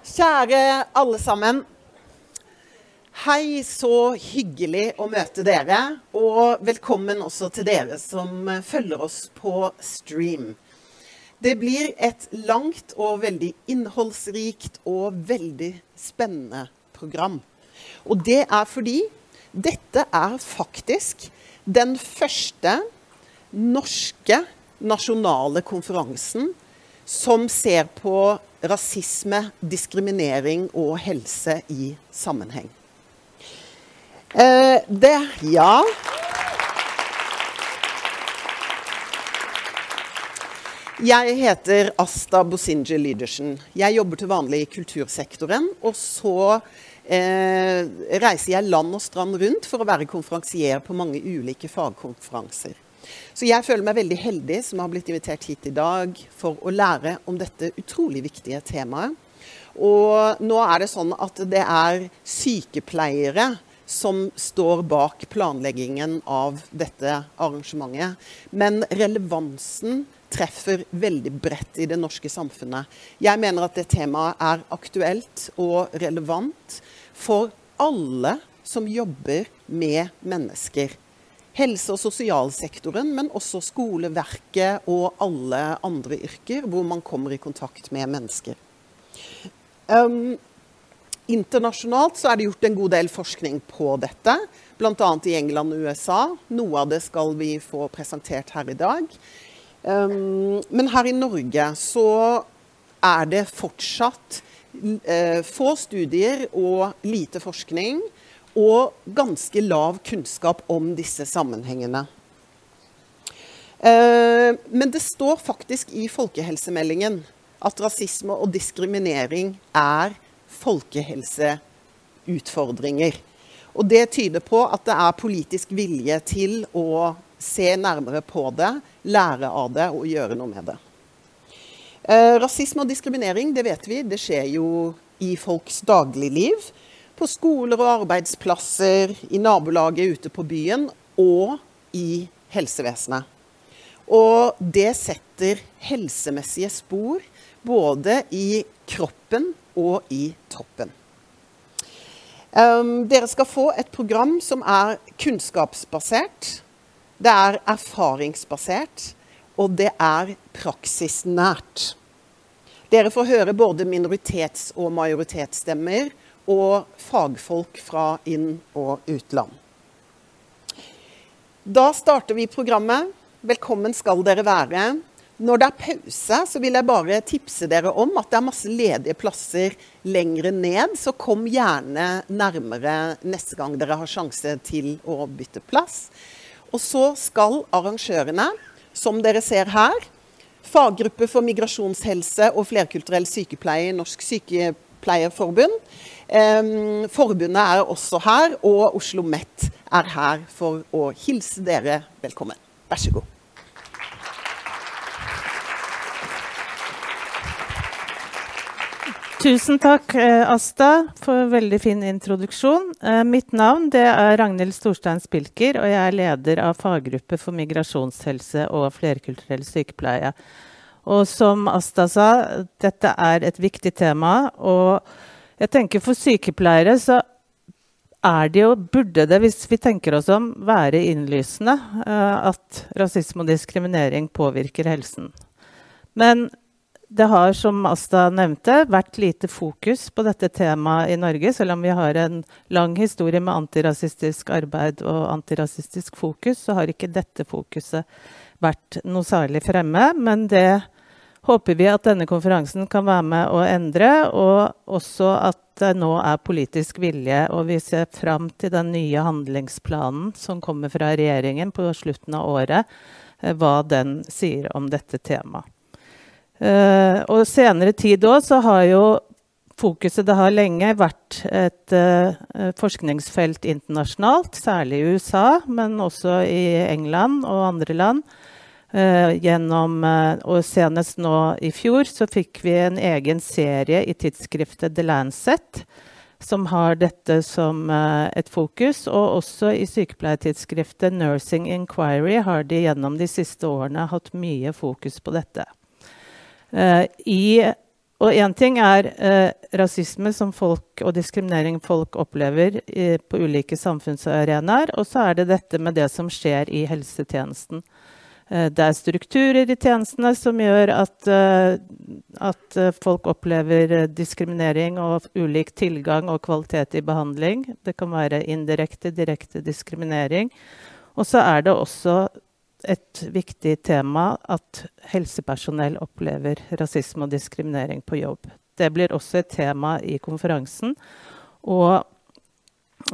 Kjære alle sammen. Hei, så hyggelig å møte dere. Og velkommen også til dere som følger oss på stream. Det blir et langt og veldig innholdsrikt og veldig spennende program. Og det er fordi dette er faktisk den første norske nasjonale konferansen som ser på rasisme, diskriminering og helse i sammenheng. Eh, det Ja. Jeg heter Asta Bosinje Lydersen. Jeg jobber til vanlig i kultursektoren. Og så eh, reiser jeg land og strand rundt for å være konferansier på mange ulike fagkonferanser. Så jeg føler meg veldig heldig som har blitt invitert hit i dag for å lære om dette utrolig viktige temaet. Og nå er det sånn at det er sykepleiere som står bak planleggingen av dette arrangementet. Men relevansen treffer veldig bredt i det norske samfunnet. Jeg mener at det temaet er aktuelt og relevant for alle som jobber med mennesker helse- og sosialsektoren, men også skoleverket og alle andre yrker hvor man kommer i kontakt med mennesker. Um, internasjonalt så er det gjort en god del forskning på dette, bl.a. i England og USA. Noe av det skal vi få presentert her i dag. Um, men her i Norge så er det fortsatt uh, få studier og lite forskning og ganske lav kunnskap om disse sammenhengene. Eh, men det står faktisk i folkehelsemeldingen at rasisme og diskriminering er folkehelseutfordringer. Og det tyder på at det er politisk vilje til å se nærmere på det, lære av det og gjøre noe med det. Eh, rasisme og diskriminering, det vet vi, det skjer jo i folks dagligliv på skoler og arbeidsplasser, i nabolaget ute på byen og i helsevesenet. Og det setter helsemessige spor både i kroppen og i toppen. Um, dere skal få et program som er kunnskapsbasert, det er erfaringsbasert, og det er praksisnært. Dere får høre både minoritets- og majoritetsstemmer og fagfolk fra inn- og utland. Da starter vi programmet. Velkommen skal dere være. Når det er pause, så vil jeg bare tipse dere om at det er masse ledige plasser lengre ned. Så kom gjerne nærmere neste gang dere har sjanse til å bytte plass. Og så skal arrangørene, som dere ser her, faggruppe for migrasjonshelse og flerkulturell sykepleie i Norsk Sykepleierforbund, Forbundet er også her, og Oslo Met er her for å hilse dere velkommen. Vær så god. Tusen takk, eh, Asta, for veldig fin introduksjon. Eh, mitt navn er Ragnhild Storstein Spilker, og jeg er leder av faggruppe for migrasjonshelse og flerkulturell sykepleie. Og som Asta sa, dette er et viktig tema. og jeg tenker For sykepleiere så er det jo, burde det, hvis vi tenker oss om, være innlysende uh, at rasisme og diskriminering påvirker helsen. Men det har, som Asta nevnte, vært lite fokus på dette temaet i Norge, selv om vi har en lang historie med antirasistisk arbeid og antirasistisk fokus, så har ikke dette fokuset vært noe særlig fremme. Men det håper vi at denne konferansen kan være med å endre, og også at det nå er politisk vilje. Og vi ser fram til den nye handlingsplanen som kommer fra regjeringen på slutten av året, eh, hva den sier om dette temaet. Uh, og senere tid òg så har jo fokuset det har lenge vært et uh, forskningsfelt internasjonalt, særlig i USA, men også i England og andre land. Uh, gjennom, uh, og senest nå i fjor så fikk vi en egen serie i tidsskriftet The Lancet, som har dette som uh, et fokus. Og også i sykepleiertidsskriftet Nursing Inquiry har de gjennom de siste årene hatt mye fokus på dette. I og én ting er rasisme som folk og diskriminering folk opplever i, på ulike samfunnsarenaer. Og så er det dette med det som skjer i helsetjenesten. Eh, det er strukturer i tjenestene som gjør at, eh, at eh, folk opplever diskriminering og ulik tilgang og kvalitet i behandling. Det kan være indirekte, direkte diskriminering. Og så er det også et viktig tema at helsepersonell opplever rasisme og diskriminering på jobb. Det blir også et tema i konferansen. Og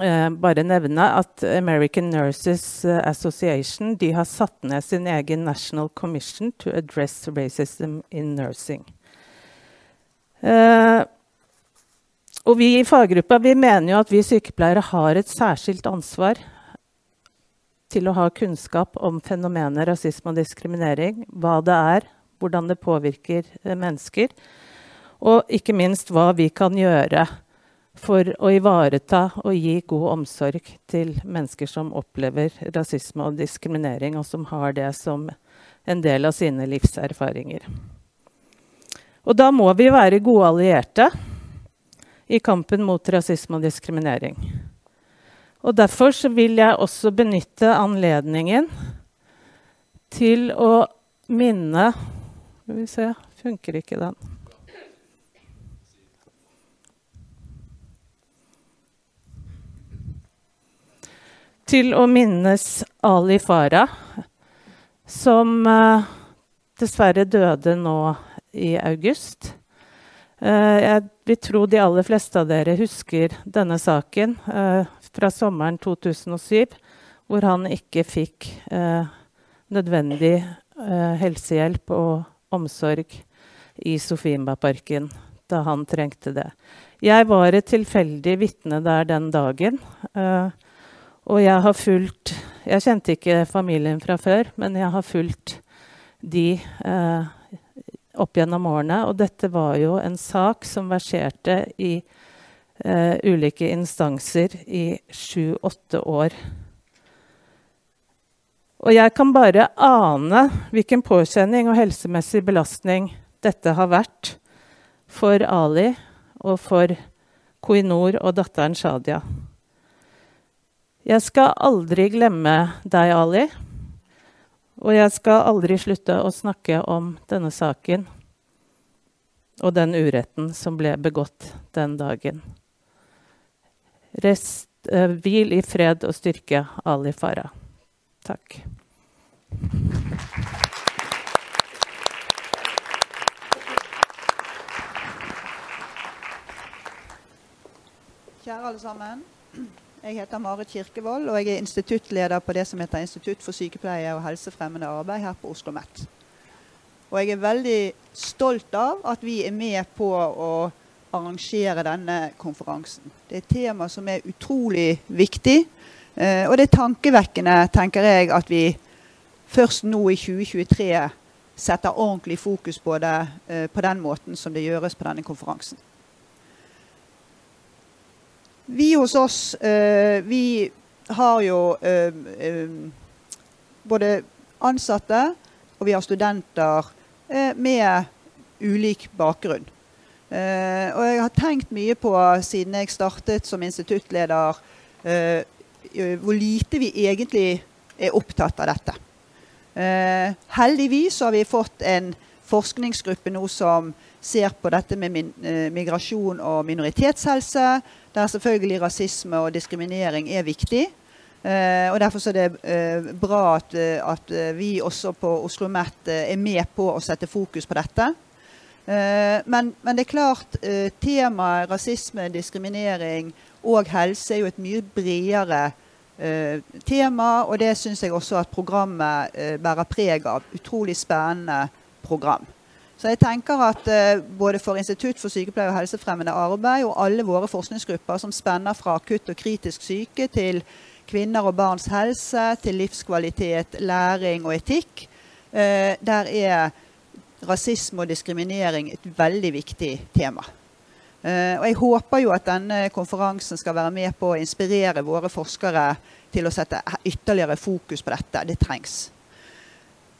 eh, bare nevne at American Nurses Association de har satt ned sin egen National Commission to Address Racism in Nursing. Eh, og vi i faggruppa vi mener jo at vi sykepleiere har et særskilt ansvar til å ha kunnskap om fenomenet rasisme og diskriminering. Hva det er, hvordan det påvirker eh, mennesker. Og ikke minst hva vi kan gjøre for å ivareta og gi god omsorg til mennesker som opplever rasisme og diskriminering, og som har det som en del av sine livserfaringer. Og da må vi være gode allierte i kampen mot rasisme og diskriminering. Og Derfor vil jeg også benytte anledningen til å minne Skal vi se Funker ikke den? Til å minnes Ali Farah, som uh, dessverre døde nå i august. Uh, jeg vil tro de aller fleste av dere husker denne saken. Uh, fra sommeren 2007, hvor han ikke fikk eh, nødvendig eh, helsehjelp og omsorg i Sofienbergparken da han trengte det. Jeg var et tilfeldig vitne der den dagen. Eh, og jeg har fulgt Jeg kjente ikke familien fra før, men jeg har fulgt de eh, opp gjennom årene. Og dette var jo en sak som verserte i eh, ulike instanser i sju-åtte år. Og jeg kan bare ane hvilken påkjenning og helsemessig belastning dette har vært for Ali og for Koinor og datteren Shadia. Jeg skal aldri glemme deg, Ali. Og jeg skal aldri slutte å snakke om denne saken og den uretten som ble begått den dagen. Rest, eh, hvil i fred og styrke, Ali Farah. Takk. Kjære alle sammen. Jeg heter Marit Kirkevold, og jeg er instituttleder på det som heter Institutt for sykepleie og helsefremmende arbeid her på Oslo OsloMet. Og jeg er veldig stolt av at vi er med på å arrangere denne konferansen. Det er et tema som er utrolig viktig. Eh, og det er tankevekkende, tenker jeg, at vi først nå i 2023 setter ordentlig fokus på det eh, på den måten som det gjøres på denne konferansen. Vi hos oss, eh, vi har jo både ansatte og vi har studenter med ulik bakgrunn. Og jeg har tenkt mye på, siden jeg startet som instituttleder, hvor lite vi egentlig er opptatt av dette. Heldigvis har vi fått en forskningsgruppe nå som ser på dette med min, migrasjon og minoritetshelse, der selvfølgelig rasisme og diskriminering er viktig. og Derfor er det bra at, at vi også på Oslo OsloMet er med på å sette fokus på dette. Eh, men, men, det er klart eh, temaet rasisme, diskriminering og helse er jo et mye bredere eh, tema. Og det syns jeg også at programmet bærer preg av. Utrolig spennende program. Så jeg tenker at både for Institutt for sykepleie og helsefremmende arbeid og alle våre forskningsgrupper som spenner fra akutt og kritisk syke til kvinner og barns helse, til livskvalitet, læring og etikk, der er rasisme og diskriminering et veldig viktig tema. Uh, og Jeg håper jo at denne konferansen skal være med på å inspirere våre forskere til å sette ytterligere fokus på dette. Det trengs.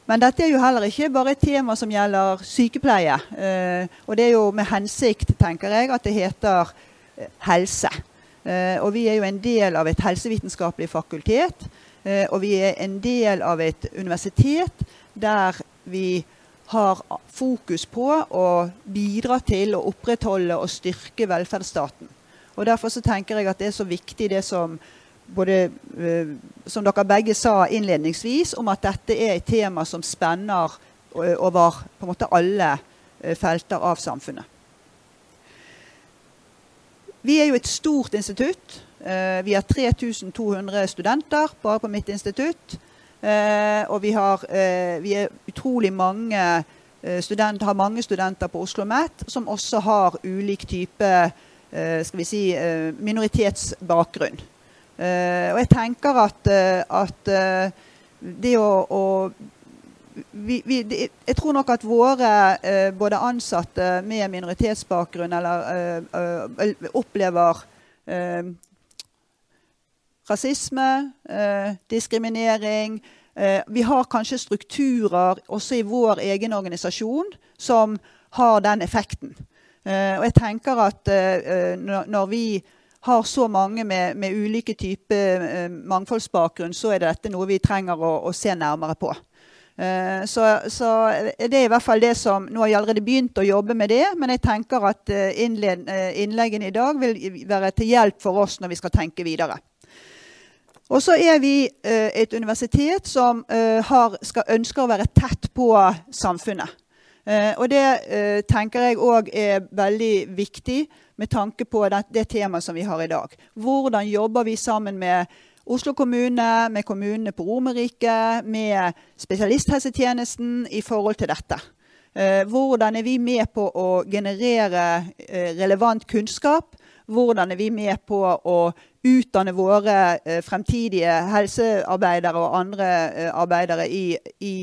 Men dette er jo heller ikke bare et tema som gjelder sykepleie. Eh, og det er jo med hensikt, tenker jeg, at det heter eh, helse. Eh, og vi er jo en del av et helsevitenskapelig fakultet. Og vi er en del av et universitet der vi har fokus på å bidra til å opprettholde og styrke velferdsstaten. Og Derfor så tenker jeg at det er så viktig det som både, uh, som dere begge sa innledningsvis, om at dette er et tema som spenner uh, over på en måte alle uh, felter av samfunnet. Vi er jo et stort institutt. vi har 3200 studenter bare på mitt institutt. og vi, har, vi er utrolig mange studenter, har mange studenter på Oslo OsloMet som også har ulik type skal vi si, minoritetsbakgrunn. Uh, og jeg tenker at, uh, at uh, det å, å vi, vi, Jeg tror nok at våre både ansatte med minoritetsbakgrunn eller opplever rasisme, diskriminering. vi har kanskje strukturer også i vår egen organisasjon som har den effekten. og jeg tenker at når vi har så mange med, med ulike typer eh, mangfoldsbakgrunn, så er dette noe vi trenger å, å se nærmere på. Uh, så, så, det er i hvert fall det som Nå har jeg allerede begynt å jobbe med det, men jeg tenker at uh, innled, uh, innleggene i dag vil være til hjelp for oss når vi skal tenke videre. Og så er vi et universitet som har, skal, ønsker å være tett på samfunnet. og det tenker jeg òg er veldig viktig med tanke på det, det temaet som vi har i dag. Hvordan jobber vi sammen med Oslo kommune, med kommunene på Romerike, med spesialisthelsetjenesten i forhold til dette? Eh, hvordan er vi med på å generere eh, relevant kunnskap? Hvordan er vi med på å utdanne våre eh, fremtidige helsearbeidere og andre arbeidere i, i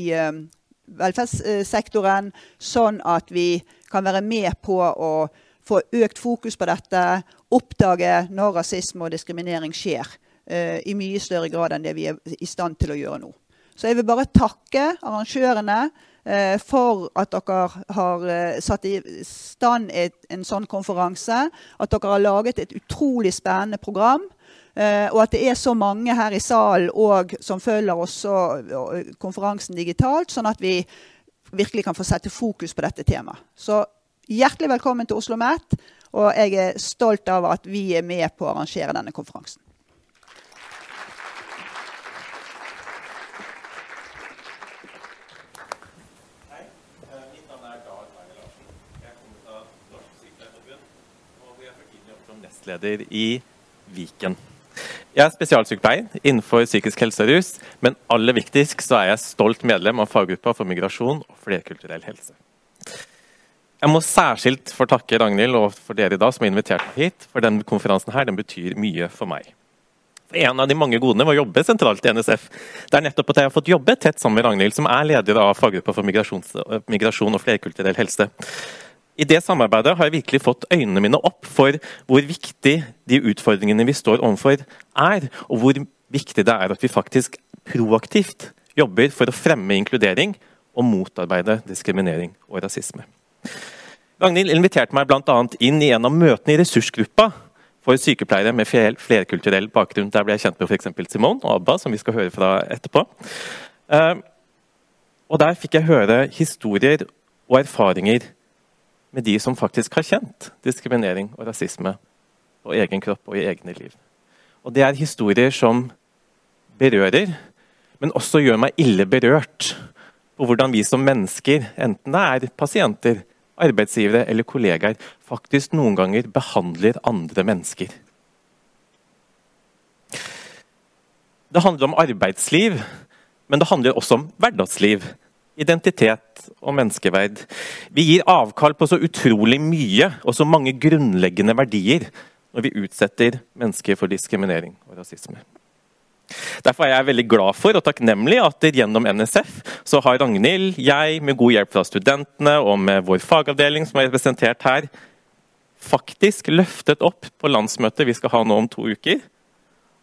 velferdssektoren, sånn at vi kan være med på å få økt fokus på dette, oppdage når rasisme og diskriminering skjer. Uh, I mye større grad enn det vi er i stand til å gjøre nå. Så jeg vil bare takke arrangørene uh, for at dere har uh, satt i stand et, en sånn konferanse. At dere har laget et utrolig spennende program. og at det er så mange her i salen og som følger også konferansen digitalt, sånn at vi virkelig kan få sette fokus på dette temaet. Så Hjertelig velkommen til Oslo OsloMet. Og jeg er stolt av at vi er med på å arrangere denne konferansen. nestleder i Viken. Jeg er spesialsykepleier innenfor psykisk helse og rus, men aller viktigst så er jeg stolt medlem av faggruppa for migrasjon og flerkulturell helse. Jeg må særskilt få takke Ragnhild og for dere i dag som har invitert meg hit. For denne konferansen her, den betyr mye for meg. En av de mange godene var å jobbe sentralt i NSF, det er nettopp at jeg har fått jobbe tett sammen med Ragnhild, som er leder av faggruppa for migrasjon og flerkulturell helse. I det samarbeidet har jeg virkelig fått øynene mine opp for hvor viktig de utfordringene vi står overfor er, og hvor viktig det er at vi faktisk proaktivt jobber for å fremme inkludering og motarbeide diskriminering og rasisme. Ragnhild inviterte meg bl.a. inn i en av møtene i ressursgruppa for sykepleiere med flerkulturell bakgrunn. Der ble jeg kjent med f.eks. Simone og Abba, som vi skal høre fra etterpå. Eh, og Der fikk jeg høre historier og erfaringer med de som faktisk har kjent diskriminering og rasisme på egen kropp og i egne liv. Og Det er historier som berører, men også gjør meg ille berørt på hvordan vi som mennesker, enten det er pasienter, arbeidsgivere eller kollegaer faktisk noen ganger behandler andre mennesker. Det handler om arbeidsliv, men det handler også om hverdagsliv. Identitet og menneskeverd. Vi gir avkall på så utrolig mye og så mange grunnleggende verdier når vi utsetter mennesker for diskriminering og rasisme. Derfor er jeg veldig glad for og takknemlig at gjennom NSF så har Ragnhild, jeg, med god hjelp fra studentene og med vår fagavdeling som er representert her, faktisk løftet opp på landsmøtet vi skal ha nå om to uker,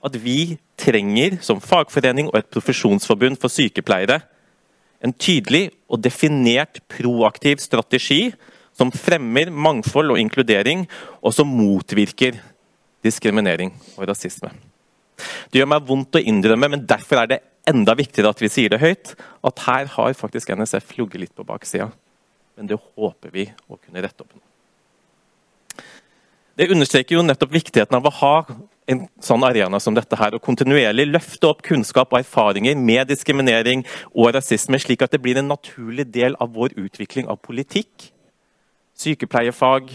at vi trenger som fagforening og et profesjonsforbund for sykepleiere En tydelig og definert proaktiv strategi som fremmer mangfold og inkludering, og som motvirker diskriminering og rasisme. Det gjør meg vondt å innrømme, men derfor er det enda viktigere at vi sier det høyt, at her har faktisk NSF ligget litt på baksida. Men det håper vi å kunne rette opp nå. Det understreker jo nettopp viktigheten av å ha en sånn arena som dette her, og kontinuerlig løfte opp kunnskap og erfaringer med diskriminering og rasisme, slik at det blir en naturlig del av vår utvikling av politikk, sykepleiefag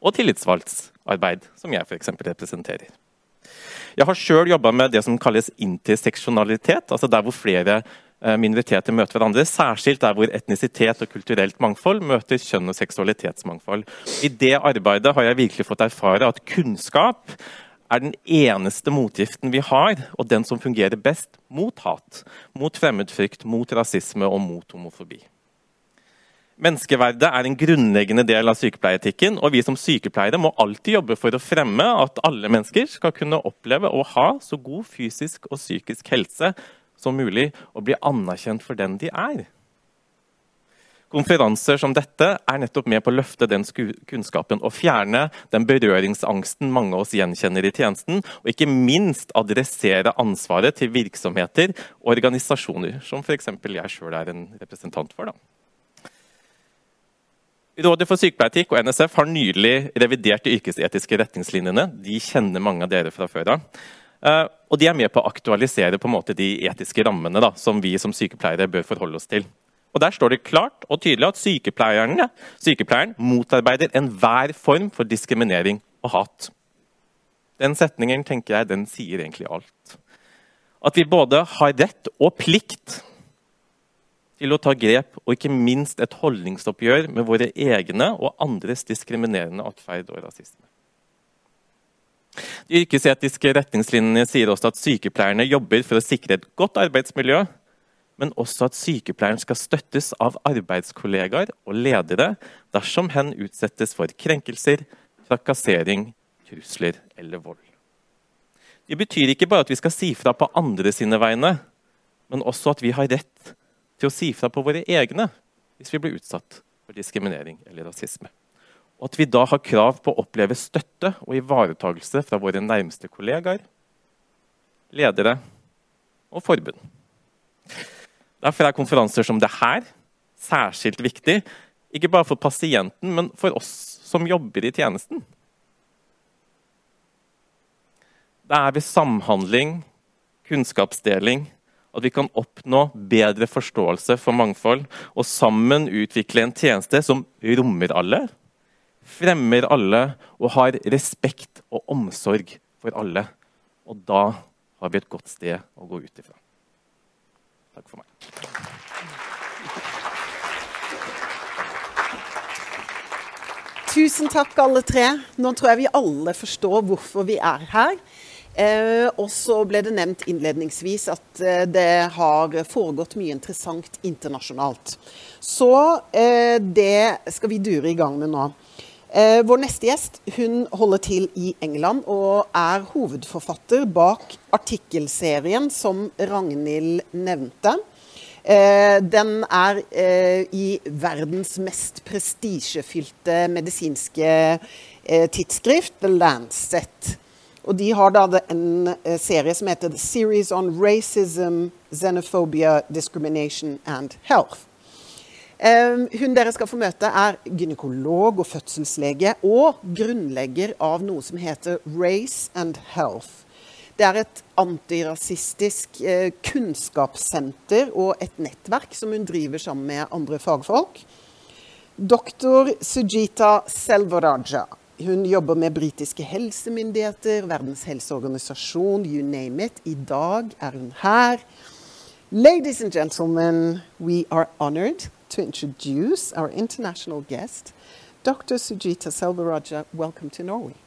og tillitsvalgtsarbeid, som jeg f.eks. representerer. Jeg har sjøl jobba med det som kalles interseksjonalitet, altså der hvor flere eh, minoriteter møter hverandre, særskilt der hvor etnisitet og kulturelt mangfold møter kjønn- og seksualitetsmangfold. I det arbeidet har jeg virkelig fått erfare at kunnskap er den eneste motgiften vi har, og den som fungerer best mot hat, mot fremmedfrykt, mot rasisme og mot homofobi. Menneskeverdet er en grunnleggende del av sykepleieretikken, og vi som sykepleiere må alltid jobbe for å fremme at alle mennesker skal kunne oppleve å ha så god fysisk og psykisk helse som mulig, og bli anerkjent for den de er. Konferanser som dette er nettopp med på å løfte den kunnskapen og fjerne den berøringsangsten mange av oss gjenkjenner i tjenesten, og ikke minst adressere ansvaret til virksomheter og organisasjoner, som f.eks. jeg sjøl er en representant for. da. Rådet for sykepleiertikk og NSF har nylig revidert de yrkesetiske retningslinjene. De kjenner mange av dere fra før av. Uh, og de er med på å aktualisere på de etiske rammene da, som vi som sykepleiere bør forholde oss til. Og Der står det klart og tydelig at sykepleieren motarbeider enhver form for diskriminering og hat. Den setningen tenker jeg, den sier egentlig alt. At vi både har rett og plikt til å ta grep og ikke minst et holdningsoppgjør med våre egne og andres diskriminerende atferd og rasisme. De yrkesetiske retningslinjene sier også at sykepleierne jobber for å sikre et godt arbeidsmiljø, men også at sykepleieren skal støttes av arbeidskollegaer og ledere dersom hen utsettes for krenkelser, trakassering, trusler eller vold. Det betyr ikke bare at vi skal si fra på andre sine vegne, men også at vi har rett til å si fra på våre egne hvis vi blir utsatt for diskriminering eller rasisme. Og at vi da har krav på å oppleve støtte og ivaretagelse fra våre nærmeste kollegaer, ledere og forbund. Derfor er konferanser som det her særskilt viktig, ikke bare for pasienten, men for oss som jobber i tjenesten. Det er ved samhandling, kunnskapsdeling at vi kan oppnå bedre forståelse for mangfold og sammen utvikle en tjeneste som rommer alle, fremmer alle og har respekt og omsorg for alle. Og da har vi et godt sted å gå ut ifra. Takk for meg. Tusen takk, alle tre. Nå tror jeg vi alle forstår hvorfor vi er her. Eh, og så ble det nevnt innledningsvis at eh, det har foregått mye interessant internasjonalt. Så eh, det skal vi dure i gang med nå. Eh, vår neste gjest hun holder til i England og er hovedforfatter bak artikkelserien som Ragnhild nevnte. Eh, den er eh, i verdens mest prestisjefylte medisinske tidsskrift, The Lancet. Og de har da en uh, serie som heter The Series on Racism, Xenophobia, Discrimination and Health. Hun dere skal få møte, er gynekolog og fødselslege og grunnlegger av noe som heter Race and Health. Det er et antirasistisk uh, kunnskapssenter og et nettverk som hun driver sammen med andre fagfolk. Doktor Sujita Selvaraja hun jobber med britiske helsemyndigheter, Verdens helseorganisasjon, you name it. I dag er hun her. Ladies and gentlemen, we are honored to introduce our international guest, Dr. Sujita Selvaraja. Welcome to Norway.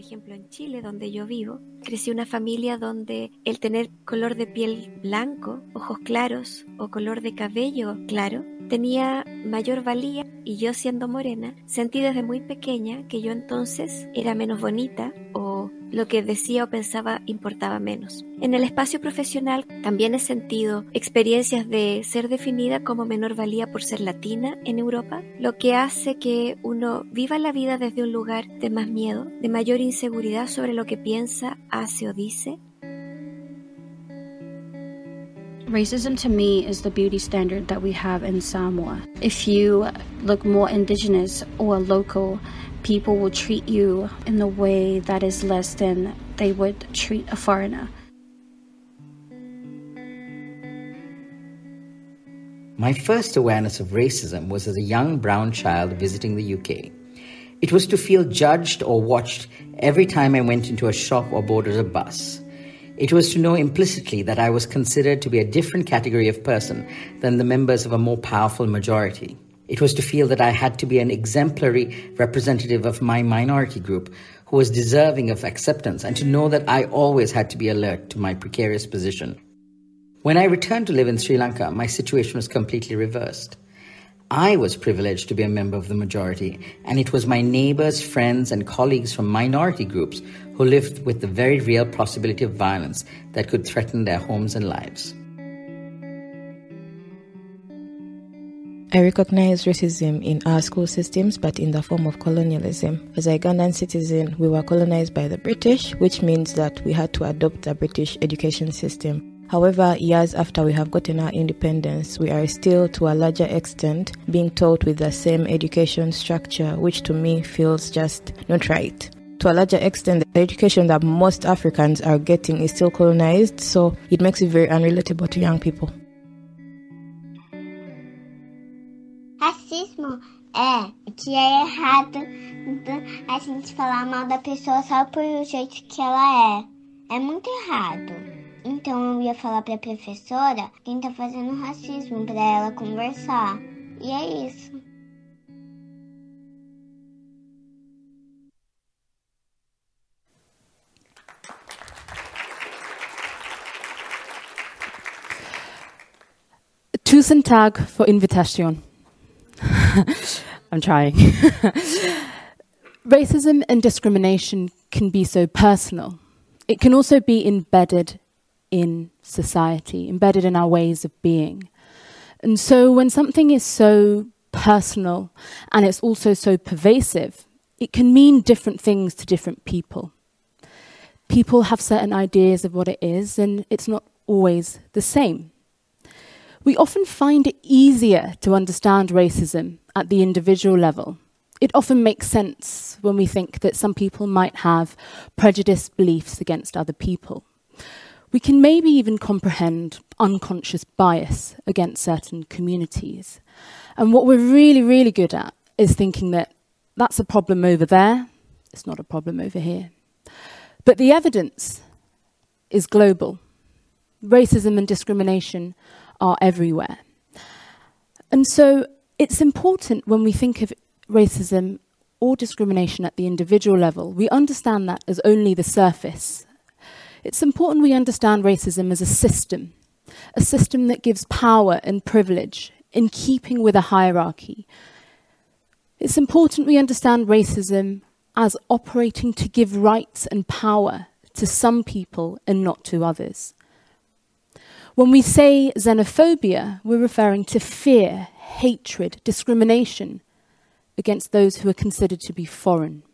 Ejemplo, en Chile, donde yo vivo, crecí una familia donde el tener color de piel blanco, ojos claros o color de cabello claro tenía mayor valía. Y yo siendo morena sentí desde muy pequeña que yo entonces era menos bonita o lo que decía o pensaba importaba menos. En el espacio profesional también he sentido experiencias de ser definida como menor valía por ser latina en Europa, lo que hace que uno viva la vida desde un lugar de más miedo, de mayor inseguridad sobre lo que piensa, hace o dice Racism to me is the beauty standard that we have in Samoa. If you look more indigenous or local, people will treat you in a way that is less than they would treat a foreigner. My first awareness of racism was as a young brown child visiting the UK. It was to feel judged or watched every time I went into a shop or boarded a bus. It was to know implicitly that I was considered to be a different category of person than the members of a more powerful majority. It was to feel that I had to be an exemplary representative of my minority group who was deserving of acceptance and to know that I always had to be alert to my precarious position. When I returned to live in Sri Lanka, my situation was completely reversed. I was privileged to be a member of the majority, and it was my neighbors, friends, and colleagues from minority groups who lived with the very real possibility of violence that could threaten their homes and lives. I recognize racism in our school systems, but in the form of colonialism. As a Ugandan citizen, we were colonized by the British, which means that we had to adopt the British education system. However, years after we have gotten our independence, we are still, to a larger extent, being taught with the same education structure, which to me feels just not right. To a larger extent, the education that most Africans are getting is still colonized, so it makes it very unrelatable to young people. Racismo é que é errado a gente falar mal da pessoa só por o jeito que ela é. É muito errado. Então eu ia falar para a professora quem tá fazendo racismo para ela conversar. E é isso. Tusen Tag for invitation. I'm trying. Racism and discrimination can be so personal. It can also be embedded in society, embedded in our ways of being. And so when something is so personal and it's also so pervasive, it can mean different things to different people. People have certain ideas of what it is, and it's not always the same. We often find it easier to understand racism at the individual level. It often makes sense when we think that some people might have prejudiced beliefs against other people we can maybe even comprehend unconscious bias against certain communities. And what we're really, really good at is thinking that that's a problem over there, it's not a problem over here. But the evidence is global. Racism and discrimination are everywhere. And so it's important when we think of racism or discrimination at the individual level, we understand that as only the surface it's important we understand racism as a system, a system that gives power and privilege in keeping with a hierarchy. It's important we understand racism as operating to give rights and power to some people and not to others. When we say xenophobia, we're referring to fear, hatred, discrimination against those who are considered to be foreign.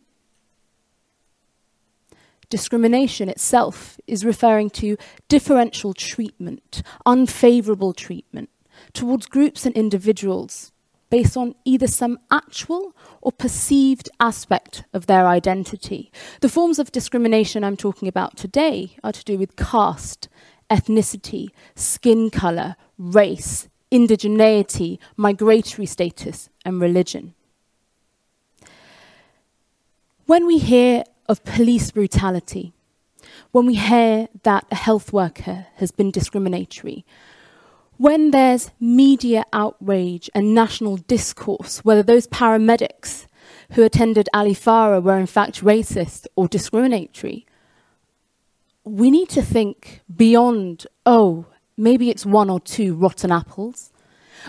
Discrimination itself is referring to differential treatment, unfavorable treatment towards groups and individuals based on either some actual or perceived aspect of their identity. The forms of discrimination I'm talking about today are to do with caste, ethnicity, skin colour, race, indigeneity, migratory status, and religion. When we hear of police brutality, when we hear that a health worker has been discriminatory, when there's media outrage and national discourse, whether those paramedics who attended Ali Farah were in fact racist or discriminatory. We need to think beyond, oh, maybe it's one or two rotten apples.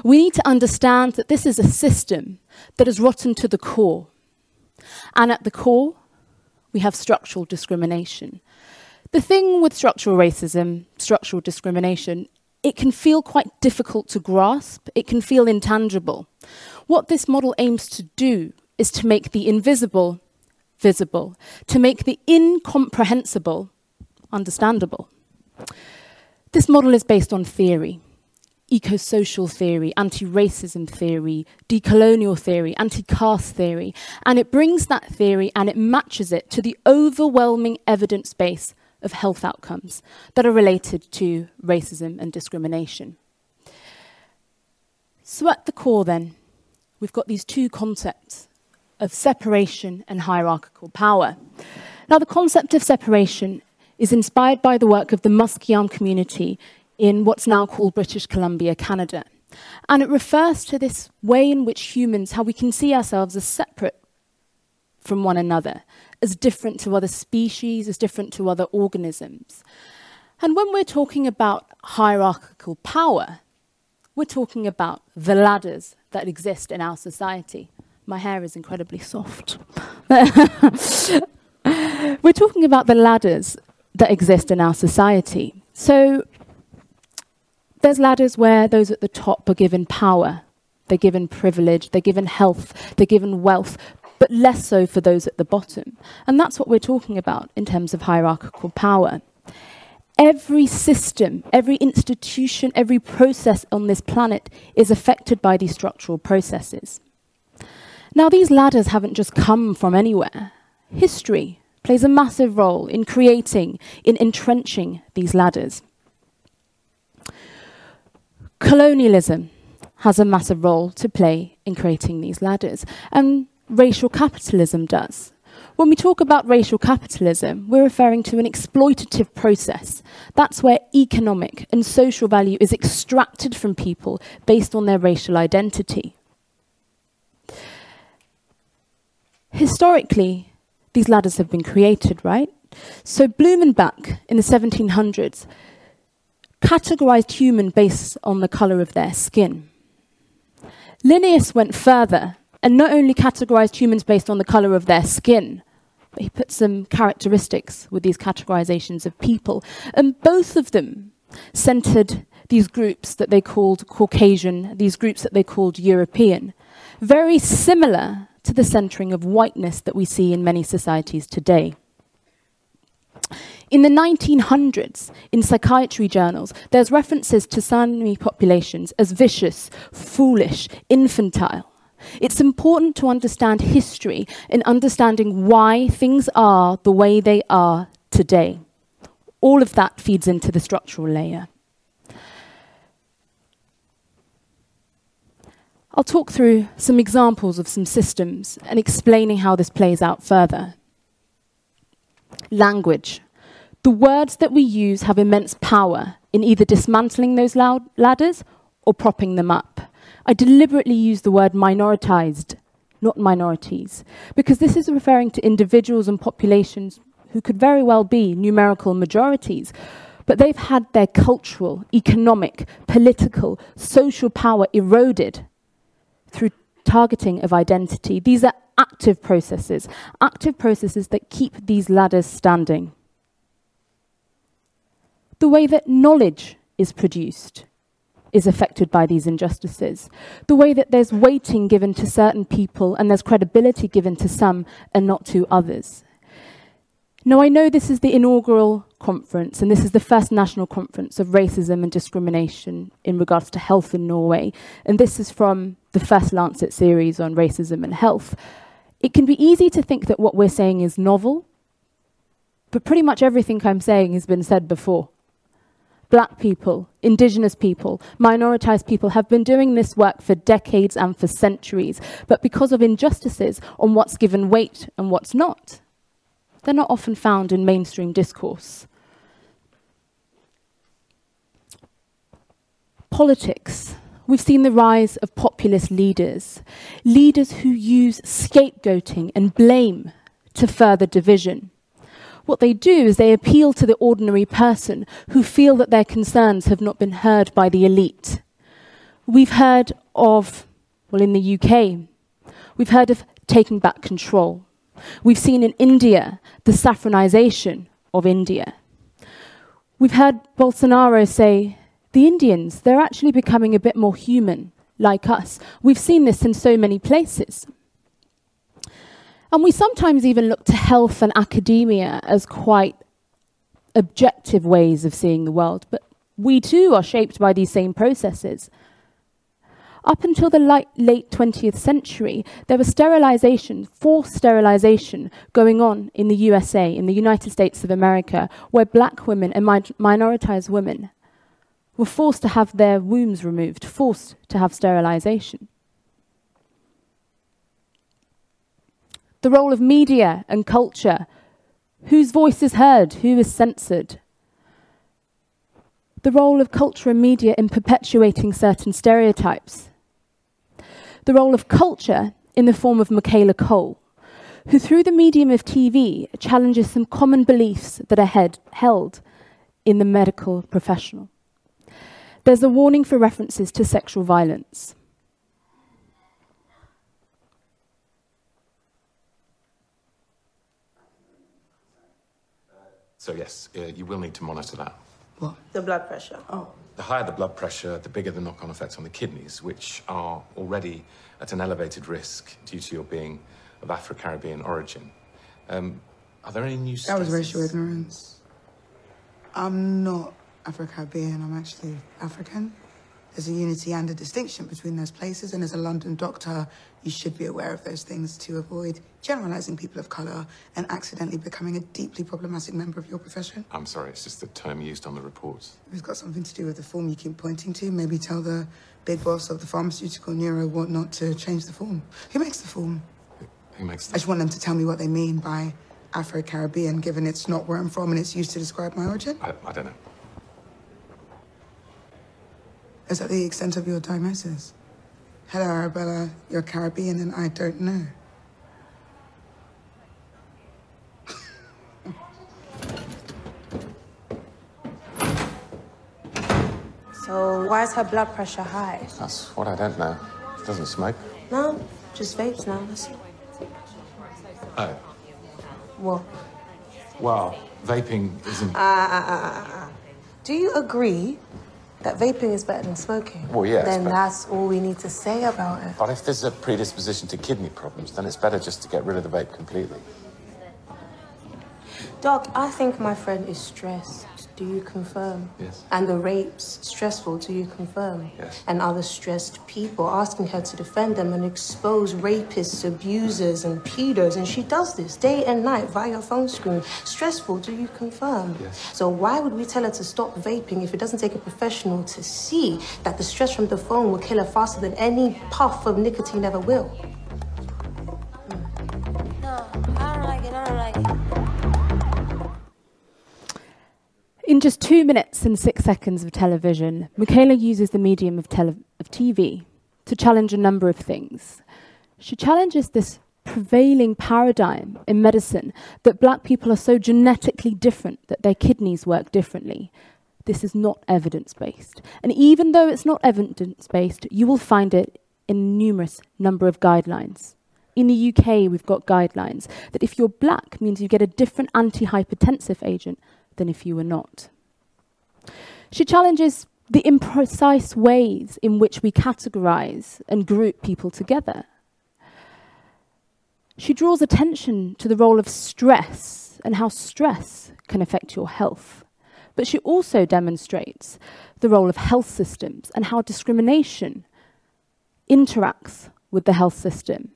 We need to understand that this is a system that is rotten to the core. And at the core, we have structural discrimination. The thing with structural racism, structural discrimination, it can feel quite difficult to grasp, it can feel intangible. What this model aims to do is to make the invisible visible, to make the incomprehensible understandable. This model is based on theory eco social theory, anti racism theory, decolonial theory, anti caste theory, and it brings that theory and it matches it to the overwhelming evidence base of health outcomes that are related to racism and discrimination. So, at the core, then, we've got these two concepts of separation and hierarchical power. Now, the concept of separation is inspired by the work of the Musqueam community in what's now called British Columbia, Canada. And it refers to this way in which humans, how we can see ourselves as separate from one another, as different to other species, as different to other organisms. And when we're talking about hierarchical power, we're talking about the ladders that exist in our society. My hair is incredibly soft. we're talking about the ladders that exist in our society. So there's ladders where those at the top are given power, they're given privilege, they're given health, they're given wealth, but less so for those at the bottom. And that's what we're talking about in terms of hierarchical power. Every system, every institution, every process on this planet is affected by these structural processes. Now, these ladders haven't just come from anywhere. History plays a massive role in creating, in entrenching these ladders. Colonialism has a massive role to play in creating these ladders, and racial capitalism does. When we talk about racial capitalism, we're referring to an exploitative process. That's where economic and social value is extracted from people based on their racial identity. Historically, these ladders have been created, right? So Blumenbach in the 1700s categorized human based on the color of their skin. Linnaeus went further and not only categorized humans based on the color of their skin, but he put some characteristics with these categorizations of people. And both of them centered these groups that they called Caucasian, these groups that they called European, very similar to the centering of whiteness that we see in many societies today. In the 1900s, in psychiatry journals, there's references to Sami populations as vicious, foolish, infantile. It's important to understand history in understanding why things are the way they are today. All of that feeds into the structural layer. I'll talk through some examples of some systems and explaining how this plays out further. Language. The words that we use have immense power in either dismantling those ladders or propping them up. I deliberately use the word minoritized, not minorities, because this is referring to individuals and populations who could very well be numerical majorities, but they've had their cultural, economic, political, social power eroded through targeting of identity. These are active processes, active processes that keep these ladders standing the way that knowledge is produced is affected by these injustices. The way that there's weighting given to certain people and there's credibility given to some and not to others. Now, I know this is the inaugural conference, and this is the first national conference of racism and discrimination in regards to health in Norway. And this is from the first Lancet series on racism and health. It can be easy to think that what we're saying is novel, but pretty much everything I'm saying has been said before black people, indigenous people, minoritized people have been doing this work for decades and for centuries. But because of injustices on what's given weight and what's not, they're not often found in mainstream discourse. Politics. We've seen the rise of populist leaders, leaders who use scapegoating and blame to further division. What they do is they appeal to the ordinary person who feel that their concerns have not been heard by the elite. We've heard of, well, in the UK, we've heard of taking back control. We've seen in India the saffronization of India. We've heard Bolsonaro say, the Indians, they're actually becoming a bit more human, like us. We've seen this in so many places. And we sometimes even look to health and academia as quite objective ways of seeing the world, but we too are shaped by these same processes. Up until the light, late 20th century, there was sterilization, forced sterilization, going on in the USA, in the United States of America, where black women and mi minoritized women were forced to have their wombs removed, forced to have sterilization. The role of media and culture, whose voice is heard, who is censored. The role of culture and media in perpetuating certain stereotypes. The role of culture in the form of Michaela Cole, who through the medium of TV challenges some common beliefs that are head, held in the medical professional. There's a warning for references to sexual violence. So yes, uh, you will need to monitor that. What? The blood pressure. Oh. The higher the blood pressure, the bigger the knock-on effects on the kidneys, which are already at an elevated risk due to your being of Afro-Caribbean origin. Um, are there any new That was racial ignorance. I'm not Afro-Caribbean, I'm actually African. There's a unity and a distinction between those places, and as a London doctor, you should be aware of those things to avoid generalizing people of colour and accidentally becoming a deeply problematic member of your profession. I'm sorry, it's just the term used on the reports. If it's got something to do with the form you keep pointing to, maybe tell the big boss of the pharmaceutical neuro what not to change the form. Who makes the form? Who makes the... I just want them to tell me what they mean by Afro-Caribbean, given it's not where I'm from and it's used to describe my origin. I, I don't know. Is that the extent of your diagnosis? Hello, Arabella, you're Caribbean and I don't know. so why is her blood pressure high? That's what I don't know. She doesn't smoke. No, just vapes now. Let's see. Oh. What? Well, vaping isn't... Ah, ah, ah, ah, ah. Do you agree that vaping is better than smoking? Well, yes, Then that's all we need to say about it. But if there's a predisposition to kidney problems, then it's better just to get rid of the vape completely. Doc, I think my friend is stressed. Do you confirm? Yes. And the rapes stressful, do you confirm? Yes. And other stressed people asking her to defend them and expose rapists, abusers, and pedos. And she does this day and night via phone screen. Stressful, do you confirm? Yes. So why would we tell her to stop vaping if it doesn't take a professional to see that the stress from the phone will kill her faster than any puff of nicotine ever will? In just two minutes and six seconds of television, Michaela uses the medium of, tele- of TV to challenge a number of things. She challenges this prevailing paradigm in medicine that black people are so genetically different that their kidneys work differently. This is not evidence based. And even though it's not evidence based, you will find it in numerous number of guidelines. In the UK, we've got guidelines that if you're black means you get a different antihypertensive agent than if you were not. She challenges the imprecise ways in which we categorize and group people together. She draws attention to the role of stress and how stress can affect your health. But she also demonstrates the role of health systems and how discrimination interacts with the health system.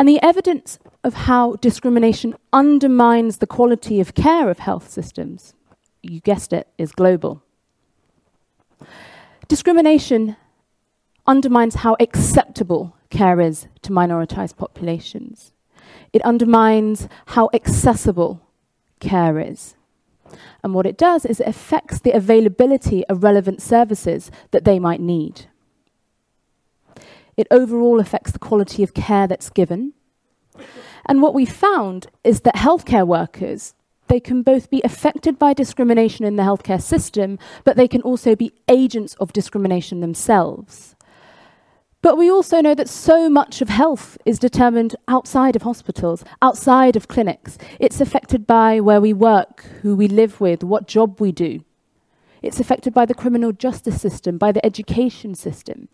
And the evidence of how discrimination undermines the quality of care of health systems, you guessed it, is global. Discrimination undermines how acceptable care is to minoritized populations. It undermines how accessible care is. And what it does is it affects the availability of relevant services that they might need. It overall affects the quality of care that's given. And what we found is that healthcare workers, they can both be affected by discrimination in the healthcare system, but they can also be agents of discrimination themselves. But we also know that so much of health is determined outside of hospitals, outside of clinics. It's affected by where we work, who we live with, what job we do. It's affected by the criminal justice system, by the education system.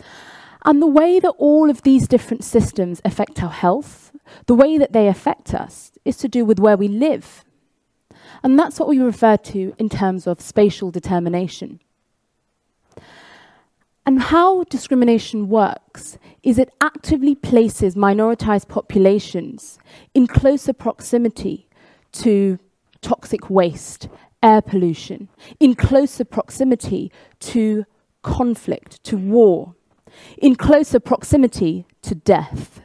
And the way that all of these different systems affect our health, the way that they affect us, is to do with where we live. And that's what we refer to in terms of spatial determination. And how discrimination works is it actively places minoritized populations in closer proximity to toxic waste, air pollution, in closer proximity to conflict, to war, in closer proximity to death.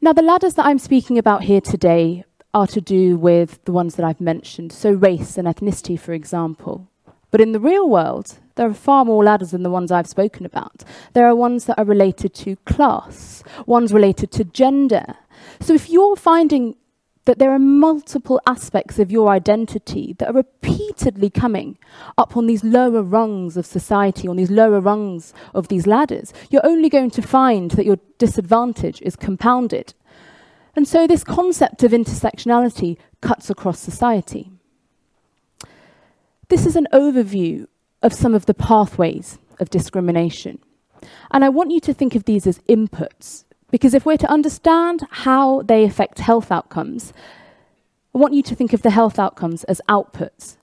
Now, the ladders that I'm speaking about here today are to do with the ones that I've mentioned, so race and ethnicity, for example. But in the real world, there are far more ladders than the ones I've spoken about. There are ones that are related to class, ones related to gender. So if you're finding that there are multiple aspects of your identity that are repeatedly coming up on these lower rungs of society, on these lower rungs of these ladders, you're only going to find that your disadvantage is compounded. And so this concept of intersectionality cuts across society. This is an overview of some of the pathways of discrimination. And I want you to think of these as inputs, because if we're to understand how they affect health outcomes, I want you to think of the health outcomes as outputs.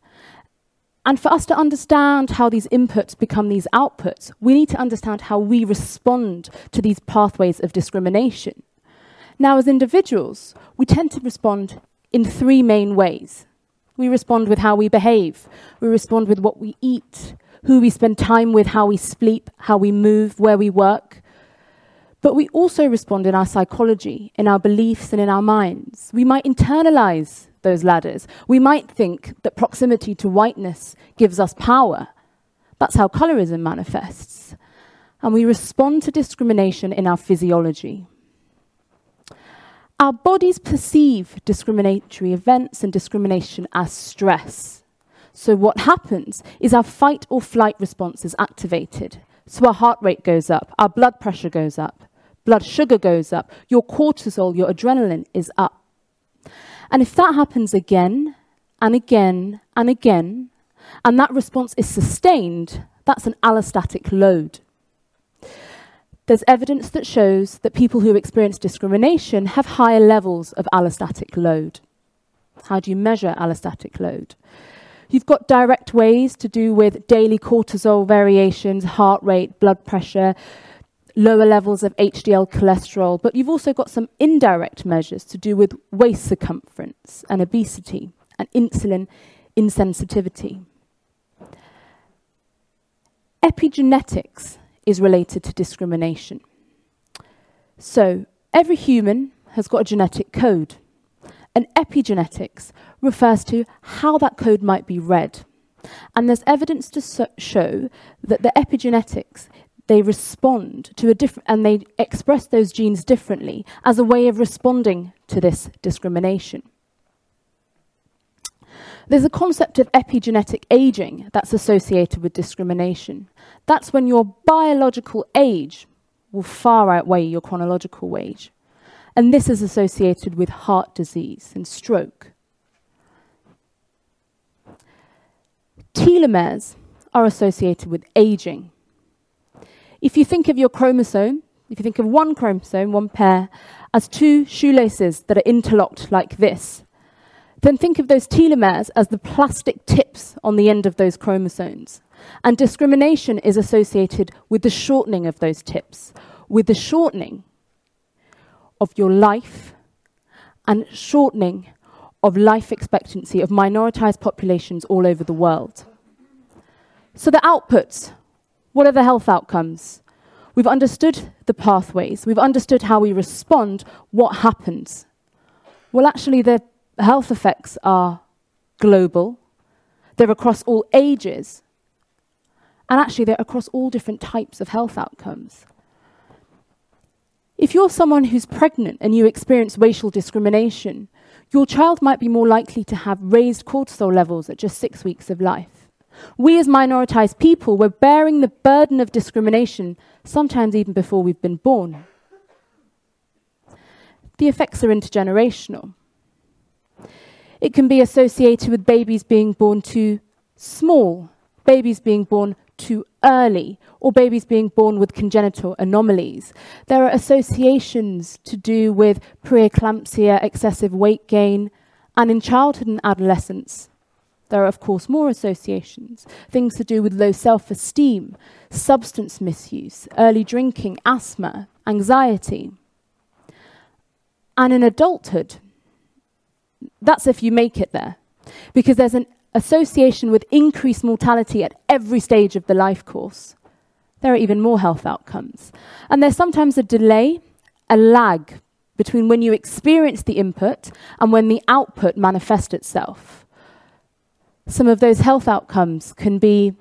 And for us to understand how these inputs become these outputs, we need to understand how we respond to these pathways of discrimination. Now, as individuals, we tend to respond in three main ways. We respond with how we behave. We respond with what we eat, who we spend time with, how we sleep, how we move, where we work. But we also respond in our psychology, in our beliefs, and in our minds. We might internalize those ladders. We might think that proximity to whiteness gives us power. That's how colorism manifests. And we respond to discrimination in our physiology. Our bodies perceive discriminatory events and discrimination as stress. So, what happens is our fight or flight response is activated. So, our heart rate goes up, our blood pressure goes up, blood sugar goes up, your cortisol, your adrenaline is up. And if that happens again and again and again, and that response is sustained, that's an allostatic load there's evidence that shows that people who experience discrimination have higher levels of allostatic load. How do you measure allostatic load? You've got direct ways to do with daily cortisol variations, heart rate, blood pressure, lower levels of HDL cholesterol, but you've also got some indirect measures to do with waist circumference and obesity and insulin insensitivity. Epigenetics is related to discrimination. So, every human has got a genetic code, and epigenetics refers to how that code might be read. And there's evidence to so show that the epigenetics they respond to a different and they express those genes differently as a way of responding to this discrimination. There's a concept of epigenetic aging that's associated with discrimination. That's when your biological age will far outweigh your chronological age. And this is associated with heart disease and stroke. Telomeres are associated with aging. If you think of your chromosome, if you think of one chromosome, one pair, as two shoelaces that are interlocked like this, then think of those telomeres as the plastic tips on the end of those chromosomes. And discrimination is associated with the shortening of those tips, with the shortening of your life and shortening of life expectancy of minoritized populations all over the world. So, the outputs what are the health outcomes? We've understood the pathways, we've understood how we respond, what happens. Well, actually, the health effects are global, they're across all ages, And actually, they're across all different types of health outcomes. If you're someone who's pregnant and you experience racial discrimination, your child might be more likely to have raised cortisol levels at just six weeks of life. We, as minoritized people, we're bearing the burden of discrimination, sometimes even before we've been born. The effects are intergenerational. It can be associated with babies being born too small, babies being born too early, or babies being born with congenital anomalies. There are associations to do with preeclampsia, excessive weight gain, and in childhood and adolescence. There are, of course, more associations, things to do with low self esteem, substance misuse, early drinking, asthma, anxiety. And in adulthood, that's if you make it there, because there's an association with increased mortality at every stage of the life course. There are even more health outcomes. And there's sometimes a delay, a lag between when you experience the input and when the output manifests itself. Some of those health outcomes can be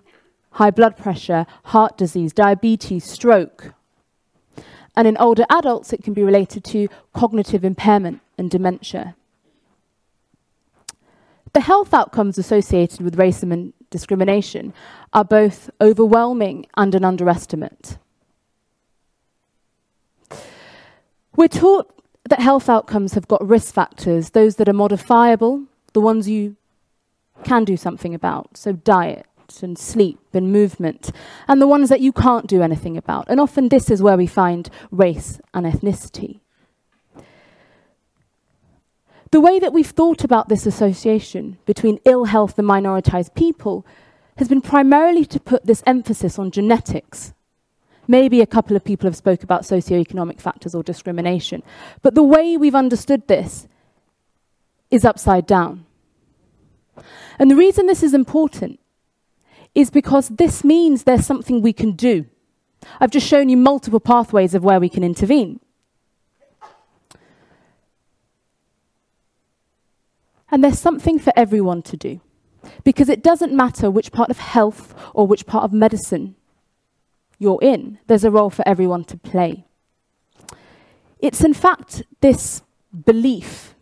high blood pressure, heart disease, diabetes, stroke. And in older adults, it can be related to cognitive impairment and dementia. The health outcomes associated with racism and discrimination are both overwhelming and an underestimate. We're taught that health outcomes have got risk factors, those that are modifiable, the ones you can do something about, so diet and sleep and movement, and the ones that you can't do anything about. And often this is where we find race and ethnicity. The way that we've thought about this association between ill health and minoritized people has been primarily to put this emphasis on genetics. Maybe a couple of people have spoke about socioeconomic factors or discrimination. But the way we've understood this is upside down. And the reason this is important is because this means there's something we can do. I've just shown you multiple pathways of where we can intervene. And there's something for everyone to do. Because it doesn't matter which part of health or which part of medicine you're in, there's a role for everyone to play. It's in fact this belief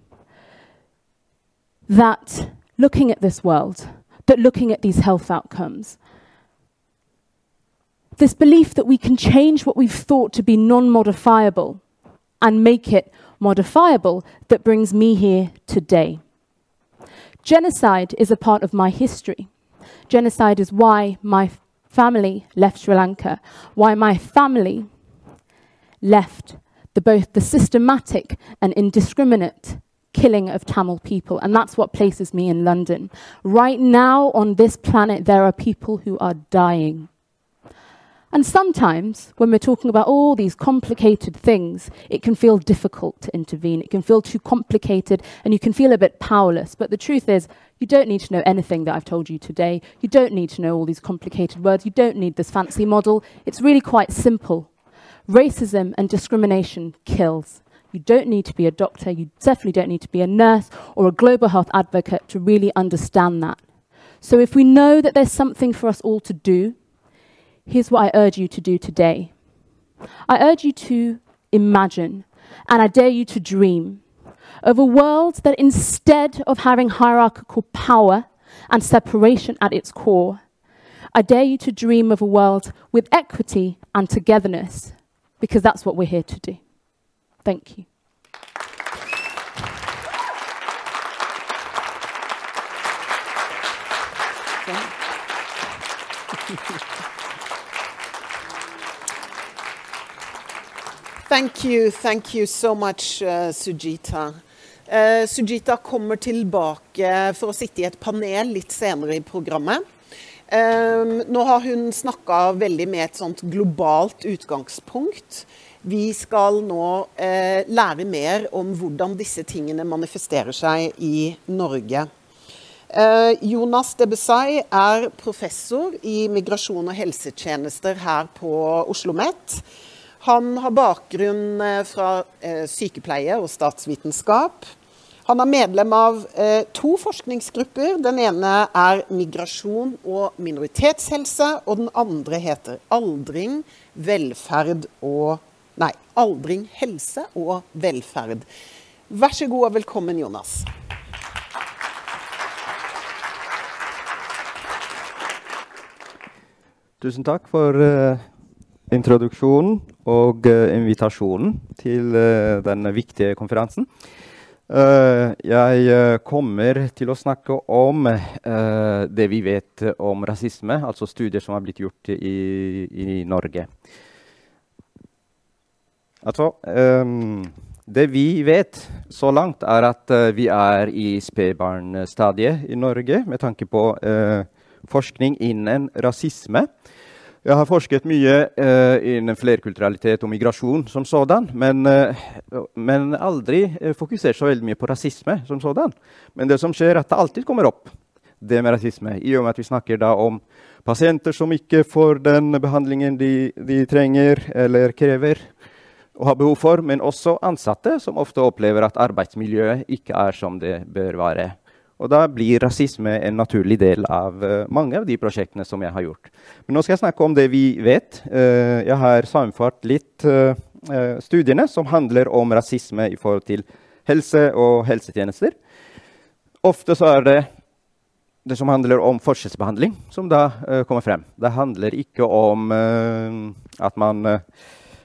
that looking at this world, that looking at these health outcomes, this belief that we can change what we've thought to be non modifiable and make it modifiable that brings me here today. Genocide is a part of my history. Genocide is why my family left Sri Lanka, why my family left the, both the systematic and indiscriminate killing of Tamil people. And that's what places me in London. Right now on this planet, there are people who are dying and sometimes, when we're talking about all these complicated things, it can feel difficult to intervene. It can feel too complicated, and you can feel a bit powerless. But the truth is, you don't need to know anything that I've told you today. You don't need to know all these complicated words. You don't need this fancy model. It's really quite simple. Racism and discrimination kills. You don't need to be a doctor. You definitely don't need to be a nurse or a global health advocate to really understand that. So, if we know that there's something for us all to do, here's what I urge you to do today. I urge you to imagine, and I dare you to dream of a world that instead of having hierarchical power and separation at its core, I dare you to dream of a world with equity and togetherness, because that's what we're here to do. Thank you. Thank you, thank you so much, uh, Sujita. Uh, Sujita kommer tilbake for å sitte i et panel litt senere i programmet. Um, nå har hun snakka veldig med et sånt globalt utgangspunkt. Vi skal nå eh, lære mer om hvordan disse tingene manifesterer seg i Norge. Eh, Jonas Debesay er professor i migrasjon og helsetjenester her på Oslo OsloMet. Han har bakgrunn eh, fra eh, sykepleie og statsvitenskap. Han er medlem av eh, to forskningsgrupper. Den ene er migrasjon og minoritetshelse, og den andre heter aldring, velferd og Nei, aldring, helse og velferd. Vær så god og velkommen, Jonas. Tusen takk for uh, introduksjonen og uh, invitasjonen til uh, denne viktige konferansen. jeg kommer til å snakke om det vi vet om rasisme, altså studier som har blitt gjort i, i Norge. Altså um, Det vi vet så langt, er at vi er i spedbarnstadiet i Norge med tanke på forskning innen rasisme. Jeg har forsket mye uh, innen flerkulturalitet og migrasjon som sådan, men, uh, men aldri uh, fokusert så veldig mye på rasisme som sådan. Men det som skjer, er at det alltid kommer opp, det med rasisme. I og med at vi snakker da om pasienter som ikke får den behandlingen de, de trenger eller krever og har behov for, men også ansatte som ofte opplever at arbeidsmiljøet ikke er som det bør være. Og da blir rasisme en naturlig del av uh, mange av de prosjektene som jeg har gjort. Men nå skal jeg snakke om det vi vet. Uh, jeg har sammenfart litt uh, studiene som handler om rasisme i forhold til helse og helsetjenester. Ofte så er det det som handler om forskjellsbehandling, som da kommer frem. Det handler ikke om at man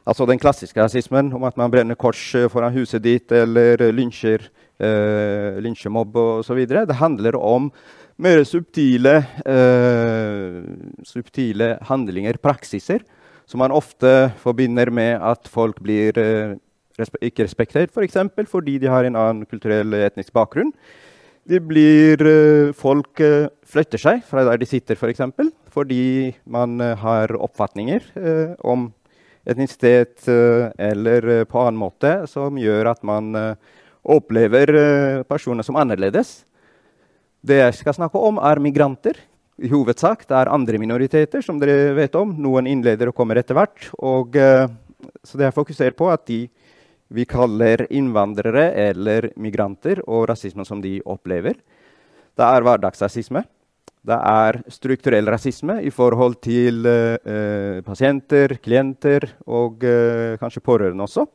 Altså den klassiske rasismen om at man brenner kors foran huset ditt eller lynsjer eh, lynsjemobb osv. Det handler om mer subtile, eh, subtile handlinger, praksiser, som man ofte forbinder med at folk blir eh, respe ikke respektert, f.eks. For fordi de har en annen kulturell etnisk bakgrunn. De blir, uh, folk flytter seg fra der de sitter, f.eks. For fordi man har oppfatninger om etnisitet eller på annen måte som gjør at man opplever eh, personer som annerledes. Det jeg skal snakke om, er migranter. I hovedsak det er andre minoriteter, som dere vet om. Noen innleder og kommer etter hvert. Og, så det er fokusert på at de vi kaller innvandrere eller migranter, og rasismen som de opplever. Det er hverdagsrasisme. Det er strukturell rasisme i forhold til uh, pasienter, klienter og uh, kanskje pårørende også.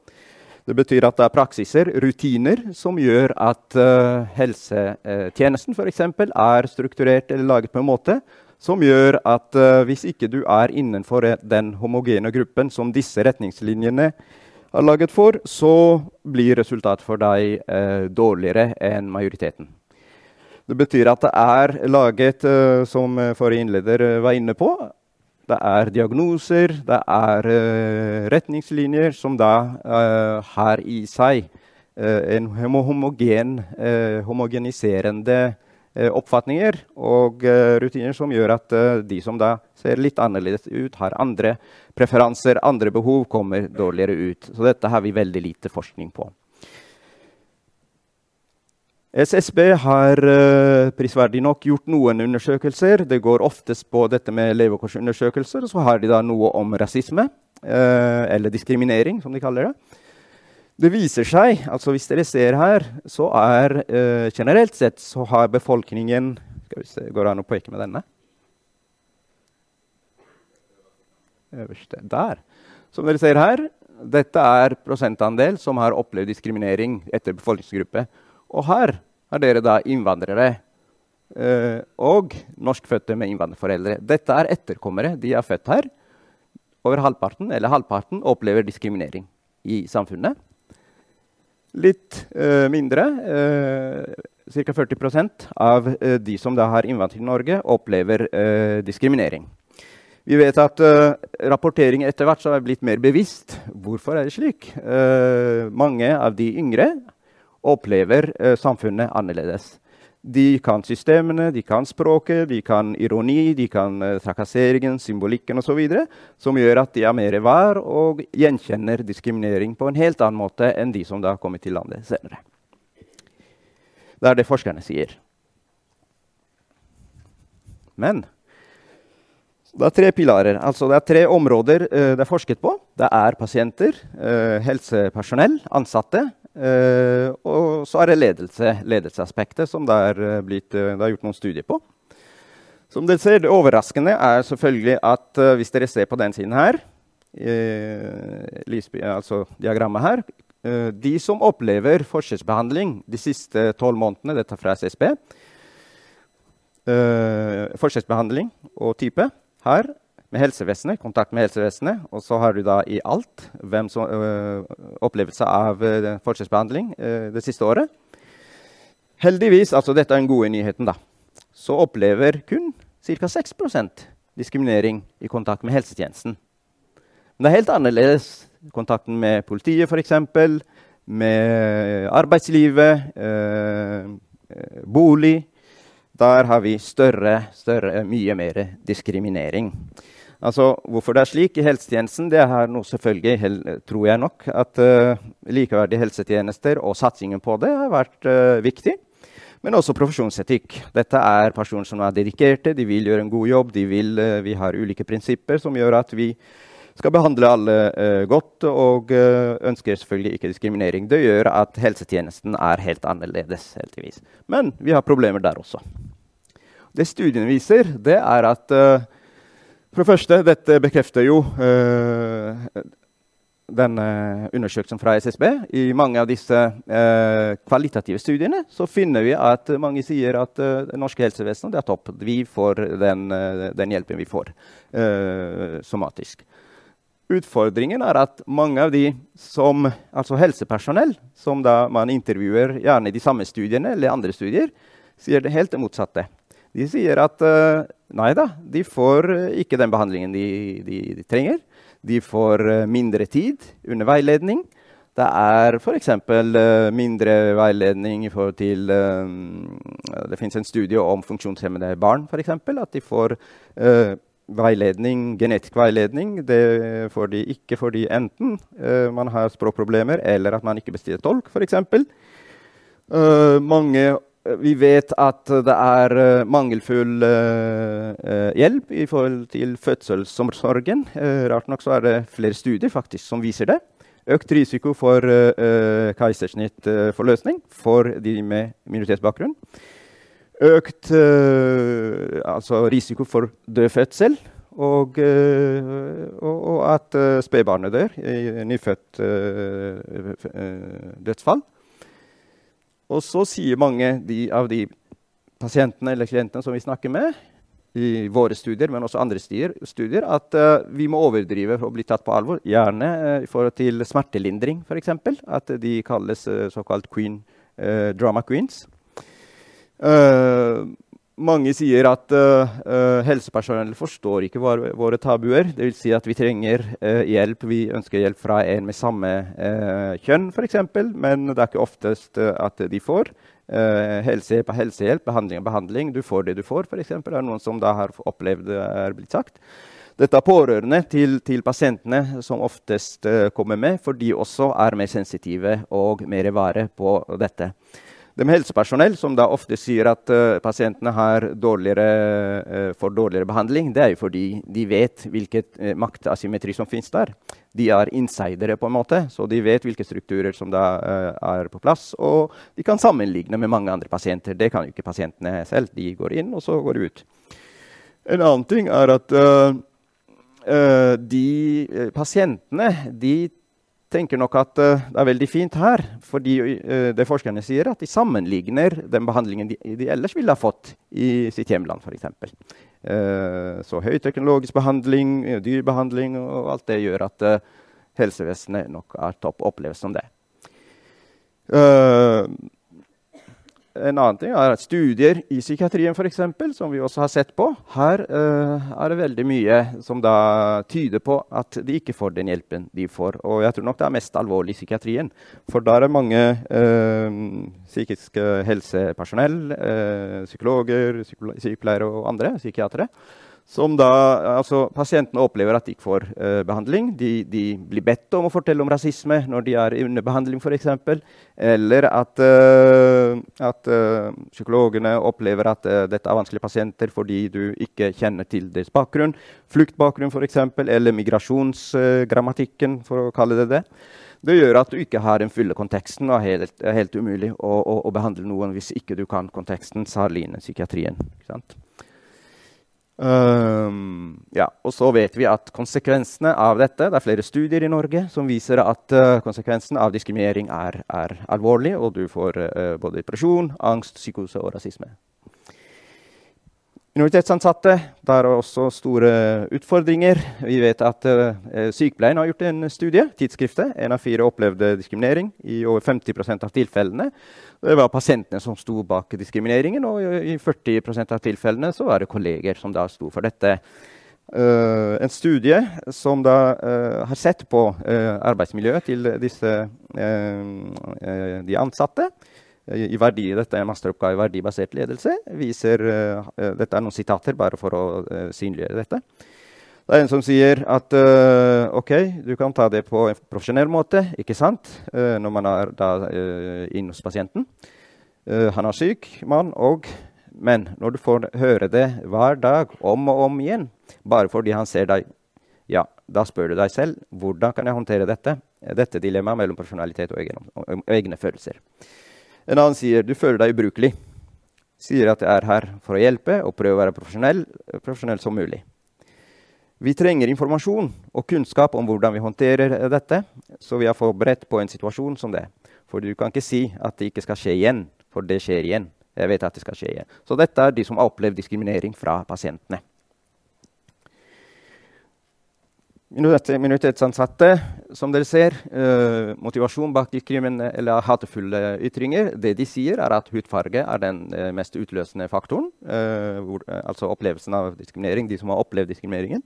Det betyr at det er praksiser, rutiner, som gjør at uh, helsetjenesten f.eks. er strukturert eller laget på en måte som gjør at uh, hvis ikke du er innenfor den homogene gruppen som disse retningslinjene er laget for, så blir resultatet for deg dårligere enn majoriteten. Det betyr at det er laget, som forrige innleder var inne på, det er diagnoser, det er retningslinjer som da har i seg en homogen, homogeniserende oppfatninger og rutiner som gjør at de som da ser litt annerledes ut, har andre preferanser, andre behov, kommer dårligere ut. Så dette har vi veldig lite forskning på. SSB har uh, prisverdig nok gjort noen undersøkelser. Det går oftest på dette med levekårsundersøkelser. Så har de da noe om rasisme, uh, eller diskriminering, som de kaller det. Det viser seg, altså hvis dere ser her, så er uh, generelt sett så har befolkningen Skal vi se, Går det an å peke med denne? Øverste. Der. Som dere ser her, dette er prosentandel som har opplevd diskriminering etter befolkningsgruppe. Og her er dere da innvandrere eh, og norskfødte med innvandrerforeldre. Dette er etterkommere. De er født her. Over halvparten eller halvparten opplever diskriminering i samfunnet. Litt eh, mindre, eh, ca. 40 av eh, de som da har innvandret til Norge, opplever eh, diskriminering. Vi vet at uh, rapportering etter hvert er blitt mer bevisst. Hvorfor er det slik? Uh, mange av de yngre opplever eh, samfunnet annerledes. De kan systemene, de kan språket, de kan ironi, de kan eh, trakasseringen, symbolikken osv. Som gjør at de er mer var og gjenkjenner diskriminering på en helt annen måte enn de som da har kommet til landet senere. Det er det forskerne sier. Men Det er tre pilarer. Altså det er tre områder uh, det er forsket på. Det er pasienter, uh, helsepersonell, ansatte. Uh, og så er det ledelse, ledelsesaspektet, som det er, blitt, det er, gjort noen studier på. Som dere ser, Det overraskende er selvfølgelig at hvis dere ser på den siden her, altså diagrammet her De som opplever forskjellsbehandling de siste tolv månedene, dette fra SSB, forskjellsbehandling og type her med helsevesenet, kontakt med helsevesenet. Og så har du da i alt hvem som, øh, opplevelse av øh, forskjellsbehandling øh, det siste året. Heldigvis, altså dette er den gode nyheten, da, så opplever kun ca. 6% diskriminering i kontakt med helsetjenesten. Men det er helt annerledes kontakten med politiet, f.eks., med arbeidslivet, øh, bolig der har vi større, større, mye mer diskriminering. Altså, Hvorfor det er slik i helsetjenesten, det er noe selvfølgelig, tror jeg nok, at uh, likeverdige helsetjenester og satsingen på det har vært uh, viktig. Men også profesjonsetikk. Dette er personer som er dedikerte, de vil gjøre en god jobb. Vil, uh, vi har ulike prinsipper som gjør at vi skal behandle alle godt, og ønsker selvfølgelig ikke diskriminering. Det gjør at helsetjenesten er helt annerledes. heldigvis. Men vi har problemer der også. Det studiene viser, det er at uh, For det første, dette bekrefter jo denne undersøkelsen fra SSB. I mange av disse eh, kvalitative studiene så finner vi at mange sier at det norske helsevesenet er topp. Vi får den, den hjelpen vi får somatisk. Utfordringen er at mange av de som, altså helsepersonell som man intervjuer gjerne i de samme studiene eller andre studier, sier det helt det motsatte. De sier at uh, nei da, de får uh, ikke den behandlingen de, de, de, trenger. De får uh, mindre tid under veiledning. Det er f.eks. Uh, mindre veiledning i forhold til Det fins en studie om funksjonshemmede barn, f.eks. At de får veiledning, genetisk. Det får de ikke fordi enten man har språkproblemer eller at man ikke bestiller tolk, f.eks. Uh, mange vi vet at det er uh, mangelfull uh, hjelp i forhold til fødselsomsorgen. Uh, rart nok så er det flere studier faktisk som viser det. Økt risiko for keisersnittforløsning for de med minoritetsbakgrunn. Økt altså risiko for død fødsel. Og, og, og at spedbarnet dør i nyfødt dødsfall. Og så sier mange de, av de pasientene eller klientene som vi snakker med, i våre studier, men også andre studier, studier at uh, vi må overdrive for å bli tatt på alvor. Gjerne uh, i forhold til smertelindring, f.eks. At de kalles uh, såkalt queen, drama queens. Mange sier at helsepersonell forstår ikke våre, våre tabuer. Dvs. Si at vi trenger hjelp. Vi ønsker hjelp fra en med samme kjønn, f.eks., men det er ikke oftest at de får. Uh, helsehjelp er helsehjelp, behandling er behandling. Du får det du får, f.eks. Det er noen som da har opplevd det er blitt sagt. Dette er pårørende til, til pasientene som oftest uh, kommer med, for de også er mer sensitive og mer vare på dette. Det med helsepersonell, som da ofte sier at uh, pasientene dårligere, uh, får dårligere behandling, det er jo fordi de vet hvilken uh, maktasymmetri som finnes der. De er insidere, på en måte, så de vet hvilke strukturer som da er på plass. Og de kan sammenligne med mange andre pasienter. Det kan jo ikke pasientene selv. De går inn, og så går de ut. En annen ting er at de pasientene de tenker nok at uh, det er veldig fint her, fordi uh, det forskerne sier, at de sammenligner den behandlingen de, de ellers ville ha fått i sitt hjemland, f.eks. Uh, så høyteknologisk behandling, dyrbehandling og alt det gjør at helsevesenet nok er topp oppleves som det. Uh, en annen ting er at studier i psykiatrien, for eksempel, som vi også har sett på. Her uh, er det veldig mye som da tyder på at de ikke får den hjelpen de får. Og jeg tror nok det er mest alvorlig i psykiatrien. For der er mange uh, psykiske helsepersonell, uh, psykologer, sykepleiere og andre psykiatere som da, altså Pasientene opplever at de ikke får uh, behandling. De, de, blir bedt om å fortelle om rasisme når de er under behandling, f.eks. Eller at, uh, at uh, psykologene opplever at dette er vanskelige pasienter fordi du ikke kjenner til deres bakgrunn. Fluktbakgrunn, f.eks., eller migrasjonsgrammatikken, for å kalle det det. Det gjør at du ikke har den fulle konteksten, og er helt, helt umulig å, å, å, behandle noen hvis ikke du kan konteksten, særlig innen psykiatrien. Ikke sant? Um, ja, og så vet vi at konsekvensene av dette Det er flere studier i Norge som viser at uh, konsekvensen av diskriminering er, er, alvorlig, og du får uh, både depresjon, angst, psykose og rasisme. Minoritetsansatte der er også store utfordringer. Vi vet at uh, Sykepleien har gjort en studie. Tidsskriftet. En av fire opplevde diskriminering i over 50% av tilfellene. Det var pasientene som sto bak diskrimineringen, og i 40% av tilfellene så var det kolleger som da sto for dette. Uh, en studie som da uh, har sett på arbeidsmiljøet til disse, de ansatte. I verdi, dette er en masteroppgave i verdibasert ledelse. Viser, dette er noen sitater bare for å synliggjøre dette. Det er en som sier at uh, OK, du kan ta det på en profesjonell måte, ikke sant? Uh, når man er da uh, inn hos pasienten. han er syk, mann, og Men når du får høre det hver dag, om og om igjen, bare fordi han ser deg, ja, da spør du deg selv hvordan kan jeg håndtere dette? Dette dilemmaet mellom profesjonalitet og, egen, og egne følelser. En annen sier du føler deg ubrukelig. Sier at jeg er her for å hjelpe og prøve å være profesjonell, profesjonell som mulig. Vi trenger informasjon og kunnskap om hvordan vi håndterer dette, så vi er forberedt på en situasjon som det. For du kan ikke si at det ikke skal skje igjen, for det skjer igjen. Jeg vet at det skal skje igjen. Så dette er de som har opplevd diskriminering fra pasientene. Minoritetsansatte, som dere ser, uh, motivasjon bak diskriminering eller hatefulle ytringer. Det de sier, er at hudfarge er den uh, mest utløsende faktoren. Uh, hvor, altså opplevelsen av diskriminering, de som har opplevd diskrimineringen.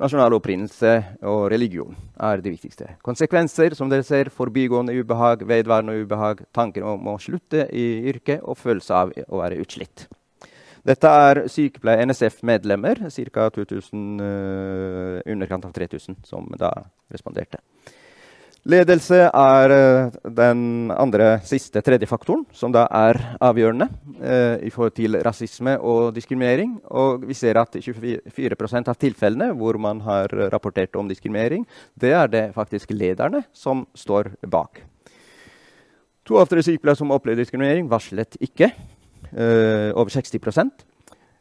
Nasjonal opprinnelse og religion er det viktigste. Konsekvenser, som dere ser, forbigående ubehag, vedvarende ubehag, tanker om å slutte i yrket og følelse av å være utslitt. Dette er sykepleier NSF-medlemmer, ca. Uh, underkant av 3000, som da responderte. Ledelse er uh, den andre, siste, tredje faktoren, som da er avgjørende eh, i forhold til rasisme og diskriminering. Og vi ser at 24% av tilfellene hvor man har rapportert om diskriminering, det er det faktisk lederne som står bak. To av tre sykepleiere som opplevde diskriminering, varslet ikke. Uh, over 60%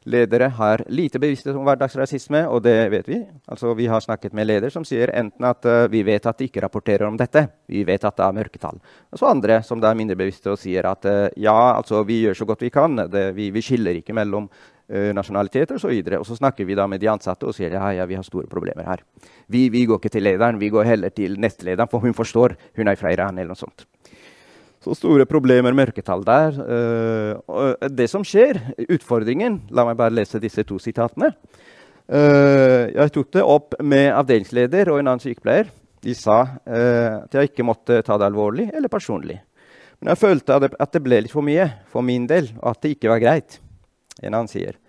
Ledere har lite bevissthet om hverdagsrasisme, og det vet vi. Altså, vi har snakket med ledere som sier enten at uh, vi vet at de ikke rapporterer om dette, vi vet at det er mørketall. Og så andre som er mindre bevisste og sier at uh, ja, altså, vi gjør så godt vi kan. Det, vi, vi, skiller ikke mellom uh, nasjonaliteter osv. Og, så og så snakker vi da med de ansatte og sier ja, ja, vi har store problemer her. Vi, vi går ikke til lederen, vi går heller til nestlederen, for hun forstår. Hun er fra Iran eller noe sånt. Så store problemer, mørketall der. Uh, det som skjer, utfordringen La meg bare lese disse to sitatene. Uh, jeg tok det opp med avdelingsleder og en annen sykepleier. De sa uh, at jeg ikke måtte ta det alvorlig eller personlig. Men jeg følte at det ble litt for mye for min del, og at det ikke var greit. En annen sier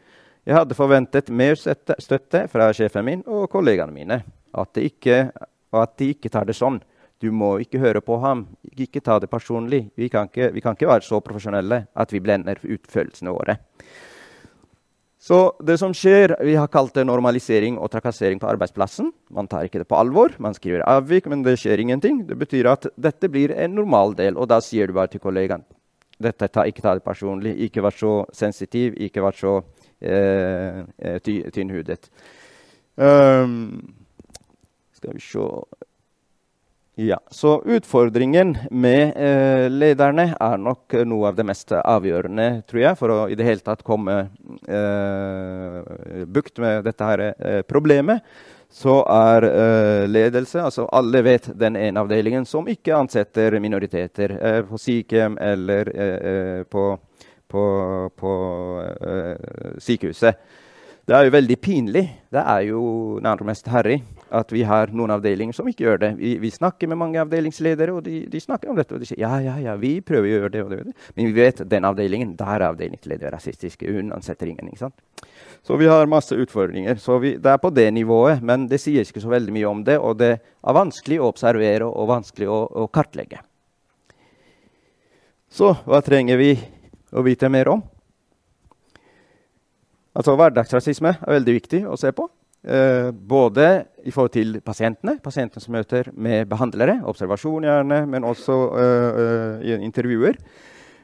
jeg hadde forventet mer støtte fra sjefen min og kollegaene mine. At, ikke, at de ikke tar det sånn. Du må ikke høre på ham. Ikke ta det personlig. Vi kan ikke, vi kan ikke være så profesjonelle at vi blender ut følelsene våre. Så det som skjer, Vi har kalt det normalisering og trakassering på arbeidsplassen. Man tar ikke det på alvor. Man skriver avvik, men det skjer ingenting. Det betyr at dette blir en normal del, og da sier du bare til kollegaen dette ta, ikke ta det personlig, ikke vær så sensitiv, ikke vær så eh, eh ty, tynnhudet. Um, skal vi se ja, Så utfordringen med eh, lederne er nok noe av det mest avgjørende, tror jeg, for å i det hele tatt komme eh, bukt med dette her, eh, problemet. Så er eh, ledelse altså Alle vet den ene avdelingen som ikke ansetter minoriteter eh, på sykehjem eller eh, på, på, på sykehuset. Det er jo veldig pinlig. Det er jo nærmest herrig at vi har noen avdelinger som ikke gjør det. Vi, vi snakker med mange avdelingsledere, og de, de, snakker om dette. Og de sier ja, ja, ja, vi prøver å gjøre det og det. Og det. Men vi vet den avdelingen, der er avdelingsleder rasistisk. Hun ansetter ingen. ikke sant? Så vi har masse utfordringer. Så vi, det er på det nivået, men det sies ikke så veldig mye om det. Og det er vanskelig å observere og vanskelig å, å kartlegge. Så hva trenger vi å vite mer om? Altså Hverdagsrasisme er veldig viktig å se på. Eh, både i forhold til pasientene, pasientene som møter med behandlere, observasjon gjerne, men også eh, eh, intervjuer.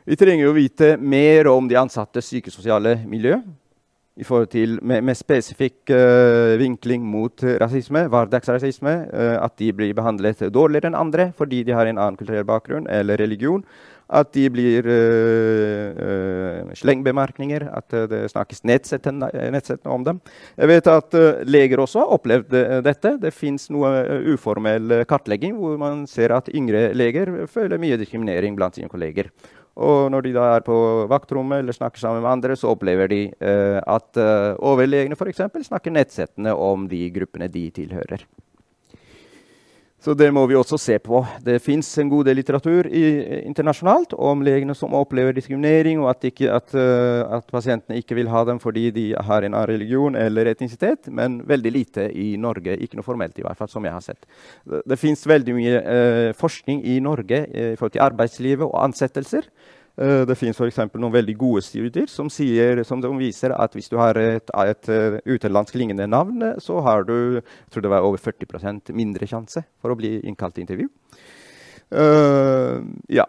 Vi trenger å vite mer om de ansattes psykososiale miljø. I forhold til med, med spesifikk uh, vinkling mot rasisme, hverdagsrasisme. Uh, at de blir behandlet dårligere enn andre fordi de har en annen kulturell bakgrunn eller religion at de blir uh, slengbemerkninger, at det snakkes nedsettende, om dem. Jeg vet at leger også har opplevd dette. Det fins noe uformell kartlegging hvor man ser at yngre leger føler mye diskriminering blant sine kolleger. Og når de da er på vaktrommet eller snakker sammen med andre, så opplever de at overlegene f.eks. snakker nedsettende om de gruppene de tilhører. Så det må vi også se på. Det fins en god del litteratur i, internasjonalt om legene som opplever diskriminering, og at, ikke, at, uh, at, pasientene ikke vil ha dem fordi de har en annen religion eller etnisitet, men veldig lite i Norge. Ikke noe formelt, i hvert fall, som jeg har sett. Det, det fins veldig mye uh, forskning i Norge uh, i forhold til arbeidslivet og ansettelser. Uh, det finnes f.eks. noen veldig gode studier som, sier, som viser at hvis du har et, et uh, utenlandsk lignende navn, så har du over 40% mindre sjanse for å bli innkalt til intervju. Uh, ja.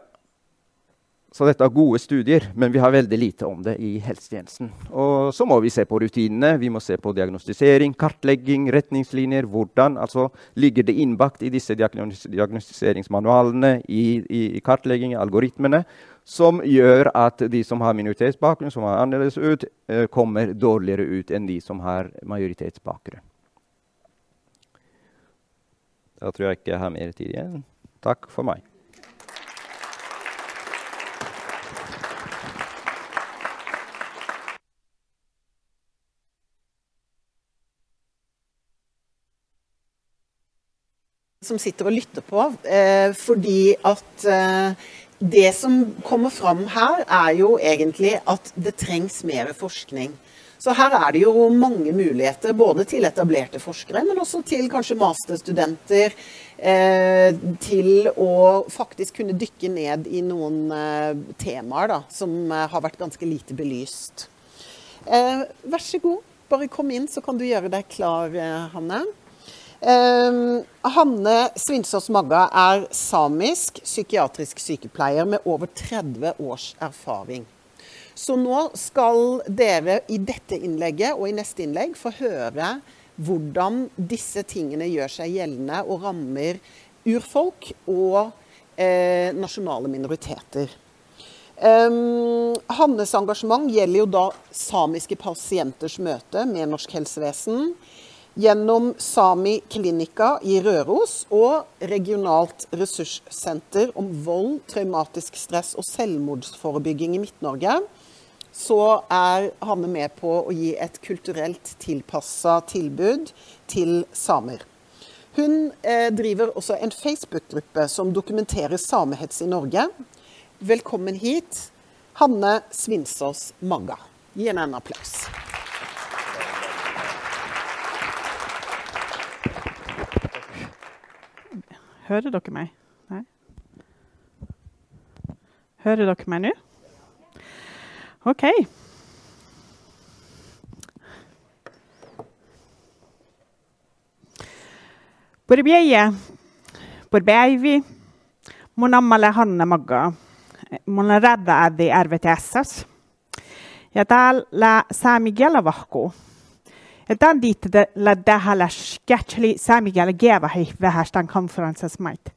Så dette er gode studier, men vi har veldig lite om det i helsetjenesten. Og så må vi se på rutinene, vi må se på diagnostisering, kartlegging, retningslinjer. Hvordan altså, ligger det innbakt i disse diagnostiseringsmanualene, i, i, i kartlegging, algoritmene? Som gjør at de som har minoritetsbakgrunn, som er annerledes ut, eh, kommer dårligere ut enn de som har majoritetsbakgrunn. Da tror jeg ikke jeg har mer tid igjen. Takk for meg. som sitter og lytter på, eh, fordi at eh, det som kommer fram her, er jo egentlig at det trengs mer forskning. Så her er det jo mange muligheter, både til etablerte forskere, men også til kanskje masterstudenter. Eh, til å faktisk kunne dykke ned i noen eh, temaer da, som eh, har vært ganske lite belyst. Vær så god, bare kom inn, så kan du gjøre deg klar, Hanne. Um, Hanne Svinsås Magga er samisk psykiatrisk sykepleier med over 30 års erfaring. Så nå skal dere i dette innlegget og i neste innlegg få høre hvordan disse tingene gjør seg gjeldende og rammer urfolk og eh, nasjonale minoriteter. Um, Hannes engasjement gjelder jo da samiske pasienters møte med norsk helsevesen gjennom Sami Klinika i Røros og Regionalt ressurssenter om vold, traumatisk stress og selvmordsforebygging i Midt-Norge, så er Hanne med på å gi et kulturelt tilpassa tilbud til samer. Hun eh, driver også en Facebook-gruppe som dokumenterer samehets i Norge. Velkommen hit, Hanne Svinsås Magga. Gi henne en applaus. Hører dere meg? Nei? Hører dere meg nå? OK. Borbjeje, borbeivi, monammale hanne magga, monaradda adi RVTSS. Ja täällä säämi kielevahku. Ja tämän diittellä tähän sketchli saamikielä gevahi vähästän konferanses might.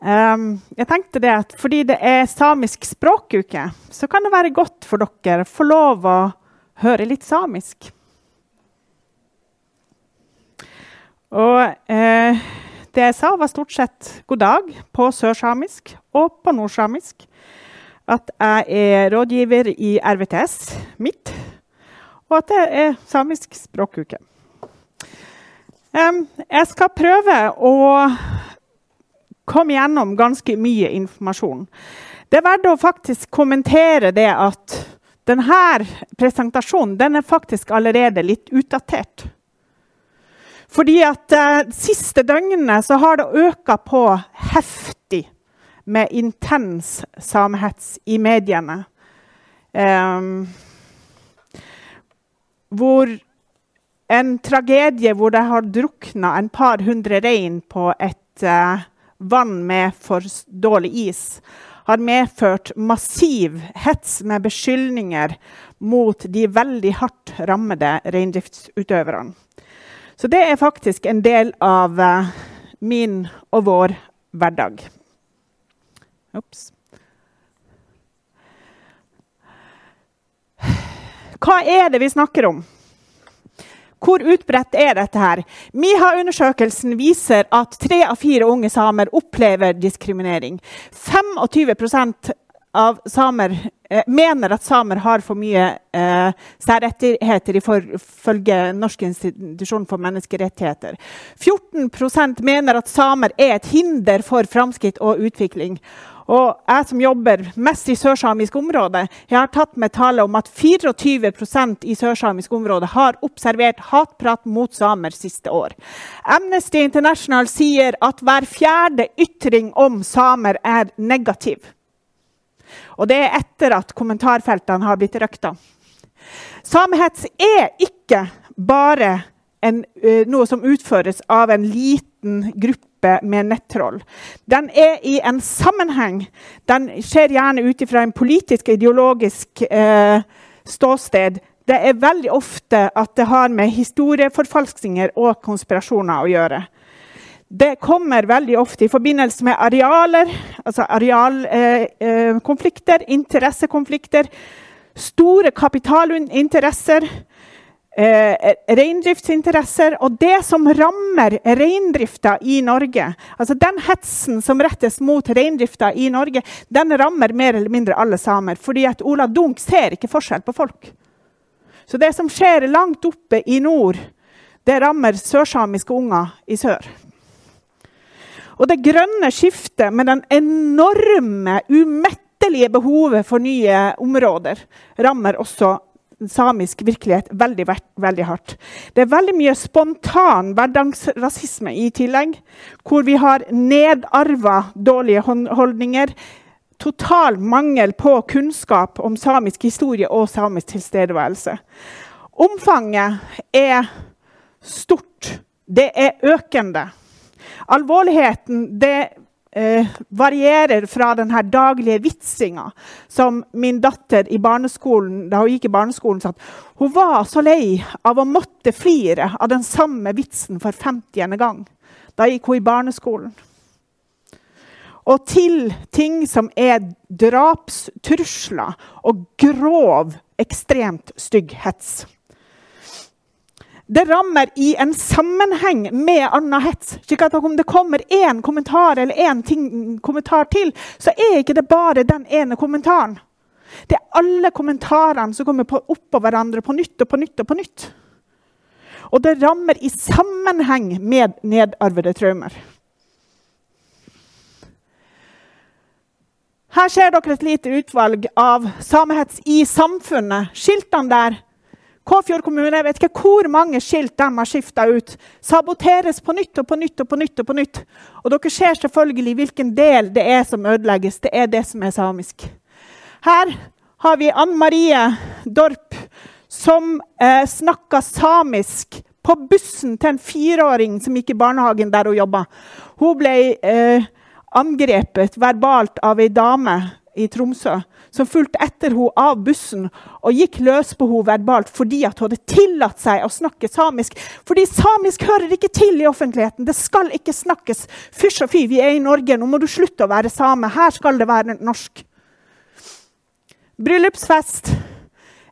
Um, jeg tenkte det at fordi det er samisk språkuke, så kan det være godt for dere å få lov å høre litt samisk. Og eh, det jeg sa, var stort sett god dag på sørsamisk og på nordsamisk. At jeg er rådgiver i RVTS mitt og at det er samisk språkuke. Jeg skal prøve å komme gjennom ganske mye informasjon. Det er verdt å faktisk kommentere det at denne presentasjonen den er faktisk allerede litt utdatert. Fordi at eh, siste døgnene så har det øka på heftig med intens samehets i mediene. Um, hvor en tragedie hvor det har drukna en par hundre rein på et uh, vann med for dårlig is, har medført massiv hets med beskyldninger mot de veldig hardt rammede reindriftsutøverne. Så det er faktisk en del av uh, min og vår hverdag. Ops. Hva er det vi snakker om? Hvor utbredt er dette? her? MIHA-undersøkelsen viser at tre av fire unge samer opplever diskriminering. 25% av samer eh, mener at samer har for mye eh, særrettigheter ifølge Norsk institusjon for menneskerettigheter. 14% mener at samer er et hinder for framskritt og utvikling. Og jeg som jobber mest i sørsamisk område, jeg har tatt med tallet om at 24% i sørsamisk område har observert hatprat mot samer siste år. Amnesty International sier at hver fjerde ytring om samer er negativ. Og det er etter at kommentarfeltene har blitt røkta. Samehets er ikke bare en, uh, noe som utføres av en liten gruppe med nettroll. Den er i en sammenheng. Den skjer gjerne ut fra en politisk ideologisk eh, ståsted. Det er veldig ofte at det har med historieforfalskninger og konspirasjoner å gjøre. Det kommer veldig ofte i forbindelse med arealer, altså arealkonflikter, eh, interessekonflikter, store kapitalinteresser eh, reindriftsinteresser. Og det som rammer reindrifta i Norge, altså den hetsen som rettes mot reindrifta i Norge, den rammer mer eller mindre alle samer. Fordi at Ola Dunk ser ikke forskjell på folk. Så det som skjer langt oppe i nord, det rammer sørsamiske unger i sør. Og det grønne skiftet med den enorme, umettelige behovet for nye områder rammer også samisk virkelighet veldig, veldig hardt. Det er veldig mye spontan hverdagsrasisme i tillegg, hvor vi har nedarva dårlige holdninger. Total mangel på kunnskap om samisk historie og samisk tilstedeværelse. Omfanget er stort. Det er økende. Alvorligheten det eh, varierer fra den daglige vitsinga som min datter i barneskolen, da hun gikk i barneskolen sa hun var så lei av å måtte flire av den samme vitsen for 50. gang. Da gikk hun i barneskolen. Og til ting som er drapstrusler og grov, ekstremt stygg hets. Det rammer i en sammenheng med annen hets. slik at Om det kommer én kommentar eller én kommentar til, så er ikke det bare den ene kommentaren. Det er alle kommentarene som kommer på, oppå hverandre på nytt og på nytt. Og på nytt. Og det rammer i sammenheng med nedarvede traumer. Her ser dere et lite utvalg av samehets i samfunnet. Skiltene der Kåfjord kommune jeg vet ikke hvor mange skilt de har skifta ut. Saboteres på nytt og på nytt og på nytt. Og på nytt. Og dere ser selvfølgelig hvilken del det er som ødelegges. Det er det som er samisk. Her har vi Ann Marie Dorp som eh, snakka samisk på bussen til en fireåring som gikk i barnehagen der hun jobba. Hun ble eh, angrepet verbalt av ei dame i Tromsø som fulgte etter henne av bussen og gikk løs på henne verbalt fordi hun hadde tillatt seg å snakke samisk. Fordi samisk hører ikke til i offentligheten. Det skal ikke snakkes. Fysj og fy, vi er i Norge, nå må du slutte å være same. Her skal det være norsk. Bryllupsfest.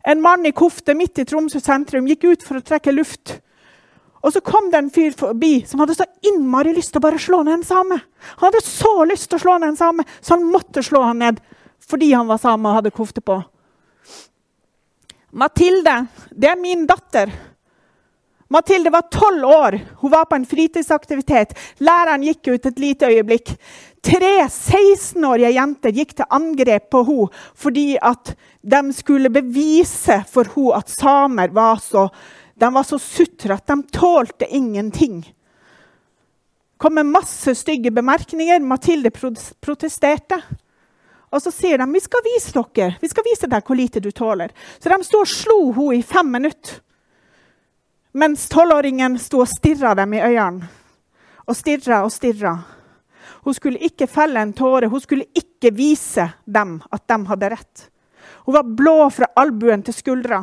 En mann i kofte midt i Tromsø sentrum gikk ut for å trekke luft. Og så kom det en fyr forbi som hadde så innmari lyst til å bare slå ned en same. Han hadde så lyst til å slå ned en same, så han måtte slå han ned fordi han var same og hadde kofte på. Mathilde, det er min datter. Mathilde var tolv år. Hun var på en fritidsaktivitet. Læreren gikk ut et lite øyeblikk. Tre 16-årige jenter gikk til angrep på henne fordi at de skulle bevise for henne at samer var så, de var så sutre at de tålte ingenting. kom med masse stygge bemerkninger. Mathilde protesterte. Og så sier de vi skal vise dere, vi skal vise deg hvor lite du tåler. Så de sto og slo henne i fem minutter. Mens tolvåringen sto og stirra dem i øynene. Og stirra og stirra. Hun skulle ikke felle en tåre. Hun skulle ikke vise dem at de hadde rett. Hun var blå fra albuen til skuldra.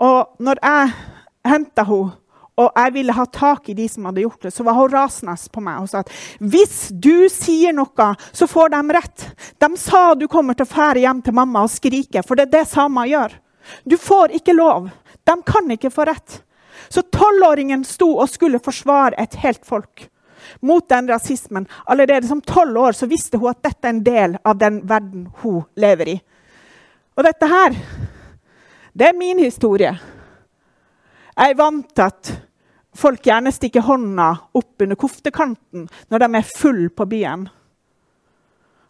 Og når jeg henta henne, og jeg ville ha tak i de som hadde gjort det, så var hun rasende på meg og sa at hvis du sier noe, så får de rett. De sa du kommer til å fære hjem til mamma og skrike, for det er det samer gjør. Du får ikke lov. De kan ikke få rett. Så tolvåringen sto og skulle forsvare et helt folk mot den rasismen. Allerede som tolv år så visste hun at dette er en del av den verden hun lever i. Og dette her, det er min historie. Jeg er vant til at folk gjerne stikker hånda opp under koftekanten når de er full på byen.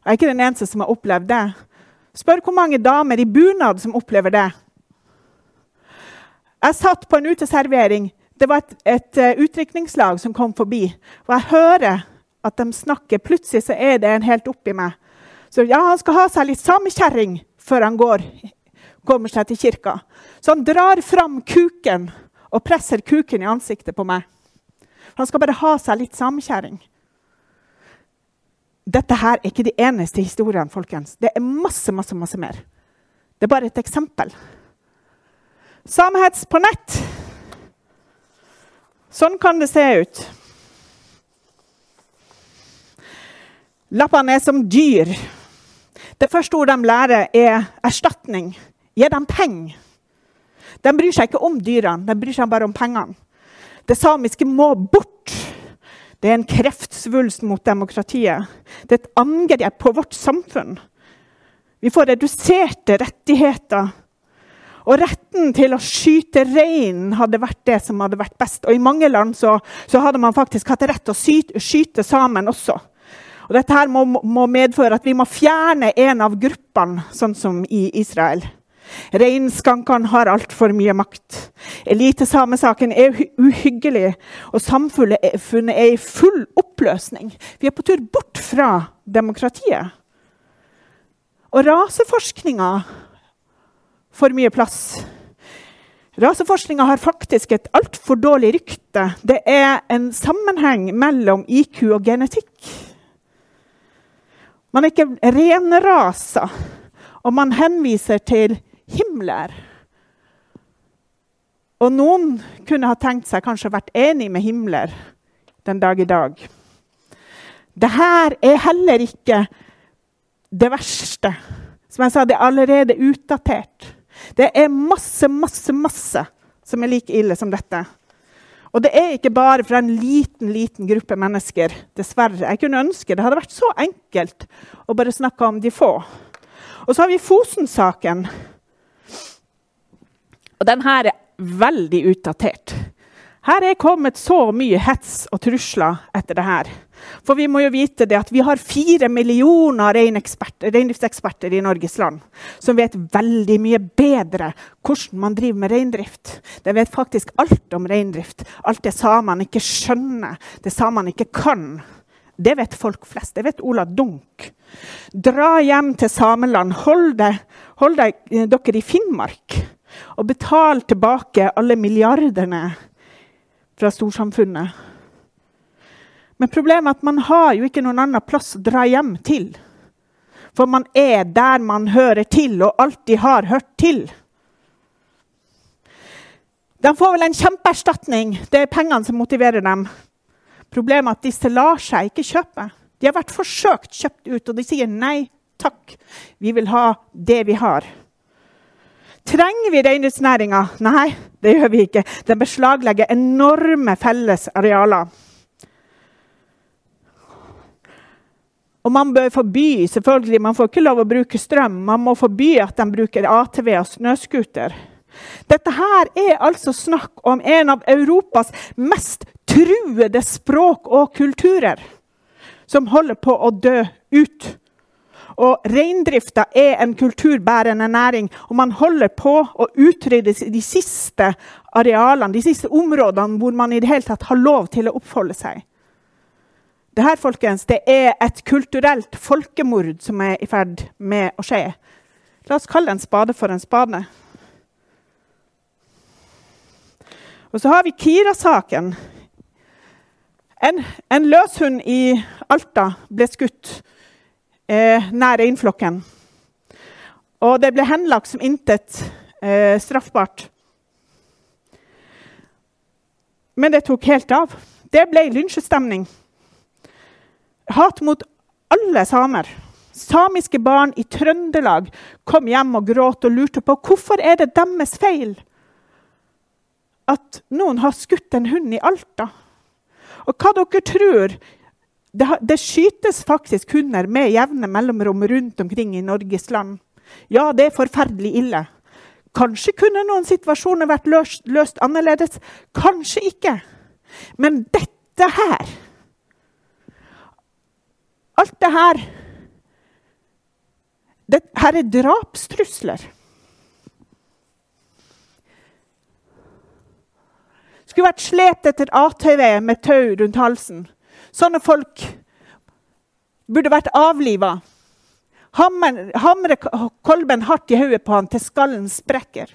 Jeg er ikke den eneste som har opplevd det. Spør hvor mange damer i bunad som opplever det. Jeg satt på en uteservering. Det var et, et uh, utdrikningslag som kom forbi. Og jeg hører at de snakker. Plutselig så er det en helt oppi meg. Så ja, han skal ha seg litt samekjerring før han går, kommer seg til kirka. Så han drar fram kuken og presser kuken i ansiktet på meg. Han skal bare ha seg litt samkjæring. Dette her er ikke de eneste historiene, folkens. Det er masse, masse, masse mer. Det er bare et eksempel. Samhets på nett. Sånn kan det se ut. Lappene er som dyr. Det første ordet de lærer, er erstatning. Gi dem penger. De bryr seg ikke om dyrene, de bryr seg bare om pengene. Det samiske må bort. Det er en kreftsvulst mot demokratiet. Det er et angrep på vårt samfunn. Vi får reduserte rettigheter og retten til å skyte rein hadde vært det som hadde vært best. Og i mange land så, så hadde man faktisk hatt rett til å skyte, skyte sammen også. Og dette her må, må, medføre at vi må fjerne en av gruppene, sånn som i Israel. Reinskankene har altfor mye makt. Elitesamesaken er uhyggelig, og samfunnet er i full oppløsning. Vi er på tur bort fra demokratiet. Og raseforskninga får mye plass. Raseforskninga har faktisk et altfor dårlig rykte. Det er en sammenheng mellom IQ og genetikk. Man er ikke renrasa, og man henviser til Himmler. Og noen kunne ha tenkt seg kanskje vært enig med Himmler den dag i dag. Dette er heller ikke det verste. Som jeg sa, det er allerede utdatert. Det er masse, masse, masse som er like ille som dette. Og det er ikke bare fra en liten liten gruppe mennesker. Dessverre. Jeg kunne ønske det hadde vært så enkelt å bare snakke om de få. Og så har vi Fosen-saken. Og den her er veldig utdatert. Her er kommet så mye hets og trusler etter det her. For vi må jo vite det at vi har fire millioner reindriftseksperter i Norges land som vet veldig mye bedre hvordan man driver med reindrift. De vet faktisk alt om reindrift. Alt det samene ikke skjønner, det samene ikke kan. Det vet folk flest. Det vet Ola Dunk. Dra hjem til sameland. Hold, deg, hold deg, eh, dere i Finnmark. Og betale tilbake alle milliardene fra storsamfunnet. Men problemet er at man har jo ikke noen annen plass å dra hjem til. For man er der man hører til, og alltid har hørt til. De får vel en kjempeerstatning. Det er pengene som motiverer dem. Problemet er at disse lar seg ikke kjøpe. De har vært forsøkt kjøpt ut, og de sier nei takk. Vi vil ha det vi har. Trenger vi reindriftsnæringa? Nei, det gjør vi ikke. Den beslaglegger enorme felles arealer. Og man bør forby selvfølgelig, man får ikke lov å bruke strøm. Man må forby at de bruker ATV og snøscooter. Dette her er altså snakk om en av Europas mest truede språk og kulturer, som holder på å dø ut. Og Reindrifta er en kulturbærende næring, og man holder på å utrydde de siste arealene, de siste områdene hvor man i det hele tatt har lov til å oppholde seg. Det her folkens, det er et kulturelt folkemord som er i ferd med å skje. La oss kalle en spade for en spade. Og så har vi Kira-saken. En, en løshund i Alta ble skutt eh, nær reinflokken. Og det ble henlagt som intet eh, straffbart. Men det tok helt av. Det ble lynsjestemning hat mot alle samer. Samiske barn i Trøndelag kom hjem og gråt og lurte på hvorfor er det deres feil at noen har skutt en hund i Alta. Og hva dere tror det, det skytes faktisk hunder med jevne mellomrom rundt omkring i Norges land. Ja, det er forferdelig ille. Kanskje kunne noen situasjoner vært løst, løst annerledes. Kanskje ikke. Men dette her Alt det her det her er drapstrusler. Skulle vært slet etter ATV med tau rundt halsen. Sånne folk burde vært avliva. Hamre kolben hardt i hodet på han til skallen sprekker.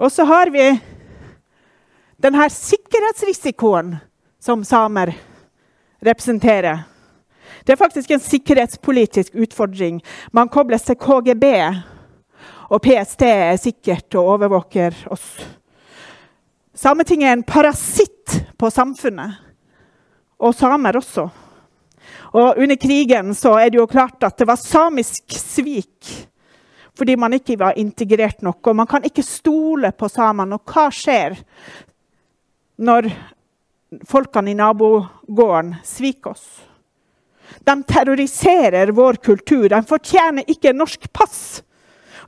Og så har vi denne sikkerhetsrisikoen som samer representerer. Det er faktisk en sikkerhetspolitisk utfordring. Man kobles til KGB, og PST er sikkert og overvåker oss. Sametinget er en parasitt på samfunnet, og samer også. Og under krigen er det jo klart at det var samisk svik fordi man ikke var integrert nok. Og man kan ikke stole på samene. Og hva skjer når folkene i nabogården sviker oss? De terroriserer vår kultur. De fortjener ikke norsk pass.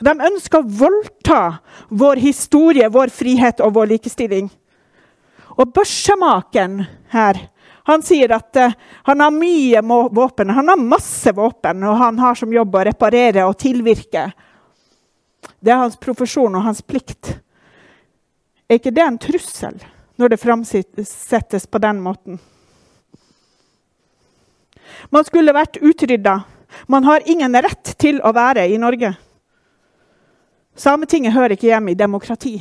De ønsker å voldta vår historie, vår frihet og vår likestilling. Og børsemakeren her han sier at uh, han har mye våpen. Han har masse våpen, og han har som jobb å reparere og tilvirke. Det er hans profesjon og hans plikt. Er ikke det en trussel når det framsettes på den måten? Man skulle vært utrydda. Man har ingen rett til å være i Norge. Sametinget hører ikke hjemme i demokrati.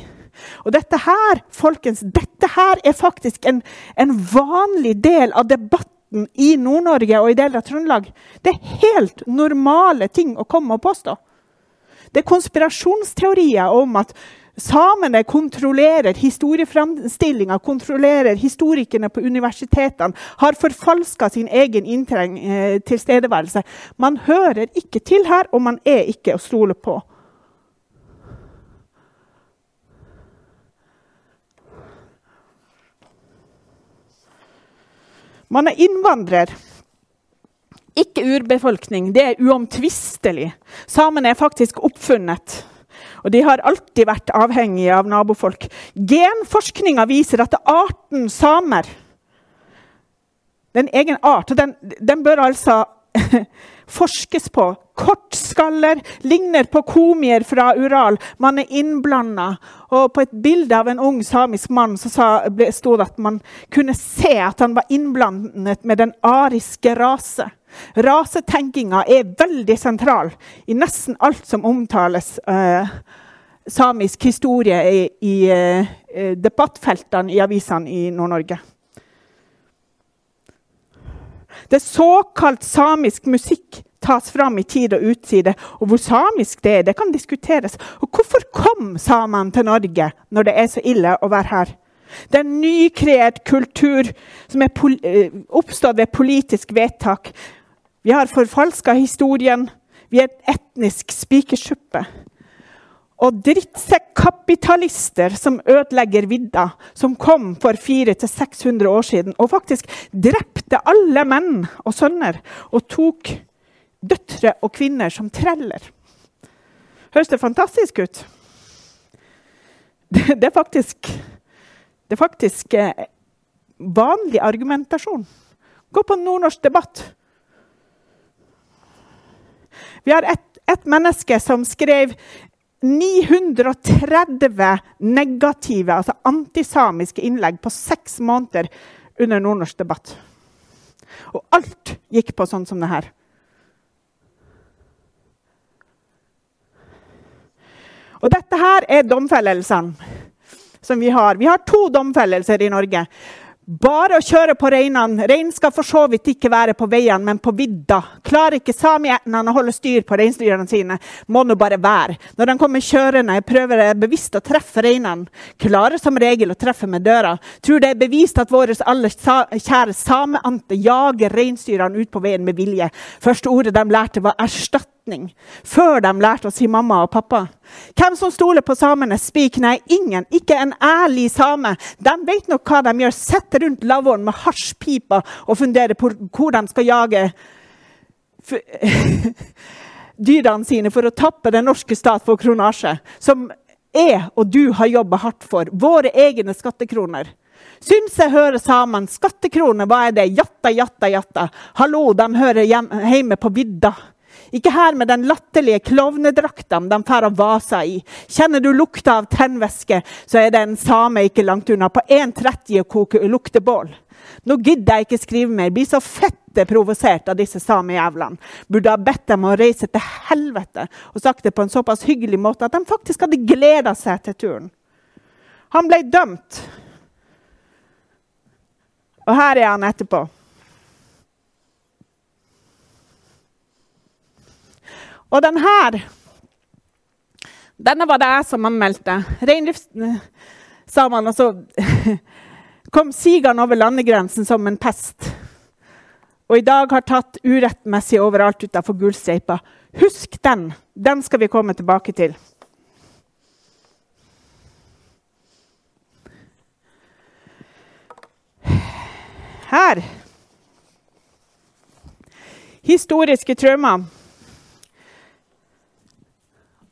Og dette her, folkens, dette her er faktisk en, en vanlig del av debatten i Nord-Norge og i deler av Trøndelag. Det er helt normale ting å komme og påstå. Det er konspirasjonsteorier om at samene kontrollerer historieframstillinga, kontrollerer historikerne på universitetene, har forfalska sin egen inntreng, eh, tilstedeværelse. Man hører ikke til her, og man er ikke å stole på. Man er innvandrer. Ikke urbefolkning. Det er uomtvistelig. Samene er faktisk oppfunnet. Og de har alltid vært avhengige av nabofolk. Genforskninga viser at arten samer Den egen art. Den, den bør altså forskes på. Kortskaller ligner på komier fra Ural. Man er innblanda. Og på et bilde av en ung samisk mann så sto det at man kunne se at han var innblandet med den ariske rase. Rasetenkinga er veldig sentral i nesten alt som omtales eh, samisk historie i, i eh, debattfeltene i avisene i Nord-Norge. Det såkalt samisk musikk tas fram i tid og utside. Og hvor samisk det er, det kan diskuteres. Og hvorfor kom samene til Norge når det er så ille å være her? Det er en nykreert kultur som er oppstått ved politisk vedtak. Vi har forfalska historien. Vi er et etnisk spikerssuppe. og drittsekkapitalister som ødelegger vidda, som kom for 400-600 år siden og faktisk drepte alle menn og sønner og tok døtre og kvinner som treller. Høres det fantastisk ut? Det, det er faktisk, det er faktisk eh, vanlig argumentasjon. Gå på nordnorsk debatt. Vi har et, et menneske som skrev 930 negative, altså antisamiske innlegg på seks måneder under nordnorsk debatt. Og alt gikk på sånn som det her. Og dette her er domfellelsene som vi har. Vi har to domfellelser i Norge. Bare å kjøre på reinene. Rein skal for så vidt ikke være på veiene, men på vidda. Klarer ikke samietnene å holde styr på reinsdyrene sine, må nå bare være. Når de kommer kjørende, prøver jeg bevisst å treffe reinene. Klarer som regel å treffe med døra. Tror det er bevist at våre aller kjære sameante jager reinsdyrene ut på veien med vilje. Første ordet de lærte, var erstatt før de lærte å si mamma og pappa. Hvem som stoler på samene? Spik? Nei, ingen. Ikke en ærlig same. De vet nok hva de gjør. Sitter rundt lavvoen med hasjpipa og funderer på hvor de skal jage dyrene sine for å tappe den norske stat for kronasje. Som jeg og du har jobba hardt for. Våre egne skattekroner. Syns jeg hører samene. Skattekroner, hva er det? Jatta, jatta, jatta. Hallo, de hører hjemme på vidda. Ikke her med den latterlige klovnedrakta de får av vasa i. Kjenner du lukta av tennvæske, så er det en same ikke langt unna. På 1,30 å koke luktebål. Nå gidder jeg ikke skrive mer. Blir så fette provosert av disse samejævlene. Burde ha bedt dem å reise til helvete og sagt det på en såpass hyggelig måte at de faktisk hadde gleda seg til turen. Han ble dømt. Og her er han etterpå. Og den her Denne var det jeg som anmeldte. Reindriftssamene altså, kom sigeren over landegrensen som en pest. Og i dag har tatt urettmessig overalt utafor Gullstreipa. Husk den! Den skal vi komme tilbake til. Her Historiske traumer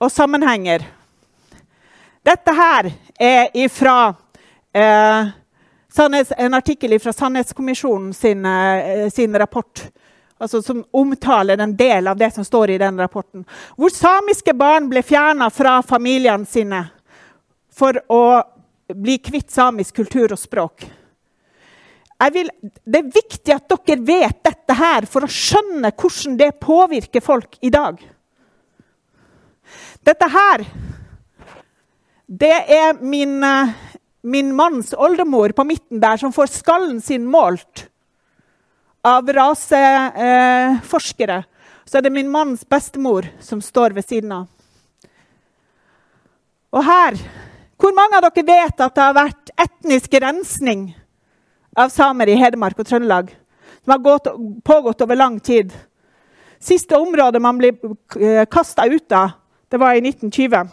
og sammenhenger. Dette her er ifra eh, en artikkel fra Sannhetskommisjonen sin, eh, sin rapport. Altså, som omtaler en del av det som står i den rapporten. Hvor samiske barn ble fjerna fra familiene sine for å bli kvitt samisk kultur og språk. Vil, det er viktig at dere vet dette her for å skjønne hvordan det påvirker folk i dag. Dette her det er min, eh, min manns oldemor på midten der som får skallen sin målt av raseforskere. Eh, Så er det min manns bestemor som står ved siden av. Og her Hvor mange av dere vet at det har vært etnisk rensning av samer i Hedmark og Trøndelag? Som har gått, pågått over lang tid. Siste området man blir eh, kasta ut av, det var i 1920.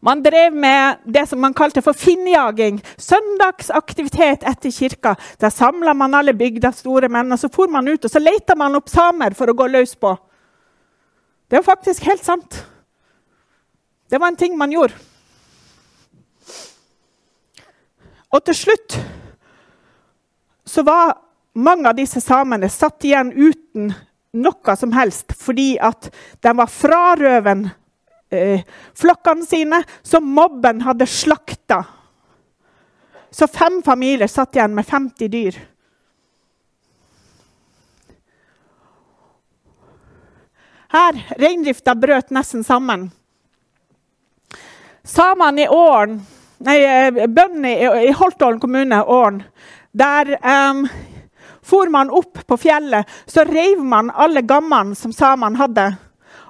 Man drev med det som man kalte for finnjaging. Søndagsaktivitet etter kirka. Der samla man alle bygdas store menn, og så for man ut og så leita man opp samer for å gå løs på. Det var faktisk helt sant. Det var en ting man gjorde. Og til slutt så var mange av disse samene satt igjen uten noe som helst fordi at de var frarøven eh, flokkene sine, som mobben hadde slakta. Så fem familier satt igjen med 50 dyr. Her reindrifta brøt nesten sammen. Samene i Åren, nei, eh, Bøndene i, Holtålen kommune, Åren, der um, For man opp på fjellet, så reiv man alle gammene som samene hadde.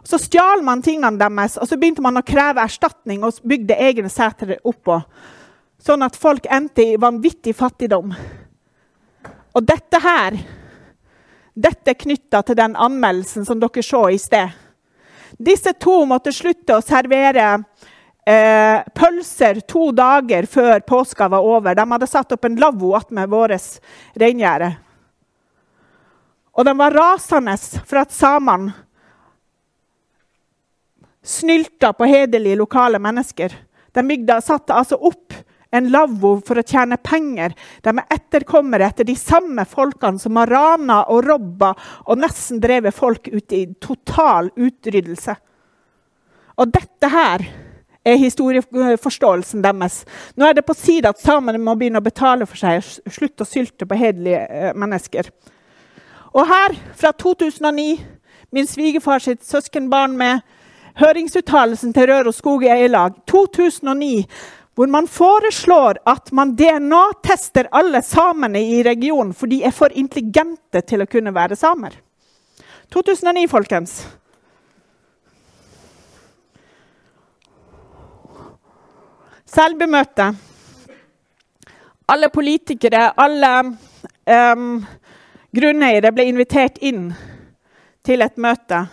Så stjal man tingene deres, og så begynte man å kreve erstatning og bygde egne setre oppå. Sånn at folk endte i vanvittig fattigdom. Og dette her dette er knytta til den anmeldelsen som dere så i sted. Disse to måtte slutte å servere eh, pølser to dager før påska var over. De hadde satt opp en lavvo attmed vårt reingjerde. Og de var rasende for at samene snylta på hederlige lokale mennesker. De bygde, satte altså opp en lavvo for å tjene penger. De er etterkommere etter de samme folkene som har rana og robba og nesten drevet folk ut i total utryddelse. Og dette her er historieforståelsen deres. Nå er det på tide at samene må begynne å betale for seg og slutte å sylte på hederlige eh, mennesker. Og her, fra 2009, min svigerfars søskenbarn med høringsuttalelsen til Røros Skog Eierlag 2009, hvor man foreslår at man DNA-tester alle samene i regionen, for de er for intelligente til å kunne være samer. 2009, folkens. Selvbemøte. Alle politikere, alle um, grunneiere ble invitert inn til et møte.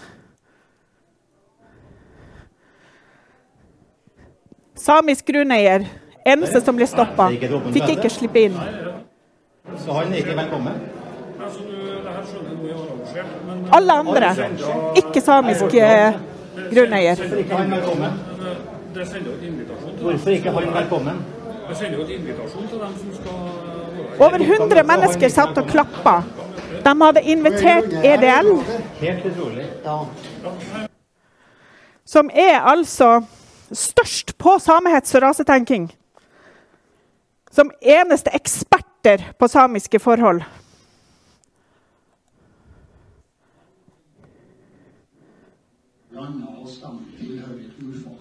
Samisk grunneier, eneste som ble stoppa, fikk ikke slippe inn. Så han er ikke velkommen? Alle andre, ikke samisk eh, grunneier. Hvorfor ikke han velkommen? Over 100 mennesker satt og klappa. De hadde invitert EDL, Helt utrolig. som er altså størst på samehets og rasetenking. Som eneste eksperter på samiske forhold.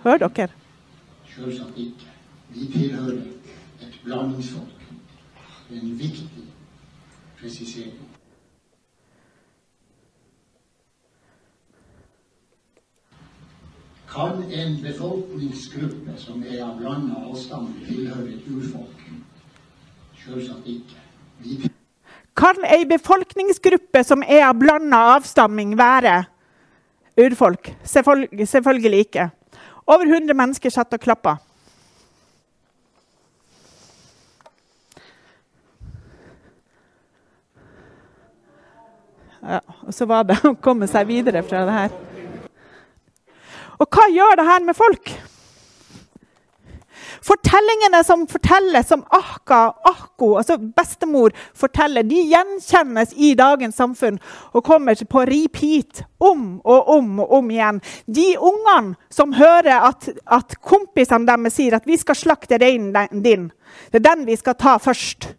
Hør dere. Selvsagt ikke. Vi tilhører et blandingsfolk. En viktig presisering. Kan en befolkningsgruppe som er av blanda avstand, tilhøre et urfolk? Selvsagt ikke. Vi Kan ei befolkningsgruppe som er av blanda avstamming, være urfolk? Selvfølgelig, selvfølgelig ikke. Over 100 mennesker satt og klappa. Ja, og så var det å komme seg videre fra det her. Og hva gjør det her med folk? Fortellingene som fortelles, som Akka, Akko, altså bestemor forteller, de gjenkjennes i dagens samfunn og kommer på repeat om og om og om igjen. De ungene som hører at, at kompisene deres sier at vi skal slakte reinen din, det er den vi skal ta først.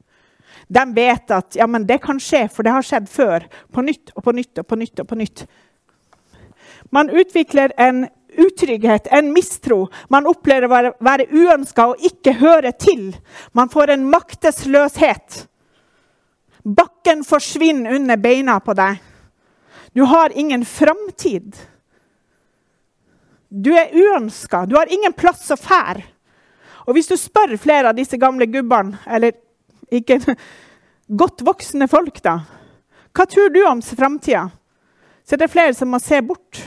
De vet at ja, det kan skje, for det har skjedd før. På nytt og på nytt og på nytt. og på nytt. Man utvikler en utrygghet, en mistro. Man opplever å være, være uønska og ikke høre til. Man får en maktesløshet. Bakken forsvinner under beina på deg. Du har ingen framtid. Du er uønska. Du har ingen plass å fære. Og hvis du spør flere av disse gamle gubbene, eller ikke godt voksne folk, da Hva tror du om framtida? Så er det flere som må se bort.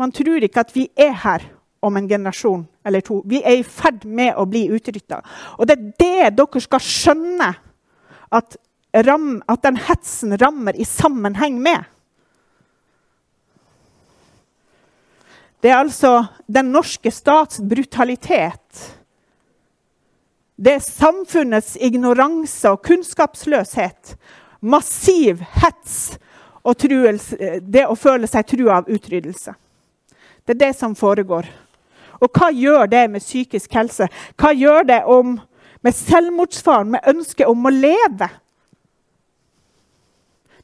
Man tror ikke at vi er her om en generasjon eller to. Vi er i ferd med å bli utrydda. Og det er det dere skal skjønne at, ram, at den hetsen rammer i sammenheng med. Det er altså den norske stats brutalitet. Det er samfunnets ignoranse og kunnskapsløshet. Massiv hets og truelse, det å føle seg trua av utryddelse. Det er det som foregår. Og hva gjør det med psykisk helse? Hva gjør det om, med selvmordsfaren, med ønsket om å leve?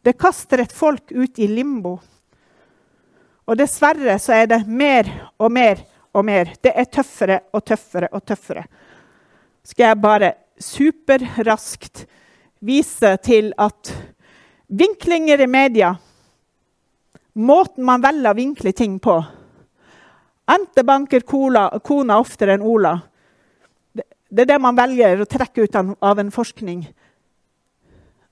Det kaster et folk ut i limbo. Og dessverre så er det mer og mer og mer. Det er tøffere og tøffere og tøffere. Skal jeg bare superraskt vise til at vinklinger i media Måten man velger å vinkle ting på Ente banker cola, kona oftere enn Ola. Det, er det man velger å trekke ut av, en forskning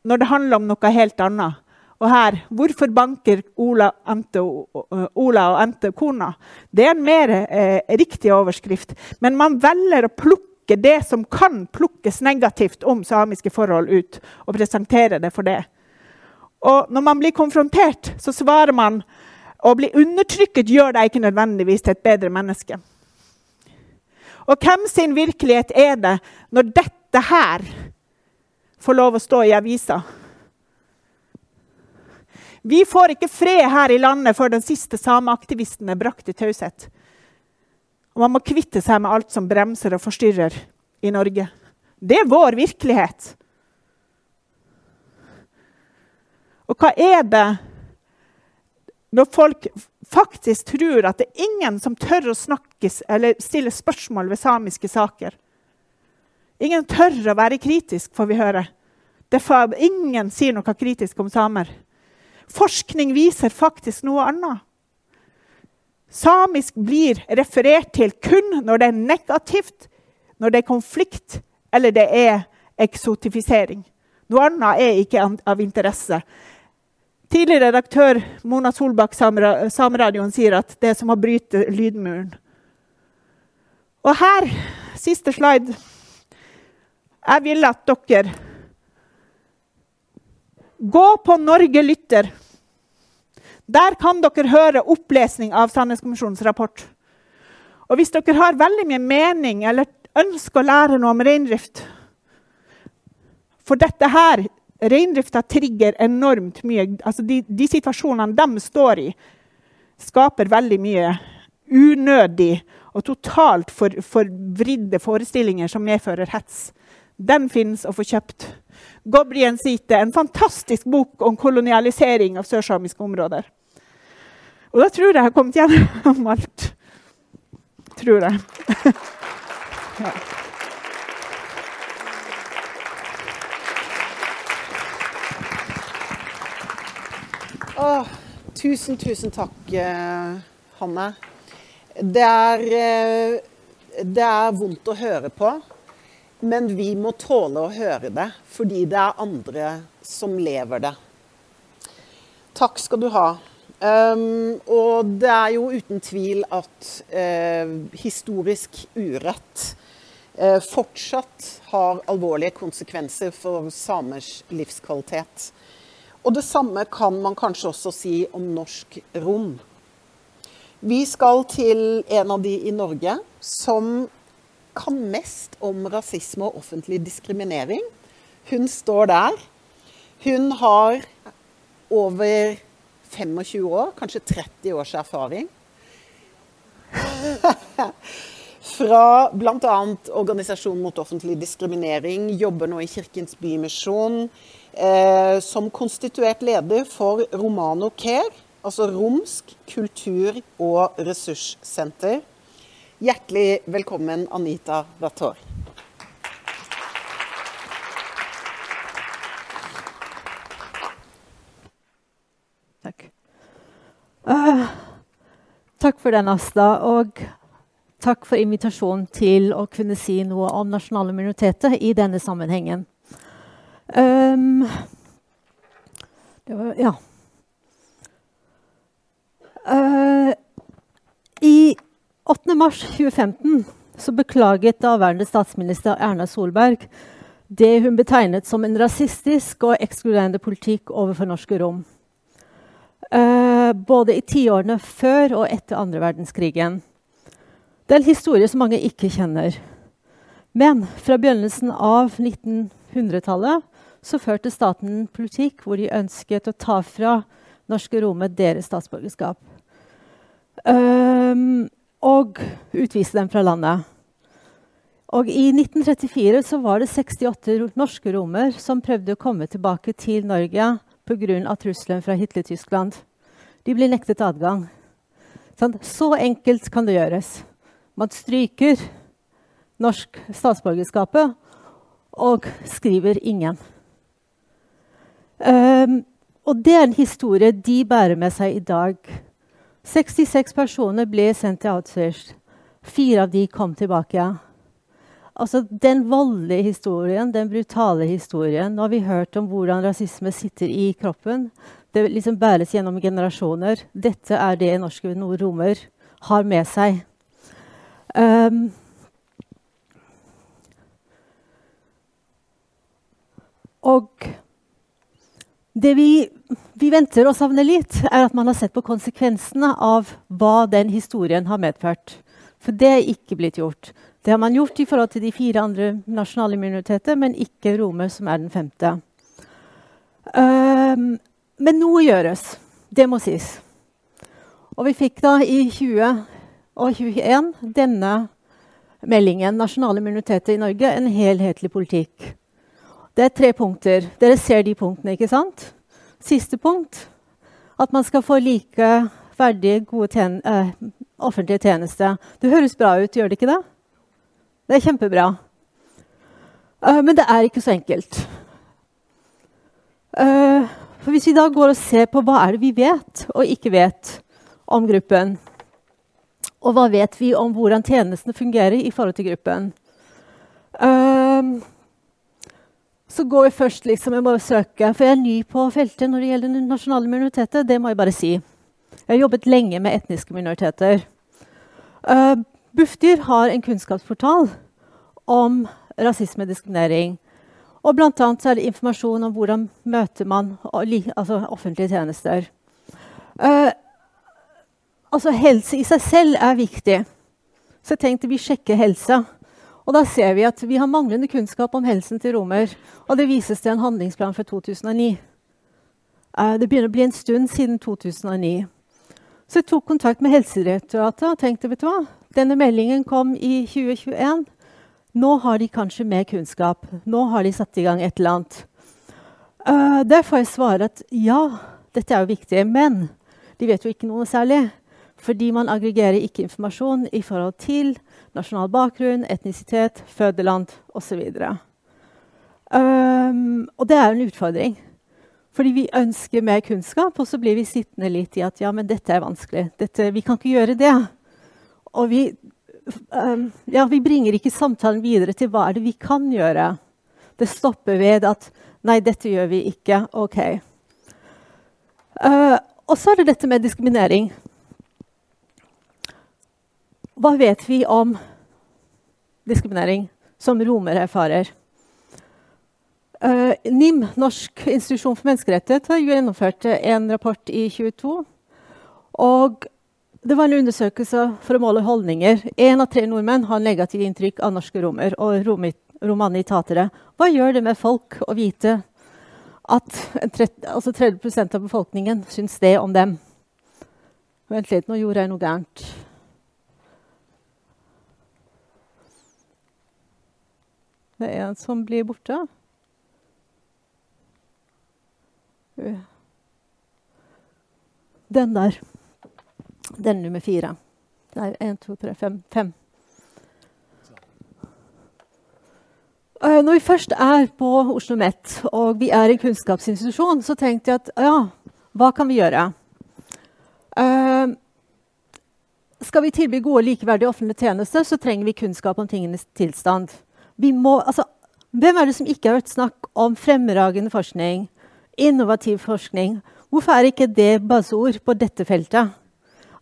når det handler om noe helt annet. Og her Hvorfor banker Ola, Ente, Ola og Ente kona? Det er en mer eh, riktig overskrift. Men man velger å plukke det som kan plukkes negativt om samiske forhold, ut, og presentere det for det. Og når man blir konfrontert, så svarer man å bli undertrykket gjør deg ikke nødvendigvis til et bedre menneske. Og hvem sin virkelighet er det når dette her får lov å stå i avisa? Vi får ikke fred her i landet før den siste sameaktivisten er brakt i taushet. Og man må kvitte seg med alt som bremser og forstyrrer i Norge. Det er vår virkelighet. Og hva er det når folk faktisk tror at det er ingen som tør å snakkes eller stille spørsmål ved samiske saker? Ingen tør å være kritisk, får vi høre. Derfor ingen sier noe kritisk om samer. Forskning viser faktisk noe annet. Samisk blir referert til kun når det er negativt, når det er konflikt eller det er eksotifisering. Noe annet er ikke av interesse. Tidligere redaktør Mona Solbakk Sameradioen sier at det er som å bryte lydmuren. Og her, siste slide Jeg vil at dere Gå på Norge lytter. Der kan dere høre opplesning av Sannhetskommisjonens rapport. Og hvis dere har veldig mye mening eller ønsker å lære noe om reindrift For dette her Reindrifta trigger enormt mye. Altså de, de, situasjonene de står i, skaper veldig mye unødig og totalt for, forvridde forestillinger som medfører hets. Den finnes å få kjøpt. Gobrien Site, en fantastisk bok om kolonialisering av sørsamiske områder. Og da tror jeg jeg har kommet gjennom alt. Tror jeg. ja. Åh, tusen, tusen takk, eh, Hanne. Det er, eh, det er vondt å høre på, men vi må tåle å høre det fordi det er andre som lever det. Takk skal du ha. Um, og det er jo uten tvil at uh, historisk urett uh, fortsatt har alvorlige konsekvenser for samers livskvalitet. Og det samme kan man kanskje også si om norsk rom. Vi skal til en av de i Norge som kan mest om rasisme og offentlig diskriminering. Hun står der. Hun har over 25 år, kanskje 30 års erfaring. Fra bl.a. Organisasjonen mot offentlig diskriminering, jobber nå i Kirkens Bymisjon eh, som konstituert leder for Romano Care, altså Romsk kultur- og ressurssenter. Hjertelig velkommen, Anita Rator. Takk. Uh, takk for den, Asta. Og takk for invitasjonen til å kunne si noe om nasjonale minoriteter i denne sammenhengen. Um, det var Ja. Uh, I 8. mars 2015 så beklaget daværende statsminister Erna Solberg det hun betegnet som en rasistisk og ekskluderende politikk overfor norske rom. Uh, både i tiårene før og etter andre verdenskrigen. Det er en historie som mange ikke kjenner. Men fra begynnelsen av 1900-tallet så førte staten en politikk hvor de ønsket å ta fra norske romer deres statsborgerskap. Um, og utvise dem fra landet. Og I 1934 så var det 68 norske romer som prøvde å komme tilbake til Norge pga. trusselen fra Hitler-Tyskland. De ble nektet adgang. Så enkelt kan det gjøres. Man stryker norsk statsborgerskapet og skriver 'ingen'. Um, og det er en historie de bærer med seg i dag. 66 personer ble sendt til Auschwitz. Fire av de kom tilbake. Altså, Den voldelige historien, den brutale historien Nå har vi hørt om hvordan rasisme sitter i kroppen. Det liksom bæres gjennom generasjoner. Dette er det norske romer har med seg. Um, og det vi, vi, venter og savner litt, er at man har sett på konsekvensene av hva den historien har medført. For det er ikke blitt gjort. Det har man gjort i forhold til de fire andre nasjonale minoriteter, men ikke romer, som er den femte. Um, men noe gjøres. Det må sies. Og vi fikk da i 20 og 21 denne meldingen 'Nasjonale minoriteter i Norge en helhetlig politikk'. Det er tre punkter. Dere ser de punktene, ikke sant? Siste punkt at man skal få like verdige, gode tjen eh, offentlige tjenester. Det høres bra ut, gjør det ikke det? Det er kjempebra. Uh, men det er ikke så enkelt. Uh, for Hvis vi da går og ser på hva er det vi vet og ikke vet om gruppen, og hva vet vi om hvordan tjenestene fungerer i forhold til gruppen, uh, så går vi først liksom, Jeg må søke, for jeg er ny på feltet når det gjelder nasjonale minoriteter. Det må jeg bare si. Jeg har jobbet lenge med etniske minoriteter. Uh, Bufdir har en kunnskapsportal om rasisme og diskriminering. Og blant annet er det informasjon om hvordan møter man altså offentlige tjenester. Uh, altså helse i seg selv er viktig. Så jeg tenkte vi sjekker helse. Og da ser vi at vi har manglende kunnskap om helsen til romer. Og det vises til en handlingsplan for 2009. Uh, det begynner å bli en stund siden 2009. Så jeg tok kontakt med Helsedirektoratet og tenkte vet du hva, denne meldingen kom i 2021. Nå har de kanskje mer kunnskap. Nå har de satt i gang et eller annet. Uh, der får jeg svare at ja, dette er jo viktig, men de vet jo ikke noe særlig. Fordi man aggregerer ikke informasjon i forhold til nasjonal bakgrunn, etnisitet, fødeland osv. Um, og det er en utfordring. Fordi vi ønsker mer kunnskap, og så blir vi sittende litt i at ja, men dette er vanskelig. Dette, vi kan ikke gjøre det. Og vi, um, ja, vi bringer ikke samtalen videre til hva er det vi kan gjøre. Det stopper ved at nei, dette gjør vi ikke. OK. Uh, og så er det dette med diskriminering. Hva vet vi om diskriminering som romer erfarer? Uh, NIM, Norsk institusjon for menneskerettigheter, gjennomførte en rapport i 22. Og det var en undersøkelse for å måle holdninger. Én av tre nordmenn har negativt inntrykk av norske romer og romani-tatere. Hva gjør det med folk å vite at 30, altså 30 av befolkningen syns det om dem? Vent litt, nå gjorde jeg noe gærent. Det er en som blir borte. Den der. Den nummer fire. Nei, én, to, tre, fem. fem. Uh, når vi først er på Oslo OsloMet og vi er en kunnskapsinstitusjon, så tenkte jeg at ja, hva kan vi gjøre? Uh, skal vi tilby gode likeverdige offentlige tjenester, så trenger vi kunnskap om tingenes tilstand. Må, altså, hvem er det som ikke har hørt snakk om fremragende forskning, Innovativ forskning. Hvorfor er ikke det baseord på dette feltet?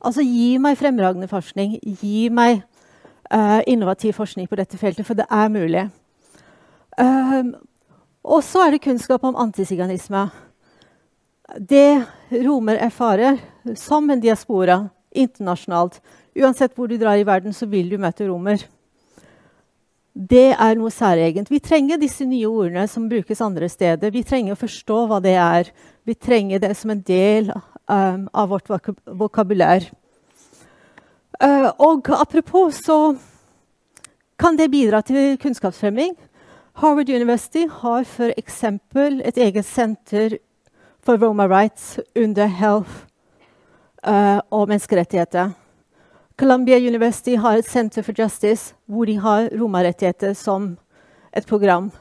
Altså, Gi meg fremragende forskning. Gi meg uh, innovativ forskning på dette feltet, for det er mulig. Um, og så er det kunnskap om antisiganisme. Det romer erfarer som en diaspora internasjonalt. Uansett hvor du drar i verden, så vil du møte romer det er noe særegent. Vi trenger disse nye ordene som brukes andre steder. Vi trenger å forstå hva det er. Vi trenger det som en del um, av vårt vok vokabulær. Uh, og apropos så kan det bidra til kunnskapsfremming. Harvard University har f.eks. et eget senter for Roma Rights under health uh, og menneskerettigheter. Columbia University har et Center for Justice hvor de har romarettigheter som et program.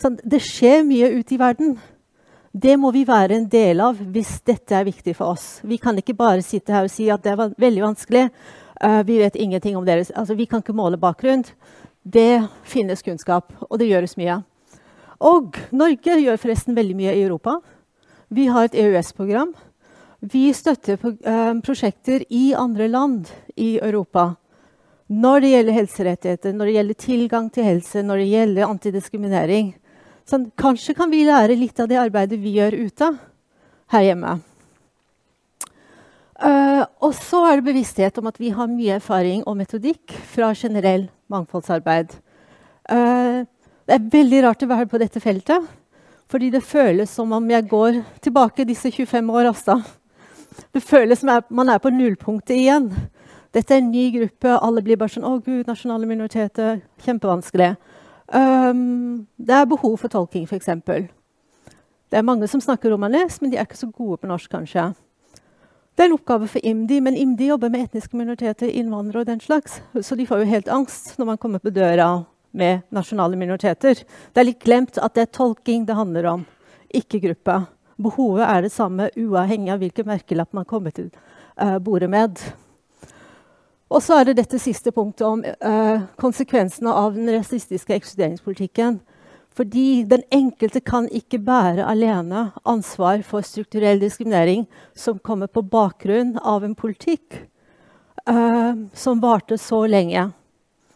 Så det skjer mye ute i verden. Det må vi være en del av hvis dette er viktig for oss. Vi kan ikke bare sitte her og si at det var veldig vanskelig. Uh, vi vet ingenting om deres altså, Vi kan ikke måle bakgrunn. Det finnes kunnskap, og det gjøres mye. Og Norge gjør forresten veldig mye i Europa. Vi har et EØS-program. Vi støtter eh, prosjekter i andre land i Europa. Når det gjelder helserettigheter, når det gjelder tilgang til helse, når det gjelder antidiskriminering. Så kanskje kan vi lære litt av det arbeidet vi gjør ute her hjemme. Uh, og så er det bevissthet om at vi har mye erfaring og metodikk fra generell mangfoldsarbeid. Uh, det er veldig rart å være på dette feltet, fordi det føles som om jeg går tilbake disse 25 år. Også. Det føles som om man er på nullpunktet igjen. Dette er en ny gruppe. Alle blir bare sånn 'Å, gud, nasjonale minoriteter. Kjempevanskelig'. Um, det er behov for tolking, f.eks. Det er mange som snakker romanes, men de er ikke så gode på norsk, kanskje. Det er en oppgave for IMDi, men IMDi jobber med etniske minoriteter, innvandrere og den slags. Så de får jo helt angst når man kommer på døra med nasjonale minoriteter. Det er litt glemt at det er tolking det handler om, ikke gruppe. Behovet er det samme uavhengig av hvilken merkelapp man kommer til uh, bordet med. Og så er det dette siste punktet om uh, konsekvensene av den rasistiske ekskluderingspolitikken. Fordi den enkelte kan ikke bære alene ansvar for strukturell diskriminering som kommer på bakgrunn av en politikk uh, som varte så lenge.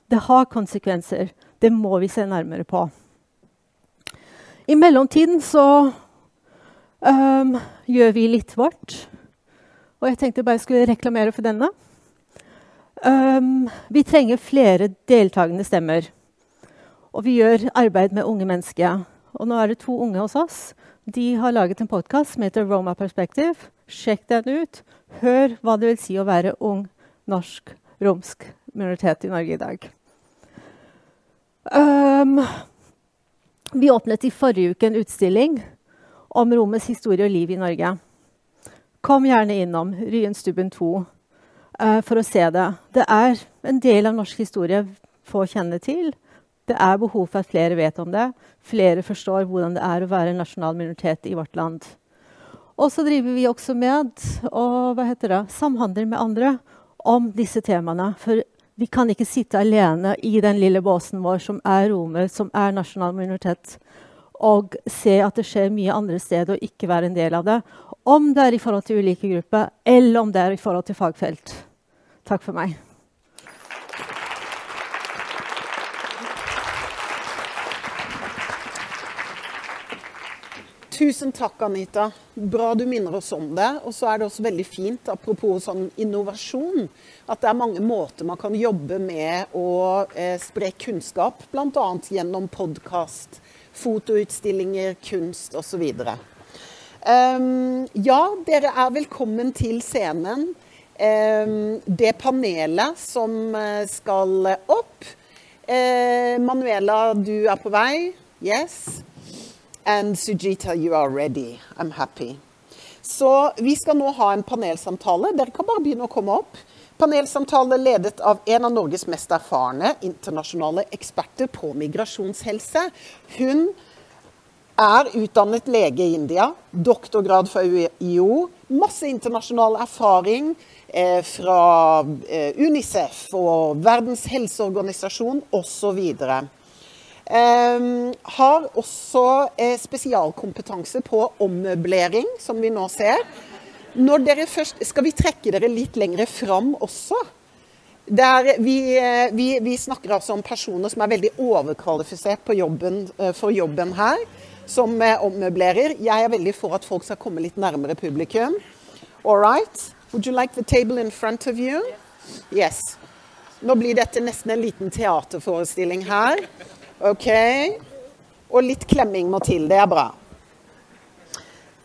Det har konsekvenser. Det må vi se nærmere på. I mellomtiden så um, gjør vi litt vårt. Og jeg tenkte bare jeg skulle reklamere for denne. Um, vi trenger flere deltakende stemmer. Og vi gjør arbeid med unge mennesker. Og nå er det to unge hos oss. De har laget en podkast som heter Roma Perspective. Sjekk den ut. Hør hva det vil si å være ung norsk romsk minoritet i Norge i dag. Um, vi åpnet i forrige uke en utstilling om romets historie og liv i Norge. Kom gjerne innom Ryenstubben 2 uh, eh, for å se det. Det er en del av norsk historie få kjenne til. Det er behov for at flere vet om det. Flere forstår hvordan det er å være en nasjonal minoritet i vårt land. Og så driver vi også med og, det, samhandler med andre om disse temaene. For vi kan ikke sitte alene i den lille båsen vår som er romer, som er nasjonal minoritet, og se at det skjer mye andre steder og ikke være en del av det. Om det er i forhold til ulike grupper, eller om det er i forhold til fagfelt. Takk for meg. Tusen takk, Anita. Bra du minner oss om det. Og så er det også veldig fint, apropos sånn innovasjon, at det er mange måter man kan jobbe med å eh, spre kunnskap, bl.a. gjennom podkast, fotoutstillinger, kunst osv. Um, ehm, ja, dere er velkommen til scenen. Um, det panelet som eh, skal opp. Uh, Manuela, du er på vei. Yes. And Sujita, you are ready. I'm happy. Så vi skal nå ha en panelsamtale. Dere kan bare begynne å komme opp. Panelsamtale ledet av en av Norges mest erfarne internasjonale eksperter på migrasjonshelse. Hun er utdannet lege i India, doktorgrad fra UiO, masse internasjonal erfaring eh, fra eh, Unicef og Verdens helseorganisasjon osv. Um, har også eh, spesialkompetanse på ommøblering, som vi nå ser. Når dere først, skal vi trekke dere litt lenger fram også? Der vi, eh, vi, vi, snakker altså om personer som er veldig overkvalifisert jobben, eh, for jobben her, som eh, ommøblerer. Jeg er veldig for at folk skal komme litt nærmere publikum. All right. Would you like the table in front of you? Yes. Nå blir dette nesten en liten teaterforestilling her. OK. Og litt klemming må til. Det er bra.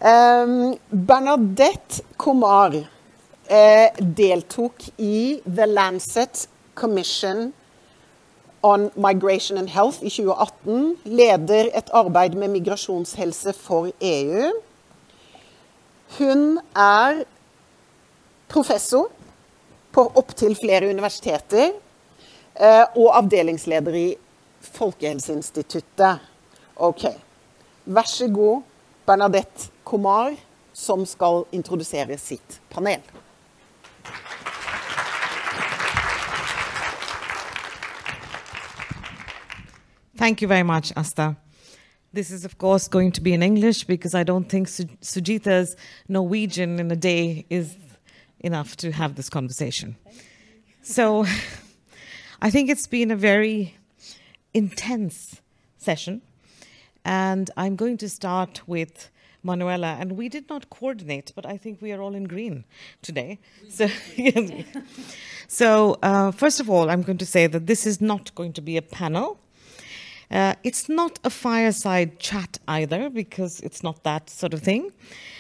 Um, Bernadette Komar uh, deltok i The Lancet Commission on Migration and Health i 2018. Leder et arbeid med migrasjonshelse for EU. Hun er professor på opptil flere universiteter uh, og avdelingsleder i Folkehelseinstituttet. OK. Vær så god, Bernadette Komar, som skal introdusere sitt panel. Thank you very much, Asta. This is, of course, going to be in English because I don't think Su- Sujita's Norwegian in a day is enough to have this conversation. So I think it's been a very intense session. And I'm going to start with Manuela. And we did not coordinate, but I think we are all in green today. So, so uh, first of all, I'm going to say that this is not going to be a panel. Uh, it's not a fireside chat either, because it's not that sort of thing.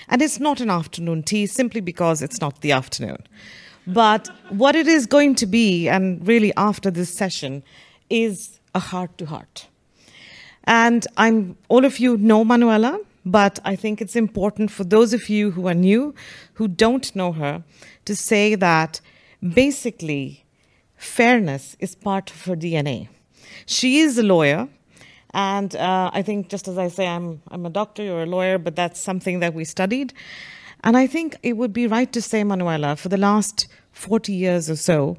And it's not an afternoon tea, simply because it's not the afternoon. But what it is going to be, and really after this session, is a heart to heart. And I'm all of you know Manuela, but I think it's important for those of you who are new, who don't know her, to say that basically fairness is part of her DNA. She is a lawyer, and uh, I think just as I say, I'm I'm a doctor, you're a lawyer, but that's something that we studied. And I think it would be right to say, Manuela, for the last 40 years or so,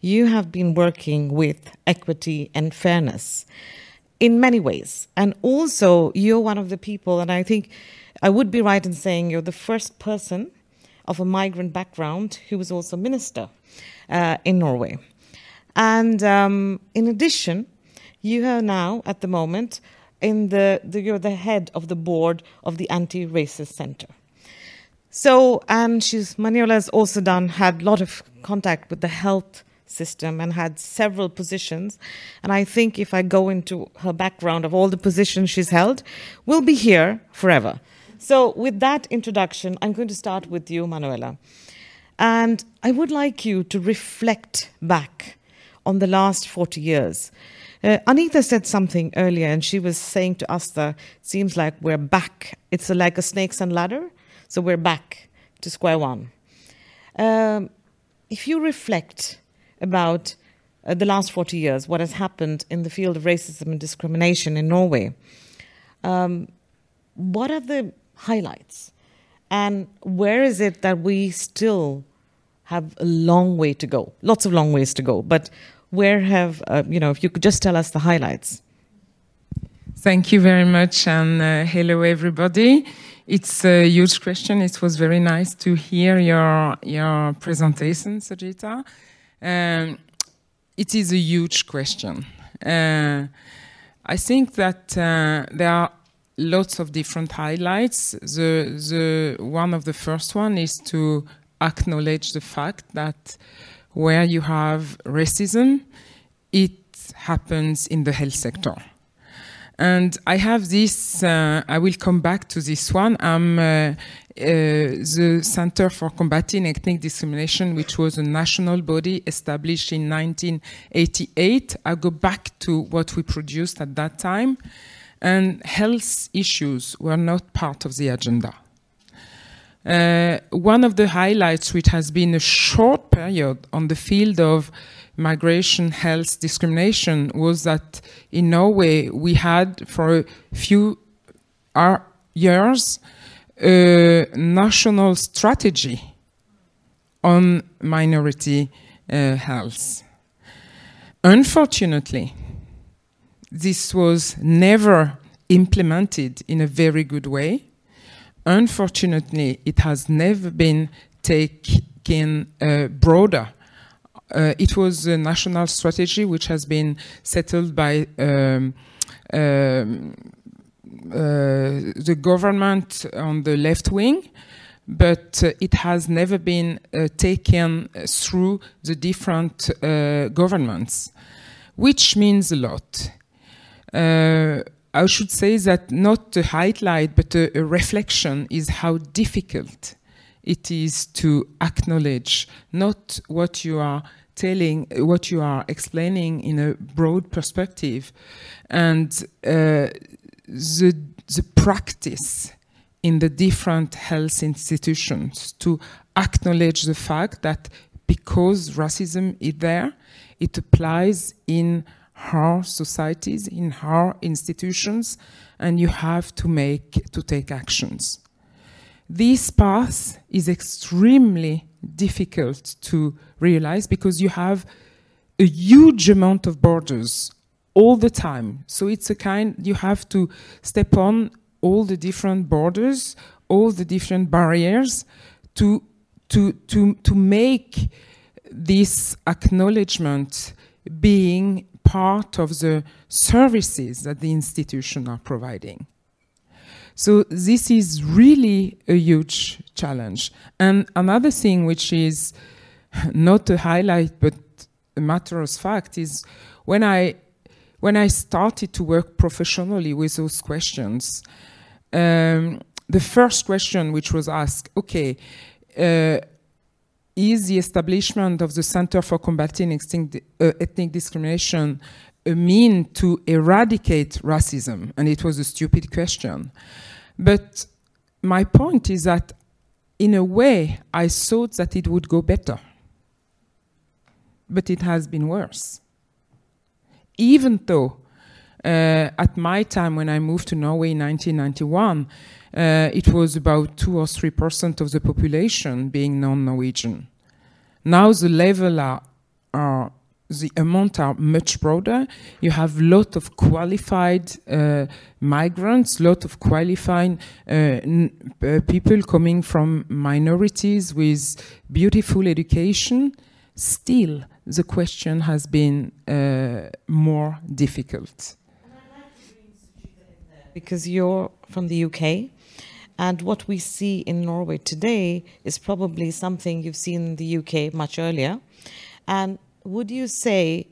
you have been working with equity and fairness in many ways. And also, you're one of the people, and I think I would be right in saying you're the first person of a migrant background who was also minister uh, in Norway. And um, in addition, you are now, at the moment, in the, the, you're the head of the board of the Anti-Racist Center. So, and she's Manuela has also done had a lot of contact with the health system and had several positions. And I think if I go into her background of all the positions she's held, we'll be here forever. So, with that introduction, I'm going to start with you, Manuela. And I would like you to reflect back on the last 40 years. Uh, Anita said something earlier, and she was saying to us that it seems like we're back. It's like a snakes and ladder, so we're back to square one. Um, if you reflect about uh, the last 40 years, what has happened in the field of racism and discrimination in Norway, um, what are the highlights? And where is it that we still have a long way to go? Lots of long ways to go, but where have, uh, you know, if you could just tell us the highlights. Thank you very much, and uh, hello, everybody. It's a huge question. It was very nice to hear your your presentation, Sajita. Um, it is a huge question. Uh, I think that uh, there are lots of different highlights. The the one of the first one is to acknowledge the fact that where you have racism, it happens in the health sector. And I have this, uh, I will come back to this one. I'm uh, the Center for Combating Ethnic Discrimination, which was a national body established in 1988. I go back to what we produced at that time, and health issues were not part of the agenda. Uh, one of the highlights, which has been a short period on the field of migration health discrimination, was that in Norway we had for a few years a national strategy on minority uh, health. Unfortunately, this was never implemented in a very good way unfortunately, it has never been taken uh, broader. Uh, it was a national strategy which has been settled by um, um, the government on the left wing, but uh, it has never been uh, taken through the different uh, governments, which means a lot. I should say that not a highlight, but a, a reflection is how difficult it is to acknowledge not what you are telling, what you are explaining in a broad perspective, and uh, the the practice in the different health institutions to acknowledge the fact that because racism is there, it applies in our societies, in our institutions, and you have to make to take actions. This path is extremely difficult to realize because you have a huge amount of borders all the time. So it's a kind, you have to step on all the different borders, all the different barriers to, to, to, to make this acknowledgement being part of the services that the institution are providing. So this is really a huge challenge. And another thing which is not a highlight but a matter of fact is when I when I started to work professionally with those questions, um, the first question which was asked, okay, uh, is the establishment of the Center for Combating Extinct, uh, Ethnic Discrimination a mean to eradicate racism? And it was a stupid question. But my point is that, in a way, I thought that it would go better. But it has been worse. Even though, uh, at my time when I moved to Norway in 1991, uh, it was about 2 or 3% of the population being non Norwegian. Now the level are, are the amount are much broader. You have a lot of qualified uh, migrants, lot of qualified uh, uh, people coming from minorities with beautiful education. Still, the question has been uh, more difficult. Because you're from the UK, and what we see in Norway today is probably something you've seen in the UK much earlier. And would you say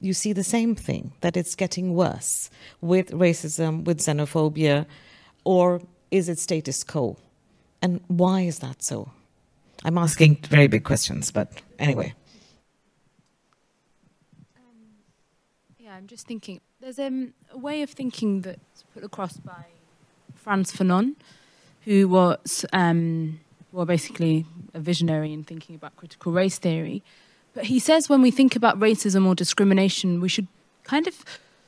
you see the same thing, that it's getting worse with racism, with xenophobia, or is it status quo? And why is that so? I'm asking very big questions, but anyway. I'm just thinking. There's um, a way of thinking that's put across by Frantz Fanon, who was um, well, basically a visionary in thinking about critical race theory. But he says when we think about racism or discrimination, we should kind of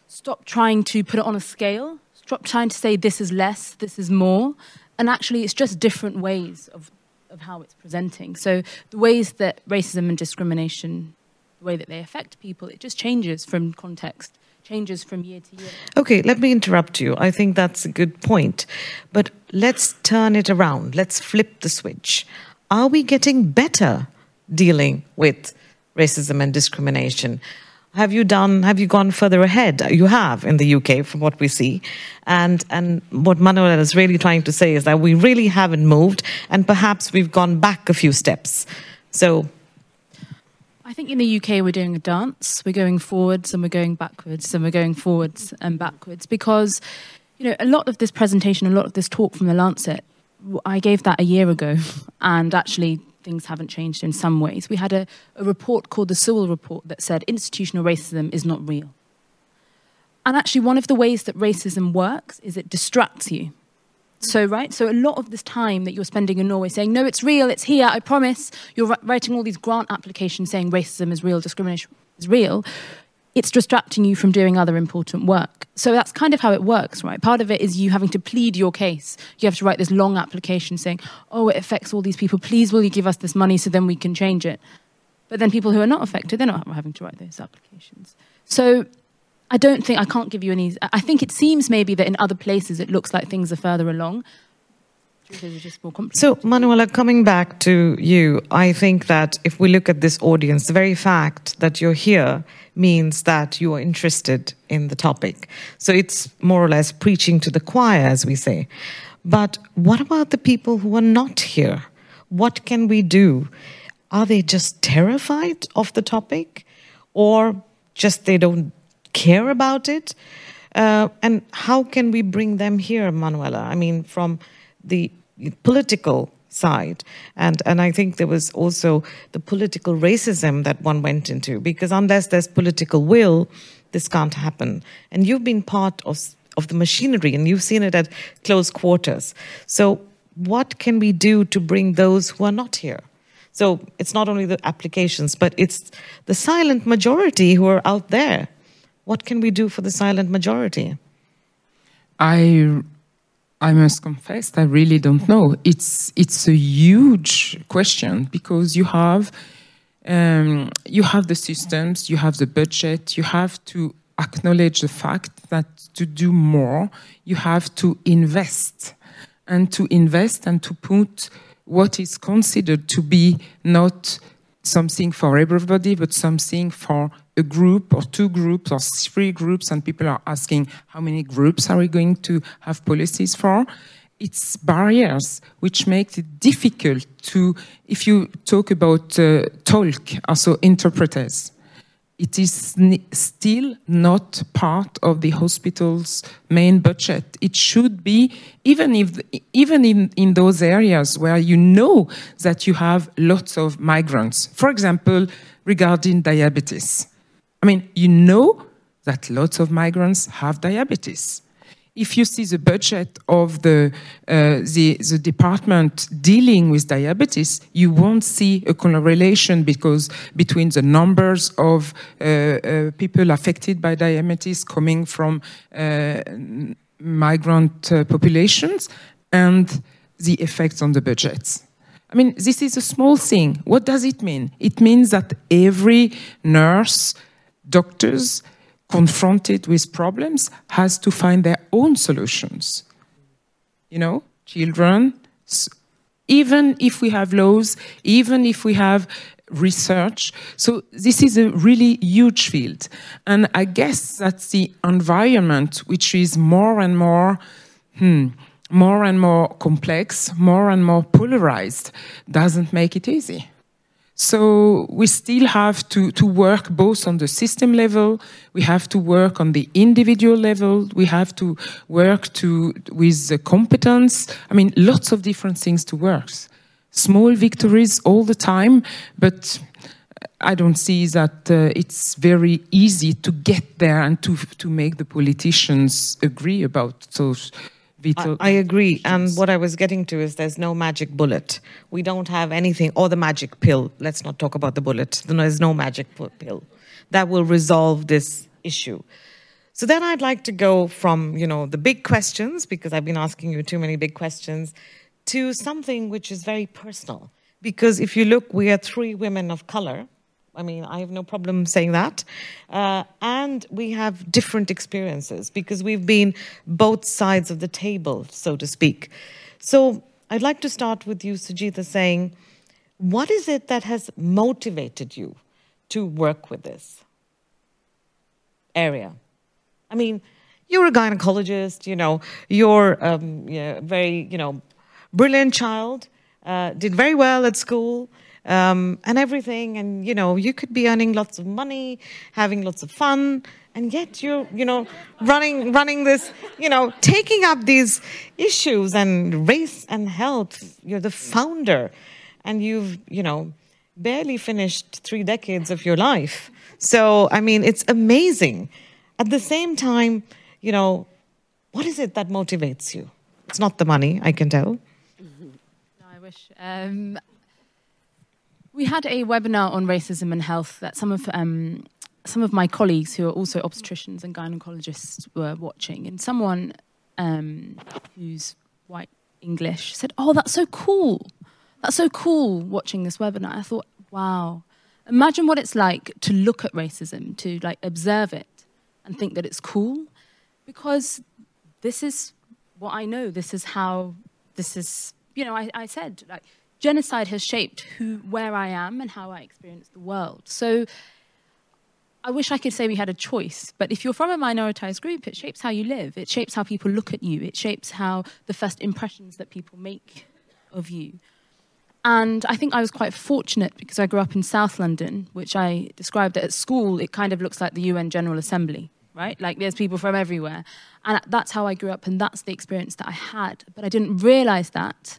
stop trying to put it on a scale, stop trying to say this is less, this is more, and actually it's just different ways of, of how it's presenting. So the ways that racism and discrimination, the way that they affect people, it just changes from context changes from year to year. Okay, let me interrupt you. I think that's a good point. But let's turn it around. Let's flip the switch. Are we getting better dealing with racism and discrimination? Have you done have you gone further ahead? You have in the UK from what we see. And and what Manuel is really trying to say is that we really haven't moved and perhaps we've gone back a few steps. So I think in the UK we're doing a dance. We're going forwards and we're going backwards and we're going forwards and backwards because, you know, a lot of this presentation, a lot of this talk from the Lancet, I gave that a year ago, and actually things haven't changed in some ways. We had a, a report called the Sewell Report that said institutional racism is not real. And actually, one of the ways that racism works is it distracts you. Mm-hmm. So, right? So, a lot of this time that you're spending in Norway saying, no, it's real, it's here, I promise, you're writing all these grant applications saying racism is real, discrimination is real, it's distracting you from doing other important work. So, that's kind of how it works, right? Part of it is you having to plead your case. You have to write this long application saying, oh, it affects all these people, please will you give us this money so then we can change it. But then people who are not affected, they're not having to write those applications. So, I don't think I can't give you any. I think it seems maybe that in other places it looks like things are further along. So, Manuela, coming back to you, I think that if we look at this audience, the very fact that you're here means that you are interested in the topic. So it's more or less preaching to the choir, as we say. But what about the people who are not here? What can we do? Are they just terrified of the topic? Or just they don't care about it? Uh, and how can we bring them here, Manuela? I mean, from the political side. And, and I think there was also the political racism that one went into, because unless there's political will, this can't happen. And you've been part of, of the machinery and you've seen it at close quarters. So, what can we do to bring those who are not here? So, it's not only the applications, but it's the silent majority who are out there. What can we do for the silent majority? I I must confess, I really don't know. It's it's a huge question because you have um, you have the systems, you have the budget, you have to acknowledge the fact that to do more, you have to invest and to invest and to put what is considered to be not something for everybody, but something for a group or two groups or three groups. And people are asking, how many groups are we going to have policies for? It's barriers which make it difficult to, if you talk about uh, talk, also interpreters, it is still not part of the hospital's main budget. It should be, even if, even in, in those areas where you know that you have lots of migrants. For example, regarding diabetes. I mean, you know that lots of migrants have diabetes if you see the budget of the, uh, the, the department dealing with diabetes, you won't see a correlation because between the numbers of uh, uh, people affected by diabetes coming from uh, migrant uh, populations and the effects on the budgets. I mean, this is a small thing. What does it mean? It means that every nurse, doctors, confronted with problems has to find their own solutions. You know, children, even if we have laws, even if we have research. So this is a really huge field. And I guess that's the environment which is more and more, hmm, more and more complex, more and more polarized, doesn't make it easy. So we still have to, to work both on the system level, we have to work on the individual level, we have to work to, with the competence. I mean, lots of different things to work. Small victories all the time, but I don't see that uh, it's very easy to get there and to, to make the politicians agree about those I, I, agree. And what I was getting to is there's no magic bullet. We don't have anything, or the magic pill. Let's not talk about the bullet. There's no magic pill that will resolve this issue. So then I'd like to go from, you know, the big questions, because I've been asking you too many big questions, to something which is very personal. Because if you look, we are three women of color I mean, I have no problem saying that. Uh, and we have different experiences because we've been both sides of the table, so to speak. So I'd like to start with you, Sujitha, saying, what is it that has motivated you to work with this area? I mean, you're a gynecologist, you know, you're um, a very, you know, brilliant child, uh, did very well at school, um, and everything. And, you know, you could be earning lots of money, having lots of fun, and yet you're, you know, running, running this, you know, taking up these issues and race and health. You're the founder, and you've, you know, barely finished three decades of your life. So, I mean, it's amazing. At the same time, you know, what is it that motivates you? It's not the money, I can tell. No, I wish. Um, we had a webinar on racism and health that some of um, some of my colleagues who are also obstetricians and gynecologists were watching, and someone um, who's white English said, "Oh, that's so cool! That's so cool!" Watching this webinar, I thought, "Wow, imagine what it's like to look at racism, to like observe it, and think that it's cool, because this is what I know. This is how. This is, you know, I, I said like." Genocide has shaped who, where I am and how I experience the world. So I wish I could say we had a choice, but if you're from a minoritized group, it shapes how you live. It shapes how people look at you. It shapes how the first impressions that people make of you. And I think I was quite fortunate because I grew up in South London, which I described at school, it kind of looks like the UN General Assembly, right? Like there's people from everywhere. And that's how I grew up, and that's the experience that I had. But I didn't realize that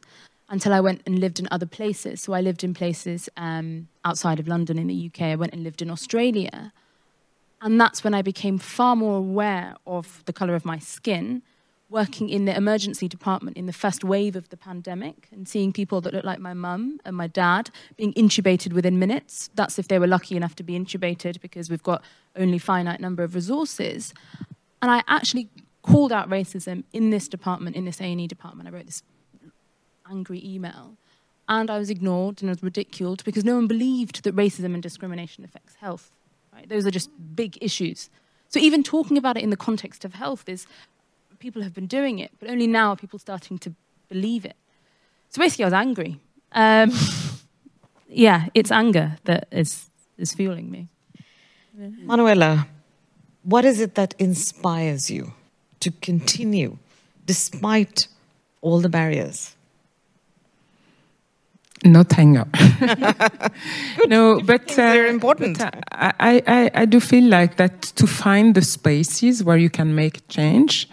until I went and lived in other places. So I lived in places um, outside of London in the UK. I went and lived in Australia. And that's when I became far more aware of the colour of my skin, working in the emergency department in the first wave of the pandemic and seeing people that looked like my mum and my dad being intubated within minutes. That's if they were lucky enough to be intubated because we've got only finite number of resources. And I actually called out racism in this department, in this A&E department. I wrote this angry email. And I was ignored and I was ridiculed because no one believed that racism and discrimination affects health. Right? Those are just big issues. So even talking about it in the context of health is people have been doing it, but only now are people starting to believe it. So basically, I was angry. Um, yeah, it's anger that is is fueling me. Manuela, what is it that inspires you to continue despite all the barriers? Not anger. no, but uh, they're important. but, uh, I, I, I do feel like that to find the spaces where you can make change.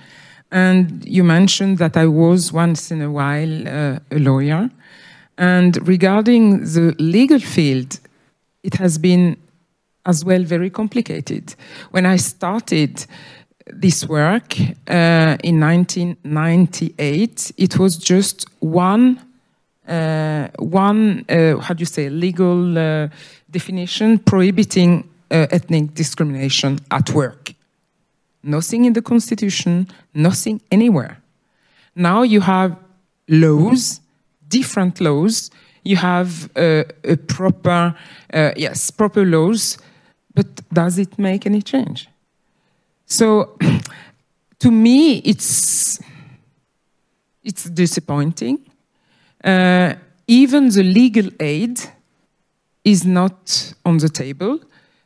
And you mentioned that I was once in a while uh, a lawyer. And regarding the legal field, it has been as well very complicated. When I started this work uh, in 1998, it was just one, uh, one uh, how do you say, legal uh, definition prohibiting uh, ethnic discrimination at work. Nothing in the constitution, nothing anywhere. Now you have laws, different laws. You have uh, a proper, yes, proper laws but does it make any change? So, to me, it's it's disappointing. Uh, even the legal aid is not on the table.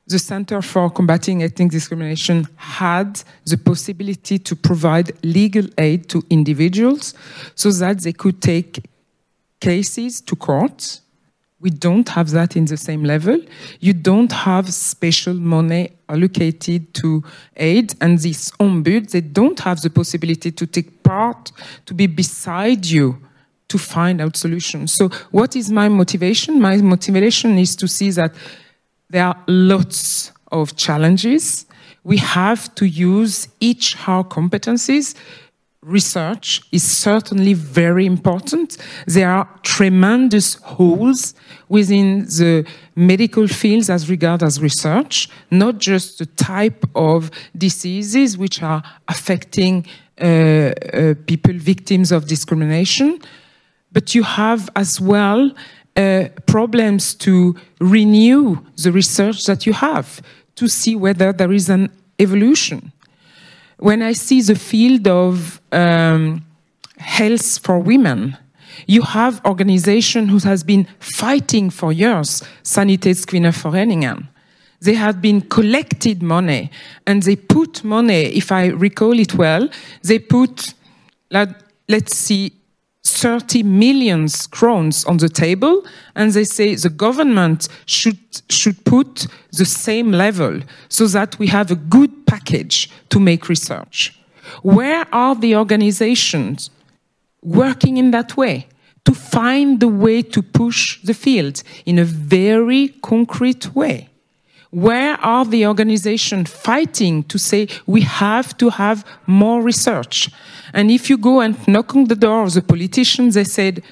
The Center for Combating Ethnic Discrimination had the possibility to provide legal aid to individuals so that they could take cases to court we don't have that in the same level. You don't have special money allocated to aid, and these ombuds, they don't have the possibility to take part, to be beside you to find out solutions. So, what is my motivation? My motivation is to see that there are lots of challenges. We have to use each our competencies research is certainly very important. There are tremendous holes within the medical fields as regards research, not just the type of diseases which are affecting uh, uh, people victims of discrimination, but you have as well uh, problems to renew the research that you have to see whether there is an evolution when I see the field of um, health for women, you have organization who has been fighting for years, Sanitetskvinneforeningen. They have been collected money and they put money, if I recall it well, they put, let, let's see, 30 million crowns on the table and they say the government should should put the same level so that we have a good package to make research. Where are the organizations working in that way? To find the way to push the field in a very concrete way where are the organizations fighting to say we have to have more research? And if you go and knock on the door of the politicians, they said,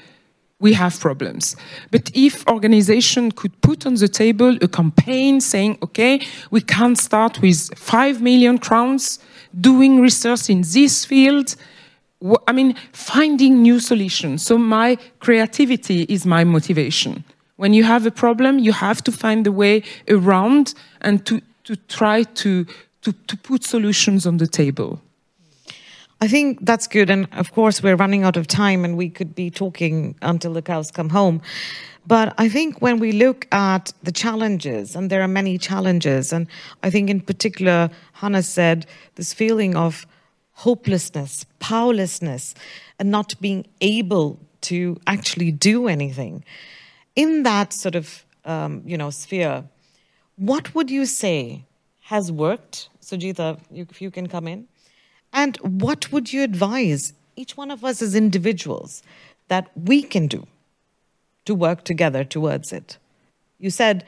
we have problems. But if organization could put on the table a campaign saying, okay, we can start with five million crowns doing research in this field, I mean, finding new solutions. So my creativity is my motivation. When you have a problem, you have to find a way around and to, to try to, to, to put solutions on the table. I think that's good. And of course, we're running out of time and we could be talking until the cows come home. But I think when we look at the challenges, and there are many challenges, and I think in particular, Hannah said this feeling of hopelessness, powerlessness, and not being able to actually do anything in that sort of um, you know sphere, what would you say has worked? Sujita, if you can come in, and what would you advise each one of us as individuals that we can do to work together towards it? You said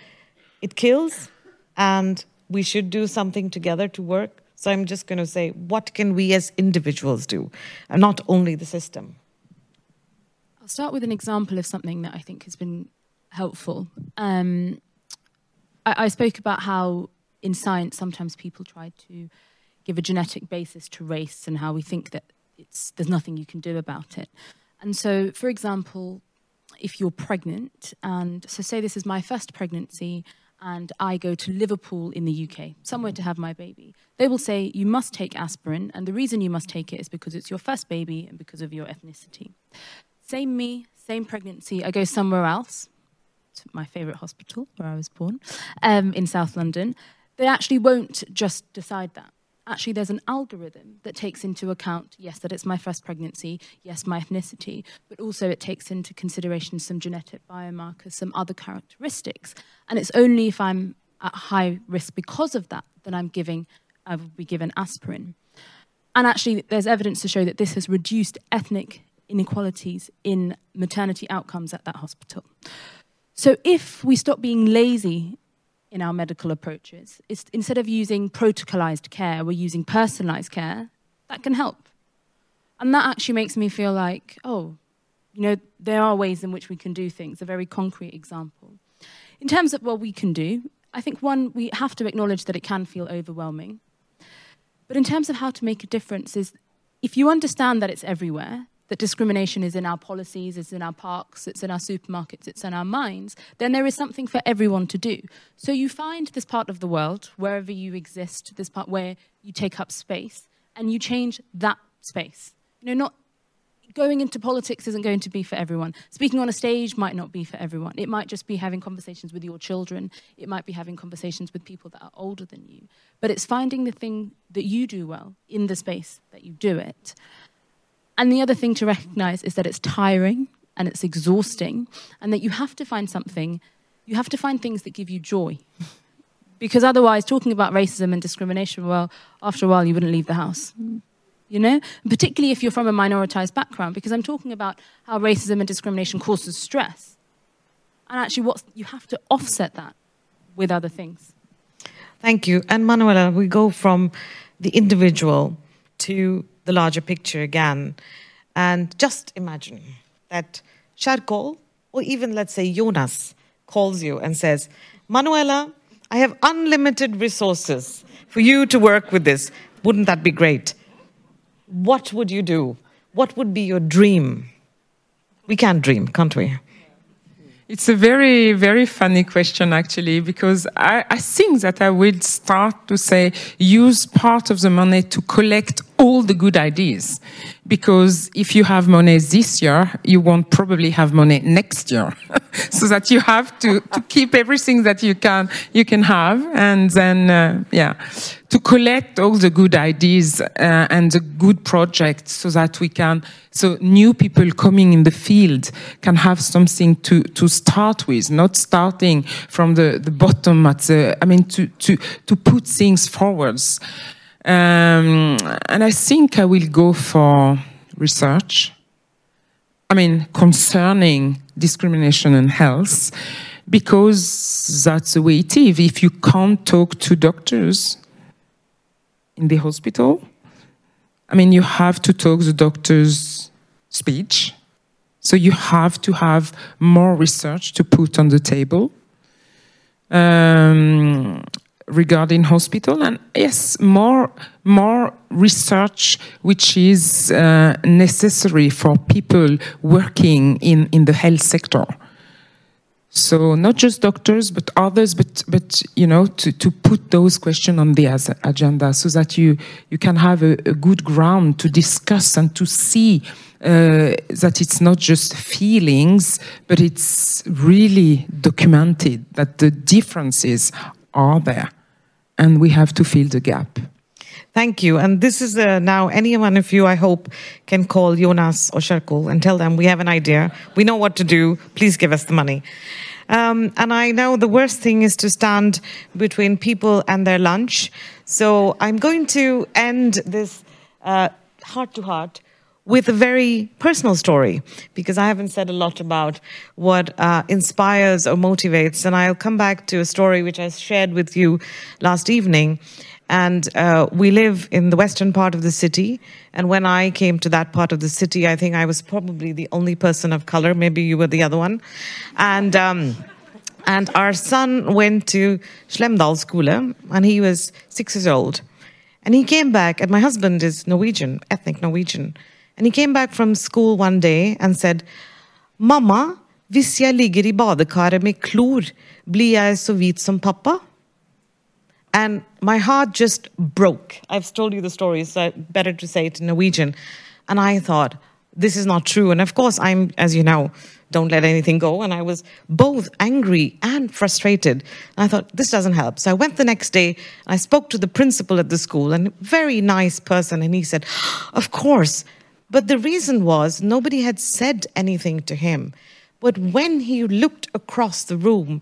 it kills, and we should do something together to work. So I'm just going to say, what can we as individuals do, and not only the system? I'll start with an example of something that I think has been helpful. Um, I, I spoke about how in science sometimes people try to give a genetic basis to race and how we think that it's, there's nothing you can do about it. And so, for example, if you're pregnant, and so say this is my first pregnancy, and I go to Liverpool in the UK, somewhere to have my baby, they will say you must take aspirin, and the reason you must take it is because it's your first baby and because of your ethnicity. Same me, same pregnancy. I go somewhere else, my favourite hospital where I was born, um, in South London. They actually won't just decide that. Actually, there's an algorithm that takes into account, yes, that it's my first pregnancy, yes, my ethnicity, but also it takes into consideration some genetic biomarkers, some other characteristics. And it's only if I'm at high risk because of that that I'm giving, I will be given aspirin. And actually, there's evidence to show that this has reduced ethnic inequalities in maternity outcomes at that hospital. So if we stop being lazy in our medical approaches, instead of using protocolized care, we're using personalized care, that can help. And that actually makes me feel like, oh, you know, there are ways in which we can do things, a very concrete example. In terms of what we can do, I think one, we have to acknowledge that it can feel overwhelming. But in terms of how to make a difference, is if you understand that it's everywhere, that discrimination is in our policies, it's in our parks, it's in our supermarkets, it's in our minds, then there is something for everyone to do. So you find this part of the world, wherever you exist, this part where you take up space, and you change that space. You know, not going into politics isn't going to be for everyone. Speaking on a stage might not be for everyone. It might just be having conversations with your children. It might be having conversations with people that are older than you. But it's finding the thing that you do well in the space that you do it. And the other thing to recognize is that it's tiring and it's exhausting, and that you have to find something, you have to find things that give you joy. Because otherwise, talking about racism and discrimination, well, after a while, you wouldn't leave the house. You know? Particularly if you're from a minoritized background, because I'm talking about how racism and discrimination causes stress. And actually, what you have to offset that with other things. Thank you. And Manuela, we go from the individual to the larger picture again. And just imagine that Sherkol, or even let's say Jonas, calls you and says, Manuela, I have unlimited resources for you to work with this. Wouldn't that be great? What would you do? What would be your dream? We can dream, can't we? It's a very, very funny question, actually, because I, I, think that I would start to say use part of the money to collect all the good ideas. Because if you have money this year, you won't probably have money next year. so that you have to, to keep everything that you can, you can have. And then, uh, yeah, to collect all the good ideas uh, and the good projects so that we can, so new people coming in the field can have something to, to start with, not starting from the, the bottom at the, I mean, to, to, to put things forwards. Um, and I think I will go for research. I mean, concerning discrimination and health, because that's the way it is. If you can't talk to doctors in the hospital, I mean, you have to talk the doctor's speech. So you have to have more research to put on the table. Um, regarding hospital and yes more more research which is uh, necessary for people working in in the health sector. So not just doctors but others but but you know to, to put those questions on the agenda so that you you can have a, a good ground to discuss and to see uh, that it's not just feelings, but it's really documented that the differences are there and we have to fill the gap. Thank you. And this is uh, now any one of you, I hope, can call Jonas or Sherkul and tell them we have an idea. We know what to do. Please give us the money. Um, and I know the worst thing is to stand between people and their lunch. So I'm going to end this heart to heart with a very personal story because I haven't said a lot about what uh, inspires or motivates. And I'll come back to a story which I shared with you last evening. And uh, we live in the western part of the city. And when I came to that part of the city, I think I was probably the only person of color. Maybe you were the other one. And. Um, and our son went to Slemdal Skole, and he was six years old. And he came back, and my husband is Norwegian, ethnic Norwegian. And he came back from school one day and said, Mama, Hvis jeg ligger i badekaret med klor, blir jeg så hvit som pappa? And my heart just broke. I've told you the story, so better to say it in Norwegian. And I thought, this is not true. And of course, I'm, as you know, don't let anything go. And I was both angry and frustrated. And I thought, this doesn't help. So I went the next day, I spoke to the principal at the school, and very nice person. And he said, of course. But the reason was nobody had said anything to him. But when he looked across the room,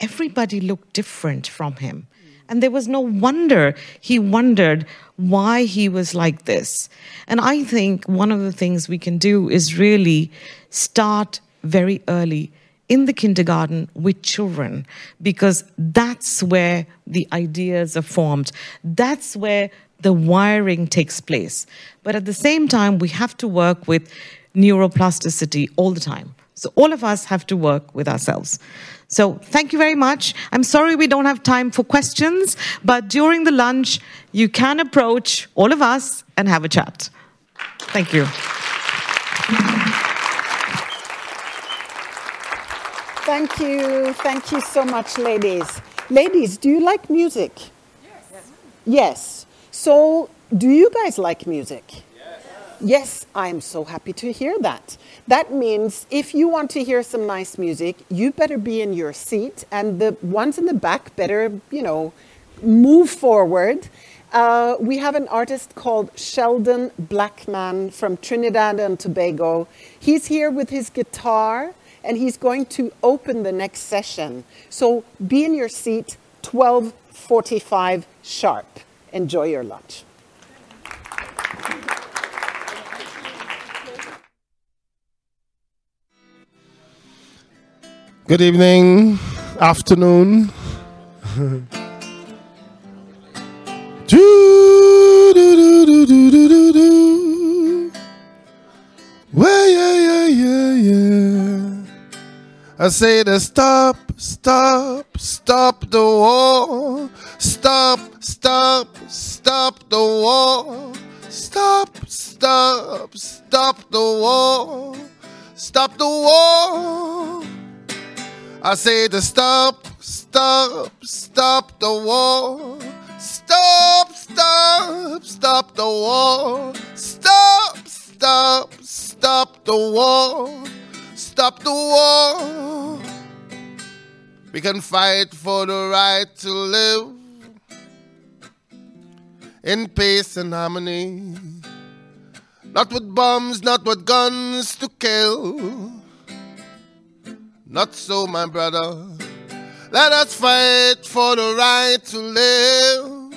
everybody looked different from him. And there was no wonder he wondered why he was like this. And I think one of the things we can do is really start very early in the kindergarten with children because that's where the ideas are formed. That's where the wiring takes place. But at the same time, we have to work with neuroplasticity all the time. So all of us have to work with ourselves. So thank you very much. I'm sorry we don't have time for questions, but during the lunch, you can approach all of us and have a chat. Thank you. Thank you. Thank you so much, ladies. Ladies, do you like music? Yes. Yes. So, do you guys like music? Yes. Yes, I'm so happy to hear that. That means if you want to hear some nice music, you better be in your seat, and the ones in the back better, you know, move forward. Uh, we have an artist called Sheldon Blackman from Trinidad and Tobago. He's here with his guitar and he's going to open the next session. So be in your seat 12:45 sharp. Enjoy your lunch. Good evening, afternoon. do, do, do, do, do, do, do, yeah, yeah, yeah, yeah. I say to stop, stop, stop the war. Stop, stop, stop the war. Stop, stop, stop the war. Stop the war. I say to stop, stop, stop the war. Stop, stop, stop the war. Stop, stop, stop the war. Stop the war. We can fight for the right to live in peace and harmony. Not with bombs, not with guns to kill. Not so, my brother. Let us fight for the right to live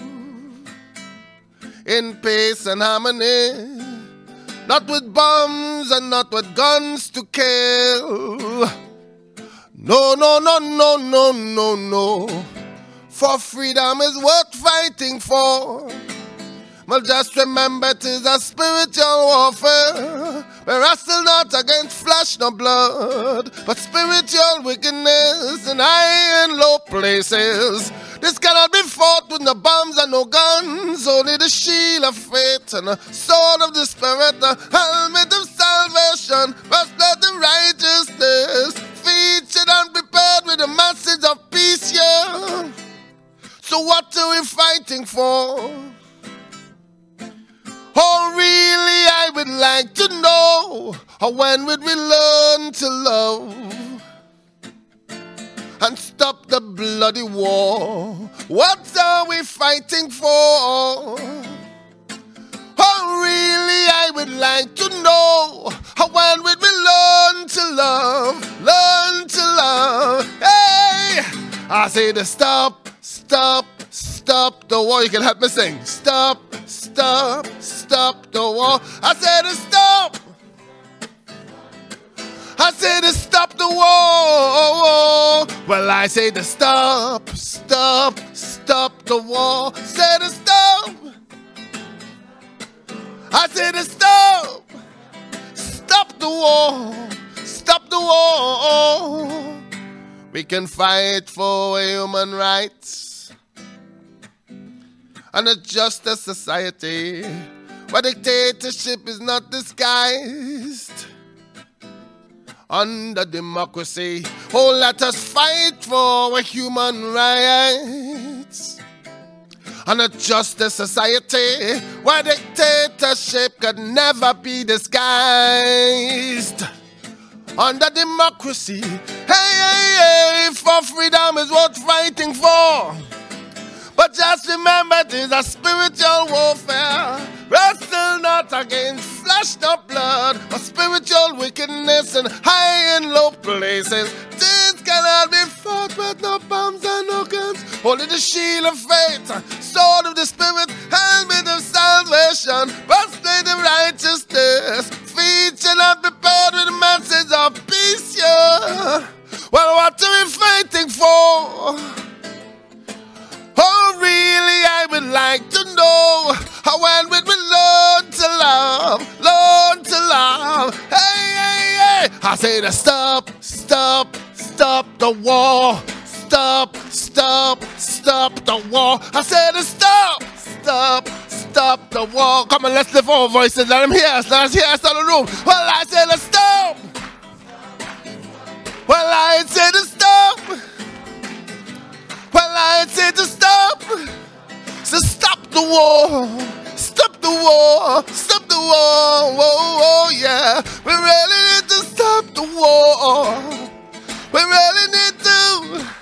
in peace and harmony. Not with bombs and not with guns to kill. No, no, no, no, no, no, no. For freedom is worth fighting for. Well, just remember it is a spiritual warfare. We wrestle not against flesh nor blood, but spiritual wickedness in high and low places. This cannot be fought with no bombs and no guns, only the shield of faith and the sword of the spirit, the helmet of salvation, breastplate of righteousness, featured and prepared with the message of peace, yeah. So what are we fighting for? Oh, really, I would like to know how when would we learn to love and stop the bloody war? What are we fighting for? Oh, really, I would like to know how when would we learn to love, learn to love? Hey, I say to stop, stop, stop the war. You can help me sing. Stop, stop, stop the war. I say to stop. I say to stop the war. Well, I say to stop, stop, stop the war. Say to stop. I say to stop. Stop the war. Stop the war. We can fight for human rights and a justice society where dictatorship is not disguised. Under democracy. Oh, let us fight for our human rights and a justice society where dictatorship could never be disguised. Under democracy, hey, hey, hey, for freedom is worth fighting for. But just remember it is a spiritual warfare. Wrestle not against flesh nor blood, but spiritual wickedness in high and low places. This cannot be fought with no bombs and no guns. Only the shield of faith, sword of the spirit, helmet of salvation, breastplate of righteousness. Feet shall not be prepared with the message of peace, yeah. Well, what are we fighting for? Oh, really, I would like to know how when we will learn to love, learn to love. Hey, hey, hey! I say to stop, stop, stop the war. Stop, stop, stop the war. I said to stop, stop, stop the war. Come on, let's lift our voices. Let them hear us. Let us hear us in the room. Well, I said to stop. Well, I said to stop. Well, I said to stop. So stop the war. Stop the war. Stop the war. Whoa, whoa, yeah. We really need to stop the war. We really need to.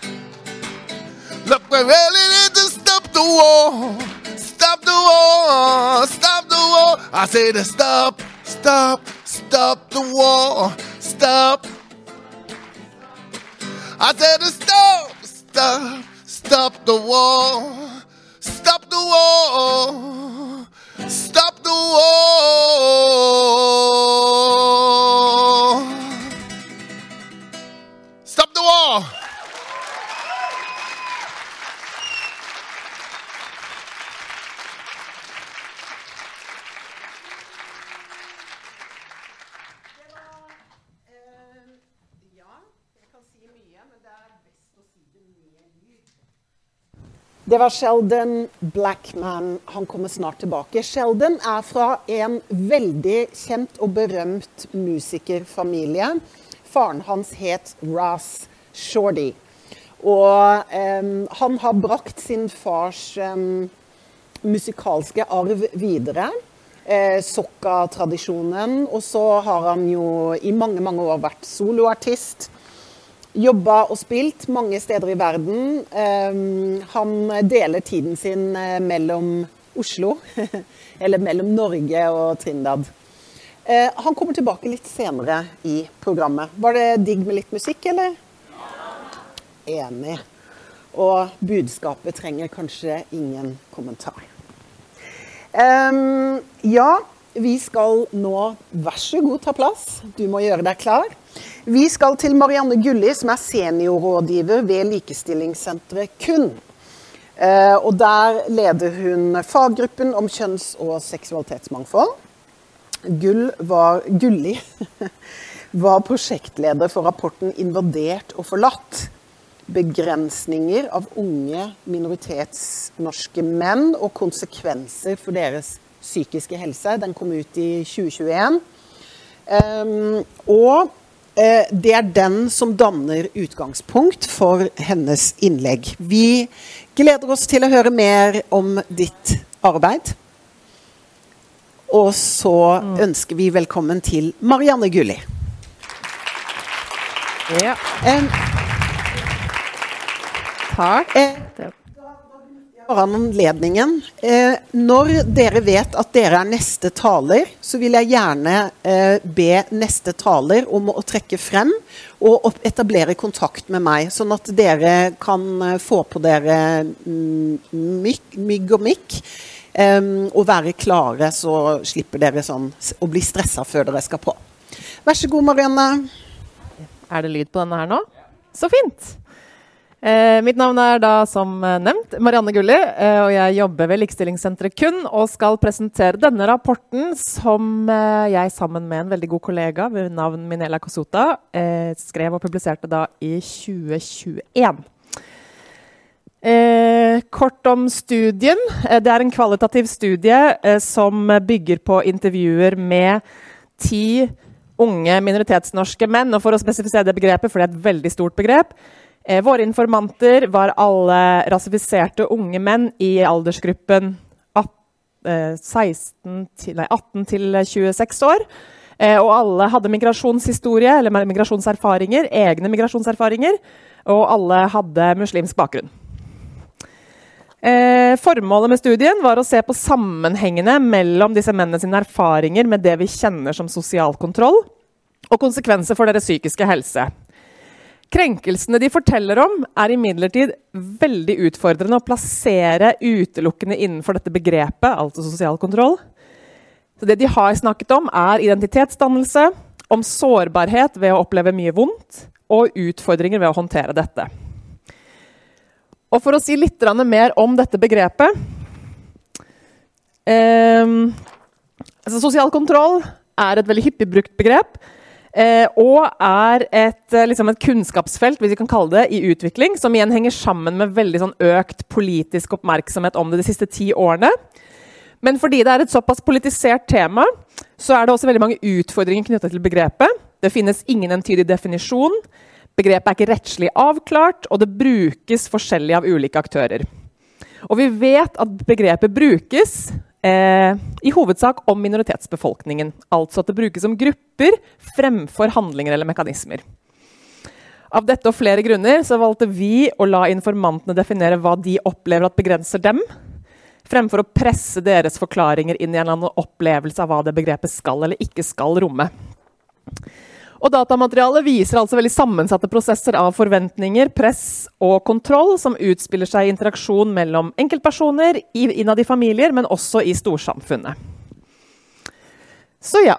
Look, we really need to stop the war. Stop the war. Stop the war. I say to stop, stop, stop the war. Stop. I said to stop, stop, stop the war. Stop the war. Stop the war. Stop the war. Det var Sheldon Blackman. Han kommer snart tilbake. Sheldon er fra en veldig kjent og berømt musikerfamilie. Faren hans het Ross Shorty. Og em, han har brakt sin fars em, musikalske arv videre. Eh, Sokka-tradisjonen. Og så har han jo i mange, mange år vært soloartist. Jobba og spilt mange steder i verden. Um, han deler tiden sin eh, mellom Oslo, eller mellom Norge og Trindad. Eh, han kommer tilbake litt senere i programmet. Var det digg med litt musikk, eller? Enig. Og budskapet trenger kanskje ingen kommentar. Um, ja, vi skal nå Vær så god, ta plass. Du må gjøre deg klar. Vi skal til Marianne Gulli, som er seniorrådgiver ved Likestillingssenteret KUN. Eh, og der leder hun faggruppen om kjønns- og seksualitetsmangfold. Gull var, Gulli var prosjektleder for rapporten 'Invadert og forlatt'. Begrensninger av unge minoritetsnorske menn og konsekvenser for deres psykiske helse. Den kom ut i 2021. Um, og det er den som danner utgangspunkt for hennes innlegg. Vi gleder oss til å høre mer om ditt arbeid. Og så ønsker vi velkommen til Marianne Gulli. Ja. Um, Takk. Eh, bare an anledningen. Eh, når dere vet at dere er neste taler, så vil jeg gjerne eh, be neste taler om å trekke frem og etablere kontakt med meg, sånn at dere kan eh, få på dere mm, mygg, mygg og mikk. eh, og være klare, så slipper dere sånn å bli stressa før dere skal på. Vær så god, Marianne. Er det lyd på denne her nå? Så fint! Eh, mitt navn er da som eh, nevnt Marianne Gulli, eh, og jeg jobber ved Likestillingssenteret KUN og skal presentere denne rapporten som eh, jeg sammen med en veldig god kollega ved navn Minela Kosota eh, skrev og publiserte da i 2021. Eh, kort om studien. Eh, det er en kvalitativ studie eh, som bygger på intervjuer med ti unge minoritetsnorske menn. Og for å spesifisere det begrepet, for det er et veldig stort begrep eh, Våre informanter var alle rasifiserte unge menn i aldersgruppen 16 til, nei, 18 til 26 år. Eh, og alle hadde migrasjonshistorie, eller migrasjonserfaringer, egne migrasjonserfaringer. Og alle hadde muslimsk bakgrunn. Eh, formålet med studien var å se på sammenhengene mellom disse mennene sine erfaringer med det vi kjenner som sosial kontroll, og konsekvenser for deres psykiske helse. Krenkelsene de forteller om, er imidlertid veldig utfordrende å plassere utelukkende innenfor dette begrepet, altså sosial kontroll. Så det de har snakket om, er identitetsdannelse, om sårbarhet ved å oppleve mye vondt, og utfordringer ved å håndtere dette. Og for å si litt mer om dette begrepet eh, altså Sosial kontroll er et veldig hyppig brukt begrep. Eh, og er et, eh, liksom et, kunnskapsfelt hvis vi kan kalle det, i utvikling, som igjen henger sammen med veldig sånn økt politisk oppmerksomhet om det de siste ti årene. Men fordi det er et såpass politisert tema, så er det også veldig mange utfordringer knyttet til begrepet. Det finnes ingen entydig definisjon. Begrepet er ikke rettslig avklart, og det brukes forskjellig av ulike aktører. Og vi vet at begrepet brukes eh, i hovedsak om minoritetsbefolkningen. Altså at det brukes som grupper fremfor handlinger eller mekanismer. Av dette og flere grunner så valgte vi å la informantene definere hva de opplever at begrenser dem, fremfor å presse deres forklaringer inn i en eller annen opplevelse av hva det begrepet skal eller ikke skal romme. Og Datamaterialet viser altså veldig sammensatte prosesser av forventninger, press og kontroll som utspiller seg i interaksjon mellom enkeltpersoner, innad i familier, men også i storsamfunnet. Så ja.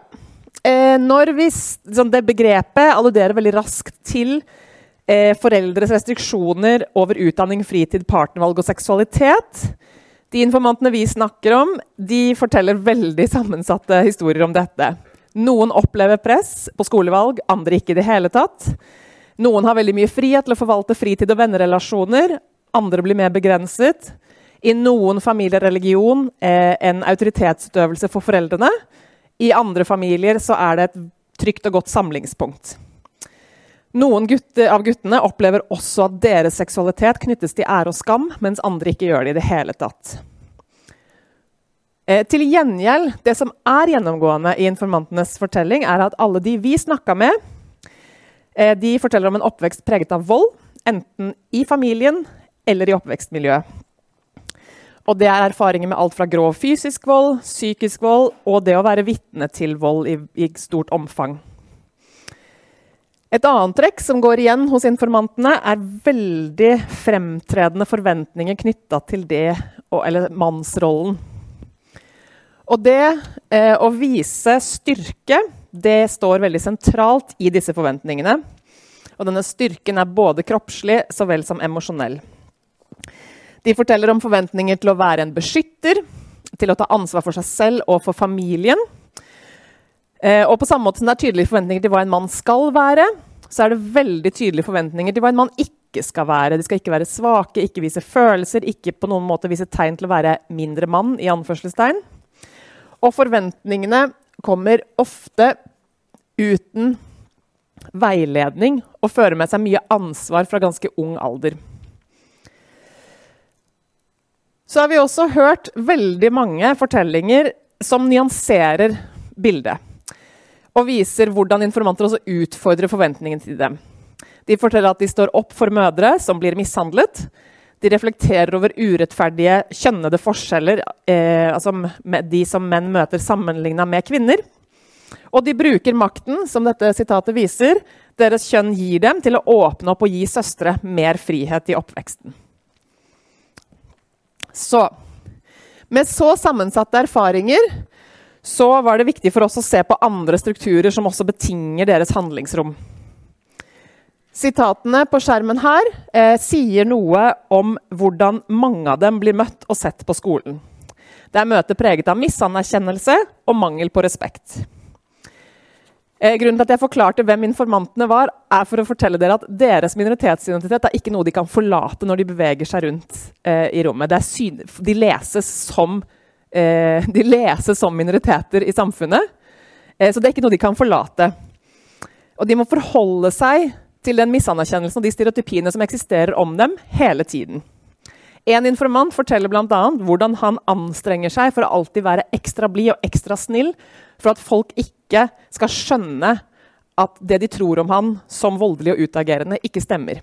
Eh, når vi, sånn det begrepet alluderer veldig raskt til eh, foreldres restriksjoner over utdanning, fritid, partnervalg og seksualitet. De informantene vi snakker om, de forteller veldig sammensatte historier om dette. Noen opplever press på skolevalg, andre ikke i det hele tatt. Noen har veldig mye frihet til å forvalte fritid og vennerelasjoner. Andre blir mer begrenset. I noen familier religion eh, en autoritetsutøvelse for foreldrene. I andre familier så er det et trygt og godt samlingspunkt. Noen gutte, av guttene opplever også at deres seksualitet knyttes til ære og skam, mens andre ikke gjør det i det hele tatt. Eh, til gjengjeld, det som er gjennomgående i informantenes fortelling, er at alle de vi snakka med, eh, de forteller om en oppvekst preget av vold. Enten i familien eller i oppvekstmiljøet. Og det er erfaringer med alt fra grov fysisk vold, psykisk vold og det å være vitne til vold i, i stort omfang. Et annet trekk som går igjen hos informantene, er veldig fremtredende forventninger knytta til det, eller mannsrollen. Og det eh, å vise styrke det står veldig sentralt i disse forventningene. Og denne styrken er både kroppslig så vel som emosjonell. De forteller om forventninger til å være en beskytter, til å ta ansvar for seg selv og for familien. Eh, og på samme måte som det er tydelige forventninger til hva en mann skal være, så er det veldig tydelige forventninger til hva en mann ikke skal være. De skal ikke være svake, ikke vise følelser, ikke på noen måte vise tegn til å være mindre mann. i anførselstegn. Og forventningene kommer ofte uten veiledning og fører med seg mye ansvar fra ganske ung alder. Så har vi også hørt veldig mange fortellinger som nyanserer bildet. Og viser hvordan informanter også utfordrer forventningene til dem. De forteller at de står opp for mødre som blir mishandlet. De reflekterer over urettferdige kjønnede forskjeller, eh, altså de som menn møter sammenligna med kvinner. Og de bruker makten, som dette sitatet viser, deres kjønn gir dem, til å åpne opp og gi søstre mer frihet i oppveksten. Så Med så sammensatte erfaringer så var det viktig for oss å se på andre strukturer som også betinger deres handlingsrom. Sitatene på skjermen her eh, sier noe om hvordan mange av dem blir møtt og sett på skolen. Det er møter preget av misanerkjennelse og mangel på respekt. Eh, grunnen til at jeg forklarte hvem informantene var, er for å fortelle dere at deres minoritetsidentitet er ikke noe de kan forlate når de beveger seg rundt eh, i rommet. de, leses som, eh, de leses som minoriteter i samfunnet, eh, så det er ikke noe de kan forlate. Og de må forholde seg til den misanerkjennelsen og de stereotypiene som eksisterer om dem, hele tiden. En informant forteller bl.a. hvordan han anstrenger seg for å alltid være ekstra blid og ekstra snill, for at folk ikke skal skjønne at det de tror om han som voldelig og utagerende, ikke stemmer.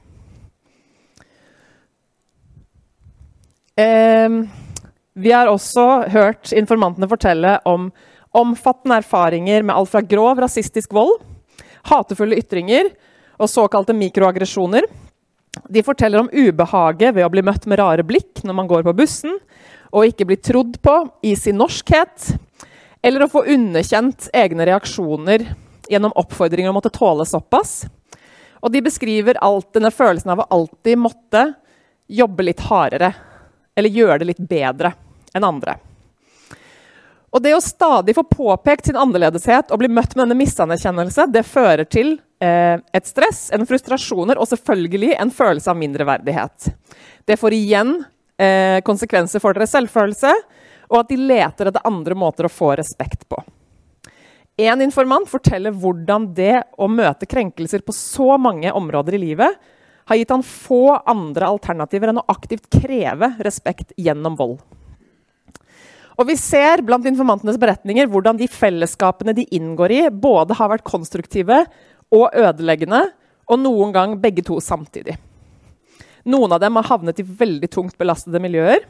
Eh, vi har også hørt informantene fortelle om omfattende erfaringer med alt fra grov rasistisk vold, hatefulle ytringer og såkalte mikroaggresjoner. De forteller om ubehaget ved å bli møtt med rare blikk når man går på bussen, og ikke bli trodd på i sin norskhet, eller å få underkjent egne reaksjoner gjennom oppfordringer om å måtte tåle såpass. Og de beskriver alt denne følelsen av å alltid måtte jobbe litt hardere, eller gjøre det litt bedre enn andre. Og det å stadig få påpekt sin annerledeshet og bli møtt med denne misanerkjennelse, det fører til eh, et stress, en frustrasjoner og selvfølgelig en følelse av mindreverdighet. Det får igjen eh, konsekvenser for deres selvfølelse, og at de leter etter andre måter å få respekt på. En informant forteller hvordan det å møte krenkelser på så mange områder i livet har gitt han få andre alternativer enn å aktivt kreve respekt gjennom vold. Og vi ser blant informantenes beretninger hvordan de fellesskapene de inngår i, både har vært konstruktive og ødeleggende, og noen gang begge to samtidig. Noen av dem har havnet i veldig tungt belastede miljøer.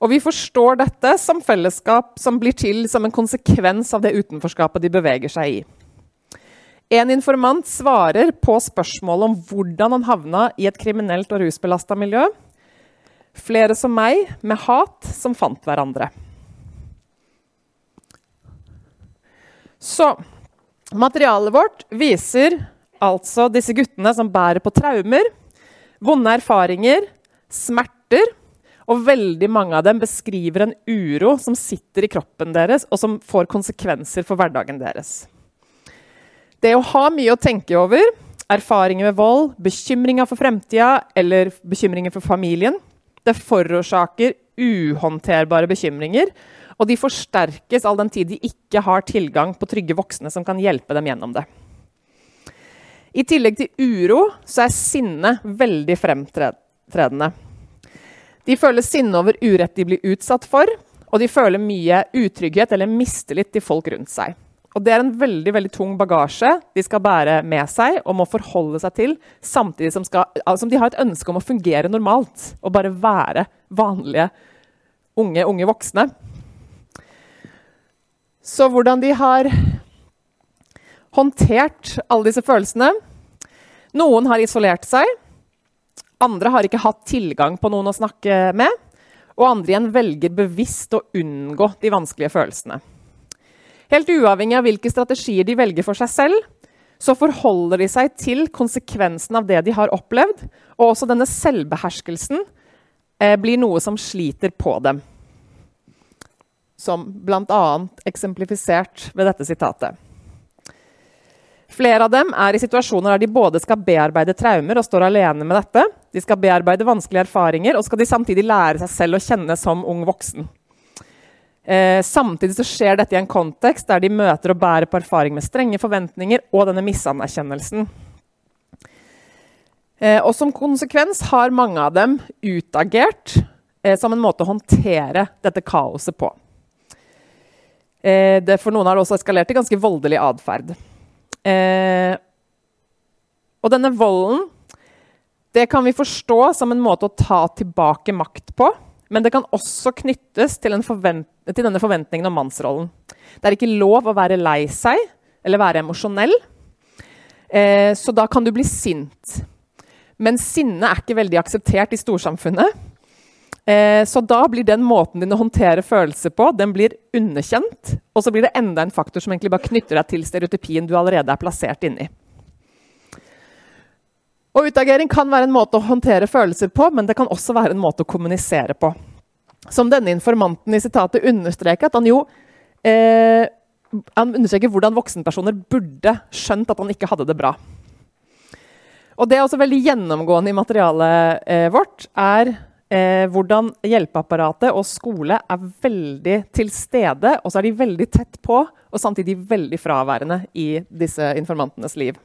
Og vi forstår dette som fellesskap som blir til som en konsekvens av det utenforskapet de beveger seg i. En informant svarer på spørsmålet om hvordan han havna i et kriminelt og rusbelasta miljø. Flere som meg, med hat, som fant hverandre. Så materialet vårt viser altså disse guttene som bærer på traumer, vonde erfaringer, smerter. Og veldig mange av dem beskriver en uro som sitter i kroppen deres, og som får konsekvenser for hverdagen deres. Det å ha mye å tenke over, erfaringer med vold, bekymringer for fremtida eller bekymringer for familien, det forårsaker uhåndterbare bekymringer og de forsterkes all den tid de ikke har tilgang på trygge voksne som kan hjelpe dem gjennom det. I tillegg til uro så er sinne veldig fremtredende. De føler sinne over urett de blir utsatt for, og de føler mye utrygghet eller mistillit til folk rundt seg. Og Det er en veldig veldig tung bagasje de skal bære med seg og må forholde seg til, samtidig som, skal, som de har et ønske om å fungere normalt og bare være vanlige unge, unge voksne. Så hvordan de har håndtert alle disse følelsene Noen har isolert seg. Andre har ikke hatt tilgang på noen å snakke med. Og andre igjen velger bevisst å unngå de vanskelige følelsene. Helt uavhengig av hvilke strategier de velger for seg selv, så forholder de seg til konsekvensen av det de har opplevd, og også denne selvbeherskelsen eh, blir noe som sliter på dem som bl.a. eksemplifisert ved dette sitatet. Flere av dem er i situasjoner der de både skal bearbeide traumer og står alene med dette. De skal bearbeide vanskelige erfaringer, og skal de samtidig lære seg selv å kjenne som ung voksen. Eh, samtidig så skjer dette i en kontekst der de møter og bærer på erfaring med strenge forventninger og denne misanerkjennelsen. Eh, og som konsekvens har mange av dem utagert eh, som en måte å håndtere dette kaoset på. Eh, det, for noen har det også eskalert til ganske voldelig atferd. Eh, og denne volden det kan vi forstå som en måte å ta tilbake makt på. Men det kan også knyttes til, til denne forventningen om mannsrollen. Det er ikke lov å være lei seg eller være emosjonell. Eh, så da kan du bli sint. Men sinne er ikke veldig akseptert i storsamfunnet. Eh, så da blir den måten din å håndtere følelser på, den blir underkjent. Og så blir det enda en faktor som egentlig bare knytter deg til stereotypien du allerede er plassert inni. Og Utagering kan være en måte å håndtere følelser på, men det kan også være en måte å kommunisere på. Som denne informanten i sitatet understreker at han jo eh, han understreker hvordan voksenpersoner burde skjønt at han ikke hadde det bra. Og Det er også veldig gjennomgående i materialet eh, vårt, er eh, hvordan hjelpeapparatet og skole er veldig til stede, og så er de veldig tett på, og samtidig veldig fraværende i disse informantenes liv.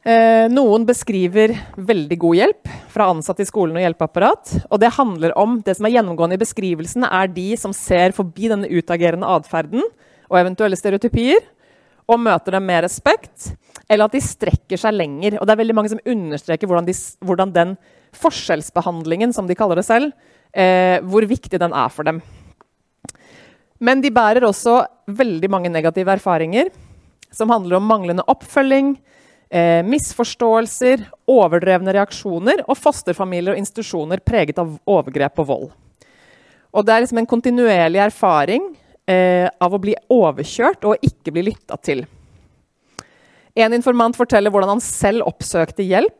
Eh, noen beskriver veldig god hjelp fra ansatte i skolen og hjelpeapparat. Og det handler om, det som er gjennomgående i beskrivelsen, er de som ser forbi denne utagerende atferden og eventuelle stereotypier, og møter dem med respekt, eller at de strekker seg lenger. Og det er veldig mange som understreker hvordan, de, hvordan den forskjellsbehandlingen, som de kaller det selv, eh, hvor viktig den er for dem. Men de bærer også veldig mange negative erfaringer, som handler om manglende oppfølging, eh, misforståelser, overdrevne reaksjoner og fosterfamilier og institusjoner preget av overgrep og vold. Og det er liksom en kontinuerlig erfaring eh, av å bli overkjørt og ikke bli lytta til. En informant forteller hvordan han selv oppsøkte hjelp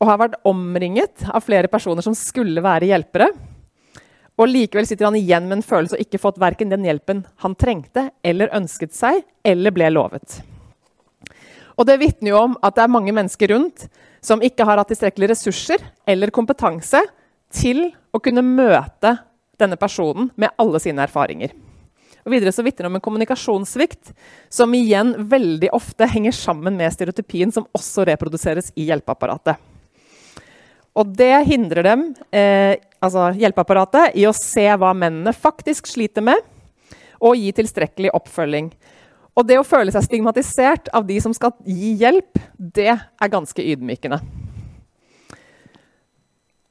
og har vært omringet av flere personer som skulle være hjelpere. Og likevel sitter han igjen med en følelse og ikke fått verken den hjelpen han trengte eller ønsket seg, eller ble lovet. Og det vitner jo om at det er mange mennesker rundt som ikke har hatt tilstrekkelige ressurser eller kompetanse til å kunne møte denne personen med alle sine erfaringer. Og videre så vitner det om en kommunikasjonssvikt som igjen veldig ofte henger sammen med stereotypien som også reproduseres i hjelpeapparatet. Og det hindrer dem, eh, altså hjelpeapparatet, i å se hva mennene faktisk sliter med, og gi tilstrekkelig oppfølging. Og det å føle seg stigmatisert av de som skal gi hjelp, det er ganske ydmykende.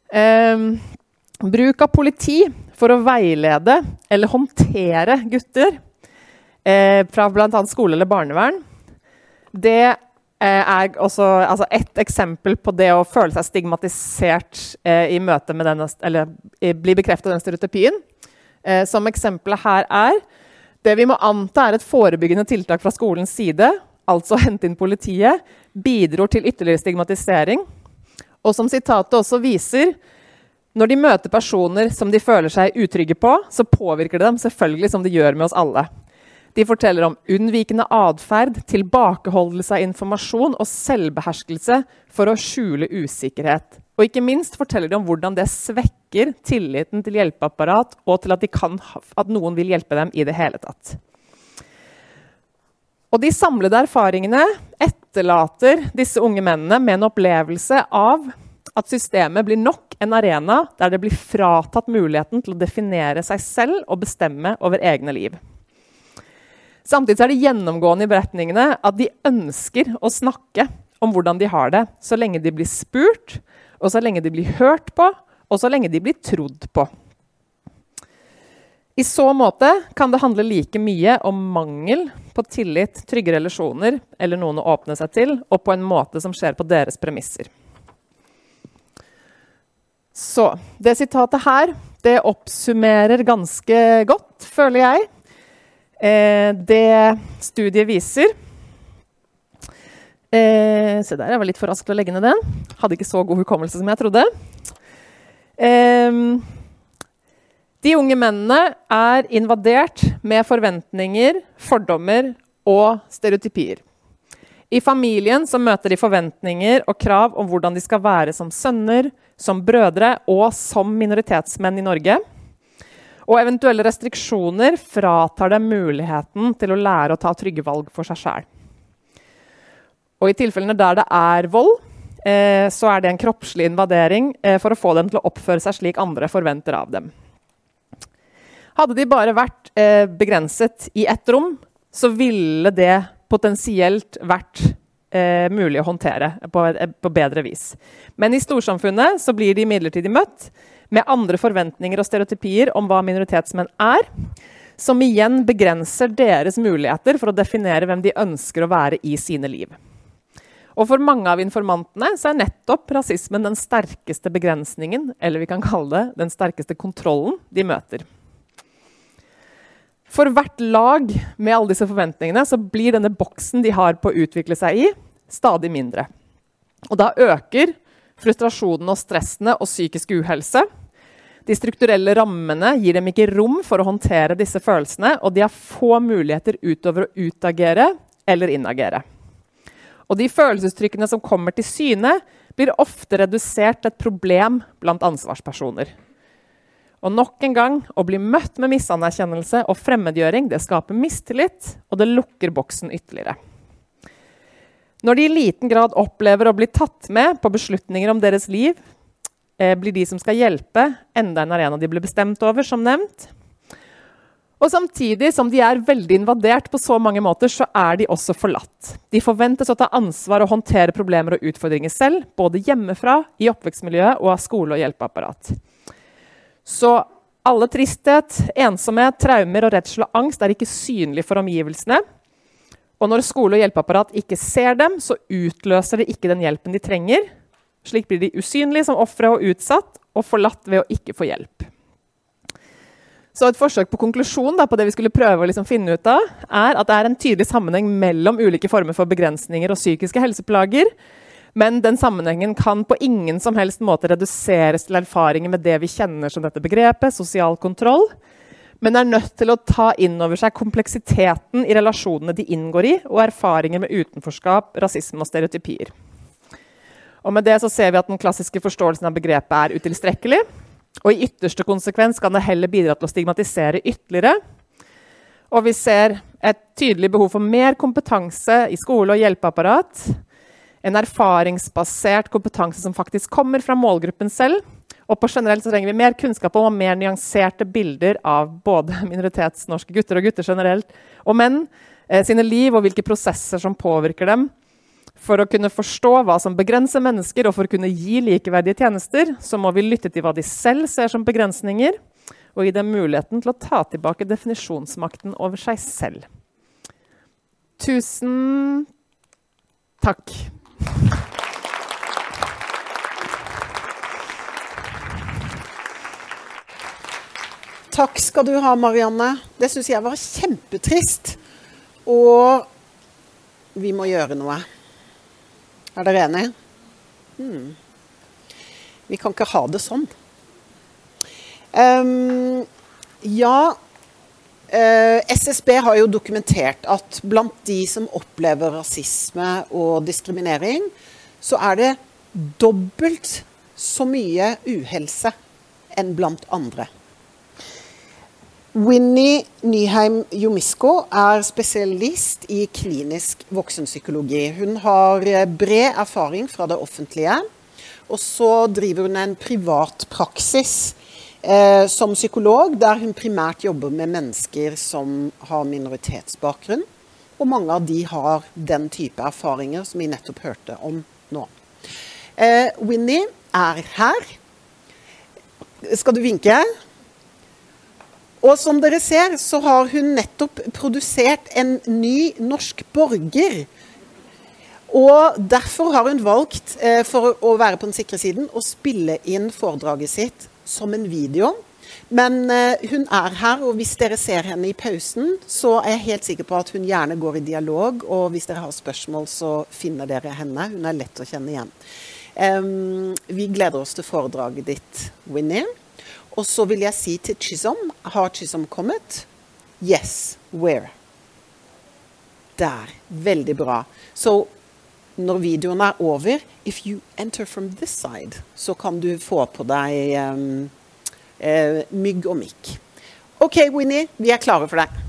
Eh, bruk av politi for å veilede eller håndtere gutter eh, fra bl.a. skole eller barnevern, det er også altså et eksempel på det å føle seg stigmatisert eh, i møte med denne, eller bli bekreftet av den stereotypien. Eh, som eksempelet her er det vi må anta er et forebyggende tiltak fra skolens side, altså hente inn politiet, bidro til ytterligere stigmatisering. Og som sitatet også viser, når de møter personer som de føler seg utrygge på, så påvirker det dem selvfølgelig som det gjør med oss alle. De forteller om unnvikende atferd, tilbakeholdelse av informasjon og selvbeherskelse for å skjule usikkerhet. Og ikke minst forteller de om hvordan det svekker tilliten til hjelpeapparat og til at, kan, at, noen vil hjelpe dem i det hele tatt. Og de samlede erfaringene etterlater disse unge mennene med en opplevelse av at systemet blir nok en arena der det blir fratatt muligheten til å definere seg selv og bestemme over egne liv. Samtidig er det gjennomgående i beretningene at de ønsker å snakke om hvordan de har det, så lenge de blir spurt, og så lenge de blir hørt på, og så lenge de blir trodd på. I så måte kan det handle like mye om mangel på tillit, trygge relasjoner eller noen å åpne seg til, og på en måte som skjer på deres premisser. Så det sitatet her det oppsummerer ganske godt, føler jeg, det studiet viser Eh, se der, jeg var litt for rask til å legge ned den. Hadde ikke så god hukommelse som jeg trodde. Eh, de unge mennene er invadert med forventninger, fordommer og stereotypier. I familien så møter de forventninger og krav om hvordan de skal være som sønner, som brødre og som minoritetsmenn i Norge. Og eventuelle restriksjoner fratar dem muligheten til å lære å ta trygge valg for seg sjæl. Og i tilfellene der det er vold, eh, så er det en kroppslig invadering eh, for å få dem til å oppføre seg slik andre forventer av dem. Hadde de bare vært eh, begrenset i ett rom, så ville det potensielt vært mulig å håndtere på, på, bedre vis. Men i storsamfunnet så blir de imidlertid møtt med andre forventninger og stereotypier om hva minoritetsmenn er, som igjen begrenser deres muligheter for å definere hvem de ønsker å være i sine liv. Og for mange av informantene så er nettopp rasismen den sterkeste begrensningen, eller vi kan kalle det den sterkeste kontrollen, de møter. For hvert lag med alle disse forventningene så blir denne boksen de har på å utvikle seg i, stadig mindre. Og da øker frustrasjonen og stressene og psykisk uhelse. De strukturelle rammene gir dem ikke rom for å håndtere disse følelsene, og de har få muligheter utover å utagere eller innagere. Og de følelsesuttrykkene som kommer til syne, blir ofte redusert til et problem blant ansvarspersoner. Og nok en gang, å bli møtt med misanerkjennelse og fremmedgjøring det skaper mistillit, og det lukker boksen ytterligere. Når de i liten grad opplever å bli tatt med på beslutninger om deres liv, eh, blir de som skal hjelpe, enda en arena de ble bestemt over, som nevnt. Og samtidig som de er veldig invadert på så mange måter, så er de også forlatt. De forventes å ta ansvar og håndtere problemer og utfordringer selv, både hjemmefra, i oppvekstmiljøet og av skole og hjelpeapparat. Så alle tristhet, ensomhet, traumer og redsel og angst er ikke synlig for omgivelsene. Og når skole og hjelpeapparat ikke ser dem, så utløser det ikke den hjelpen de trenger. Slik blir de usynlige som ofre og utsatt, og forlatt ved å ikke få hjelp. Så et forsøk på konklusjon da, på det vi skulle prøve å liksom finne ut av, er at det er en tydelig sammenheng mellom ulike former for begrensninger og psykiske helseplager. Men den sammenhengen kan på ingen som helst måte reduseres til erfaringer med det vi kjenner som dette begrepet, sosial kontroll. Men er nødt til å ta inn over seg kompleksiteten i relasjonene de inngår i, og erfaringer med utenforskap, rasisme og stereotypier. Og med det så ser vi at Den klassiske forståelsen av begrepet er utilstrekkelig. Og i ytterste konsekvens kan det heller bidra til å stigmatisere ytterligere. Og vi ser et tydelig behov for mer kompetanse i skole og hjelpeapparat. En erfaringsbasert kompetanse som faktisk kommer fra målgruppen selv. Og på generelt så trenger vi mer kunnskap om og mer nyanserte bilder av både minoritetsnorske gutter og gutter generelt, og menn eh, sine liv og hvilke prosesser som påvirker dem for å kunne forstå hva som begrenser mennesker, og for å kunne gi likeverdige tjenester, så må vi lytte til hva de selv ser som begrensninger, og gi dem muligheten til å ta tilbake definisjonsmakten over seg selv. Tusen takk. Takk skal du ha, Marianne. Det syns jeg var kjempetrist. Og vi må gjøre noe. Er dere enige? Hmm. Vi kan ikke ha det sånn. Um, ja, uh, eh, SSB har jo dokumentert at blant de som opplever rasisme og diskriminering, så er det dobbelt så mye uhelse enn blant andre. Winnie Nyheim Jomisko er spesialist i klinisk voksenpsykologi. Hun har eh, bred erfaring fra det offentlige. Og så driver hun en privat praksis eh, som psykolog, der hun primært jobber med mennesker som har minoritetsbakgrunn. Og mange av de har den type erfaringer som vi nettopp hørte om nå. Eh, Winnie er her. Skal du vinke? Og som dere ser, så har hun nettopp produsert en ny norsk borger. Og derfor har hun valgt, eh, for å være på den sikre siden, å spille inn foredraget sitt som en video. Men eh, hun er her, og hvis dere ser henne i pausen, så er jeg helt sikker på at hun gjerne går i dialog. Og hvis dere har spørsmål, så finner dere henne. Hun er lett å kjenne igjen. Vi gleder oss til foredraget ditt, Winnie. Og så vil jeg si til Chisholm Har Chisholm kommet? Yes. Where? Der. Veldig bra. Så når videoen er over If you enter from this side, så kan du få på deg um, uh, mygg og mikk. OK, Winnie. Vi er klare for deg.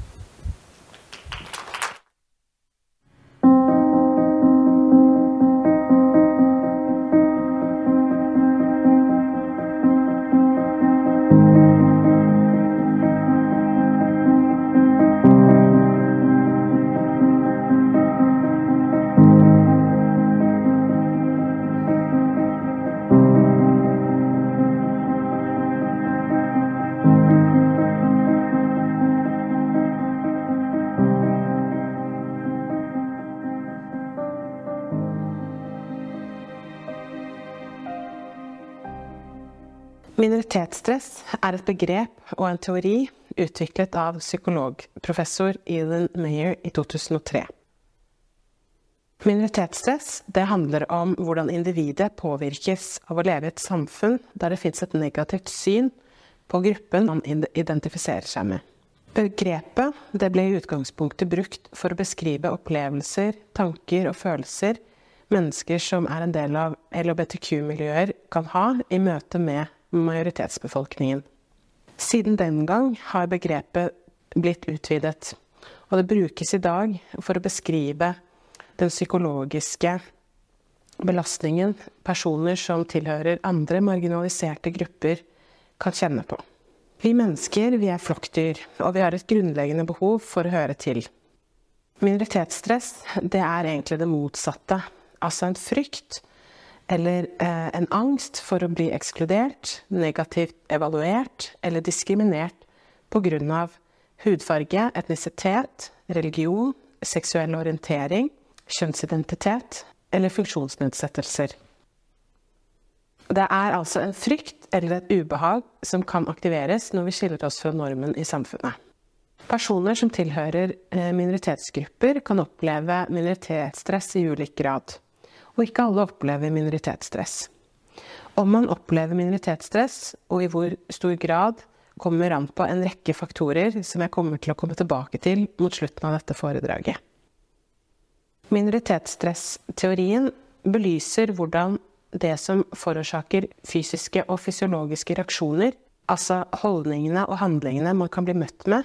Minoritetsstress er et begrep og en teori utviklet av psykologprofessor Elin Mayer i 2003. Minoritetsstress handler om hvordan individet påvirkes av å leve i et samfunn der det fins et negativt syn på gruppen man identifiserer seg med. Begrepet ble i utgangspunktet brukt for å beskrive opplevelser, tanker og følelser mennesker som er en del av LHBTQ-miljøer kan ha i møte med majoritetsbefolkningen. Siden den gang har begrepet blitt utvidet, og det brukes i dag for å beskrive den psykologiske belastningen personer som tilhører andre marginaliserte grupper, kan kjenne på. Vi mennesker vi er flokkdyr, og vi har et grunnleggende behov for å høre til. Minoritetsstress det er egentlig det motsatte. Altså en frykt eller eh, en angst for å bli ekskludert, negativt evaluert eller diskriminert pga. hudfarge, etnisitet, religion, seksuell orientering, kjønnsidentitet eller funksjonsnedsettelser. Det er altså en frykt eller et ubehag som kan aktiveres når vi skiller oss fra normen i samfunnet. Personer som tilhører eh, minoritetsgrupper, kan oppleve minoritetsstress i ulik grad. Og ikke alle opplever minoritetsstress. Om man opplever minoritetsstress, og i hvor stor grad, kommer an på en rekke faktorer som jeg kommer til å komme tilbake til mot slutten av dette foredraget. Minoritetsstressteorien belyser hvordan det som forårsaker fysiske og fysiologiske reaksjoner, altså holdningene og handlingene man kan bli møtt med,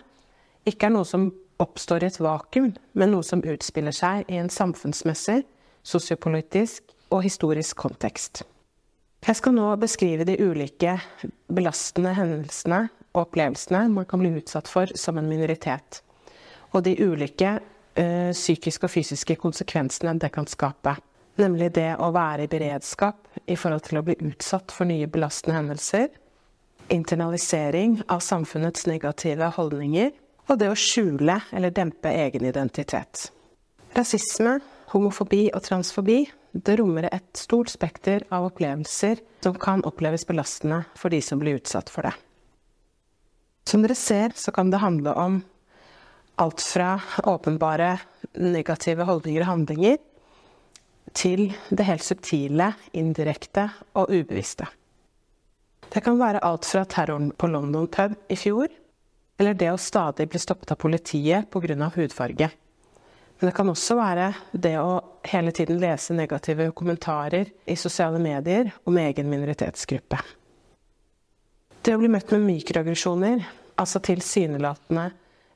ikke er noe som oppstår i et vakuum, men noe som utspiller seg i en samfunnsmessig, sosiopolitisk og historisk kontekst. Jeg skal nå beskrive de ulike belastende hendelsene og opplevelsene man kan bli utsatt for som en minoritet, og de ulike ø, psykiske og fysiske konsekvensene det kan skape. Nemlig det å være i beredskap i forhold til å bli utsatt for nye belastende hendelser, internalisering av samfunnets negative holdninger, og det å skjule eller dempe egen identitet. Rasisme, homofobi og transfobi det rommer et stort spekter av opplevelser som kan oppleves belastende for de som blir utsatt for det. Som dere ser, så kan det handle om alt fra åpenbare negative holdninger og handlinger til det helt subtile, indirekte og ubevisste. Det kan være alt fra terroren på London pub i fjor, eller det å stadig bli stoppet av politiet pga. hudfarge. Men det kan også være det å hele tiden lese negative kommentarer i sosiale medier om egen minoritetsgruppe. Det å bli møtt med mikroaggresjoner, altså tilsynelatende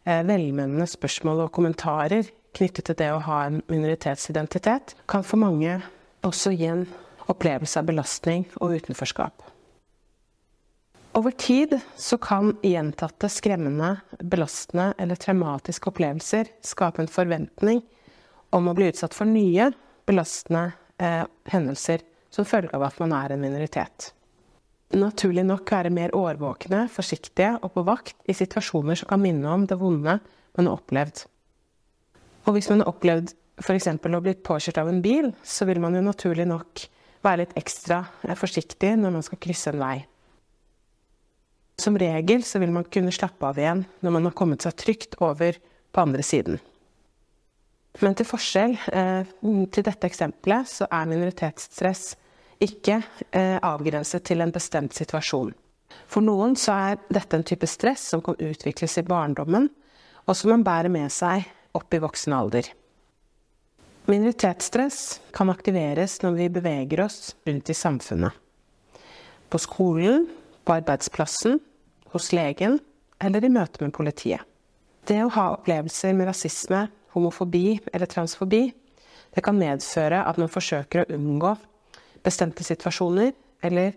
eh, velmenende spørsmål og kommentarer knyttet til det å ha en minoritetsidentitet, kan for mange også gi en opplevelse av belastning og utenforskap. Over tid så kan gjentatte skremmende, belastende eller traumatiske opplevelser skape en forventning om å bli utsatt for nye belastende eh, hendelser som følge av at man er en minoritet. Naturlig nok være mer årvåkne, forsiktige og på vakt i situasjoner som kan minne om det vonde man har opplevd. Og hvis man har opplevd f.eks. å bli påkjørt av en bil, så vil man jo naturlig nok være litt ekstra eh, forsiktig når man skal krysse en vei. Som regel så vil man kunne slappe av igjen når man har kommet seg trygt over på andre siden. Men til forskjell eh, til dette eksempelet så er minoritetsstress ikke eh, avgrenset til en bestemt situasjon. For noen så er dette en type stress som kan utvikles i barndommen, og som man bærer med seg opp i voksen alder. Minoritetsstress kan aktiveres når vi beveger oss rundt i samfunnet. På skolen, på arbeidsplassen, hos legen eller i møte med politiet. Det å ha opplevelser med rasisme, homofobi eller transfobi, det kan medføre at man forsøker å unngå bestemte situasjoner, eller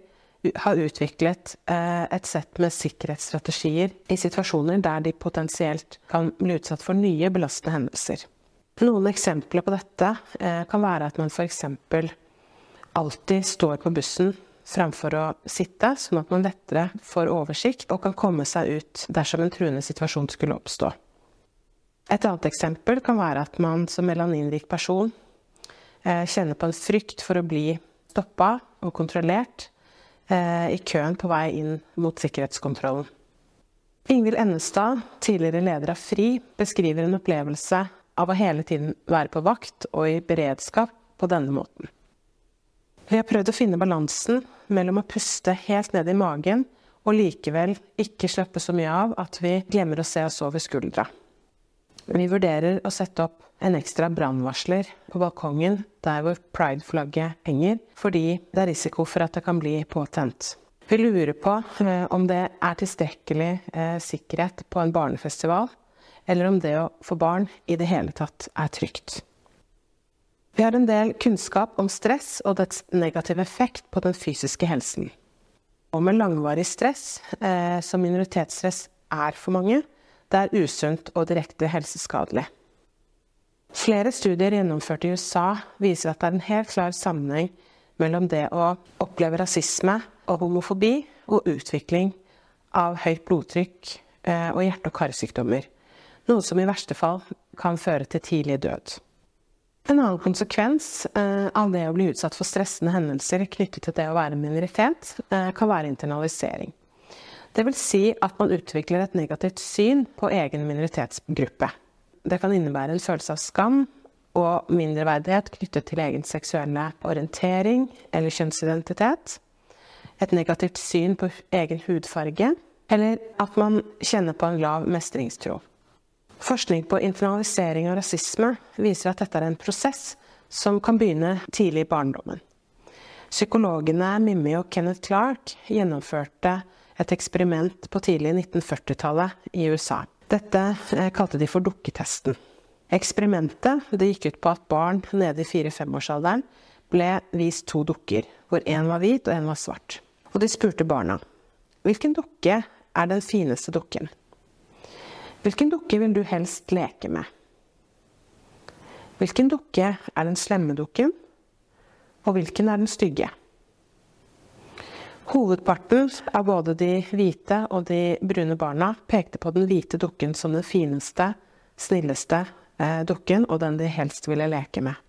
har utviklet eh, et sett med sikkerhetsstrategier i situasjoner der de potensielt kan bli utsatt for nye belastende hendelser. Noen eksempler på dette eh, kan være at man f.eks. alltid står på bussen fremfor å sitte, sånn at man lettere får oversikt og kan komme seg ut dersom en truende situasjon skulle oppstå. Et annet eksempel kan være at man som melaninrik person eh, kjenner på en frykt for å bli stoppa og kontrollert eh, i køen på vei inn mot sikkerhetskontrollen. Ingvild Ennestad, tidligere leder av FRI, beskriver en opplevelse av å hele tiden være på vakt og i beredskap på denne måten. Vi har prøvd å finne balansen mellom å puste helt ned i magen og likevel ikke slippe så mye av at vi glemmer å se oss over skuldra. Vi vurderer å sette opp en ekstra brannvarsler på balkongen der hvor pride-flagget henger, fordi det er risiko for at det kan bli påtent. Vi lurer på eh, om det er tilstrekkelig eh, sikkerhet på en barnefestival, eller om det å få barn i det hele tatt er trygt. Vi har en del kunnskap om stress og dets negative effekt på den fysiske helsen. Og med langvarig stress, eh, som minoritetsstress er for mange, det er usunt og direkte helseskadelig. Flere studier gjennomført i USA viser at det er en helt klar sammenheng mellom det å oppleve rasisme og homofobi og utvikling av høyt blodtrykk eh, og hjerte- og karsykdommer. Noe som i verste fall kan føre til tidlig død. En annen konsekvens eh, av det å bli utsatt for stressende hendelser knyttet til det å være minoritet, eh, kan være internalisering. Det vil si at man utvikler et negativt syn på egen minoritetsgruppe. Det kan innebære en følelse av skam og mindreverdighet knyttet til egen seksuelle orientering eller kjønnsidentitet. Et negativt syn på egen hudfarge. Eller at man kjenner på en lav mestringstro. Forskning på internalisering av rasisme viser at dette er en prosess som kan begynne tidlig i barndommen. Psykologene Mimmi og Kenneth Clark gjennomførte et eksperiment på tidlig 1940-tallet i USA. Dette eh, kalte de for dukketesten. Eksperimentet gikk ut på at barn nede i 4-5-årsalderen ble vist to dukker, hvor én var hvit og én var svart. Og de spurte barna hvilken dukke er den fineste dukken. Hvilken dukke vil du helst leke med? Hvilken dukke er den slemme dukken, og hvilken er den stygge? Hovedparten av både de hvite og de brune barna pekte på den hvite dukken som den fineste, snilleste eh, dukken, og den de helst ville leke med.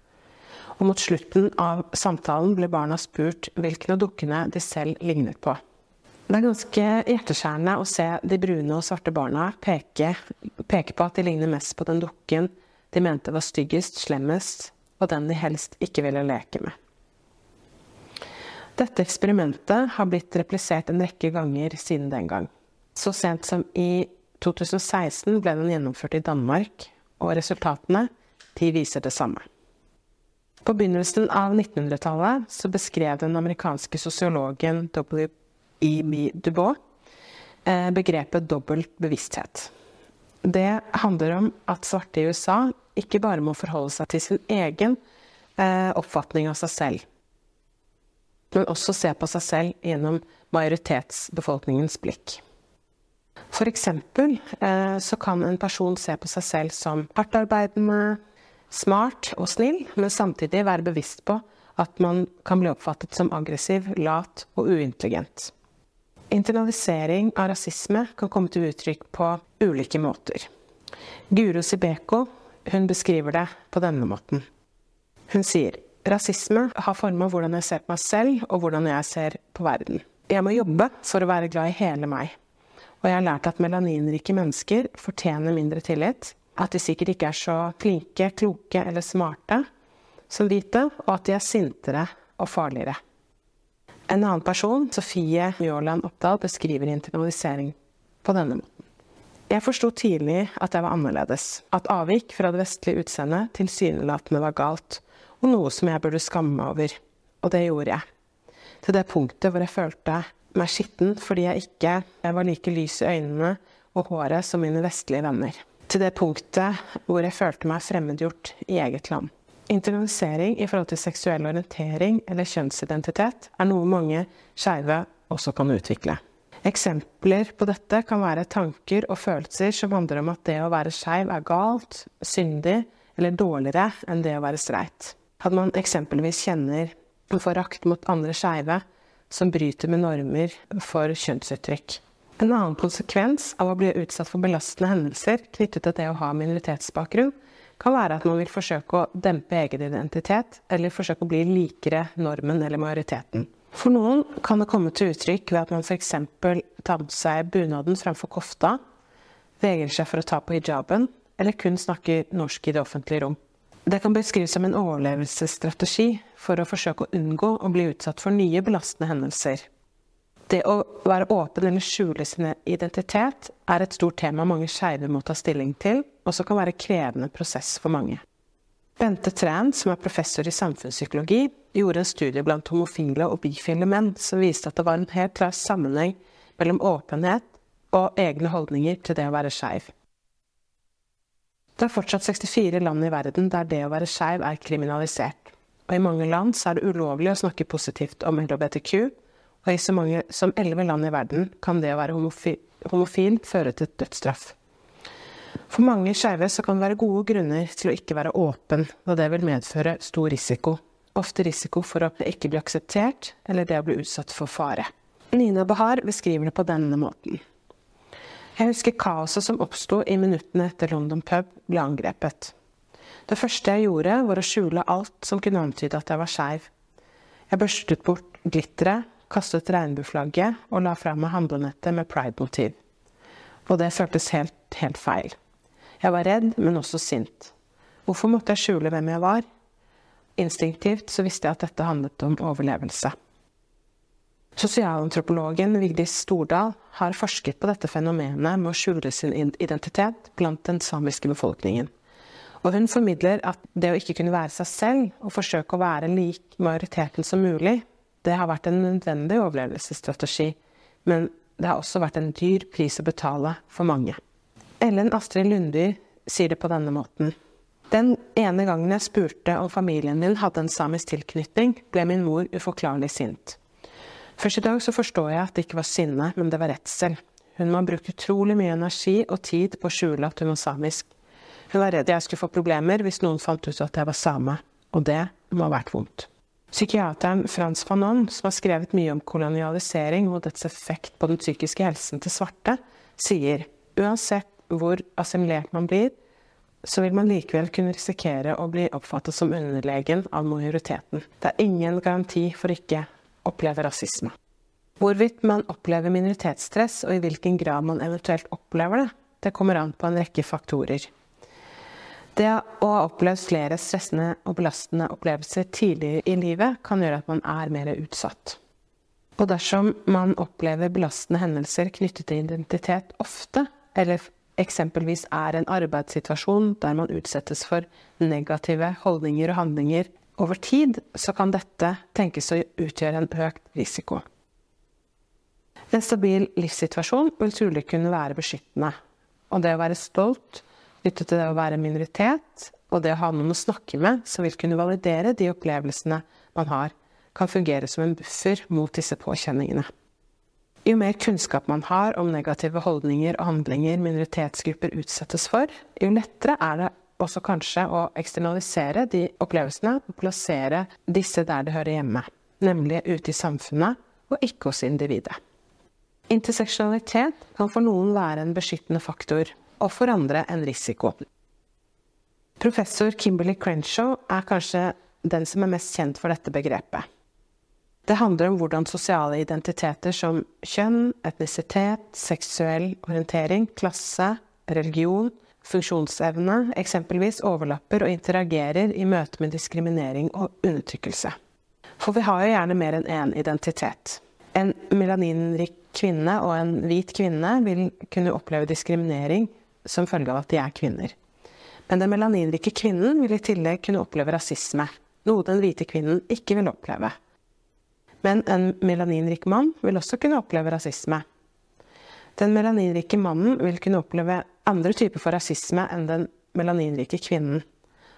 Og mot slutten av samtalen ble barna spurt hvilken av dukkene de selv lignet på. Det er ganske hjerteskjærende å se de brune og svarte barna peke, peke, på at de ligner mest på den dukken de mente var styggest, slemmest, og den de helst ikke ville leke med. Dette eksperimentet har blitt replisert en rekke ganger siden den gang. Så sent som i 2016 ble den gjennomført i Danmark, og resultatene de viser det samme. På begynnelsen av 1900-tallet beskrev den amerikanske sosiologen W. E.B. Dubois eh, begrepet dobbelt bevissthet. Det handler om at svarte i USA ikke bare må forholde seg til sin egen eh, oppfatning av seg selv, men også se på seg selv gjennom majoritetsbefolkningens blikk. For eksempel eh, så kan en person se på seg selv som hardtarbeidende, smart og snill, men samtidig være bevisst på at man kan bli oppfattet som aggressiv, lat og uintelligent. Internalisering av rasisme kan komme til uttrykk på ulike måter. Guro Sibeko hun beskriver det på denne måten. Hun sier rasisme har forma hvordan jeg ser på meg selv og hvordan jeg ser på verden. Jeg må jobbe for å være glad i hele meg. Og jeg har lært at melaninrike mennesker fortjener mindre tillit. At de sikkert ikke er så flinke, kloke eller smarte som hvite, og at de er sintere og farligere. En annen person, Sofie Mjåland Oppdal, beskriver internalisering på denne måten. Jeg forsto tidlig at jeg var annerledes. At avvik fra det vestlige utseendet tilsynelatende var galt, og noe som jeg burde skamme meg over. Og det gjorde jeg. Til det punktet hvor jeg følte meg skitten fordi jeg ikke jeg var like lys i øynene og håret som mine vestlige venner. Til det punktet hvor jeg følte meg fremmedgjort i eget land. Internalisering i forhold til seksuell orientering eller kjønnsidentitet er noe mange skeive også kan utvikle. Eksempler på dette kan være tanker og følelser som handler om at det å være skeiv er galt, syndig eller dårligere enn det å være streit. At man eksempelvis kjenner forakt mot andre skeive som bryter med normer for kjønnsuttrykk. En annen konsekvens av å bli utsatt for belastende hendelser knyttet til det å ha minoritetsbakgrunn, kan være at man vil forsøke å dempe egen identitet, eller forsøke å bli likere normen eller majoriteten. For noen kan det komme til uttrykk ved at man f.eks. tar på seg bunaden fremfor kofta, vegrer seg for å ta på hijaben, eller kun snakker norsk i det offentlige rom. Det kan beskrives som en overlevelsesstrategi for å forsøke å unngå å bli utsatt for nye belastende hendelser. Det å være åpen eller skjule sin identitet er et stort tema mange skeive må ta stilling til, og som kan være en krevende prosess for mange. Bente Træn, som er professor i samfunnspsykologi, gjorde en studie blant homofile og bifile menn som viste at det var en helt klar sammenheng mellom åpenhet og egne holdninger til det å være skeiv. Det er fortsatt 64 land i verden der det å være skeiv er kriminalisert. Og i mange land er det ulovlig å snakke positivt om LHBTQ, og i så mange som elleve land i verden kan det å være homofi homofil føre til dødsstraff. For mange skeive kan det være gode grunner til å ikke være åpen, da det vil medføre stor risiko. Ofte risiko for å ikke bli akseptert, eller det å bli utsatt for fare. Nina Bahar beskriver det på denne måten. Jeg husker kaoset som oppsto i minuttene etter London pub ble angrepet. Det første jeg gjorde, var å skjule alt som kunne antyde at jeg var skeiv. Jeg børstet bort glitteret, kastet regnbueflagget og la fra meg handlenettet med pride-motiv. Og det føltes helt, helt feil. Jeg var redd, men også sint. Hvorfor måtte jeg skjule hvem jeg var? Instinktivt så visste jeg at dette handlet om overlevelse. Sosialantropologen Vigdis Stordal har forsket på dette fenomenet med å skjule sin identitet blant den samiske befolkningen. Og hun formidler at det å ikke kunne være seg selv og forsøke å være lik majoriteten som mulig, det har vært en nødvendig overlevelsesstrategi, men det har også vært en dyr pris å betale for mange. Ellen Astrid Lundby sier det på denne måten. Den ene gangen jeg spurte om familien min hadde en samisk tilknytning, ble min mor uforklarlig sint. Først i dag så forstår jeg at det ikke var sinne, men det var redsel. Hun må ha brukt utrolig mye energi og tid på å skjule at hun var samisk. Hun var redd jeg skulle få problemer hvis noen fant ut at jeg var same, og det må ha vært vondt. Psykiateren Frans Fanon, som har skrevet mye om kolonialisering og dets effekt på den psykiske helsen til svarte, sier uansett hvor assimilert man blir, så vil man likevel kunne risikere å bli oppfattet som underlegen av majoriteten. Det er ingen garanti for ikke oppleve rasisme. Hvorvidt man opplever minoritetsstress, og i hvilken grad man eventuelt opplever det, det kommer an på en rekke faktorer. Det å ha opplevd flere stressende og belastende opplevelser tidlig i livet kan gjøre at man er mer utsatt. Og dersom man opplever belastende hendelser knyttet til identitet ofte, eller eksempelvis er en arbeidssituasjon der man utsettes for negative holdninger og handlinger over tid, så kan dette tenkes å utgjøre en økt risiko. En stabil livssituasjon vil trolig kunne være beskyttende, og det å være stolt knyttet til det å være minoritet, og det å ha noen å snakke med som vil kunne validere de opplevelsene man har, kan fungere som en buffer mot disse påkjenningene. Jo mer kunnskap man har om negative holdninger og handlinger minoritetsgrupper utsettes for, jo lettere er det også kanskje å eksternalisere de opplevelsene og plassere disse der det hører hjemme, nemlig ute i samfunnet og ikke hos individet. Interseksjonalitet kan for noen være en beskyttende faktor, og for andre en risiko. Professor Kimberley Crenshaw er kanskje den som er mest kjent for dette begrepet. Det handler om hvordan sosiale identiteter som kjønn, etnisitet, seksuell orientering, klasse, religion, funksjonsevne eksempelvis overlapper og interagerer i møte med diskriminering og undertrykkelse. For vi har jo gjerne mer enn én identitet. En melaninrik kvinne og en hvit kvinne vil kunne oppleve diskriminering som følge av at de er kvinner. Men den melaninrike kvinnen vil i tillegg kunne oppleve rasisme, noe den hvite kvinnen ikke vil oppleve. Men en melaninrik mann vil også kunne oppleve rasisme. Den melaninrike mannen vil kunne oppleve andre typer for rasisme enn den melaninrike kvinnen.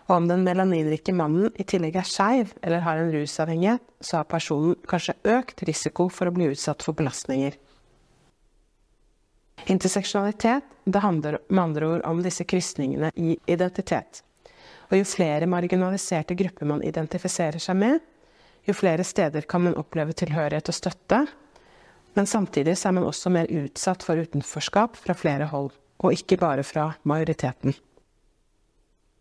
Og om den melaninrike mannen i tillegg er skeiv eller har en rusavhengighet, så har personen kanskje økt risiko for å bli utsatt for belastninger. Interseksjonalitet det handler med andre ord om disse krysningene i identitet. Og jo flere marginaliserte grupper man identifiserer seg med, jo flere steder kan man oppleve tilhørighet og støtte, men samtidig er man også mer utsatt for utenforskap fra flere hold, og ikke bare fra majoriteten.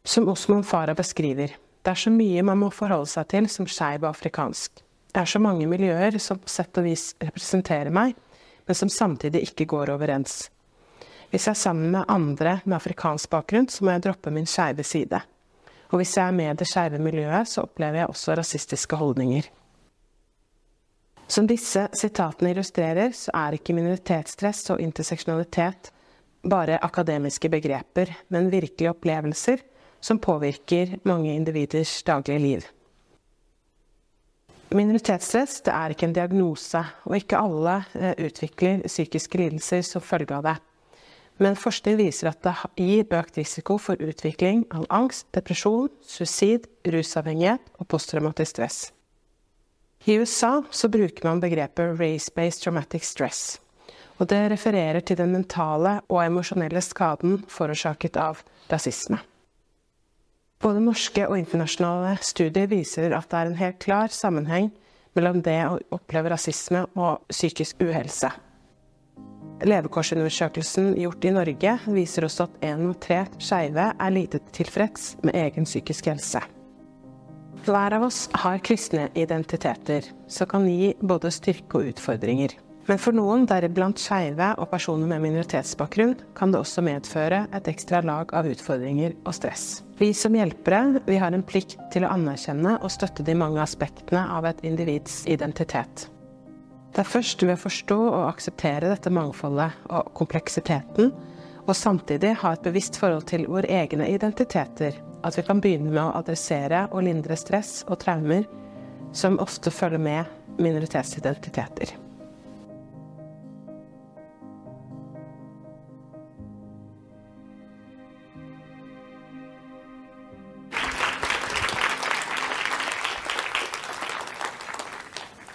Som Osman Farah beskriver, det er så mye man må forholde seg til som skeiv og afrikansk. Det er så mange miljøer som på sett og vis representerer meg, men som samtidig ikke går overens. Hvis jeg er sammen med andre med afrikansk bakgrunn, så må jeg droppe min skeive side. Og hvis jeg er med i det skeive miljøet, så opplever jeg også rasistiske holdninger. Som disse sitatene illustrerer, så er ikke minoritetsstress og interseksjonalitet bare akademiske begreper, men virkelige opplevelser som påvirker mange individers daglige liv. Minoritetsstress det er ikke en diagnose, og ikke alle eh, utvikler psykiske lidelser som følge av det. Men forskning viser at det gir økt risiko for utvikling av angst, depresjon, suicid, rusavhengighet og posttraumatisk stress. I USA bruker man begrepet race-based traumatic stress. Og det refererer til den mentale og emosjonelle skaden forårsaket av rasisme. Både norske og internasjonale studier viser at det er en helt klar sammenheng mellom det å oppleve rasisme og psykisk uhelse. Levekårsundersøkelsen gjort i Norge viser også at én av tre skeive er lite tilfreds med egen psykisk helse. Hver av oss har kristne identiteter, som kan gi både styrke og utfordringer. Men for noen, deriblant skeive og personer med minoritetsbakgrunn, kan det også medføre et ekstra lag av utfordringer og stress. Vi som hjelpere vi har en plikt til å anerkjenne og støtte de mange aspektene av et individs identitet. Det er først ved å forstå og akseptere dette mangfoldet og kompleksiteten, og samtidig ha et bevisst forhold til våre egne identiteter, at vi kan begynne med å adressere og lindre stress og traumer som ofte følger med minoritetsidentiteter.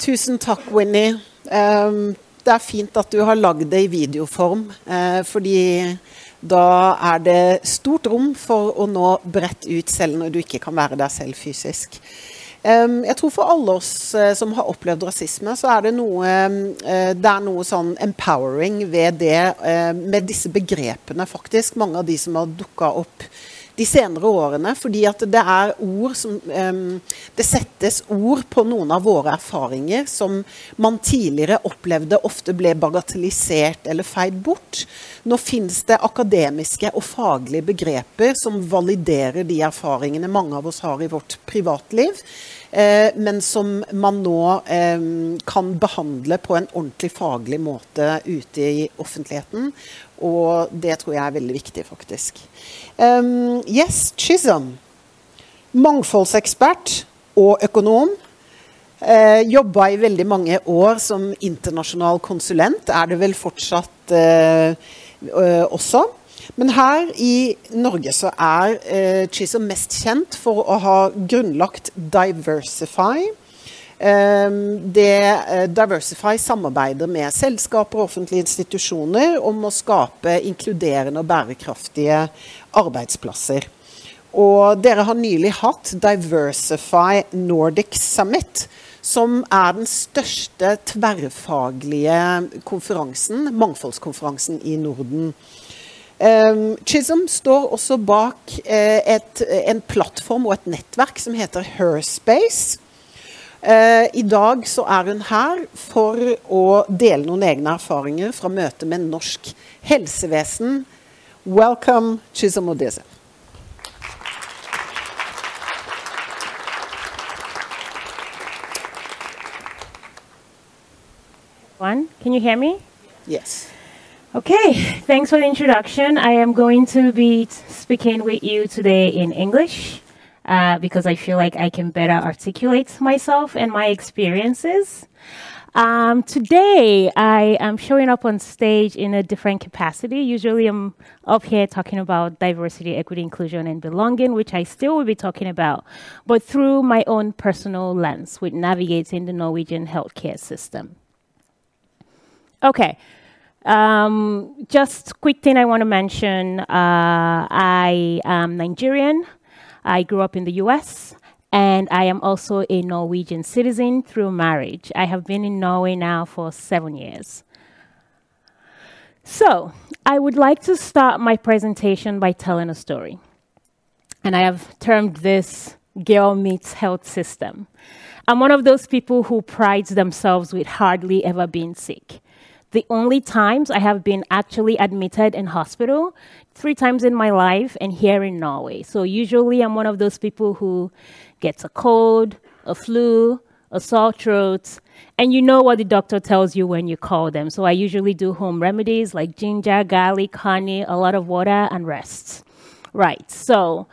Tusen takk, Winnie. Um, det er fint at du har lagd det i videoform, uh, fordi da er det stort rom for å nå bredt ut selv når du ikke kan være der selv fysisk. Um, jeg tror For alle oss uh, som har opplevd rasisme, så er det noe, uh, det er noe sånn empowering ved det, med disse begrepene, faktisk. Mange av de som har dukka opp de senere årene. Fordi at det er ord som um, Det settes ord på noen av våre erfaringer som man tidligere opplevde ofte ble bagatellisert eller feid bort. Nå finnes det akademiske og faglige begreper som validerer de erfaringene mange av oss har i vårt privatliv. Eh, men som man nå eh, kan behandle på en ordentlig faglig måte ute i offentligheten. Og det tror jeg er veldig viktig, faktisk. Um, yes, Chisholm. Mangfoldsekspert og økonom. Uh, Jobba i veldig mange år som internasjonal konsulent. Er det vel fortsatt uh, uh, også. Men her i Norge så er uh, Chisholm mest kjent for å ha grunnlagt Diversify det eh, Diversify samarbeider med selskaper og offentlige institusjoner om å skape inkluderende og bærekraftige arbeidsplasser. Og dere har nylig hatt Diversify Nordic Summit, som er den største tverrfaglige konferansen, mangfoldskonferansen i Norden. Um, Chisholm står også bak uh, et, en plattform og et nettverk som heter Herspace, Eh, I dag så er hun her for å dele noen egne erfaringer fra møtet med norsk helsevesen. Welcome, Chisholm Odese. One, can you hear me? Yes. Okay, thanks for the introduction. I am going to be speaking with you today in English uh, because I feel like I can better articulate myself and my experiences. Um, today, I am showing up on stage in a different capacity. Usually, I'm up here talking about diversity, equity, inclusion, and belonging, which I still will be talking about, but through my own personal lens with navigating the Norwegian healthcare system. Okay. Um, just quick thing I want to mention. Uh, I am Nigerian. I grew up in the US and I am also a Norwegian citizen through marriage. I have been in Norway now for seven years. So, I would like to start my presentation by telling a story. And I have termed this Girl Meets Health System. I'm one of those people who prides themselves with hardly ever being sick. The only times I have been actually admitted in hospital three times in my life and here in Norway. So usually I'm one of those people who gets a cold, a flu, a sore throat, and you know what the doctor tells you when you call them. So I usually do home remedies like ginger, garlic, honey, a lot of water, and rest. Right. So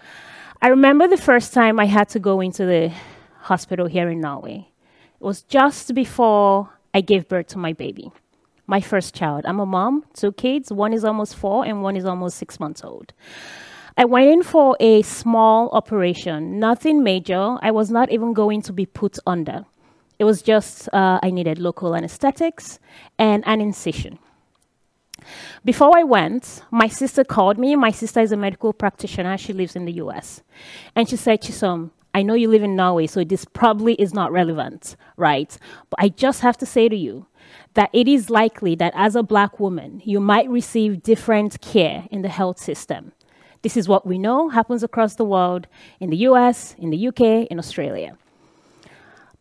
I remember the first time I had to go into the hospital here in Norway. It was just before I gave birth to my baby. My first child. I'm a mom, two kids. One is almost four, and one is almost six months old. I went in for a small operation, nothing major. I was not even going to be put under. It was just uh, I needed local anesthetics and an incision. Before I went, my sister called me. My sister is a medical practitioner. She lives in the US. And she said, Chisom, I know you live in Norway, so this probably is not relevant, right? But I just have to say to you that it is likely that as a black woman, you might receive different care in the health system. This is what we know happens across the world in the US, in the UK, in Australia.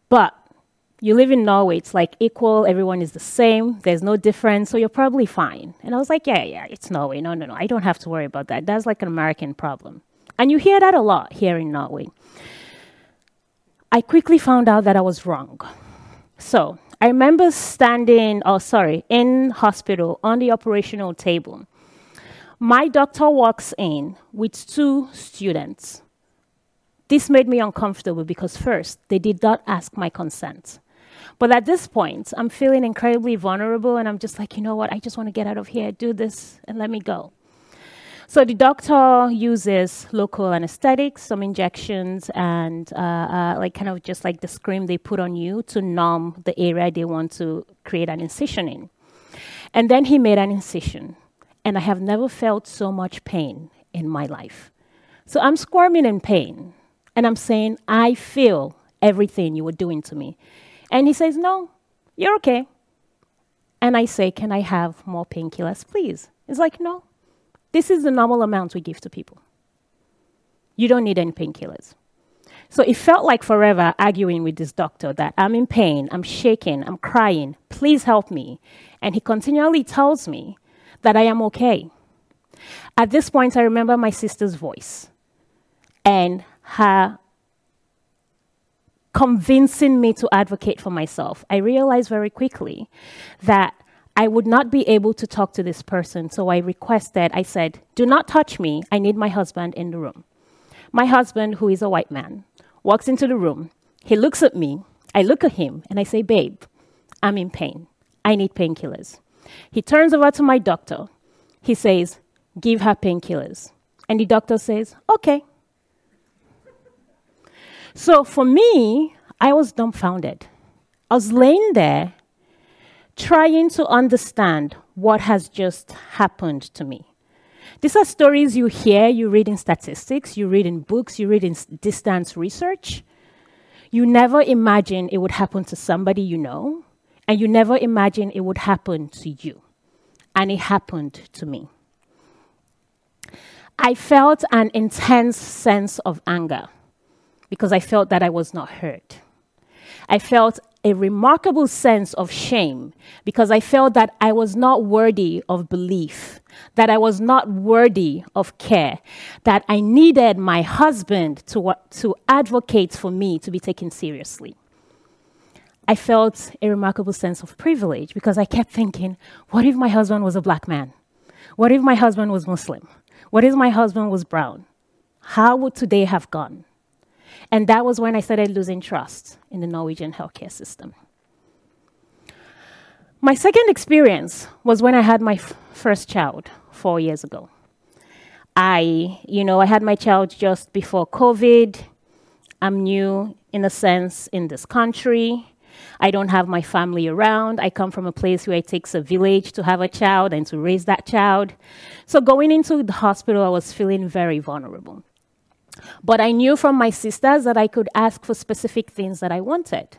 But you live in Norway, it's like equal, everyone is the same, there's no difference, so you're probably fine. And I was like, yeah, yeah, it's Norway. No, no, no, I don't have to worry about that. That's like an American problem. And you hear that a lot here in Norway. I quickly found out that I was wrong. So I remember standing, oh, sorry, in hospital on the operational table. My doctor walks in with two students. This made me uncomfortable because, first, they did not ask my consent. But at this point, I'm feeling incredibly vulnerable, and I'm just like, you know what? I just want to get out of here, do this, and let me go. So the doctor uses local anesthetics, some injections, and uh, uh, like kind of just like the scream they put on you to numb the area they want to create an incision in. And then he made an incision, and I have never felt so much pain in my life. So I'm squirming in pain, and I'm saying, I feel everything you were doing to me. And he says, No, you're okay. And I say, Can I have more painkillers, please? He's like, No, this is the normal amount we give to people. You don't need any painkillers. So it felt like forever arguing with this doctor that I'm in pain, I'm shaking, I'm crying, please help me. And he continually tells me that I am okay. At this point, I remember my sister's voice and her convincing me to advocate for myself, I realized very quickly that I would not be able to talk to this person. So I requested, I said, Do not touch me. I need my husband in the room. My husband, who is a white man, walks into the room. He looks at me. I look at him and I say, Babe, I'm in pain. I need painkillers. He turns over to my doctor. He says, Give her painkillers. And the doctor says, Okay. So for me, I was dumbfounded. I was laying there trying to understand what has just happened to me. These are stories you hear, you read in statistics, you read in books, you read in distance research. You never imagine it would happen to somebody you know, and you never imagine it would happen to you. And it happened to me. I felt an intense sense of anger because I felt that I was not heard. I felt a remarkable sense of shame because I felt that I was not worthy of belief, that I was not worthy of care, that I needed my husband to, to advocate for me to be taken seriously. I felt a remarkable sense of privilege because I kept thinking, what if my husband was a black man? What if my husband was Muslim? What if my husband was brown? How would today have gone? And that was when I started losing trust in the Norwegian healthcare system. My second experience was when I had my f- first child four years ago. I, you know, I had my child just before COVID. I'm new, in a sense, in this country. I don't have my family around. I come from a place where it takes a village to have a child and to raise that child. So going into the hospital, I was feeling very vulnerable. But I knew from my sisters that I could ask for specific things that I wanted.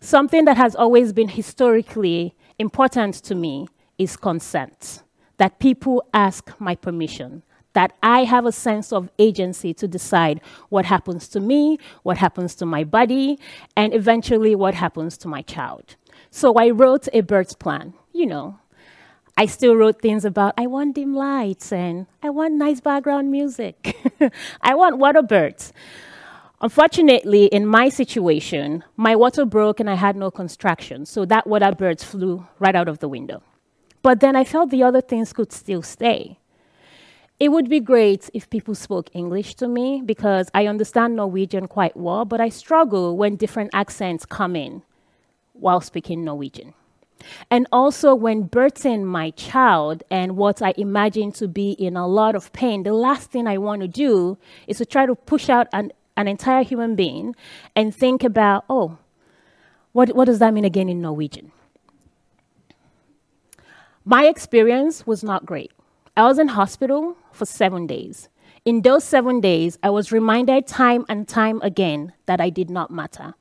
Something that has always been historically important to me is consent, that people ask my permission, that I have a sense of agency to decide what happens to me, what happens to my body, and eventually what happens to my child. So I wrote a birth plan, you know, I still wrote things about I want dim lights and I want nice background music. I want water birds. Unfortunately, in my situation, my water broke and I had no construction, so that water birds flew right out of the window. But then I felt the other things could still stay. It would be great if people spoke English to me because I understand Norwegian quite well, but I struggle when different accents come in while speaking Norwegian. And also, when birthing my child and what I imagine to be in a lot of pain, the last thing I want to do is to try to push out an, an entire human being and think about, oh, what, what does that mean again in Norwegian? My experience was not great. I was in hospital for seven days. In those seven days, I was reminded time and time again that I did not matter.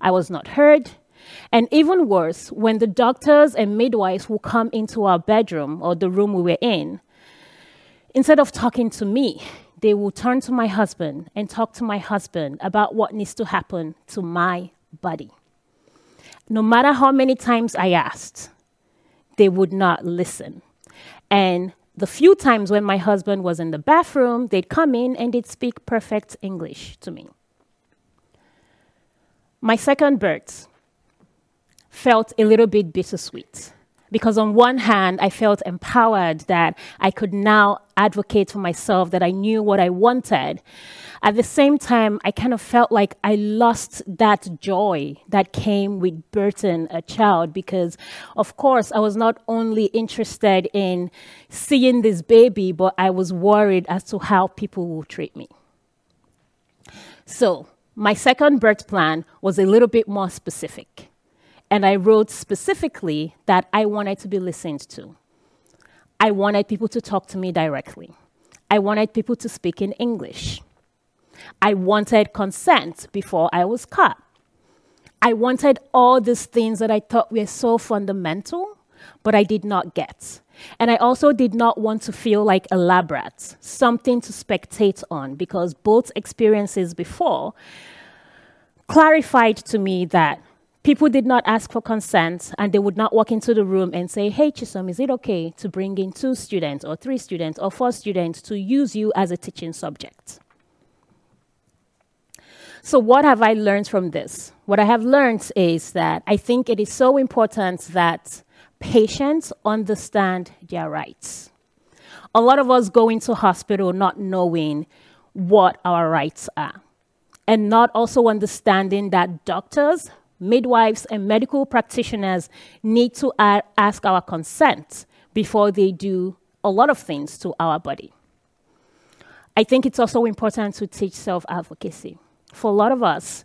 I was not heard. And even worse, when the doctors and midwives would come into our bedroom or the room we were in, instead of talking to me, they would turn to my husband and talk to my husband about what needs to happen to my body. No matter how many times I asked, they would not listen. And the few times when my husband was in the bathroom, they'd come in and they'd speak perfect English to me. My second birth felt a little bit bittersweet because, on one hand, I felt empowered that I could now advocate for myself, that I knew what I wanted. At the same time, I kind of felt like I lost that joy that came with birthing a child because, of course, I was not only interested in seeing this baby, but I was worried as to how people will treat me. So, my second birth plan was a little bit more specific. And I wrote specifically that I wanted to be listened to. I wanted people to talk to me directly. I wanted people to speak in English. I wanted consent before I was cut. I wanted all these things that I thought were so fundamental, but I did not get. And I also did not want to feel like a lab rat, something to spectate on, because both experiences before clarified to me that people did not ask for consent and they would not walk into the room and say, Hey, Chisom, is it okay to bring in two students or three students or four students to use you as a teaching subject? So, what have I learned from this? What I have learned is that I think it is so important that patients understand their rights. A lot of us go into hospital not knowing what our rights are, and not also understanding that doctors, midwives, and medical practitioners need to ask our consent before they do a lot of things to our body. I think it's also important to teach self advocacy for a lot of us,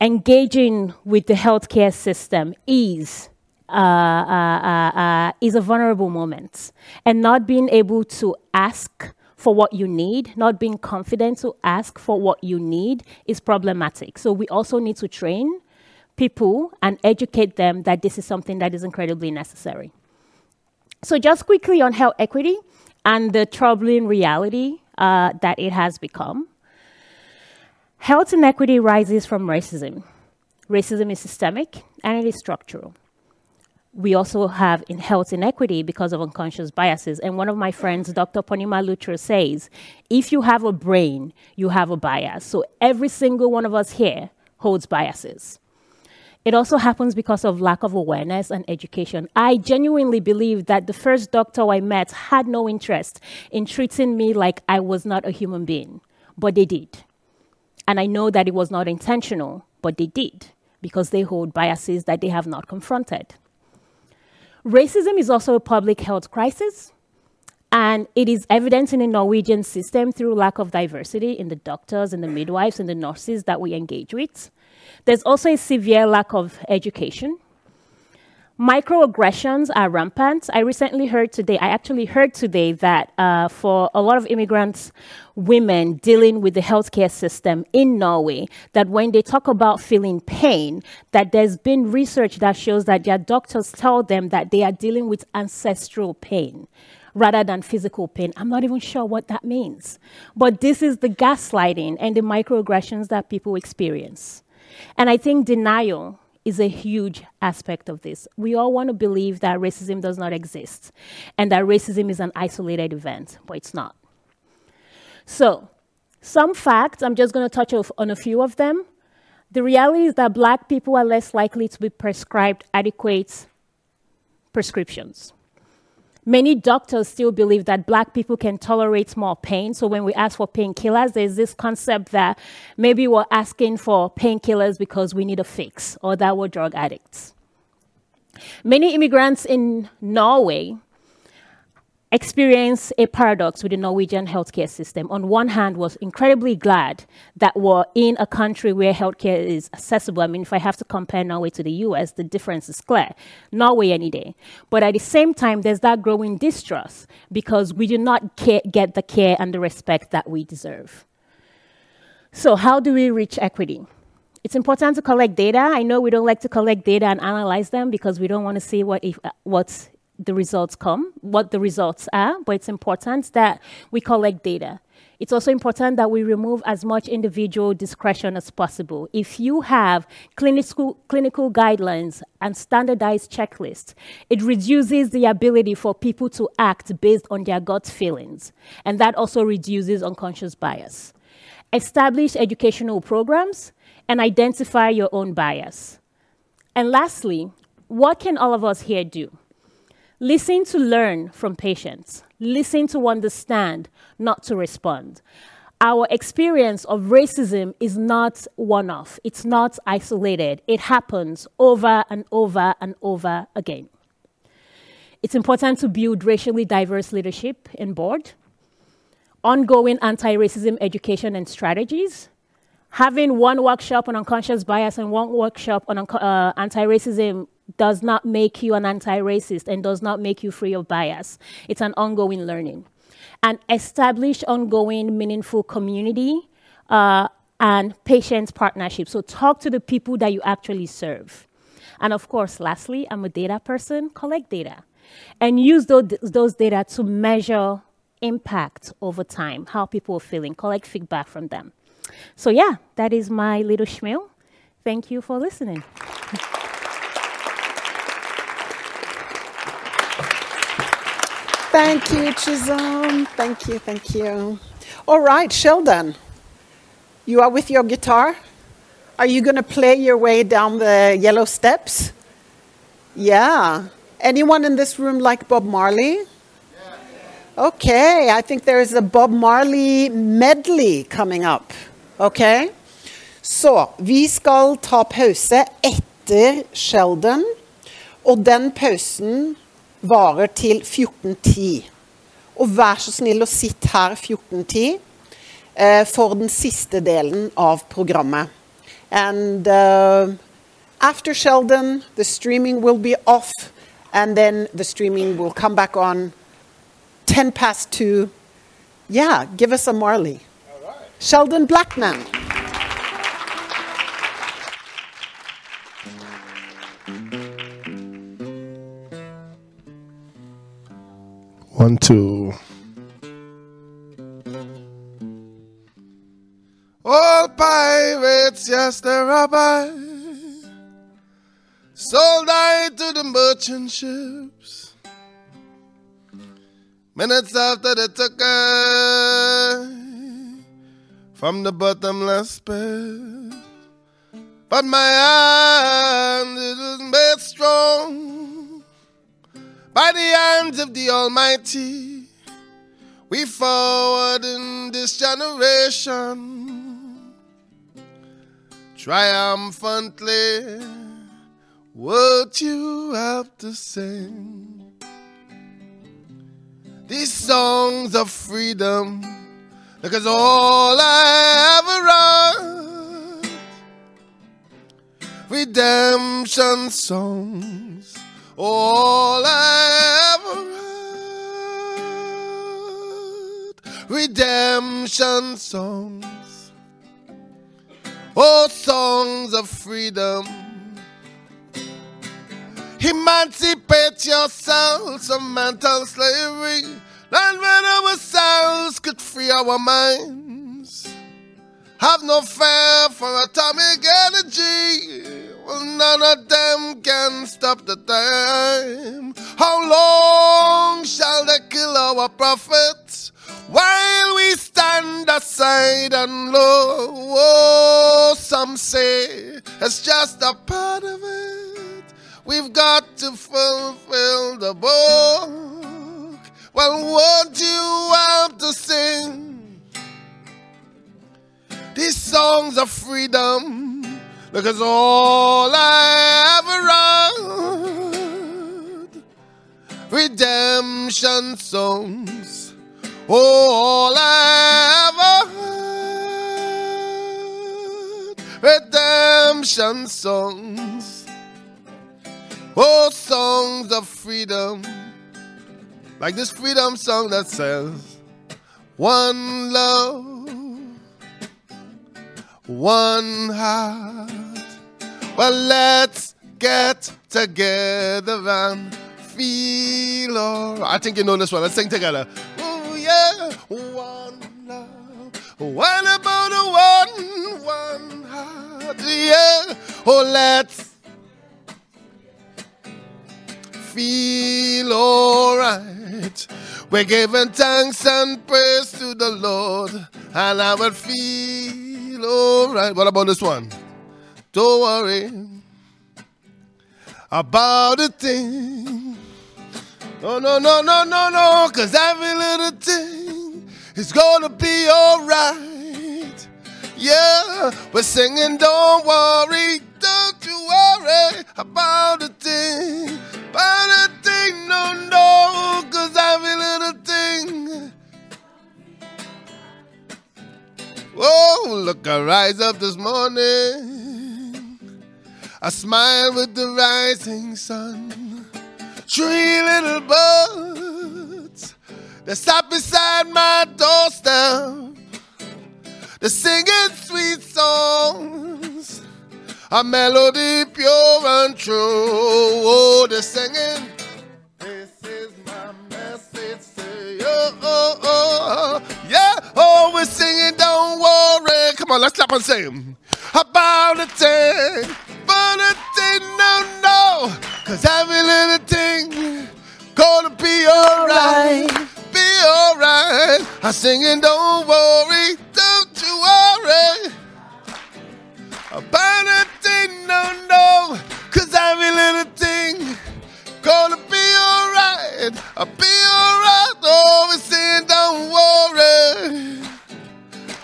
engaging with the healthcare system is uh, uh, uh, uh, is a vulnerable moment, and not being able to ask for what you need, not being confident to ask for what you need, is problematic. So we also need to train people and educate them that this is something that is incredibly necessary. So just quickly on health equity and the troubling reality uh, that it has become. Health inequity rises from racism. Racism is systemic and it is structural. We also have in health inequity because of unconscious biases. And one of my friends, Dr. Ponima Lutra, says if you have a brain, you have a bias. So every single one of us here holds biases. It also happens because of lack of awareness and education. I genuinely believe that the first doctor I met had no interest in treating me like I was not a human being, but they did. And I know that it was not intentional, but they did because they hold biases that they have not confronted. Racism is also a public health crisis, and it is evident in the Norwegian system through lack of diversity in the doctors and the midwives and the nurses that we engage with. There's also a severe lack of education Microaggressions are rampant. I recently heard today, I actually heard today that uh, for a lot of immigrants, women dealing with the healthcare system in Norway, that when they talk about feeling pain, that there's been research that shows that their doctors tell them that they are dealing with ancestral pain rather than physical pain. I'm not even sure what that means. But this is the gaslighting and the microaggressions that people experience. And I think denial is a huge aspect of this. We all want to believe that racism does not exist and that racism is an isolated event, but it's not. So, some facts, I'm just going to touch on a few of them. The reality is that black people are less likely to be prescribed adequate prescriptions. Many doctors still believe that black people can tolerate more pain. So when we ask for painkillers, there's this concept that maybe we're asking for painkillers because we need a fix or that we're drug addicts. Many immigrants in Norway experience a paradox with the Norwegian healthcare system. On one hand, was incredibly glad that we're in a country where healthcare is accessible. I mean, if I have to compare Norway to the US, the difference is clear. Norway any day. But at the same time, there's that growing distrust because we do not get the care and the respect that we deserve. So, how do we reach equity? It's important to collect data. I know we don't like to collect data and analyze them because we don't want to see what if, uh, what's the results come, what the results are, but it's important that we collect data. It's also important that we remove as much individual discretion as possible. If you have clinical, clinical guidelines and standardized checklists, it reduces the ability for people to act based on their gut feelings. And that also reduces unconscious bias. Establish educational programs and identify your own bias. And lastly, what can all of us here do? Listen to learn from patients. Listen to understand, not to respond. Our experience of racism is not one off, it's not isolated. It happens over and over and over again. It's important to build racially diverse leadership in board, ongoing anti racism education and strategies, having one workshop on unconscious bias and one workshop on uh, anti racism does not make you an anti racist and does not make you free of bias. It's an ongoing learning. And establish ongoing, meaningful community uh, and patient partnership. So talk to the people that you actually serve. And of course, lastly, I'm a data person, collect data. And use those, those data to measure impact over time, how people are feeling, collect feedback from them. So, yeah, that is my little schmeal. Thank you for listening. Thank you, Chisholm. Thank you, thank you. All right, Sheldon, you are with your guitar. Are you going to play your way down the yellow steps? Yeah. Anyone in this room like Bob Marley? Yeah. Okay, I think there is a Bob Marley medley coming up. Ok? Så vi skal ta pause etter Sheldon, og den pausen varer til 14.10. Og vær så snill å sitte her 14.10 eh, for den siste delen av programmet. And uh, after Sheldon, the streaming will be off, and then the streaming will come back on 10 past 2. Yeah, give us a Marley. Sheldon Blackman. One, two. All pirates, yes, they're robbers. Sold I to the merchant ships. Minutes after they took her from the bottomless pit. But my hand is made strong by the hands of the Almighty. We forward in this generation triumphantly. What you have to sing? These songs of freedom, because all I ever wrote, redemption songs, all I ever wrote, redemption songs, oh songs of freedom. Emancipate yourselves from mental slavery. And when ourselves could free our minds. Have no fear for atomic energy. Well, none of them can stop the time. How long shall they kill our prophets? While we stand aside and low, oh, some say it's just a part of it. We've got to fulfill the book. Well, what do you have to sing? These songs of freedom, because all I ever wrote redemption songs. Oh, all I ever heard, redemption songs. Oh, songs of freedom, like this freedom song that says, One love, one heart. Well, let's get together and feel alright. I think you know this one. Let's sing together. Oh, yeah. One love, one about a one, one heart. Yeah. Oh, let's feel alright. We're giving thanks and praise to the Lord, and I will feel alright. What about this one? Don't worry about a thing. No, no, no, no, no, no, cause every little thing is gonna be alright. Yeah, we're singing, don't worry, don't you worry about a thing, about a thing, no, no, cause every little thing. Oh, look, I rise up this morning. I smile with the rising sun. Three little birds that stop beside my doorstep. They're singing sweet songs, a melody pure and true. Oh, they're singing. This is my message to you. Oh, oh, oh. Yeah, oh, we're singing. Don't worry. Come on, let's clap and sing about a thing, about a thing. No, no, cause every little thing gonna be alright, be alright. I'm singing. Don't worry, don't you worry about a thing. No, no, cause every little thing gonna be alright. I'll be alright. Oh, we're saying don't worry.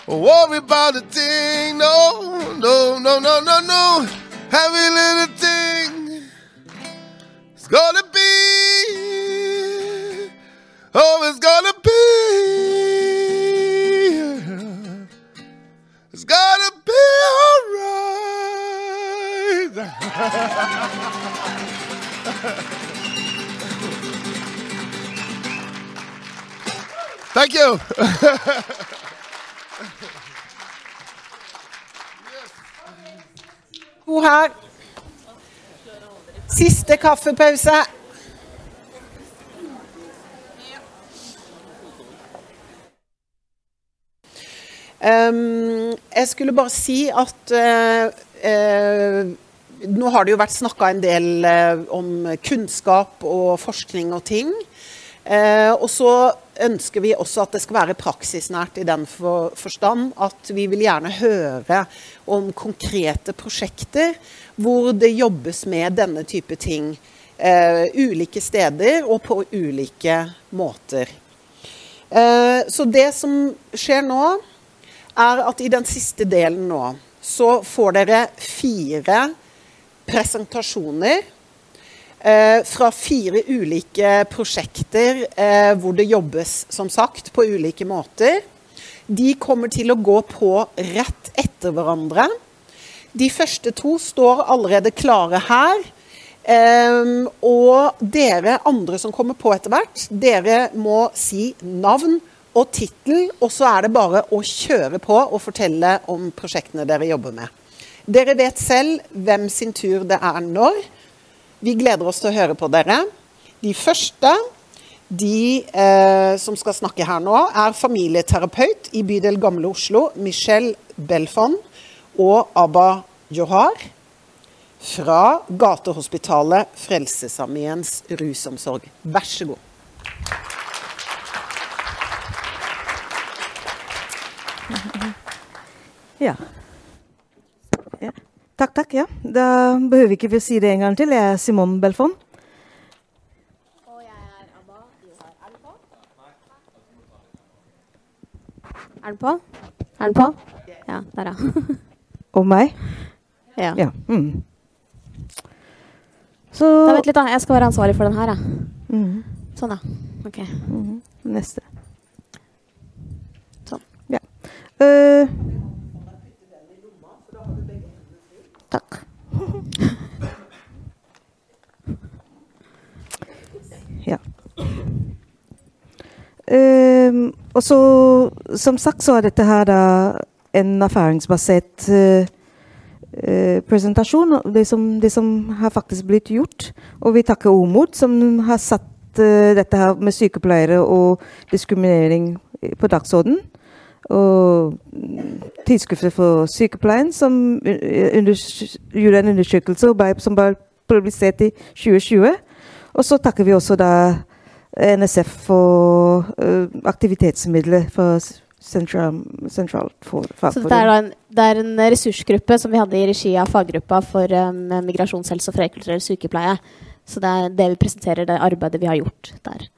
Worry about a thing. No, no, no, no, no, no. Every little thing is gonna be. Oh, it's gonna be. It's gonna be alright. Thank you. To her. Siste kaffepause. Um, jeg skulle bare si at uh, uh, nå har det jo vært snakka en del uh, om kunnskap og forskning og ting. Og så ønsker vi også at det skal være praksisnært i den for, forstand at vi vil gjerne høre om konkrete prosjekter hvor det jobbes med denne type ting. ulike steder og på ulike måter. så det som skjer nå, er at i den siste delen nå, så får dere fire presentasjoner eh, fra fire ulike prosjekter eh, hvor det jobbes, som sagt, på ulike måter. De kommer til å gå på rett etter hverandre. De første to står allerede klare her. Eh, og dere andre som kommer på etter hvert, dere må si navn og tittel, og så er det bare å kjøre på og fortelle om prosjektene dere jobber med. Dere vet selv hvem sin tur det er når. Vi gleder oss til å høre på dere. De første de eh, som skal snakke her nå, er familieterapeut i bydel Gamle Oslo, Michelle Belfond og Abba Johar fra Gatehospitalet Frelsesarmeens rusomsorg. Vær så god. Ja. ja. Takk, takk. ja. Da behøver vi ikke si det en gang til. Jeg er Simon Belfond. Er den på? Er den på? Ja, der, ja. Og meg? Ja. ja. Mm. Så Da Vent litt, da. Jeg skal være ansvarlig for den her, jeg. Mm. Sånn, ja. Ok. Mhm. Neste. Sånn. Ja. Eh, Takk. ja. Um, og så, som sagt, så er dette her da en erfaringsbasert uh, presentasjon. Det som, det som har faktisk blitt gjort. Og vi takker OMOD, som har satt uh, dette her med sykepleiere og diskriminering på dagsordenen. Og Tidsskriftet for sykepleien, som gjorde en undersøkelse som ble publisert i 2020. Og så takker vi også da NSF for aktivitetsmidler for sentral, sentralt for Så dette er, en, det er en ressursgruppe som vi hadde i regi av faggruppa for um, migrasjonshelse og flerkulturell sykepleie. Så det er det vi presenterer, det arbeidet vi har gjort der.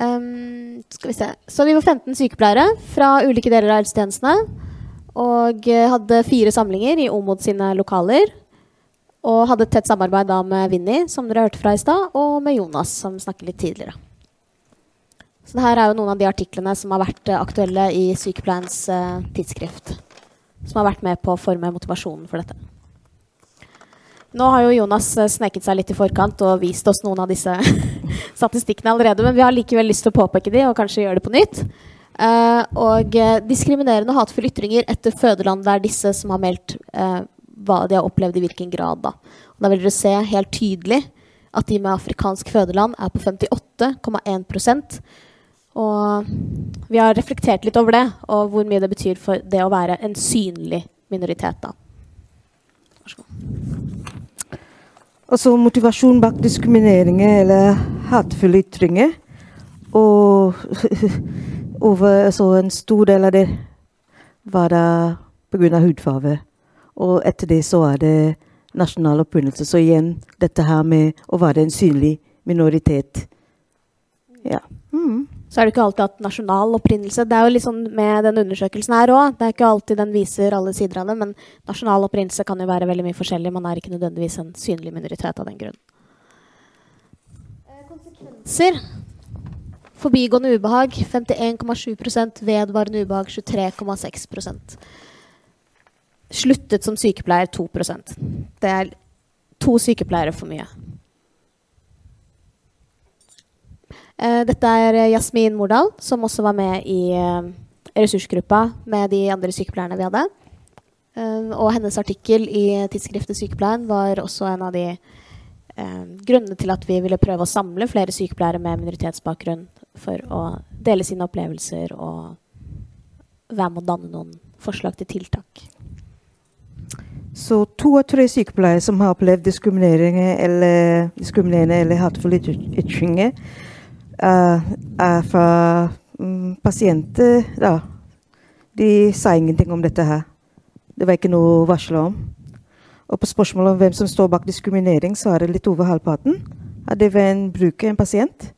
Um, skal vi se. Så vi var 15 sykepleiere fra ulike deler av helsetjenestene. Og eh, hadde fire samlinger i OMOD sine lokaler. Og hadde et tett samarbeid da med Vinni, som dere hørte fra i stad, og med Jonas, som snakket litt tidligere. Så det her er jo noen av de artiklene som har vært eh, aktuelle i Sykepleiens eh, tidsskrift. Som har vært med på å forme motivasjonen for dette. Nå har jo Jonas eh, sneket seg litt i forkant og vist oss noen av disse statistikkene allerede, men vi har likevel lyst til å påpeke de og kanskje gjøre det på nytt. Uh, og eh, diskriminerende og hatefulle ytringer etter fødeland, det er disse som har meldt uh, hva de har opplevd i hvilken grad. Da. Og da vil dere se helt tydelig at de med afrikansk fødeland er på 58,1% Og vi har reflektert litt over det, og hvor mye det betyr for det å være en synlig minoritet. da. Vær så motivasjon bak diskrimineringer eller hatefulle ytringer. Og over altså, en stor del av det var da pga. hudfarge. Og etter det så er det nasjonal opprinnelse. Så igjen dette her med å være en synlig minoritet. Ja. Mm. Så er det ikke alltid at nasjonal opprinnelse Det er jo litt sånn med den undersøkelsen her òg. Det er ikke alltid den viser alle sider av det, men nasjonal opprinnelse kan jo være veldig mye forskjellig. Man er ikke nødvendigvis en synlig minoritet av den grunn. Konsekvenser. Forbigående ubehag 51,7 vedvarende ubehag 23,6% Sluttet som sykepleier 2% Det er to sykepleiere for mye. Eh, dette er eh, Jasmin Mordal, som også var med i eh, ressursgruppa med de andre sykepleierne vi hadde. Eh, og hennes artikkel i tidsskriftet Sykepleien var også en av de eh, grunnene til at vi ville prøve å samle flere sykepleiere med minoritetsbakgrunn for å dele sine opplevelser og være med å danne noen forslag til tiltak. Så to av tre sykepleiere som har opplevd diskriminering eller, diskriminerende eller hatefulle yt- ytringer, eh, er fra mm, pasienter da. De sa ingenting om dette her. Det var ikke noe å varsle om. Og på spørsmålet om hvem som står bak diskriminering, så er det litt over halvparten. At det var en bruker, en pasient.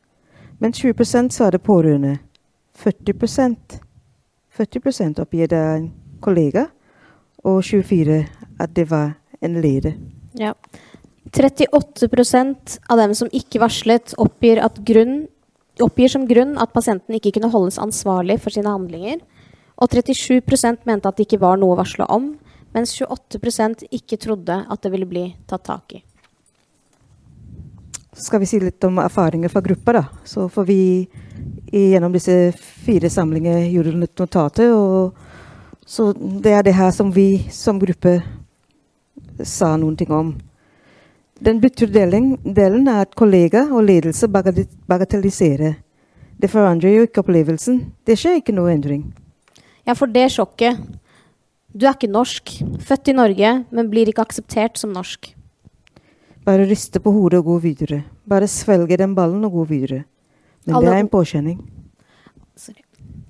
Men 20 så er det pårørende. 40% 40% oppgir det en kollega. Og 24 at det var en leder. Ja. 38% av dem som ikke varslet, oppgir, at grunn, oppgir som grunn at pasienten ikke kunne holdes ansvarlig for sine handlinger. Og 37% mente at det ikke var noe å varsle om, mens 28% ikke trodde at det ville bli tatt tak i. Så skal vi si litt om erfaringer fra gruppa, da. Så får vi gjennom disse fire samlinger gjorde notater. Og så det er det her som vi som gruppe sa noen ting om. Den betyr delen, er at kollega og ledelse bagatelliserer. Det forandrer jo ikke opplevelsen. Det skjer ikke noe endring. Ja, for det sjokket. Du er ikke norsk, født i Norge, men blir ikke akseptert som norsk. Bare riste på hodet og gå videre. Bare svelge den ballen og gå videre. Men Alle- det er en påkjenning.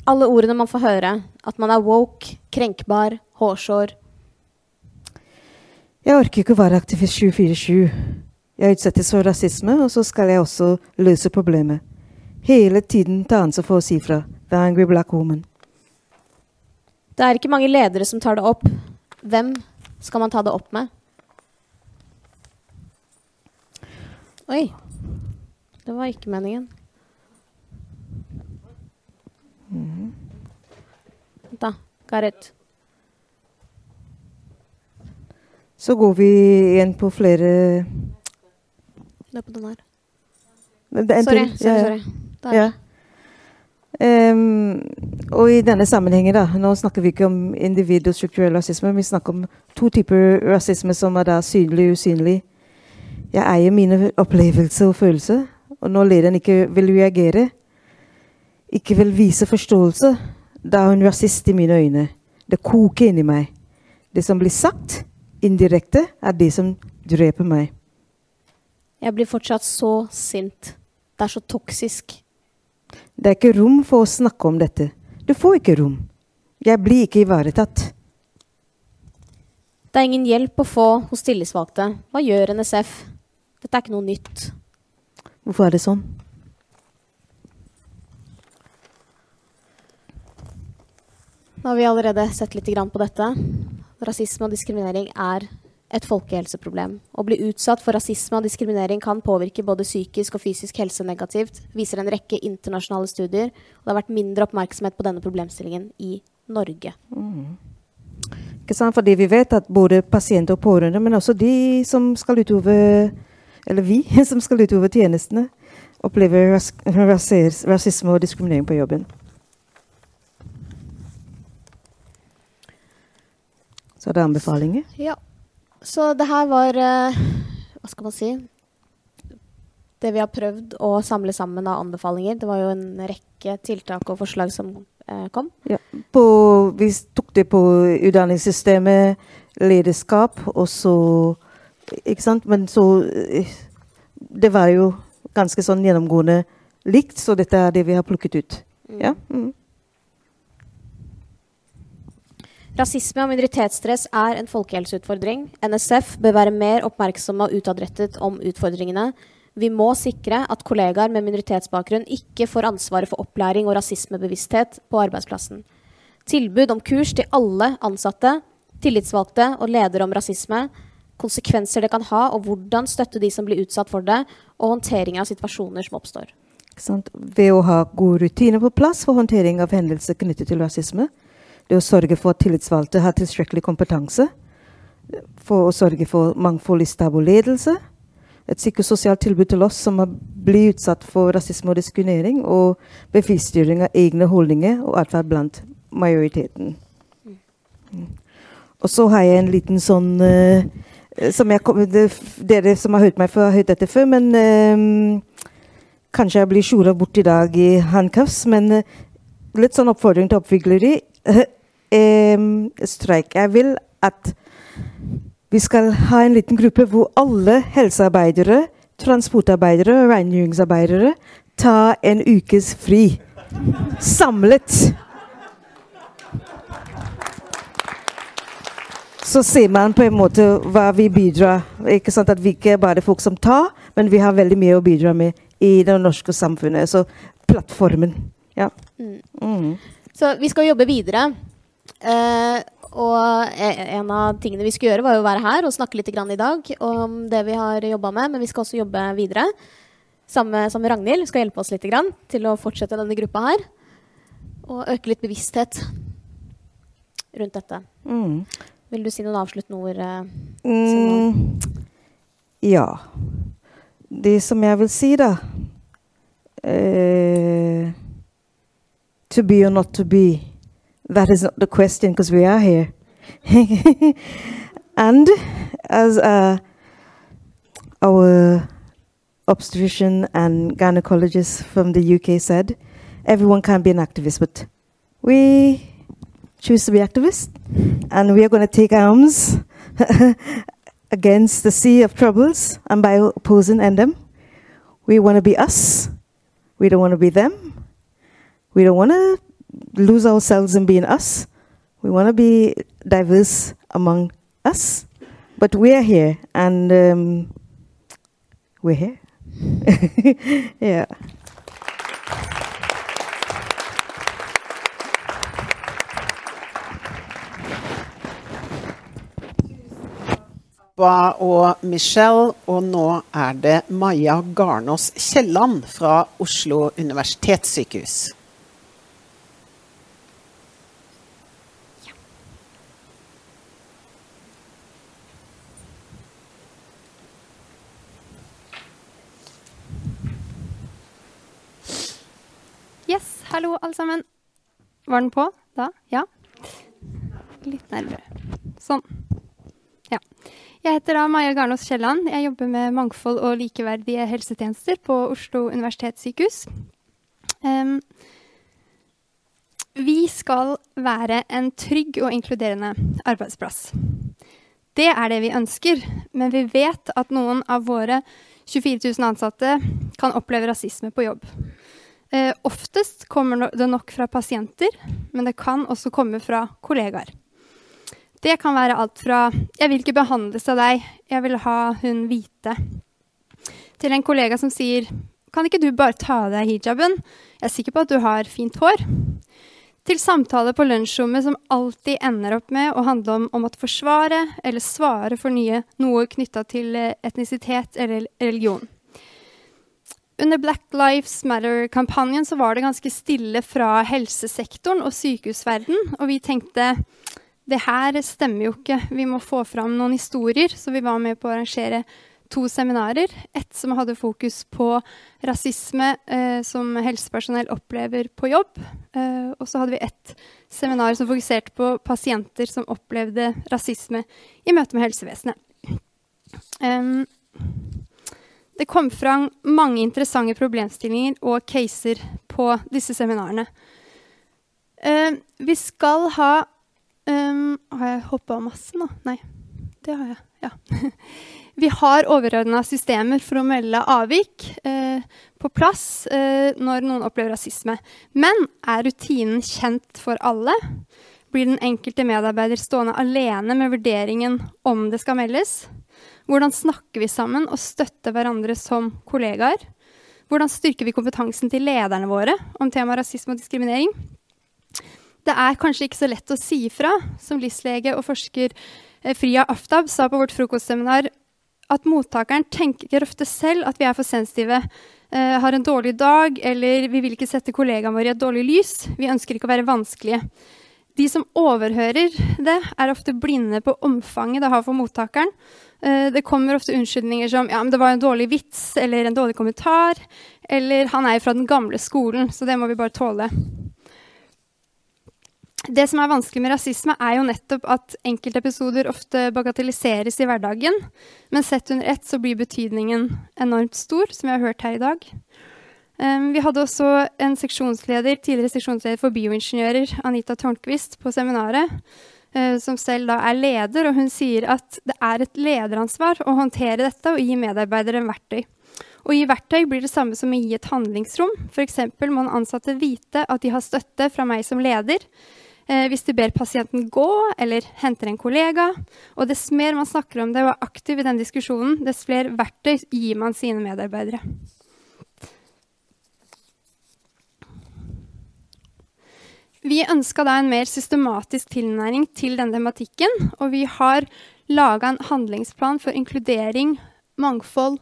Alle ordene man får høre. At man er woke, krenkbar, hårsår. Jeg orker ikke å være aktiv i 747. Jeg utsettes for rasisme, og så skal jeg også løse problemet. Hele tiden ta ansvar for å si fra. The angry black woman. Det er ikke mange ledere som tar det opp. Hvem skal man ta det opp med? Oi. Det var ikke meningen. Mhm. Vent, da. Gareth. Så går vi igjen på flere Det er på den her. Er Sorry, sorry, Ja, ja. sorry. Ja. Um, og i denne sammenhengen, da, nå snakker vi ikke om individ og strukturell rasisme, vi snakker om to typer rasisme som er da synlig og usynlig. Jeg eier mine opplevelser og følelser, og når lederen ikke vil reagere, ikke vil vise forståelse, da er hun rasist i mine øyne. Det koker inni meg. Det som blir sagt indirekte, er det som dreper meg. Jeg blir fortsatt så sint. Det er så toksisk. Det er ikke rom for å snakke om dette. Du får ikke rom. Jeg blir ikke ivaretatt. Det er ingen hjelp å få hos tillitsvalgte. Hva gjør NSF? Dette er ikke noe nytt. Hvorfor er det sånn? Nå har vi allerede sett litt på dette. Rasisme og diskriminering er et folkehelseproblem. Å bli utsatt for rasisme og diskriminering kan påvirke både psykisk og fysisk helse negativt, viser en rekke internasjonale studier. Og det har vært mindre oppmerksomhet på denne problemstillingen i Norge. Mm. Ikke sant? Fordi vi vet at både pasienter og pårørende, men også de som skal utøve Eller vi som skal utøve tjenestene, opplever ras ras rasisme og diskriminering på jobben. Så det er anbefalinger. Ja. Så det her var eh, Hva skal man si? Det vi har prøvd å samle sammen av anbefalinger. Det var jo en rekke tiltak og forslag som eh, kom. Ja. På, vi tok det på utdanningssystemet, lederskap, og så Ikke sant? Men så eh, Det var jo ganske sånn gjennomgående likt, så dette er det vi har plukket ut. Ja? Mm. Rasisme og minoritetsstress er en folkehelseutfordring. NSF bør være mer oppmerksomme og utadrettet om utfordringene. Vi må sikre at kollegaer med minoritetsbakgrunn ikke får ansvaret for opplæring og rasismebevissthet på arbeidsplassen. Tilbud om kurs til alle ansatte, tillitsvalgte og ledere om rasisme, konsekvenser det kan ha, og hvordan støtte de som blir utsatt for det, og håndtering av situasjoner som oppstår. Ved å ha gode rutiner på plass for håndtering av hendelser knyttet til rasisme. Det å sørge for at tillitsvalgte har tilstrekkelig kompetanse. For å sørge for mangfold i stab og ledelse. Et psykososialt tilbud til oss som blitt utsatt for rasisme og diskriminering. Og bevisstgjøring av egne holdninger og atferd blant majoriteten. Og så har jeg en liten sånn uh, som jeg det, Dere som har hørt meg før, har hørt dette før, men uh, Kanskje jeg blir skjora bort i dag i handcuffs, men uh, litt sånn oppfordring til oppvigleri. Streik. Jeg vil at vi skal ha en liten gruppe hvor alle helsearbeidere, transportarbeidere og rengjøringsarbeidere tar en ukes fri. Samlet. Så ser man på en måte hva vi bidrar Ikke sant at vi ikke bare er folk som tar, men vi har veldig mye å bidra med i det norske samfunnet. Så plattformen. Ja. Mm. Mm. Så vi skal jobbe videre. Eh, og e- en av tingene vi skulle gjøre, var jo å være her og snakke litt grann i dag om det vi har jobba med, men vi skal også jobbe videre. Sammen med Ragnhild skal hjelpe oss litt grann til å fortsette denne gruppa her. Og øke litt bevissthet rundt dette. Mm. Vil du si noen avsluttende ord? eh, Mm. Ja. Det som jeg vil si, da eh, To be or not to be. That is not the question because we are here. and as uh, our obstetrician and gynecologist from the UK said, everyone can be an activist, but we choose to be activists, and we are going to take arms against the sea of troubles and by opposing them. We want to be us. We don't want to be them. We don't want to lose ourselves in being us. We want to be diverse among us. But we are here, and um, we're here. yeah. Ba og Michelle, og nå er det Maja Garnås Kielland fra Oslo universitetssykehus. Hallo, alle sammen. Var den på da? Ja? Litt nærmere. Sånn. Ja. Jeg heter da Maja Garnås Kielland. Jeg jobber med mangfold og likeverdige helsetjenester på Oslo universitetssykehus. Um, vi skal være en trygg og inkluderende arbeidsplass. Det er det vi ønsker, men vi vet at noen av våre 24 000 ansatte kan oppleve rasisme på jobb. Eh, oftest kommer det nok fra pasienter, men det kan også komme fra kollegaer. Det kan være alt fra 'jeg vil ikke behandles av deg, jeg vil ha hun hvite', til en kollega som sier 'kan ikke du bare ta av deg hijaben, jeg er sikker på at du har fint hår', til samtaler på lunsjrommet som alltid ender opp med å handle om å måtte forsvare eller svare for nye, noe knytta til eh, etnisitet eller religion. Under Black Lives Matter-kampanjen så var det ganske stille fra helsesektoren og sykehusverden, og vi tenkte det her stemmer jo ikke, vi må få fram noen historier, så vi var med på å arrangere to seminarer. Ett som hadde fokus på rasisme eh, som helsepersonell opplever på jobb. Eh, og så hadde vi ett seminar som fokuserte på pasienter som opplevde rasisme i møte med helsevesenet. Um, det kom fram mange interessante problemstillinger og caser på disse seminarene. Uh, vi skal ha um, Har jeg hoppa masse nå? Nei. Det har jeg. Ja. vi har overordna systemer for å melde avvik uh, på plass uh, når noen opplever rasisme. Men er rutinen kjent for alle? Blir den enkelte medarbeider stående alene med vurderingen om det skal meldes? Hvordan snakker vi sammen og støtter hverandre som kollegaer? Hvordan styrker vi kompetansen til lederne våre om temaet rasisme og diskriminering? Det er kanskje ikke så lett å si fra, Som LIS-lege og forsker eh, Fria Aftab sa på vårt frokostseminar at mottakeren tenker ofte selv at vi er for sensitive, eh, har en dårlig dag, eller vi vil ikke sette kollegaene våre i et dårlig lys. Vi ønsker ikke å være vanskelige. De som overhører det, er ofte blinde på omfanget det har for mottakeren, Eh, det kommer ofte unnskyldninger som ja, men det var en dårlig vits eller en dårlig kommentar. Eller han er jo fra den gamle skolen, så det må vi bare tåle. Det som er vanskelig med rasisme, er jo nettopp at enkeltepisoder ofte bagatelliseres i hverdagen. Men sett under ett så blir betydningen enormt stor, som vi har hørt her i dag. Vi hadde også en seksjonsleder, tidligere seksjonsleder for bioingeniører, Anita Tårnquist, på seminaret. Eh, som selv da er leder, og hun sier at det er et lederansvar å håndtere dette og gi medarbeidere en verktøy. Å gi verktøy blir det samme som å gi et handlingsrom. F.eks. må den ansatte vite at de har støtte fra meg som leder. Eh, hvis de ber pasienten gå eller henter en kollega. Og dess mer man snakker om det og er aktiv i den diskusjonen, dess flere verktøy gir man sine medarbeidere. Vi ønska da en mer systematisk tilnæring til denne tematikken, og vi har laga en handlingsplan for inkludering, mangfold,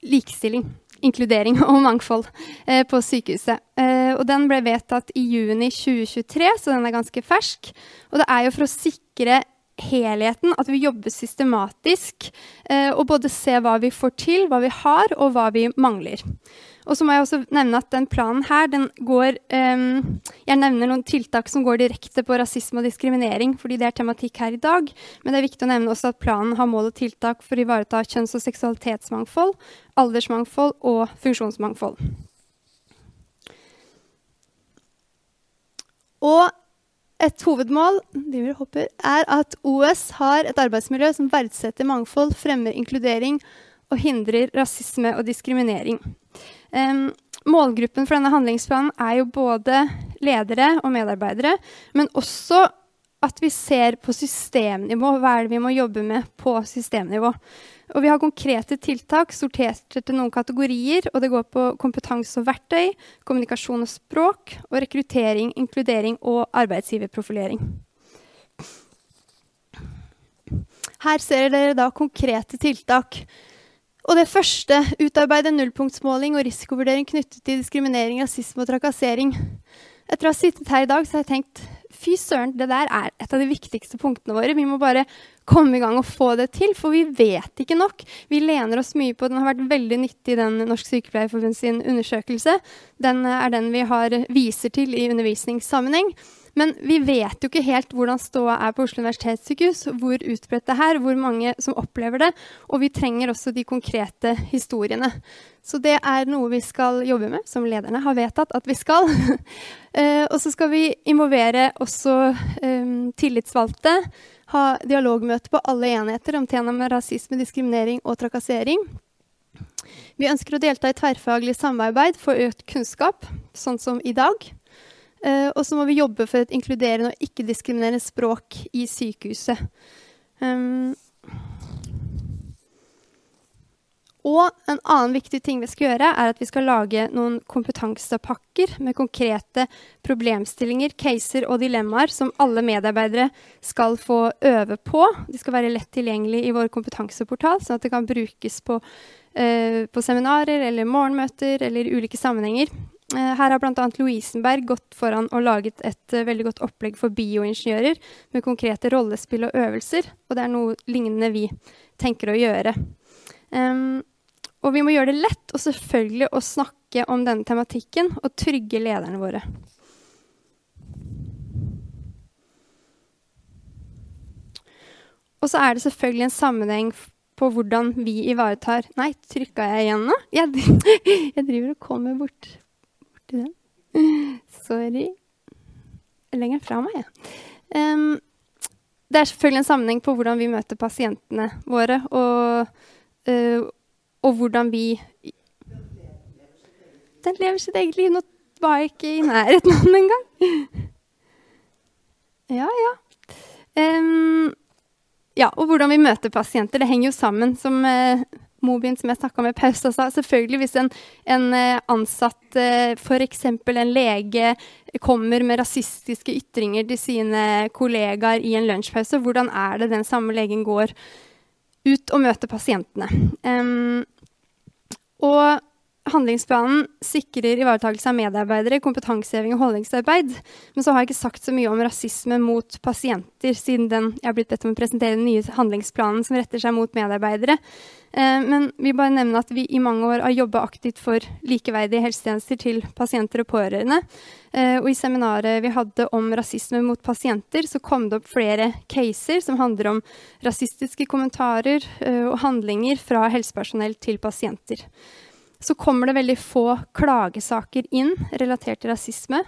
likestilling. Inkludering og mangfold eh, på sykehuset. Eh, og den ble vedtatt i juni 2023, så den er ganske fersk. Og det er jo for å sikre helheten, at vi jobber systematisk eh, og både ser hva vi får til, hva vi har, og hva vi mangler. Og så må jeg også nevne at den planen her, den går um, Jeg nevner noen tiltak som går direkte på rasisme og diskriminering, fordi det er tematikk her i dag. Men det er viktig å nevne også at planen har mål og tiltak for å ivareta kjønns- og seksualitetsmangfold, aldersmangfold og funksjonsmangfold. Og et hovedmål er at OS har et arbeidsmiljø som verdsetter mangfold, fremmer inkludering og hindrer rasisme og diskriminering. Målgruppen for denne handlingsplanen er jo både ledere og medarbeidere, men også at vi ser på systemnivå. Hva er det vi må jobbe med på systemnivå? Og vi har konkrete tiltak sortert etter noen kategorier. og Det går på kompetanse og verktøy, kommunikasjon og språk, og rekruttering, inkludering og arbeidsgiverprofilering. Her ser dere da konkrete tiltak og det første utarbeide nullpunktsmåling og risikovurdering knyttet til diskriminering, rasisme og trakassering. Etter å ha sittet her i dag så har jeg tenkt fy søren, det der er et av de viktigste punktene våre. Vi må bare komme i gang og få det til, for vi vet ikke nok. Vi lener oss mye på Den har vært veldig nyttig, den Norsk Sykepleierforbund sin undersøkelse. Den er den vi har, viser til i undervisningssammenheng. Men vi vet jo ikke helt hvordan ståa er på Oslo universitetssykehus, hvor utbredt det er, hvor mange som opplever det. Og vi trenger også de konkrete historiene. Så det er noe vi skal jobbe med, som lederne har vedtatt at vi skal. uh, og så skal vi involvere også um, tillitsvalgte. Ha dialogmøte på alle enheter om tema med rasisme, diskriminering og trakassering. Vi ønsker å delta i tverrfaglig samarbeid for økt kunnskap, sånn som i dag. Uh, og så må vi jobbe for et inkluderende og ikke-diskriminerende språk i sykehuset. Um, og en annen viktig ting vi skal gjøre, er at vi skal lage noen kompetansepakker med konkrete problemstillinger, caser og dilemmaer som alle medarbeidere skal få øve på. De skal være lett tilgjengelig i vår kompetanseportal, sånn at det kan brukes på, uh, på seminarer eller morgenmøter eller ulike sammenhenger. Eh, her har bl.a. Lovisenberg gått foran og laget et uh, veldig godt opplegg for bioingeniører med konkrete rollespill og øvelser. Og det er noe lignende vi tenker å gjøre. Um, og vi må gjøre det lett og selvfølgelig å snakke om denne tematikken og trygge lederne våre. Og så er det selvfølgelig en sammenheng på hvordan vi ivaretar Nei, trykka jeg igjen nå? Jeg, jeg driver og kommer bort til den. Sorry. Lenger fra meg, jeg. Um, det er selvfølgelig en sammenheng på hvordan vi møter pasientene våre, og, uh, og hvordan vi Den lever sitt eget liv. Nå var jeg ikke i nærheten av den engang. ja, ja. Um, ja, og hvordan vi møter pasienter. Det henger jo sammen, som uh, Mobin som jeg snakka med pause sa. Selvfølgelig hvis en, en eh, ansatt, eh, f.eks. en lege, kommer med rasistiske ytringer til sine kollegaer i en lunsjpause, hvordan er det den samme legen går ut og møter pasientene? Um, og handlingsplanen sikrer ivaretakelse av medarbeidere, kompetanseheving og holdningsarbeid. Men så har jeg ikke sagt så mye om rasisme mot pasienter, siden den, jeg har blitt bedt om å presentere den nye handlingsplanen som retter seg mot medarbeidere. Eh, men vi bare nevner at vi i mange år har jobba aktivt for likeverdige helsetjenester til pasienter og pårørende. Eh, og i seminaret vi hadde om rasisme mot pasienter, så kom det opp flere caser som handler om rasistiske kommentarer eh, og handlinger fra helsepersonell til pasienter så kommer det veldig få klagesaker inn relatert til rasisme.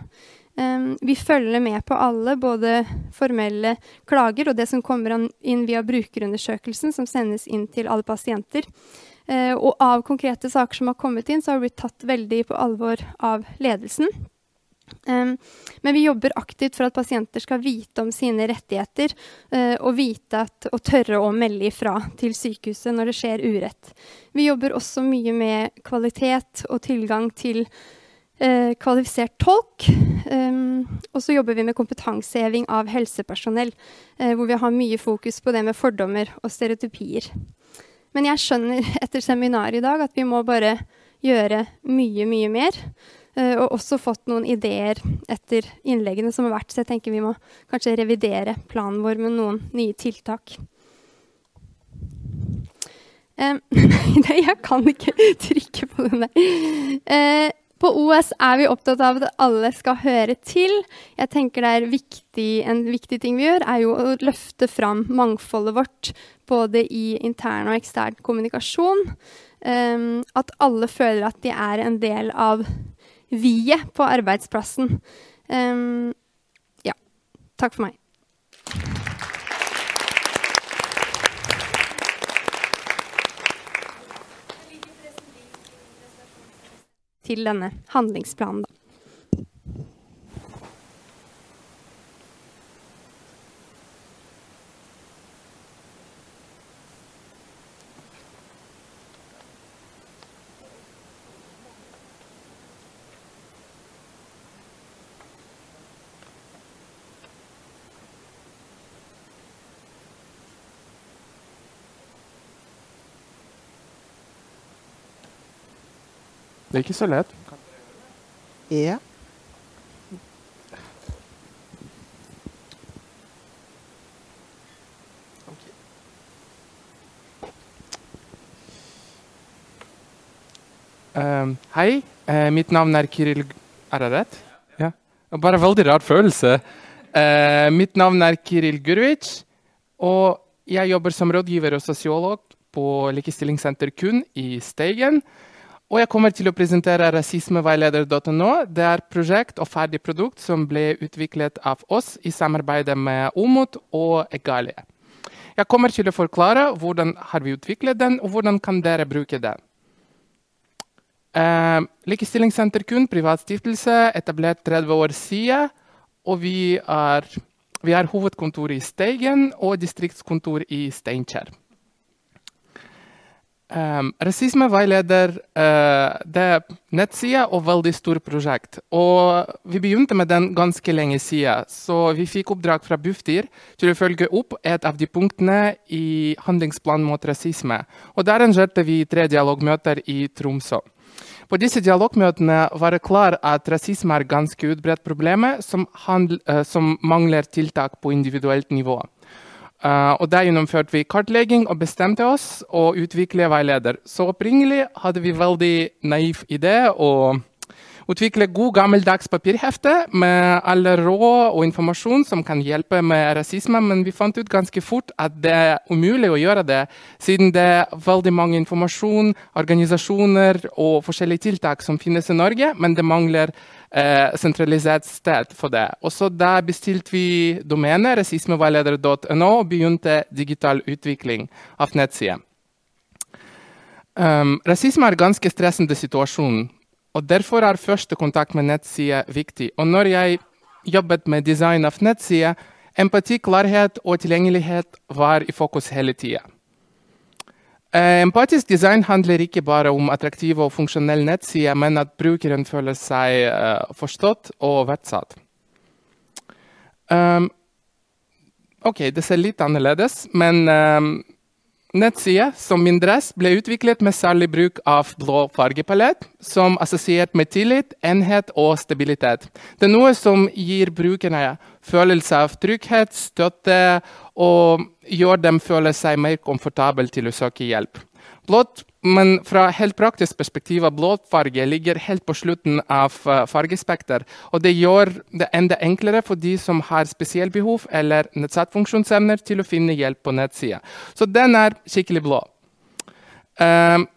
Um, vi følger med på alle, både formelle klager og det som kommer inn via brukerundersøkelsen, som sendes inn til alle pasienter. Uh, og av konkrete saker som har kommet inn, så har det blitt tatt veldig på alvor av ledelsen. Men vi jobber aktivt for at pasienter skal vite om sine rettigheter uh, og vite at, og tørre å melde ifra til sykehuset når det skjer urett. Vi jobber også mye med kvalitet og tilgang til uh, kvalifisert tolk. Og så jobber vi med kompetanseheving av helsepersonell, uh, hvor vi har mye fokus på det med fordommer og stereotypier. Men jeg skjønner etter seminaret i dag at vi må bare gjøre mye, mye mer. Uh, og også fått noen ideer etter innleggene som har vært, så jeg tenker vi må kanskje revidere planen vår med noen nye tiltak. Nei, jeg kan ikke trykke på den der. Uh, på OS er vi opptatt av at alle skal høre til. Jeg tenker det er viktig, En viktig ting vi gjør, er jo å løfte fram mangfoldet vårt. Både i intern og ekstern kommunikasjon. Um, at alle føler at de er en del av vi-et på arbeidsplassen. Um, ja. Takk for meg. Til denne handlingsplanen, da. Det er ikke så lett. Ja. Um, hei, uh, mitt navn er Kiril Er det rett? Ja. Bare veldig rar følelse. Uh, mitt navn er Kiril Gurvic, og jeg jobber som rådgiver og sosiolog på Likestillingssenter Kun i Steigen. Og jeg kommer til å presentere rasismeveileder.no. Det er prosjekt og ferdig produkt som ble utviklet av oss i samarbeid med Omot og Egalie. Jeg kommer til å forklare hvordan har vi utviklet den, og hvordan kan dere bruke den. Eh, Likestillingssenter KUN, privat stiftelse, etablert 30 år siden. Og vi har hovedkontor i Steigen og distriktskontor i Steinkjer. Um, Rasismeveileder uh, det er nettside og veldig stort prosjekt. Og vi begynte med den ganske lenge siden, så vi fikk oppdrag fra Bufdir til å følge opp et av de punktene i handlingsplanen mot rasisme. Og Der arrangerte vi tre dialogmøter i Tromsø. På disse dialogmøtene var det klart at rasisme er ganske utbredt problem som, eh, som mangler tiltak på individuelt nivå. Eh, og Der gjennomførte vi kartlegging og bestemte oss og utvikle veileder. Så opprinnelig hadde vi veldig naiv idé å utvikle god gammeldags papirhefte med alle råd og informasjon som kan hjelpe med rasisme, men vi fant ut ganske fort at det er umulig å gjøre det, siden det er veldig mange informasjon, organisasjoner og forskjellige tiltak som finnes i Norge, men det mangler eh, sentralisert sted for det. Og så Da bestilte vi domenet rasismeveileder.no og begynte digital utvikling av nettsiden. Um, rasisme er en ganske stressende situasjon, og derfor er første kontakt med nettsida viktig. Og når jeg jobbet med design av nettsida, empati, klarhet og tilgjengelighet var i fokus hele tida. Eh, Empatisk design handler ikke bare om attraktive og funksjonelle nettsider, men at brukeren føler seg eh, forstått og verdsatt. Um, ok, det ser litt annerledes, men um, nettsida som min dress ble utviklet med særlig bruk av blå fargepalett, som assosiert med tillit, enhet og stabilitet. Det er noe som gir brukerne følelse av trygghet, støtte, og gjør dem føle seg mer komfortable til å søke hjelp. Blått, men fra helt praktisk perspektiv av blåfarge ligger helt på slutten av uh, fargespekter, og det gjør det enda enklere for de som har spesialbehov eller nedsatt funksjonsevner, til å finne hjelp på nettsida. Så den er skikkelig blå. Um,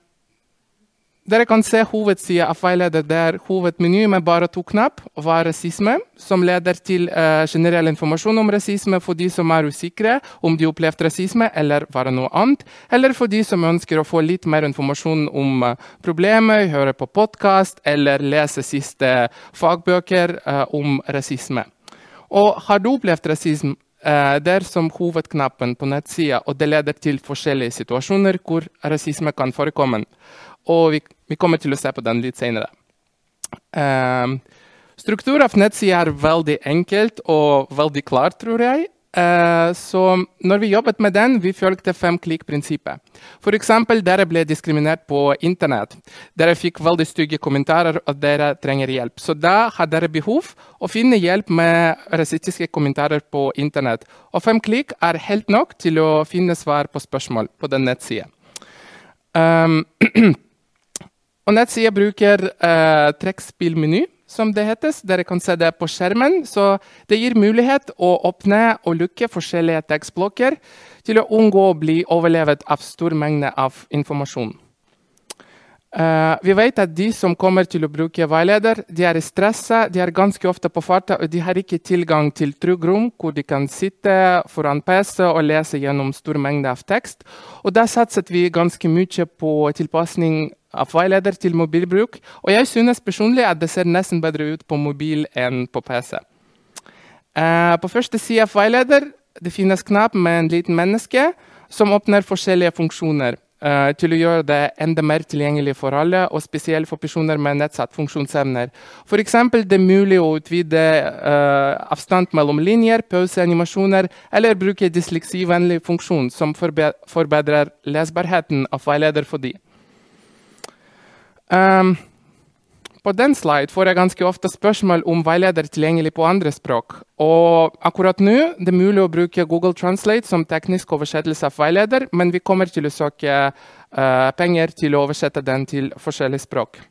dere kan se hovedsida av veileder der hovedmeny med bare to knapp var rasisme, som leder til uh, generell informasjon om rasisme for de som er usikre om de opplevde rasisme eller var det noe annet, eller for de som ønsker å få litt mer informasjon om uh, problemet, høre på podkast eller lese siste fagbøker uh, om rasisme. Og har du opplevd rasisme? Eh, det er som hovedknappen på nettsida, og det leder til forskjellige situasjoner hvor rasisme kan forekomme. Og vi, vi kommer til å se på den litt senere. Um, struktur av nettsida er veldig enkelt og veldig klar, tror jeg. Eh, så når vi jobbet med den, vi fulgte fem-klikk-prinsippet. F.eks. dere ble diskriminert på internett. Dere fikk veldig stygge kommentarer, og dere trenger hjelp. Så da har dere behov å finne hjelp med rasistiske kommentarer på internett. Og fem klikk er helt nok til å finne svar på spørsmål på den nettsida. Um, og nettsida bruker eh, trekkspillmeny, som det hetes. Dere kan se det på skjermen. Så det gir mulighet å åpne og lukke forskjellige tekstblokker til å unngå å bli overlevet av stor mengde av informasjon. Uh, vi vet at de som kommer til å bruke veileder, de er stressa, de er ganske ofte på farta, og de har ikke tilgang til trygg rom hvor de kan sitte foran PC og lese gjennom stor mengde av tekst. Og da satset vi ganske mye på tilpasning av veileder til mobilbruk, og jeg synes personlig at det ser nesten bedre ut på mobil enn på PC. Uh, på første side av veileder det finnes knapp med en liten menneske som åpner forskjellige funksjoner. Uh, til å gjøre det enda mer tilgjengelig for alle, og spesielt for personer med nedsatt funksjonsevner. F.eks. det er mulig å utvide uh, avstand mellom linjer, pauseanimasjoner, eller bruke dysleksivennlig funksjon som forbe forbedrer lesbarheten av veileder for de. Um, på den slide får jeg ganske ofte spørsmål om veileder tilgjengelig på andre språk. Og akkurat nå det er mulig å bruke Google Translate som teknisk oversettelse av veileder, men vi kommer til å søke uh, penger til å oversette den til forskjellige språk.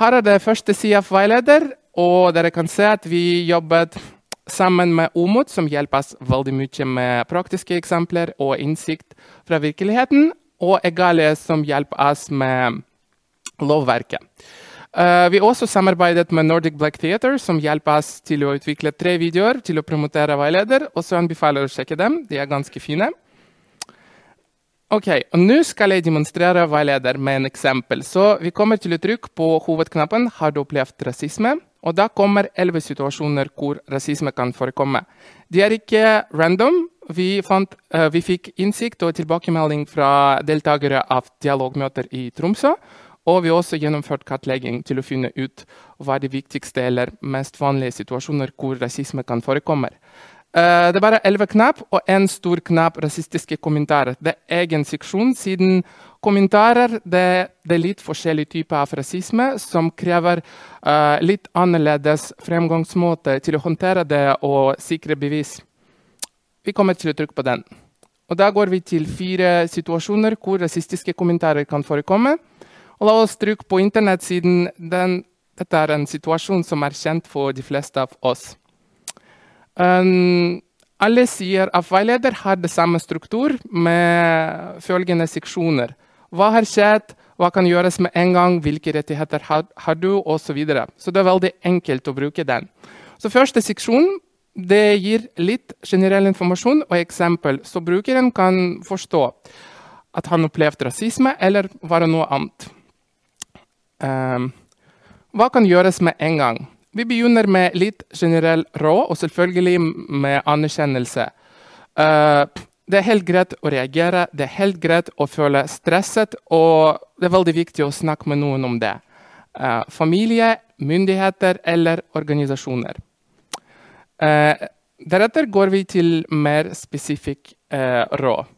Her er det første side av veileder, og dere kan se at vi jobbet sammen med Omot, som hjelper oss veldig mye med praktiske eksempler og innsikt fra virkeligheten, og Egalie, som hjelper oss med lovverket. Uh, vi også samarbeidet med Nordic Black Theatre, som hjelper oss til å utvikle tre videoer til å promotere veileder. og så anbefaler å sjekke dem. De er ganske fine. Ok, og Nå skal jeg demonstrere veileder med en eksempel. Så Vi kommer til å trykke på hovedknappen 'Har du opplevd rasisme?' Og Da kommer elleve situasjoner hvor rasisme kan forekomme. De er ikke random. Vi, fant, uh, vi fikk innsikt og tilbakemelding fra deltakere av dialogmøter i Tromsø. Og vi har også gjennomført kartlegging til å finne ut hva de viktigste eller mest vanlige situasjoner hvor rasisme kan forekomme. Uh, det er bare elleve knapp og én stor knapp rasistiske kommentarer. Det er egen seksjon, siden kommentarer det, det er litt forskjellige typer av rasisme som krever uh, litt annerledes fremgangsmåte til å håndtere det og sikre bevis. Vi kommer til å trykke på den. Og Da går vi til fire situasjoner hvor rasistiske kommentarer kan forekomme. Og la oss trykke på internettsiden. Den, dette er en situasjon som er kjent for de fleste av oss. Um, alle sider av veileder har det samme struktur med følgende seksjoner. Hva har skjedd, hva kan gjøres med en gang, hvilke rettigheter har, har du, osv. Så, så det er veldig enkelt å bruke den. Så Første seksjon gir litt generell informasjon og eksempel, så brukeren kan forstå at han opplevde rasisme eller var det noe annet. Um, hva kan gjøres med en gang? Vi begynner med litt generell råd, og selvfølgelig med anerkjennelse. Uh, det er helt greit å reagere, det er helt greit å føle stresset, og det er veldig viktig å snakke med noen om det. Uh, familie, myndigheter eller organisasjoner. Uh, deretter går vi til mer spesifikk råd.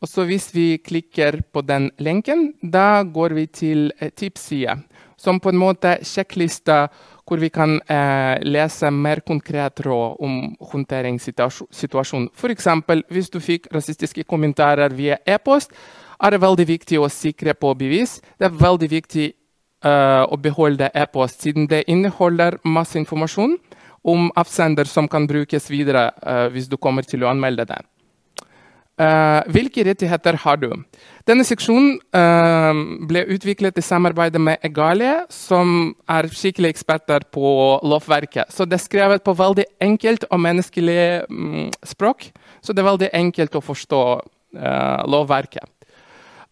Og så Hvis vi klikker på den lenken, da går vi til tipsside som på en måte sjekkliste hvor vi kan eh, lese mer konkret råd om håndteringssituasjonen. F.eks. hvis du fikk rasistiske kommentarer via e-post, er det veldig viktig å sikre på bevis. Det er veldig viktig eh, å beholde e-post, siden det inneholder masse informasjon om avsender som kan brukes videre eh, hvis du kommer til å anmelde det. Uh, hvilke rettigheter har du? Denne seksjonen uh, ble utviklet i samarbeid med Egalie, som er skikkelig eksperter på lovverket. Så Det er skrevet på veldig enkelt og menneskelig um, språk, så det er veldig enkelt å forstå uh, lovverket.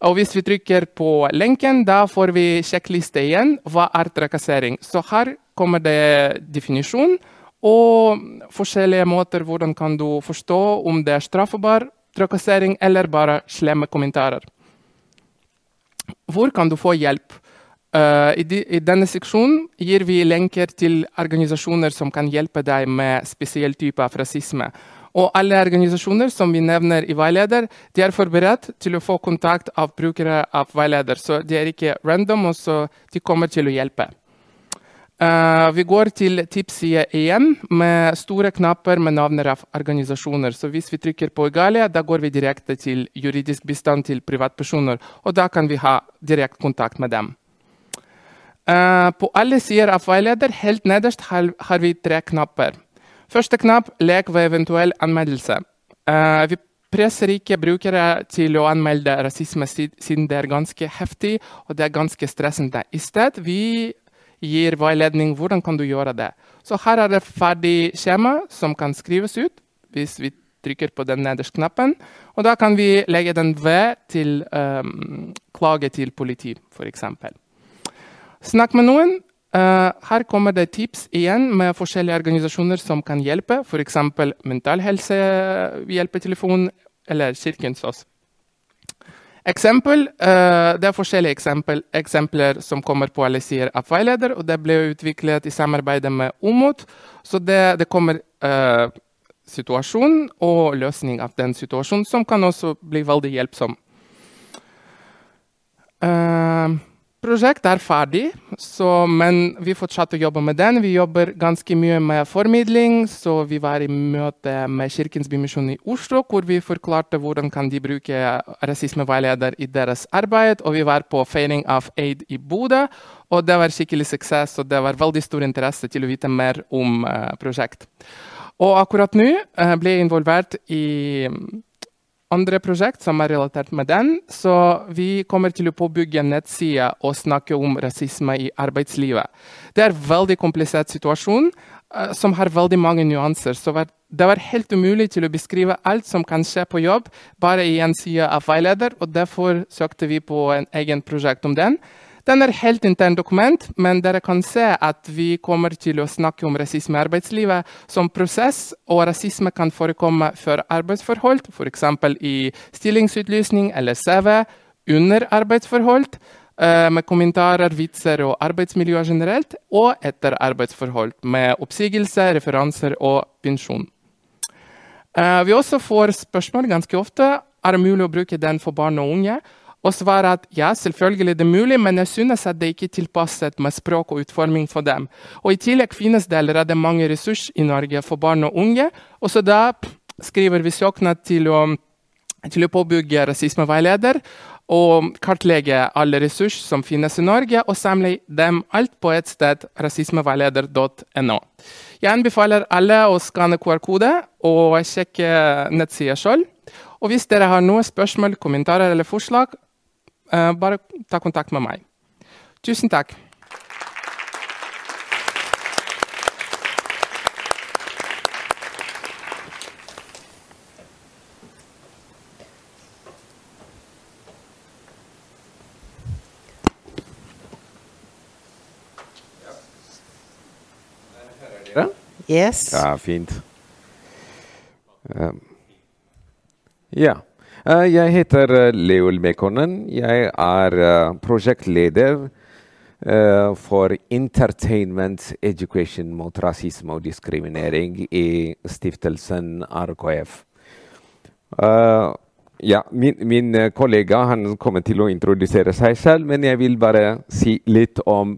Og Hvis vi trykker på lenken, da får vi sjekkliste igjen. Hva er trakassering? Så her kommer det definisjon og forskjellige måter hvordan kan du forstå om det er straffbar trakassering eller bare slemme kommentarer. Hvor kan du få hjelp? Uh, i, de, I, denne seksjonen gir vi lenker til organisasjoner som kan hjelpe deg med spesiell type av rasisme. Og alle organisasjoner som vi nevner i veileder, de er forberedt til å få kontakt av brukere av veileder. Så de er ikke random, og de kommer til å hjelpe. Uh, vi går til tipsside igjen med store knapper med navner av organisasjoner. Så hvis vi trykker på Egalia, da går vi direkte til juridisk bistand til privatpersoner. Og da kan vi ha direkte kontakt med dem. Uh, på alle sider av veileder helt nederst har, har, vi tre knapper. Første knapp lek ved eventuell anmeldelse. Uh, vi presser ikke brukere til å anmelde rasisme siden det er ganske heftig og det er ganske stressende. I stedet vi gir veiledning hvordan kan du gjøre det. Så her er det ferdig skjema som kan skrives ut hvis vi trykker på den nederste knappen. Og da kan vi legge den ved til um, klage til politi, f.eks. Snakk med noen. Uh, her kommer det tips igjen med forskjellige organisasjoner som kan hjelpe, f.eks. Mental Helse hjelpetelefon eller Kirkens Ås. Eksempel, uh, det er forskjellige eksempel, eksempler som kommer på alle sider av veileder, og det ble utviklet i samarbeid med Omot. Så det, det kommer uh, situasjon og løsning av den situasjonen, som kan også bli veldig hjelpsom. Uh, prosjekt er ferdig, så, men vi fortsatte å jobbe med den. Vi jobber ganske mye med formidling. så Vi var i møte med Kirkens Bymisjon i Oslo, hvor vi forklarte hvordan kan de bruke rasismeveileder i deres arbeid. Og vi var på feiring av Aid i Bodø, og det var skikkelig suksess. Og det var veldig stor interesse til å vite mer om uh, prosjekt. Og akkurat nå uh, ble jeg involvert i andre prosjekt som er relatert med den. Så vi kommer til å påbygge en nettside og snakke om rasisme i arbeidslivet. Det er en veldig komplisert situasjon uh, som har veldig mange nyanser. Så det var helt umulig til å beskrive alt som kan skje på jobb, bare i en side av veileder. og Derfor søkte vi på en egen prosjekt om den. Den er helt intern dokument, men dere kan se at vi kommer til å snakke om rasisme i arbeidslivet som prosess, og rasisme kan forekomme før arbeidsforhold, f.eks. i stillingsutlysning eller CV, under arbeidsforhold, eh, med kommentarer, vitser og arbeidsmiljø generelt, og etter arbeidsforhold, med oppsigelse, referanser og pensjon. Eh, vi også får spørsmål ganske ofte er det mulig å bruke den for barn og unge og svaret at ja, selvfølgelig det er mulig, men jeg synes at det ikke er tilpasset med språk og utforming for dem. Og I tillegg finnes det allerede mange ressurser i Norge for barn og unge. Og så da skriver vi søknad til å, til å påbygge rasismeveileder og kartlegge alle ressurser som finnes i Norge, og samle dem alt på ett sted, rasismeveileder.no. Jeg anbefaler alle å skanne QR-kode og sjekke nettsida sjøl. Og hvis dere har noen spørsmål, kommentarer eller forslag, Uh, bare ta kontakt med meg. Tusen takk. Yes. Ja, fint. Um, ja. Eh, jeg heter eh, Leol Mekonnen. Jeg er eh, prosjektleder for Entertainment Education mot rasisme og diskriminering i stiftelsen RKF. Ja, min, min, kollega han kommer til å introdusere seg selv, men jeg vil bare si litt om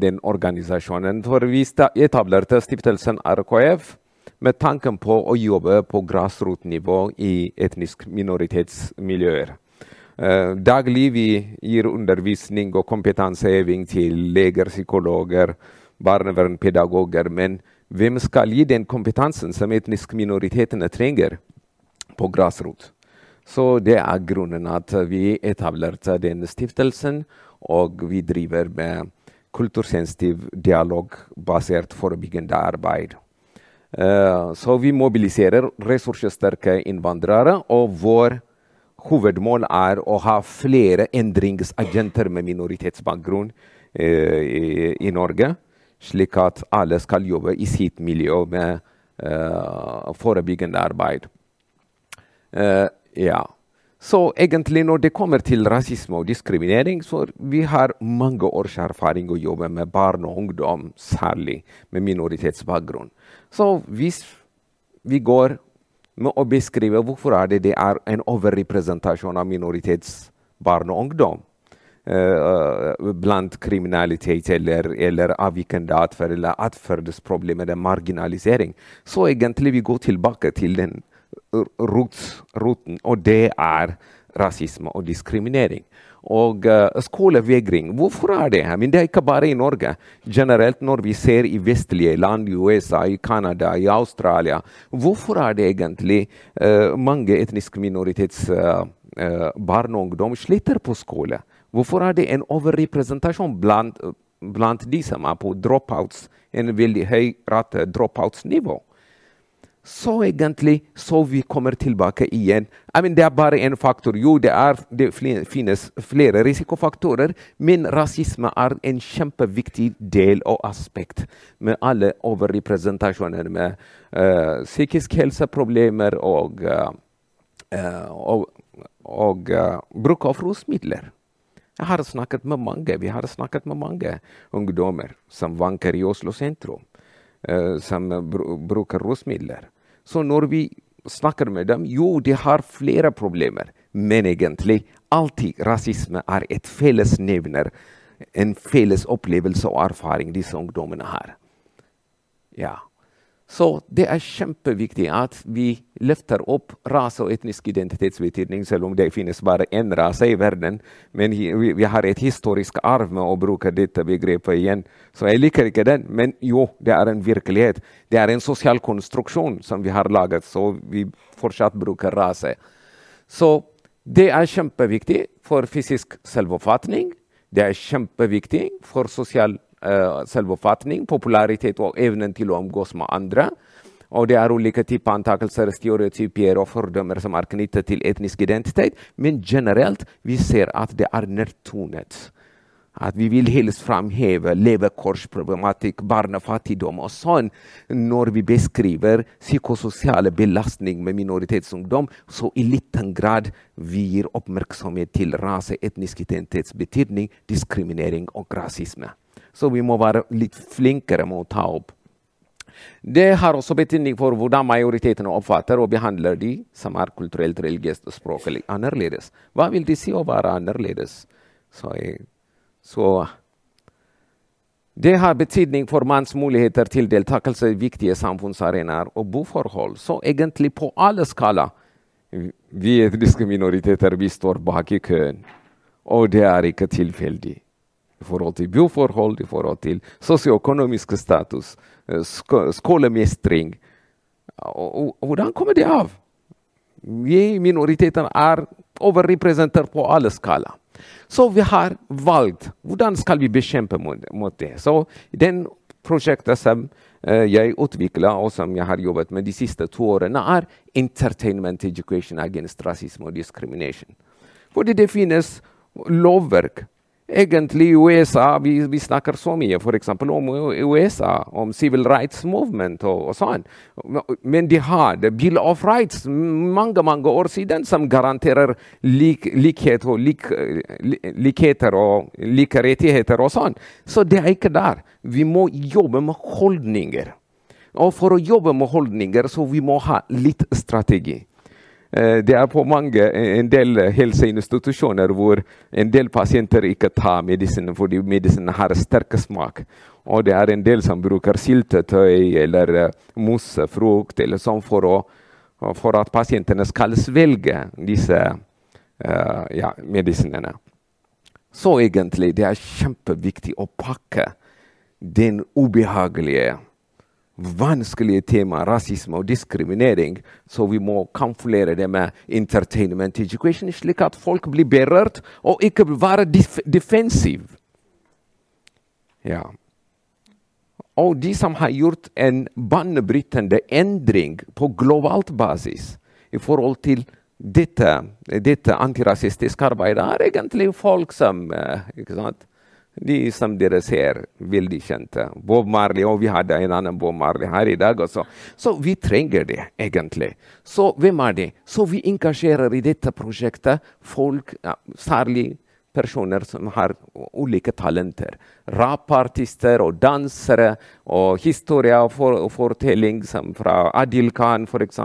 den organisasjonen. For vi etablerte stiftelsen RKF med tanken på å jobbe på grasrotnivå i etnisk minoritetsmiljøer. Uh, daglig vi gir undervisning og kompetanseheving til leger, psykologer, barnevernpedagoger. Men hvem skal gi den kompetansen som etniske minoritetene trenger på grasrot? Så det er grunnen at vi etablerte denne stiftelsen, og vi driver med kultursensitiv dialog basert forebyggende arbeid. Uh, så vi mobiliserer ressurssterke innvandrere, og vår hovedmål er å ha flere endringsagenter med minoritetsbakgrunn uh, i, i, Norge, slik at alle skal jobbe i sitt miljø med uh, forebyggende arbeid. ja. Så egentlig når det kommer til rasisme og diskriminering, så vi har mange års erfaring å jobbe med barn og ungdom, særlig med minoritetsbakgrunn. Så hvis vi går med å beskrive hvorfor er det, det er en overrepresentasjon av minoritetsbarn og ungdom uh, blant kriminalitet eller, eller avvikende atferd eller atferdsproblemer, marginalisering, så egentlig vi går tilbake til den roten, og det er rasisme og diskriminering. Og uh, skolevegring, hvorfor er det? Men det er ikke bare i Norge. Generelt når vi ser i vestlige land, i USA, i Canada, i Australia, hvorfor er det egentlig uh, mange etniske minoritets uh, barn og ungdom sliter på skole? Hvorfor er det en overrepresentasjon blant, blant de som er på dropouts, en veldig høy rate dropouts-nivå? Så egentlig så vi kommer tilbake igjen. I mean, det er bare én faktor. Jo, det, er, det finnes flere risikofaktorer, men rasisme er en kjempeviktig del og aspekt med alle overrepresentasjoner med uh, psykiske helseproblemer og, uh, og, og uh, bruk av rusmidler. Jeg har snakket med mange, Vi har snakket med mange ungdommer som vanker i Oslo sentrum, som br bruker rusmidler. Så når vi snakker med dem, jo, de har flere problemer. Men egentlig, alltid rasisme er et fellesnevner. En felles opplevelse og erfaring disse ungdommene har. Ja. Så det er kjempeviktig at vi løfter opp rase- og etnisk identitetsbetydning, selv om det finnes bare én rase i verden. Men vi, har et historisk arv med å bruke dette begrepet igjen. Så jeg liker ikke den, men jo, det er en virkelighet. Det er en sosial konstruksjon som vi har laget, så vi fortsatt bruker rase. Så det er kjempeviktig for fysisk selvoppfatning. Det er kjempeviktig for sosial selvoppfatning, popularitet og evnen til å omgås med andre. Og det er ulike typer antakelser, stereotypier og fordommer som er knyttet til etnisk identitet. Men generelt vi ser at det er nedtonet. At vi vil helst framheve levekårsproblematikk, barnefattigdom og sånn når vi beskriver psykososiale belastning med minoritetsungdom. Så i liten grad vi gir oppmerksomhet til rase, etnisk identitets betydning, diskriminering og rasisme. Så vi må være litt flinkere med å ta opp. Det har også betydning for hvordan majoriteten oppfatter og behandler de som er kulturelt, religiøst og språklig annerledes. Hva vil de si å være annerledes? Så så det har betydning for manns muligheter til deltakelse i viktige samfunnsarenaer og boforhold. Så egentlig på alle skala vi etniske minoriteter vi står bak i køen. Og det er ikke tilfeldig. I forhold til boforhold, i forhold til sosioøkonomisk status, sk skolemestring. Hvordan kommer det av? Vi minoriteter er overrepresentert på alle skala. Så vi har valgt hvordan skal vi bekjempe mot, mot det. Så den prosjektet som uh, jeg utvikla, og som jeg har jobbet med de siste to årene, er Entertainment Education Against Racism og Discrimination. Fordi det finnes lovverk egentlig USA vi, vi, snakker så mye f.eks. om USA, om civil rights movement og, og, sånn. Men de har det Bill of Rights mange mange år siden som garanterer lik, likhet og lik, likheter og like rettigheter og sånn. Så det er ikke der. Vi må jobbe med holdninger. Og for å jobbe med holdninger så vi må ha litt strategi. Eh, det er på mange, eh, en del helseinstitusjoner hvor en del pasienter ikke tar medisinen fordi medisinen har sterk smak. Og det er en del som bruker syltetøy eller mossefrukt eller sånn for, å, for at pasientene skal svelge disse uh, ja, medisinene. Så egentlig det er kjempeviktig å pakke den ubehagelige vanskelige tema, rasisme og diskriminering. Så vi må kamuflere det med entertainment education, slik at folk blir berørt og ikke være def defensive. Ja. Og de som har gjort en banebrytende endring på globalt basis i forhold til dette, dette antirasistiske arbeidet, er egentlig folk som uh, ikke sant? De som dere ser, veldig kjente. Bob Marley, og vi hadde en annen Bob Marley her i dag også. Så vi trenger det, egentlig. Så hvem er det? Så vi engasjerer i dette prosjektet folk, ja, særlig personer som har ulike talenter. Rapartister og dansere og historie og, for, og fortelling som fra Adil Khan f.eks.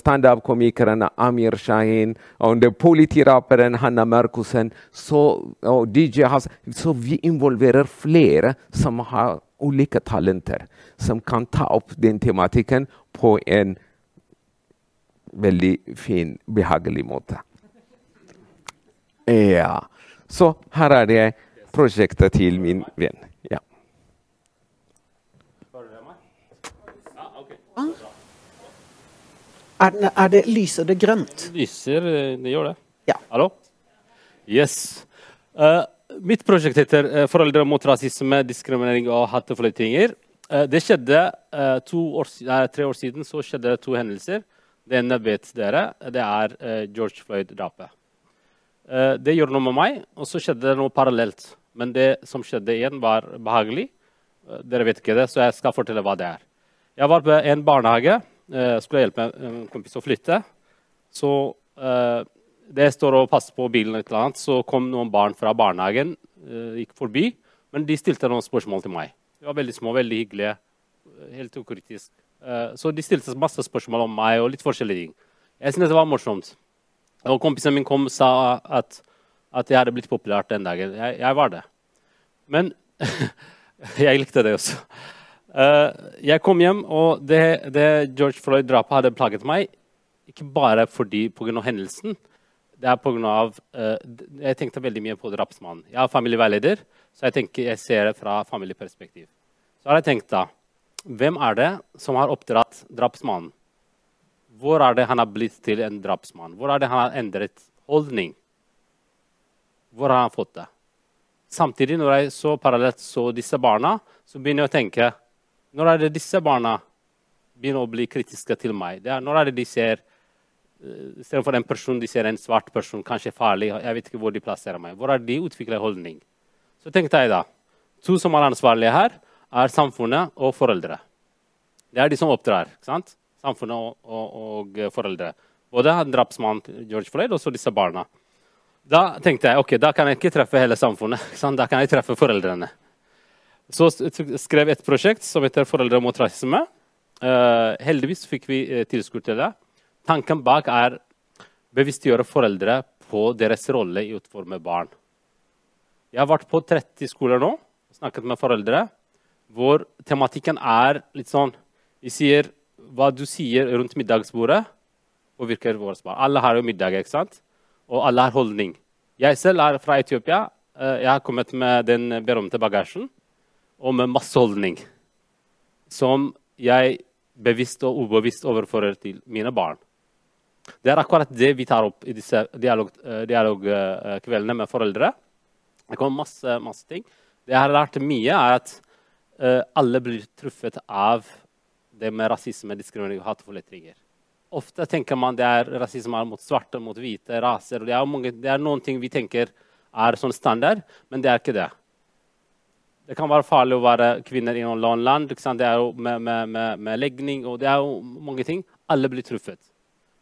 Standup-komikeren Amir Shahin og politirapperen Hanna Markussen. Og DJ Has, så vi involverer flere som har ulike talenter, som kan ta opp den tematikken på en veldig fin, behagelig måte. Ja. Så her er det prosjektet til min venn. Ja. Er, den, er det lyser det grønt? Lyser, det gjør det. Ja. Hallo? Yes. Uh, mitt prosjekt heter uh, 'Foreldre mot rasisme, diskriminering og hatefulle ytringer'. Uh, det skjedde år, nei, tre år siden så skjedde to hendelser. Det ene vet dere. Det er George Floyd-drapet. Uh, det gjorde noe med meg, og så skjedde det noe parallelt. Men det som skjedde igjen, var behagelig. Uh, dere vet ikke det, så jeg skal fortelle hva det er. Jeg var på en barnehage. Uh, skulle hjelpe en kompis å flytte. Så det står og passer på bilen, et eller annet, så kom noen barn fra barnehagen. gikk forbi, men de stilte noen spørsmål til meg. De var veldig små, veldig hyggelige. Helt ukritisk. så de stilte masse spørsmål om meg og litt forskjellige ting. Jeg syntes det var morsomt. Og kompisen min kom og sa at, at jeg hadde blitt populær den dagen. Jeg, jeg var det. Men jeg likte det også. Uh, jeg kom hjem, og det, det George Floyd-drapet hadde plaget meg, ikke bare fordi pga. hendelsen. Det er på grunn av, uh, Jeg tenkte veldig mye på drapsmannen. Jeg er familieveileder, så jeg tenker jeg ser det fra familieperspektiv. Så har jeg tenkt da, Hvem er det som har oppdratt drapsmannen? Hvor er det han har blitt til en drapsmann? Hvor er det han har endret holdning? Hvor har han fått det? Samtidig, når jeg så parallelt så disse barna, så begynner jeg å tenke Når er det disse barna begynner å bli kritiske til meg? Er, når er det de ser uh, Istedenfor en person, de ser en svart person, kanskje farlig. Jeg vet ikke hvor de plasserer meg. Hvor er de utvikler holdning? Så tenkte jeg da To som er ansvarlige her, er samfunnet og foreldre. Det er de som oppdrar. ikke sant? Samfunnet og, og, foreldre. Både drapsmannen George Floyd og disse barna. Da tenkte jeg ok, da kan jeg ikke treffe hele samfunnet. Da kan jeg treffe foreldrene. Så skrev jeg et prosjekt som heter 'Foreldre mot rasisme'. Uh, heldigvis fikk vi uh, tilskudd til det. Tanken bak er bevisstgjøre foreldre på deres rolle i å utforme barn. Jeg har vært på 30 skoler nå og snakket med foreldre hvor tematikken er litt sånn Vi sier hva du sier rundt middagsbordet, påvirker våre barn. Alle har jo middag, ikke sant? Og alle har holdning. Jeg selv er fra Etiopia. Jeg har kommet med den berømte bagasjen og med masse holdning. Som jeg bevisst og ubevisst overfører til mine barn. Det er akkurat det vi tar opp i disse dialogkveldene dialog, uh, med foreldre. Det kommer masse, masse ting. Det jeg har lært mye, er at alle blir truffet av det med rasisme, diskriminering og hatefulle ytringer. Ofte tenker man det er rasisme mot svarte, mot hvite, raser. Det er, mange, det er noen ting vi tenker er sånn standard, men det er ikke det. Det kan være farlig å være kvinner i noen land. Det er jo med, med, med, med, legning og det er jo mange ting. Alle blir truffet.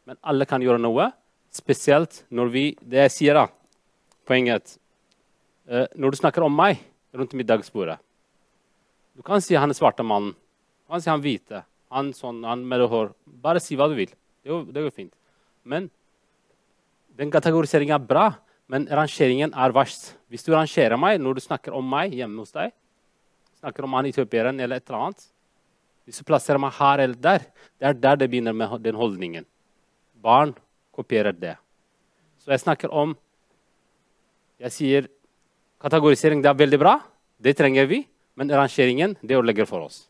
Men alle kan gjøre noe, spesielt når vi Det jeg sier, da, poenget uh, Når du snakker om meg rundt middagsbordet du kan si han er svarte mannen. Du sier han hvite. Han sånn, han med hår. Bare si hva du vil. Det går, det går fint. Men den kategoriseringen er bra, men rangeringen er verst. Hvis du rangerer meg når du snakker om meg hjemme hos deg, snakker om han etiopieren eller et eller annet Hvis du plasserer meg her eller der, det er der det begynner med den holdningen. Barn kopierer det. Så jeg snakker om Jeg sier kategorisering det er veldig bra. Det trenger vi. Men rangeringen det ødelegger for oss.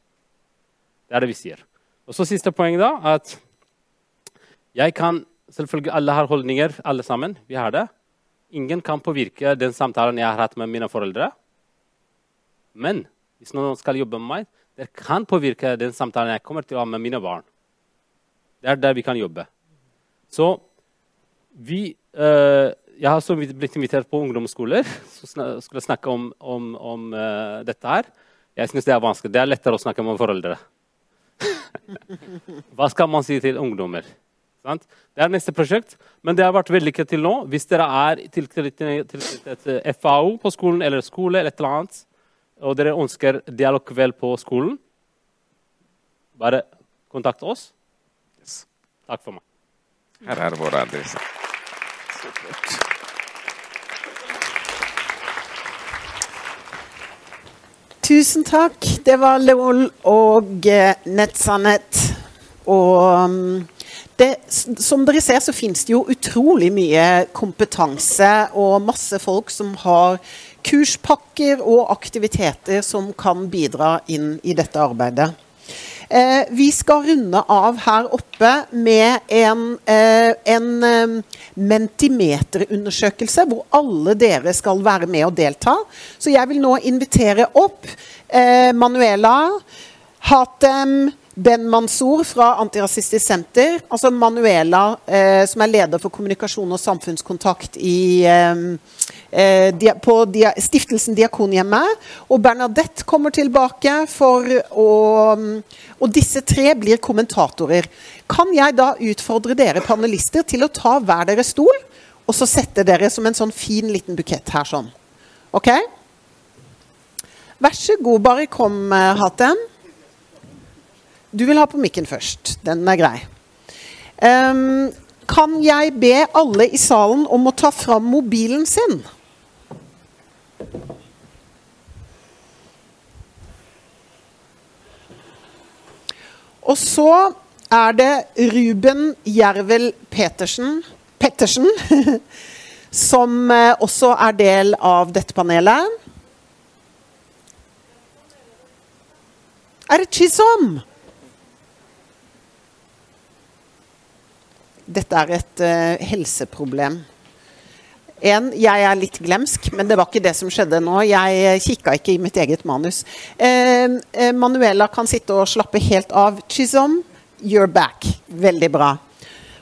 Det er det vi sier. Og så Siste poeng da, at jeg kan Selvfølgelig alle har holdninger, alle sammen. Vi har det. Ingen kan påvirke den samtalen jeg har hatt med mine foreldre. Men hvis noen skal jobbe med meg, det kan påvirke den samtalen jeg kommer til å ha med mine barn. Det er der vi kan jobbe. Så vi uh, jeg har så blitt invitert på ungdomsskoler som skulle snakke om, om, om uh, dette her. Jeg syns det er vanskelig. Det er lettere å snakke med foreldre. Hva skal man si til ungdommer? Sant? Det er neste prosjekt, men det har vært vellykket til nå. Hvis dere er tilknyttet til eh, FAO på skolen eller skole, eller et eller annet, og dere ønsker dialogkveld på skolen, bare kontakt oss. Yes. Takk for meg. Her er vår adresse. Tusen takk. Det var Leol og eh, Nettsannhet. Og um, det, som dere ser, så finnes det jo utrolig mye kompetanse og masse folk som har kurspakker og aktiviteter som kan bidra inn i dette arbeidet. Eh, vi skal runde av her oppe med en, eh, en eh, mentimeterundersøkelse hvor alle dere skal være med og delta. Så jeg vil nå invitere opp eh, Manuela, Hatem, Ben Mansour fra Antirasistisk Senter. Altså Manuela, eh, som er leder for kommunikasjon og samfunnskontakt i, eh, på dia, Stiftelsen Diakonhjemmet. Og Bernadette kommer tilbake for å Og disse tre blir kommentatorer. Kan jeg da utfordre dere panelister til å ta hver deres stol, og så sette dere som en sånn fin liten bukett her sånn? OK? Vær så god, bare kom, Hatem. Du vil ha på mikken først. Den er grei. Um, Kan jeg be alle i salen om å ta fram mobilen sin? Og så er det Ruben Jervel Petersen, Pettersen, som eh, også er del av dette panelet. Er det Chisom? Dette er et uh, helseproblem. En, jeg er litt glemsk, men det var ikke det som skjedde nå. Jeg eh, kikka ikke i mitt eget manus. Eh, eh, Manuela kan sitte og slappe helt av. Chisom, you're back. Veldig bra.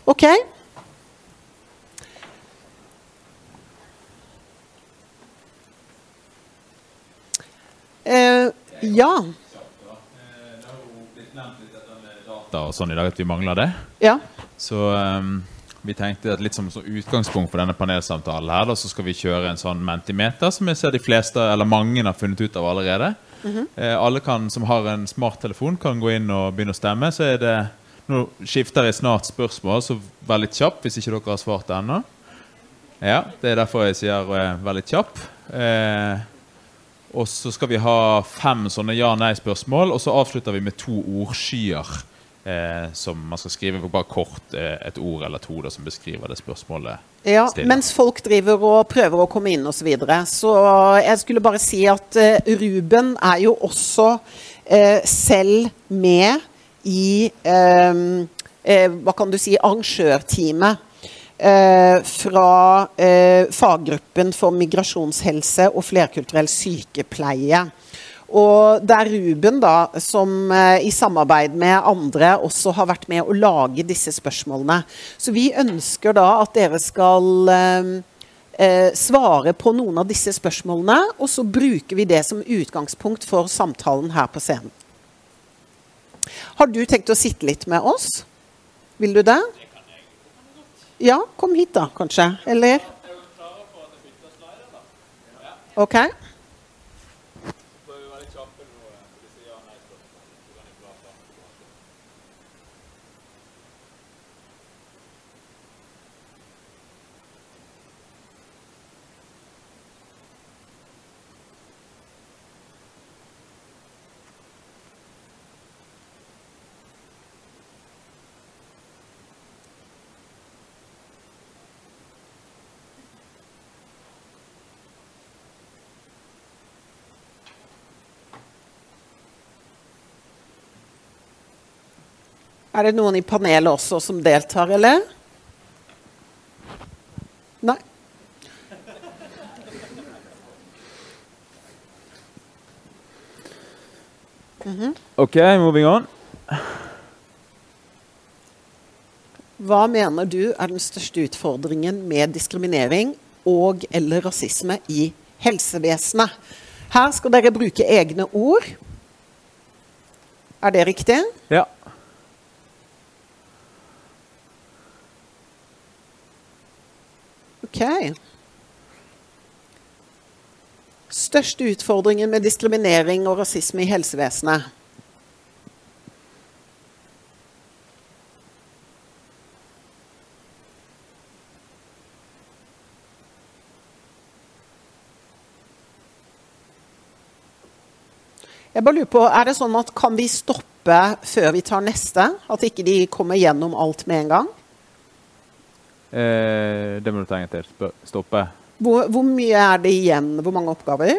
OK. Eh, ja. data og sånn i dag, at vi mangler det. Ja. Så um, vi tenkte at litt som, som utgangspunkt for denne panelsamtalen her, da, så skal vi kjøre en sånn mentimeter, som jeg ser de fleste, eller mange har funnet ut av allerede. Mhm. eh, alle kan, som har en smarttelefon, kan gå inn og begynne å stemme. Så er det Nå skifter jeg snart spørsmål, så vær litt kjapp hvis ikke dere har svart ennå. Ja, det er derfor jeg sier eh, vær litt kjapp. Eh, og så skal vi ha fem sånne ja-nei-spørsmål, og så avslutter vi med to ordskyer. Eh, som man skal skrive bare kort eh, et ord eller to da, som beskriver det spørsmålet. Ja, stille. mens folk driver og prøver å komme inn osv. Så, videre. så jeg skulle bare si at eh, Ruben er jo også eh, selv med i eh, eh, Hva kan du si arrangørteamet. eh, fra eh, faggruppen for migrasjonshelse og flerkulturell sykepleie. Og det er Ruben da, som eh, i samarbeid med andre også har vært med å lage disse spørsmålene. Så vi ønsker da at dere skal eh, eh, svare på noen av disse spørsmålene, og så bruker vi det som utgangspunkt for samtalen her på scenen. Har du tenkt å sitte litt med oss? Vil du det? Ja, kom hit da, kanskje. Eller? OK. Er det noen i panelet også som deltar, eller? Nei? Mhm. OK, moving on. Hva mener du er den største utfordringen med diskriminering og eller rasisme i helsevesenet? Her skal dere bruke egne ord. Er det riktig? Ja. Ok. Største utfordringen med diskriminering og rasisme i helsevesenet? Jeg bare lurer på, er det sånn at Kan vi stoppe før vi tar neste? At ikke de kommer gjennom alt med en gang? Eh, det må du ta en til. Stoppe. Hvor, hvor mye er det igjen? Hvor mange oppgaver?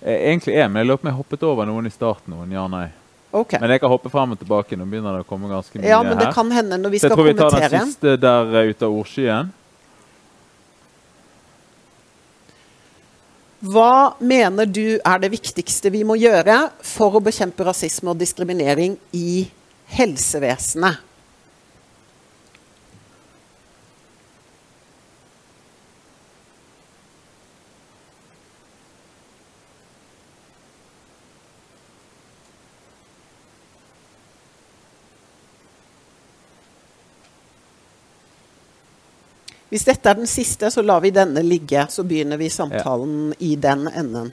Eh, egentlig én, men jeg lurer på om jeg hoppet over noen i starten. Noen ja-nei. Okay. Men jeg kan hoppe frem og tilbake. Nå begynner det å komme ganske mye Ja, men det her. kan hende når vi Så skal jeg tror vi tar den siste der eh, ute av ordskyen. Hva mener du er det viktigste vi må gjøre for å bekjempe rasisme og diskriminering i helsevesenet? Hvis dette er den siste, så lar vi denne ligge. Så begynner vi samtalen ja. i den enden.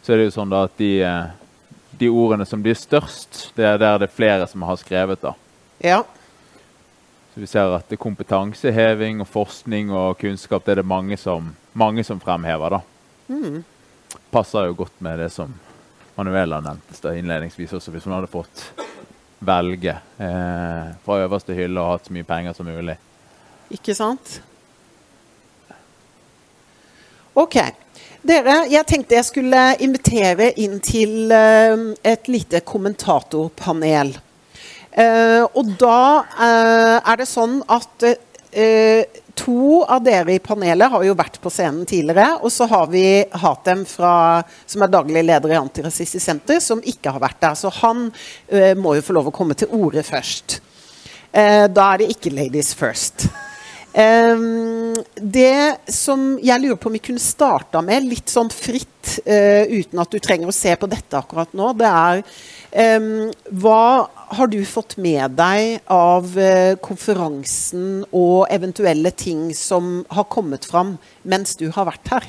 så er det jo sånn da at de, eh, de, ordene som blir størst, det er der det er flere som har skrevet. da. Ja. Så vi ser at kompetanseheving og forskning og kunnskap det er det mange som, mange som fremhever. da. Mm. Passer jo godt med det som Manuela nevnte innledningsvis også, hvis hun hadde fått velge eh, fra øverste hylle og hatt så mye penger som mulig. Ikke sant? OK. Dere, jeg tenkte jeg skulle invitere inn til eh, et lite kommentatorpanel. Eh, og da eh, er det sånn at eh, to av dere i panelet har jo vært på scenen tidligere. Og så har vi Hatem, fra, som er daglig leder i Antirasistisk Senter, som ikke har vært der. Så han uh, må jo få lov å komme til orde først. Uh, da er det ikke 'ladies first'. Um, det som jeg lurer på om vi kunne starta med, litt sånn fritt, uh, uten at du trenger å se på dette akkurat nå, det er um, Hva har du fått med deg av uh, konferansen og eventuelle ting som har kommet fram mens du har vært her?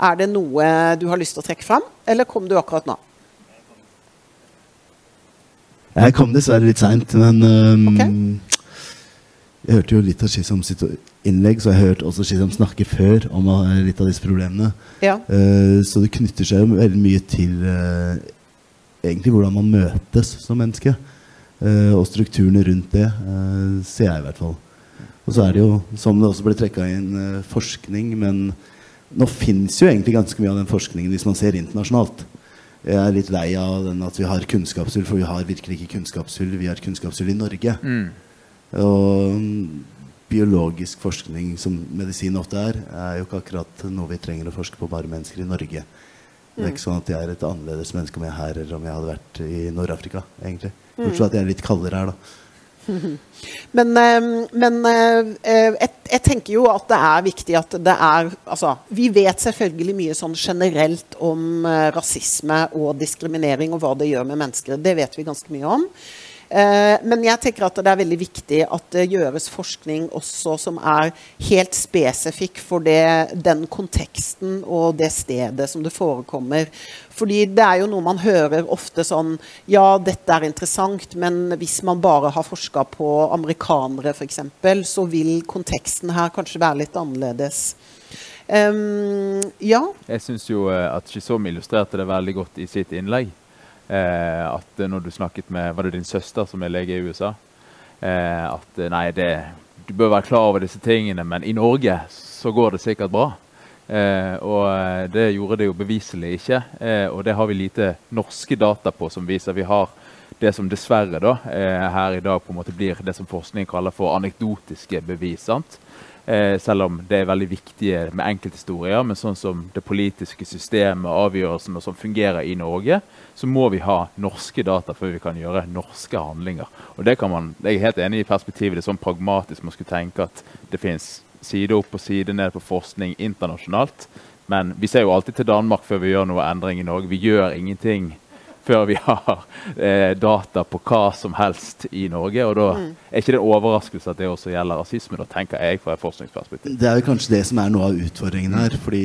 Er det noe du har lyst til å trekke fram, eller kom du akkurat nå? Jeg kom dessverre litt seint, men um, okay. Jeg hørte jo litt av Skisom sitt innlegg, så jeg hørte også Skisom snakke før om uh, litt av disse problemene. Ja. Uh, så det knytter seg jo veldig mye til uh, egentlig hvordan man møtes som menneske. og strukturene rundt det, ser jeg i hvert fall. Og så er det jo, som det også ble trekka inn, forskning, men nå fins jo egentlig ganske mye av den forskningen hvis man ser internasjonalt. Jeg er litt lei av den at vi har kunnskapshull, for vi har virkelig ikke kunnskapshull. Vi har kunnskapshull i Norge. Mm. Og biologisk forskning, som medisin ofte er, er jo ikke akkurat noe vi trenger å forske på bare mennesker i Norge. Det er Mm. ikke sånn at jeg er et annerledes menneske om jeg er her eller om jeg hadde vært i Nord-Afrika. egentlig. Mm. Bortsett fra at jeg er litt kaldere her, da. Men, eh, men eh, jeg, jeg tenker jo at det er viktig at det er altså, Vi vet selvfølgelig mye sånn generelt om eh, rasisme og diskriminering og hva det gjør med mennesker. Det vet vi ganske mye om. Eh, men jeg tenker at det er veldig viktig at det gjøres forskning også som er helt spesifikk for det, den konteksten og det stedet som det forekommer. Fordi det er jo noe man hører ofte sånn Ja, dette er interessant, men hvis man bare har forska på amerikanere f.eks., så vil konteksten her kanskje være litt annerledes. Um, ja. Jeg syns jo eh, at Shisom illustrerte det veldig godt i sitt innlegg. Eh, at eh, når du snakket med Var det din søster som er lege i USA? Eh, at nei, det, du bør være klar over disse tingene, men i Norge så går det sikkert bra. Eh, og det gjorde det jo beviselig ikke. Eh, og det har vi lite norske data på som viser vi har det som dessverre da, eh, her i dag på en måte blir det som forskningen kaller for anekdotiske bevis. sant? Eh, selv om det er veldig viktige med enkelthistorier, men sånn som det politiske systemet, avgjørelsene som fungerer i Norge, så må vi ha norske data før vi kan gjøre norske handlinger. Og det kan man, Jeg er helt enig i perspektivet. Det er sånn pragmatisk man skulle tenke at det fins side opp og side ned på forskning internasjonalt. Men vi ser jo alltid til Danmark før vi gjør noe endring i Norge. Vi gjør ingenting før vi har eh, data på hva som helst i Norge. Og da Mm. er ikke det en overraskelse at det også gjelder rasisme, da tenker jeg fra et forskningsperspektiv. Det er jo kanskje det som er noe av utfordringen her. Fordi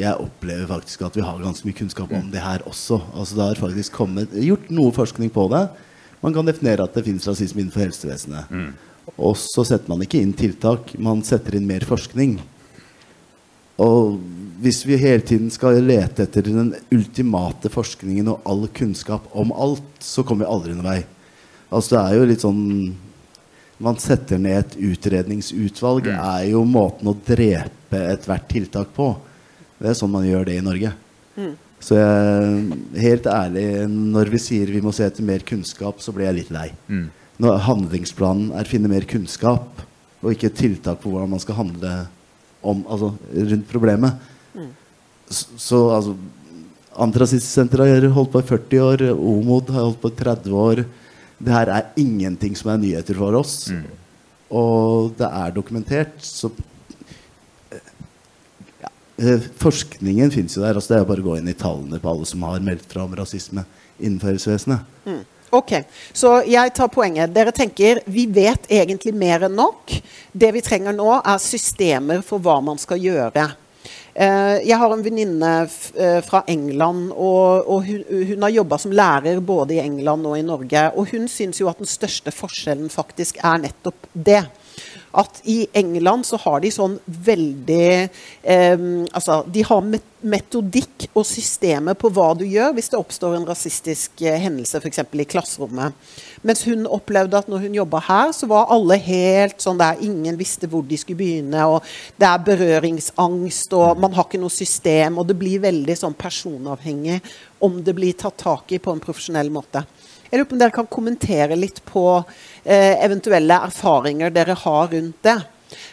jeg opplever faktisk at vi har ganske mye kunnskap om det her også. Altså Det har faktisk kommet, gjort noe forskning på det. Man kan definere at det finnes rasisme innenfor helsevesenet. Og så setter man ikke inn tiltak, man setter inn mer forskning. Og hvis vi hele tiden skal lete etter den ultimate forskningen og all kunnskap om alt, så kommer vi aldri noen vei. Altså det er jo litt sånn Man setter ned et utredningsutvalg, er jo måten å drepe ethvert tiltak på. Det er sånn man gjør det i Norge. Mm. Så jeg, helt ærlig, når vi sier vi må se etter mer kunnskap, så blir jeg litt lei. Mm. Når handlingsplanen er finne mer kunnskap, og ikke tiltak på hvordan man skal handle om, altså, rundt problemet. Mm. Så, så altså Antirasistsenteret har holdt på i 40 år, OMOD har holdt på i 30 år. Det her er ingenting som er nyheter for oss. Og det er dokumentert, så ja, eh, Forskningen fins jo der. altså Det er bare å gå inn i tallene på alle som har meldt fra om rasisme innenfor helsevesenet. Mm. Ok, så jeg tar poenget. Dere tenker vi vet egentlig mer enn nok. Det vi trenger nå, er systemer for hva man skal gjøre. Eh, jeg har en venninne eh, fra England, og, og hun, hun har jobba som lærer både i England og i Norge. Og hun syns jo at den største forskjellen faktisk er nettopp det. At i England så har de sånn veldig eh, Altså, de har metodikk og systemer på hva du gjør hvis det oppstår en rasistisk eh, hendelse, f.eks. i klasserommet. Mens hun opplevde at når hun jobba her, så var alle helt sånn der Ingen visste hvor de skulle begynne, og det er berøringsangst, og man har ikke noe system, og det blir veldig sånn personavhengig om det blir tatt tak i på en profesjonell måte. Jeg lurer på om dere kan kommentere litt på eh, eventuelle erfaringer dere har rundt det.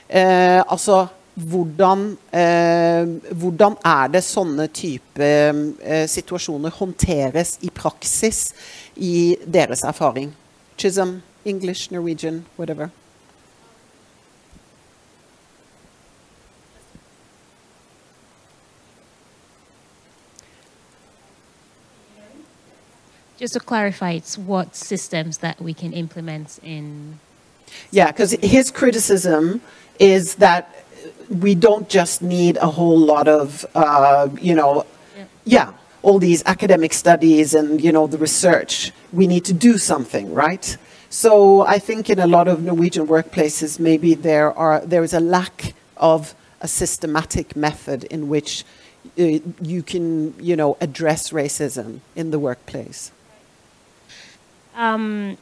Eh, altså hvordan, eh, hvordan er det sånne type eh, situasjoner håndteres i praksis i deres erfaring? Chisholm, English, Norwegian, whatever. Just to clarify, it's what systems that we can implement in. Yeah, because his criticism is that we don't just need a whole lot of, uh, you know, yeah. all these academic studies and you know the research. We need to do something, right? So I think in a lot of Norwegian workplaces, maybe there are there is a lack of a systematic method in which uh, you can, you know, address racism in the workplace. Um,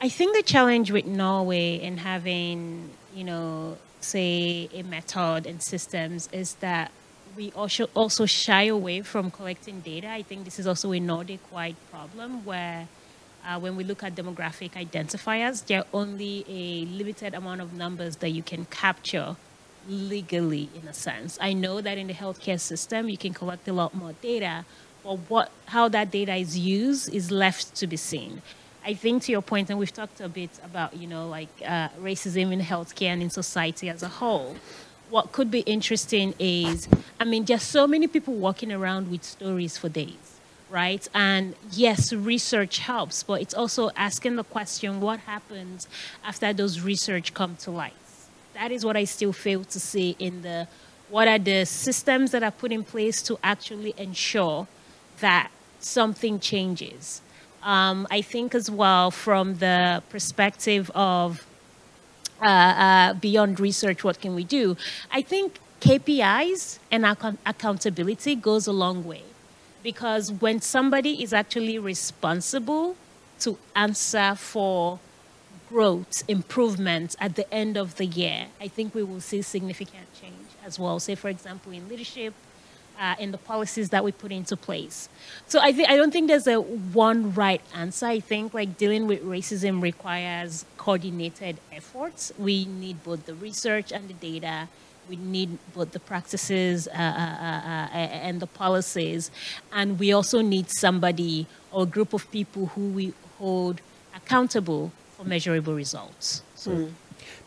I think the challenge with Norway in having, you know, say a method and systems is that we also also shy away from collecting data. I think this is also a Nordic-wide problem where. Uh, when we look at demographic identifiers, there are only a limited amount of numbers that you can capture legally, in a sense. I know that in the healthcare system, you can collect a lot more data, but what, how that data is used is left to be seen. I think to your point, and we've talked a bit about, you know, like uh, racism in healthcare and in society as a whole. What could be interesting is, I mean, there's so many people walking around with stories for days right? And yes, research helps, but it's also asking the question what happens after those research come to light? That is what I still fail to see in the what are the systems that are put in place to actually ensure that something changes. Um, I think as well from the perspective of uh, uh, beyond research, what can we do? I think KPIs and account- accountability goes a long way because when somebody is actually responsible to answer for growth, improvement at the end of the year, I think we will see significant change as well. Say, for example, in leadership, uh, in the policies that we put into place. So I think I don't think there's a one right answer. I think like dealing with racism requires coordinated efforts. We need both the research and the data. We need both the practices uh, uh, uh, uh, and the policies, and we also need somebody or group of people who we hold accountable for measurable results. So. Mm.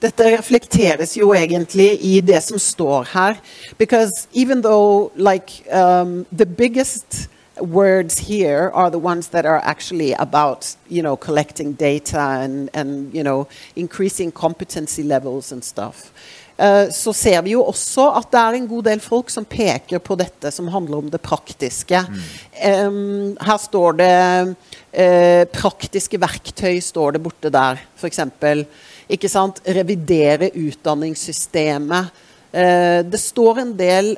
Dette reflekteres jo egentlig i det som står her. Because even though like um, the biggest words here are the ones that are actually about you know collecting data and, and you know increasing competency levels and stuff. Uh, så ser vi jo også at det er en god del folk som peker på dette som handler om det praktiske. Um, her står det uh, praktiske verktøy står det borte der, f.eks. Ikke sant? Revidere utdanningssystemet. Det står en del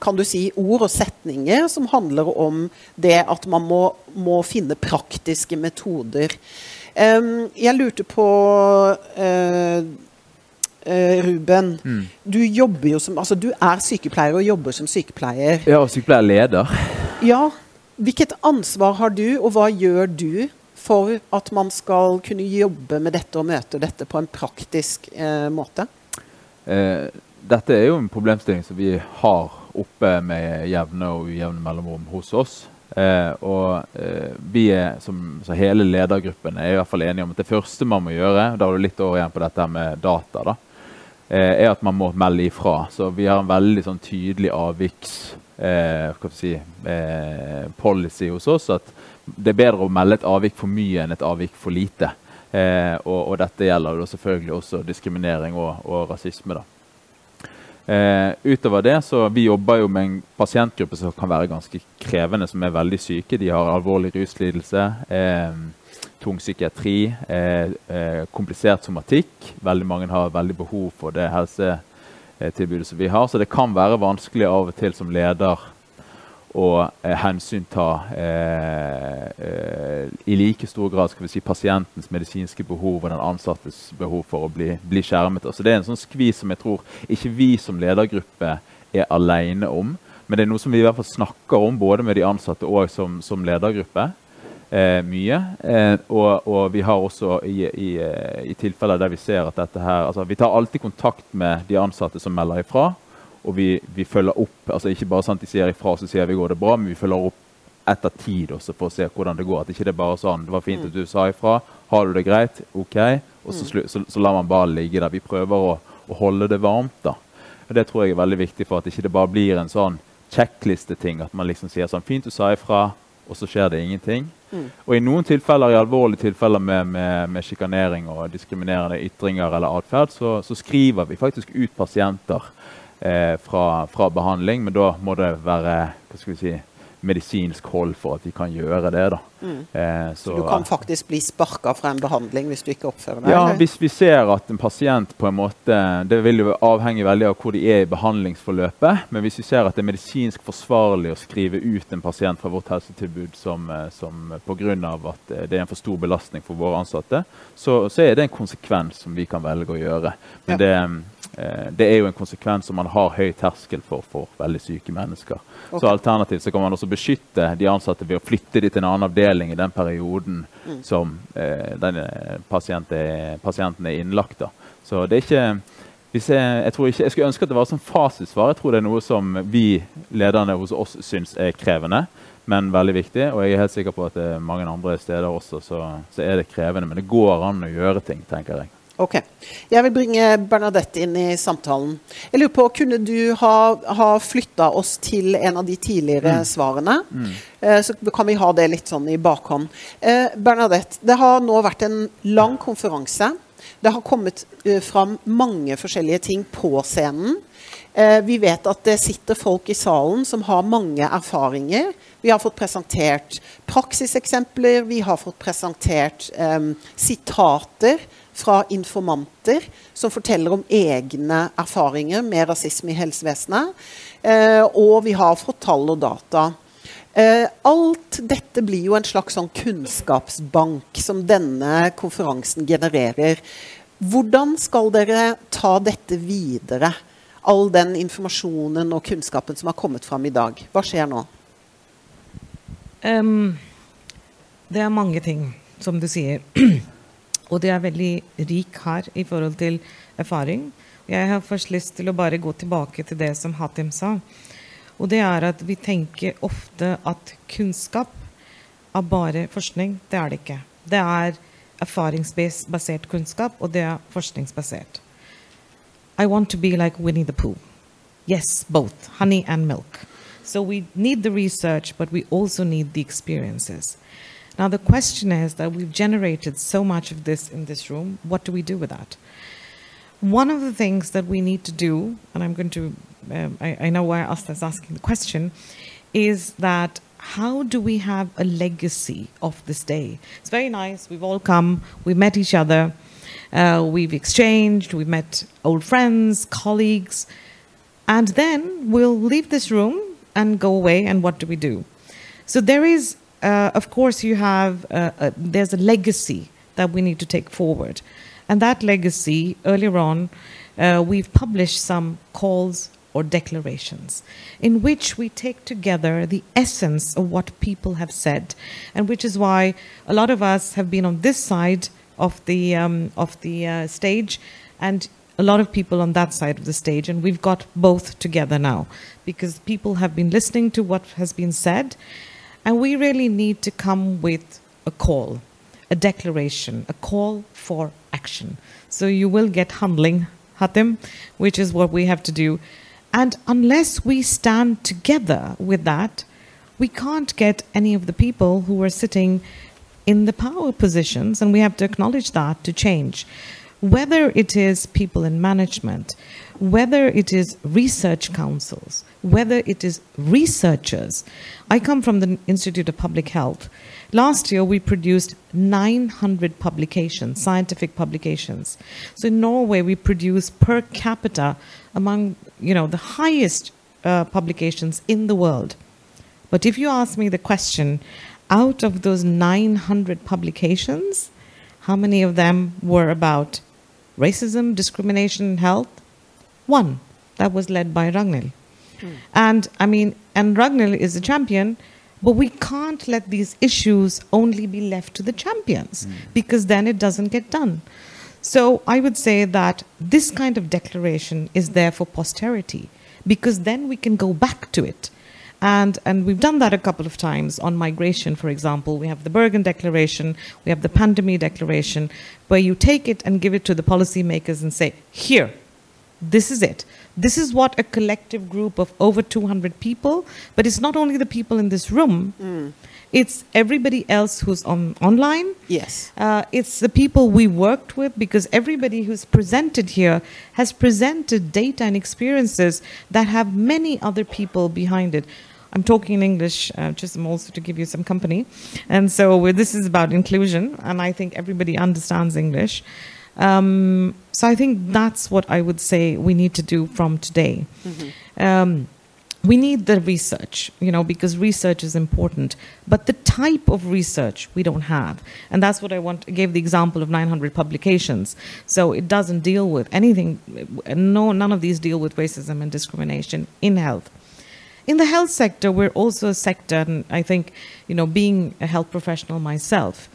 kan du si, ord og setninger som handler om det at man må, må finne praktiske metoder. Um, jeg lurte på uh, Ruben, Mm. du jobber jo som Altså, du er sykepleier og jobber som sykepleier. Ja, og sykepleierleder. Ja. Hvilket ansvar har du, og hva gjør du for at man skal kunne jobbe med dette og møte dette på en praktisk eh, måte? Eh, dette er jo en problemstilling som vi har oppe med jevne og ujevne mellomrom hos oss. Eh, og eh, vi er, som så hele ledergruppen er i hvert fall enige om at det første man må gjøre, da har du litt over igjen på dette med data, da, eh, er at man må melde ifra. Så vi har en veldig sånn tydelig avviks eh, si, eh, hos oss. At det er bedre å melde et avvik for mye enn et avvik for lite. Eh, og, og dette gjelder selvfølgelig også diskriminering og, og rasisme. Eh, utover det så Vi jobber jo med en pasientgruppe som kan være ganske krevende, som er veldig syke. De har alvorlig ruslidelse, eh, tung psykiatri, eh, eh komplisert somatikk. Veldig mange har veldig behov for det helsetilbudet som vi har. Så det kan være vanskelig av og til som leder å eh, hensynta i like stor grad si, pasientens medisinske behov og den ansattes behov for å bli, bli skjermet. Så Det er en sånn skvis som jeg tror ikke vi som ledergruppe er alene om. Men det er noe som vi i hvert fall snakker om både med de ansatte og som, som ledergruppe. Eh, mye. Eh, og, og, vi har også i, i, eh, i, tilfeller der vi ser at dette her altså Vi tar alltid kontakt med de ansatte som melder ifra. Og vi, vi, følger opp. altså Ikke bare sant de sier ifra, så sier vi går det bra, men vi følger opp etter tid også for å se hvordan det går. At ikke det er bare sånn Det var fint at du sa ifra. Har du det greit? OK. Og så, mm. så, så lar man bare ligge der. Vi prøver å, å, holde det varmt. da. Og Det tror jeg er veldig viktig for at ikke det bare blir en sånn sjekklisteting. At man liksom sier sånn Fint du sa ifra, og så skjer det ingenting. Mm. Og i noen tilfeller, i alvorlige tilfeller med, med, med sjikanering og diskriminerende ytringer eller atferd, så, så skriver vi faktisk ut pasienter eh, fra, fra, behandling, men da må det være hva skal vi si, medisinsk hold for at de kan gjøre det. da. Mm. Eh, så, så, du kan faktisk bli sparka fra en behandling hvis du ikke oppfører deg? Ja, eller? hvis vi ser at en pasient på en måte Det vil jo avhenge veldig av hvor de er i behandlingsforløpet. Men hvis vi ser at det er medisinsk forsvarlig å skrive ut en pasient fra vårt helsetilbud som, eh, som pga. at eh, det er en for stor belastning for våre ansatte, så, så, er det en konsekvens som vi kan velge å gjøre. Men ja. det, det, er jo en konsekvens som man har høy terskel for for veldig syke mennesker. Okay. Så alternativt så kan man også beskytte de ansatte ved å flytte de til en annen avdeling i den perioden mm. som eh, den eh, pasient er, pasienten er innlagt. Da. Så det er ikke jeg, jeg, ikke, jeg skulle ønske at det var sånn fasitsvar. Jeg tror det er noe som vi lederne hos oss syns er krevende, men veldig viktig. Og jeg er helt sikker på at det er mange andre steder også så, så er det krevende. Men det går an å gjøre ting, tenker jeg. Ok. Jeg vil bringe Bernadette inn i samtalen. Jeg lurer på, Kunne du ha, ha flytta oss til en av de tidligere mm. svarene? Mm. Eh, så kan vi ha det litt sånn i bakhånd. Eh, Bernadette, det har nå vært en lang konferanse. Det har kommet uh, fram mange forskjellige ting på scenen. Eh, vi vet at det sitter folk i salen som har mange erfaringer. Vi har fått presentert praksiseksempler, vi har fått presentert eh, sitater fra informanter som forteller om egne erfaringer med rasisme i helsevesenet. Eh, og vi har fått tall og data. Eh, alt dette blir jo en slags sånn kunnskapsbank som denne konferansen genererer. Hvordan skal dere ta dette videre? All den informasjonen og kunnskapen som har kommet fram i dag. Hva skjer nå? Um, det er mange ting, som du sier. Og det er veldig rik her i forhold til erfaring. Jeg har først lyst til å bare gå tilbake til det som Hatim sa. Og det er at vi tenker ofte at kunnskap er bare forskning. Det er det ikke. Det er erfaringsbasert kunnskap, og det er forskningsbasert. I want to be like Winnie the Pooh. Yes, both. Honey and milk. So we need the research, but we also need the experiences. Now, the question is that we've generated so much of this in this room. What do we do with that? One of the things that we need to do, and I'm going to, um, I, I, know why Asta is asking the question, is that how do we have a legacy of this day? It's very nice. We've all come, we've met each other, uh, we've exchanged, we've met old friends, colleagues, and then we'll leave this room and go away, and what do we do? So there is of course, you have uh, uh, there's a legacy that we need to take forward, and that legacy earlier on, uh, we've published some calls or declarations in which we take together the essence of what people have said, and which is why a lot of us have been on this side of the um, of the uh, stage, and a lot of people on that side of the stage, and we've got both together now because people have been listening to what has been said and we really need to come with a call, a declaration, a call for action. So you will get handling, Hatim, which is what we have to do. And unless we stand together with that, we can't get any of the people who are sitting in the power positions, and we have to acknowledge that to change. Whether it is people in management, whether it is research councils, whether it is researchers. I come from the Institute of Public Health. Last year, we produced 900 publications, scientific publications. So in Norway, we produce per capita among you know the highest uh, publications in the world. But if you ask me the question, out of those 900 publications, how many of them were about racism, discrimination, health? One. That was led by Ragnhild. And I mean, and Ragnhild is a champion, but we can't let these issues only be left to the champions hmm. because then it doesn't get done. So I would say that this kind of declaration is there for posterity because then we can go back to it. And, and we've done that a couple of times on migration, for example. We have the Bergen Declaration, we have the Pandemic Declaration, where you take it and give it to the policymakers and say, here, this is it. This is what a collective group of over 200 people, but it's not only the people in this room, Mm. it's everybody else who's on online. Yes. Uh, it's the people we worked with because everybody who's presented here has presented data and experiences that have many other people behind it. I'm talking in English, uh, just also to give you some company. And so this is about inclusion, and I think everybody understands English. Um, so I think that's what I would say we need to do from today. Um, we need the research, you know, because research is important. But the type of research we don't have, and that's what I want. I gave the example of 900 publications, so it doesn't deal with anything. No, none of these deal with racism and discrimination in health. In the health sector, we're also a sector, and I think, you know, being a health professional myself,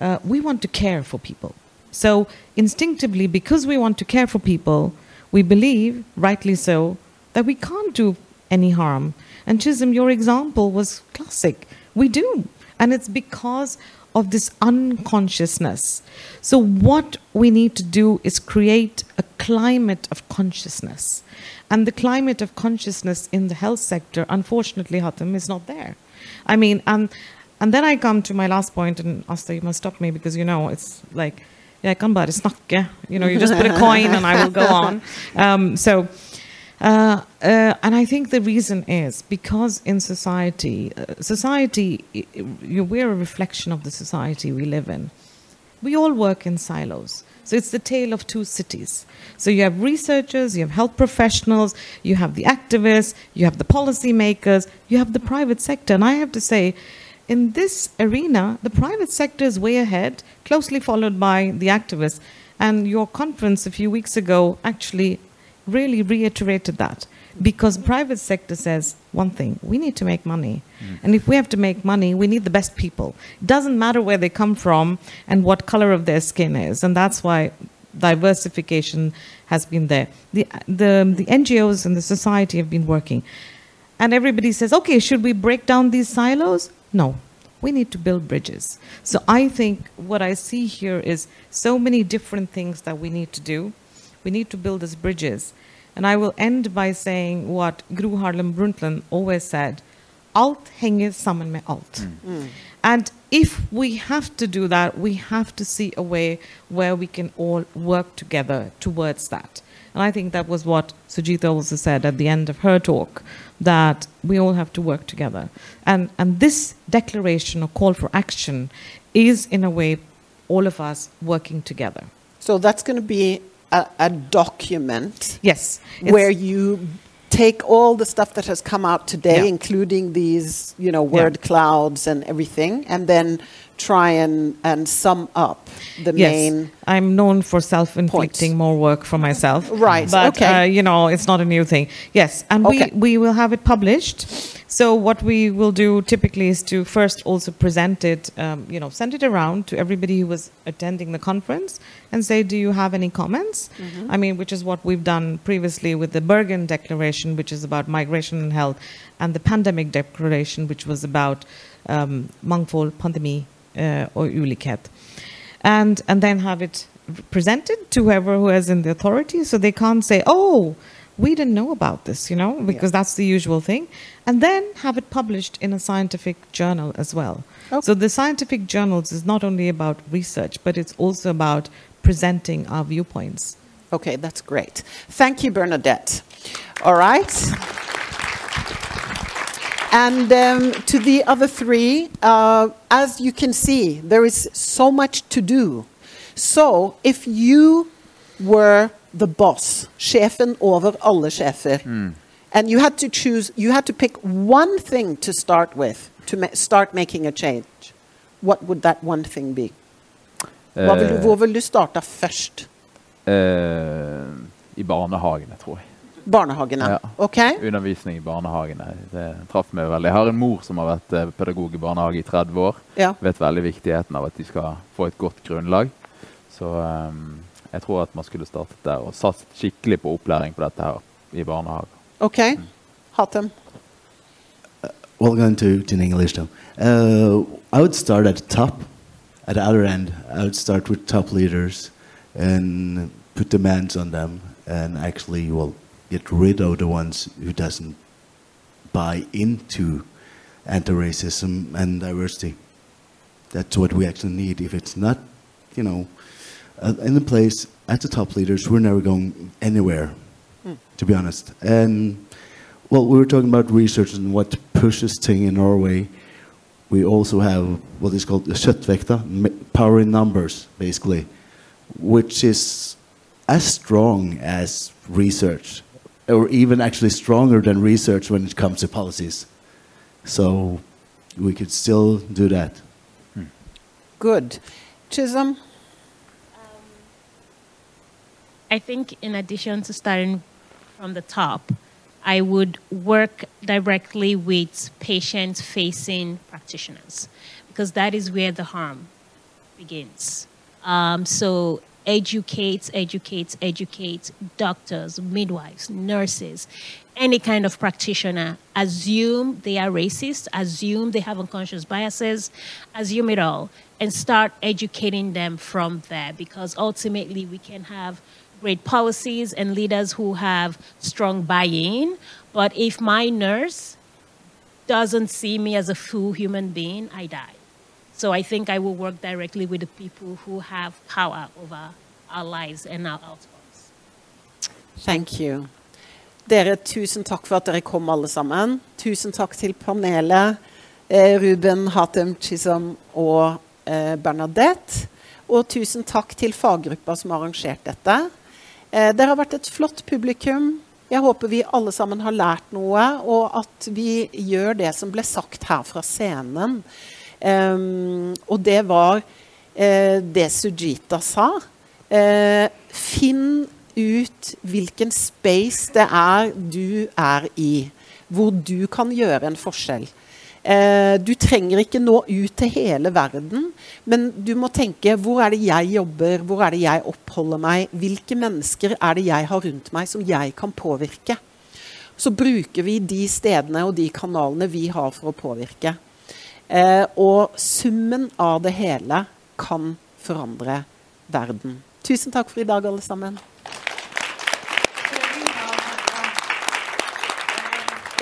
uh, we want to care for people. So instinctively, because we want to care for people, we believe, rightly so, that we can't do any harm. And Chisholm, your example was classic. We do. And it's because of this unconsciousness. So, what we need to do is create a climate of consciousness. And the climate of consciousness in the health sector, unfortunately, Hatem, is not there. I mean, and, and then I come to my last point, and Asta, you must stop me because you know, it's like, jeg kan bare snakke. You know, you just put a coin and I will go on. Um, so, uh, uh, and I think the reason is because in society, uh, society, we're a reflection of the society we live in. We all work in silos. So it's the tale of two cities. So you have researchers, you have health professionals, you have the activists, you have the policymakers, you have the private sector. And I have to say, in this arena, the private sector is way ahead, closely followed by the activists. And your conference a few weeks ago actually really reiterated that. Because private sector says one thing we need to make money. And if we have to make money we need the best people. It doesn't matter where they come from and what color of their skin is. And that's why diversification has been there. The, the, the ngos and the society have been working. And everybody says okay should we break down these silos no we need to build bridges so i think what i see here is so many different things that we need to do we need to build these bridges. And I will end by saying what Gro Harlem Brundtland always said alt henger sammen med alt. Hmm. Hmm. And if we have to do that, we have to see a way where we can all work together towards that. And I think that was what Sujita also said at the end of her talk, that we all have to work together. And, and this declaration or call for action is, in a way, all of us working together. So that's going to be a, a document. Yes. Where you take all the stuff that has come out today, Yeah. including these, you know, word clouds and everything, and then try and, and sum up the yes. main. I'm known for self-inflicting more work for myself. Right, But, okay. uh, you know, it's not a new thing. Yes. And Okay. we, we will have it published. So what we will do typically is to first also present it, um, you know, send it around to everybody who was attending the conference and say, do you have any comments? Mhm. I mean, which is what we've done previously with the Bergen Declaration, which is about migration and health, and the Pandemic Declaration, which was about um, mangfold, pandemi, Eh, or ulikhet. And, and then have it presented to whoever who is in the authority so they can't say, oh, we didn't know about this, you know, because that's the usual thing. And then have it published in a scientific journal as well. So the scientific journals is not only about research, but it's also about presenting our viewpoints. Okay, that's great. Thank you, Bernadette. All right. And um, to the other three, uh, as you can see, there is so much to do. So if you were the boss, sjefen over alle sjefer, and you had to choose, you had to pick one thing to start with to ma start making a change, what would that one thing be? Hva vil, du- Eh, hvor vil du starte først? Eh, I barnehagene, tror jeg. Barnehagene. Ja. Okay. Undervisning i barnehagene. Det traff meg veldig. Jeg har en mor som har vært eh, pedagog i barnehage i 30 år. Ja. Vet veldig viktigheten av at de skal få et godt grunnlag. Så um, jeg tror at man skulle startet der og satset skikkelig på opplæring på dette her i barnehage. Ok? Hatem. Well, going to, to in English now. Uh, I would start at the top. At the other end, I would start with top leaders and put demands on them and actually, well, get rid of the ones who doesn't buy into anti-racism and diversity. That's what we actually need. If it's not, you know, uh, in the place at the top leaders, we're never going anywhere, Mm. to be honest. And well, we were talking about research and what pushes thing in Norway. We also have what is called the kjøttvekta, m- power in numbers, basically, which is as strong as research, or even actually stronger than research when it comes to policies. So we could still do that. Good. Chisholm? I think in addition to starting from the top, I would work directly with patient facing practitioners because that is where the harm begins. Um, so, educate, educate, educate doctors, midwives, nurses, any kind of practitioner. Assume they are racist, assume they have unconscious biases, assume it all, and start educating them from there because ultimately we can have great policies and leaders who have strong buy-in. But if my nurse doesn't see me as a full human being, I die. So I think I will work directly with the people who have power over our lives and our outcomes. Thank you. Dere, tusen takk for at dere kom, alle sammen. Tusen takk til panelet. Eh, Ruben, Hatem, Chisholm og eh, Bernadette. Og tusen takk til faggruppa som har arrangert dette. Eh, dere har vært et flott publikum. Jeg håper vi alle sammen har lært noe, og at vi gjør det som ble sagt her fra scenen. Em, og det var eh, det Sujita sa. Eh, finn ut hvilken space det er du er i, hvor du kan gjøre en forskjell. Eh, du trenger ikke nå ut til hele verden, men du må tenke hvor er det jeg jobber, hvor er det jeg oppholder meg, hvilke mennesker er det jeg har rundt meg som jeg kan påvirke. Så bruker vi de stedene og de kanalene vi har for å påvirke. Eh, og summen av det hele kan forandre verden. Tusen takk for i dag, alle sammen.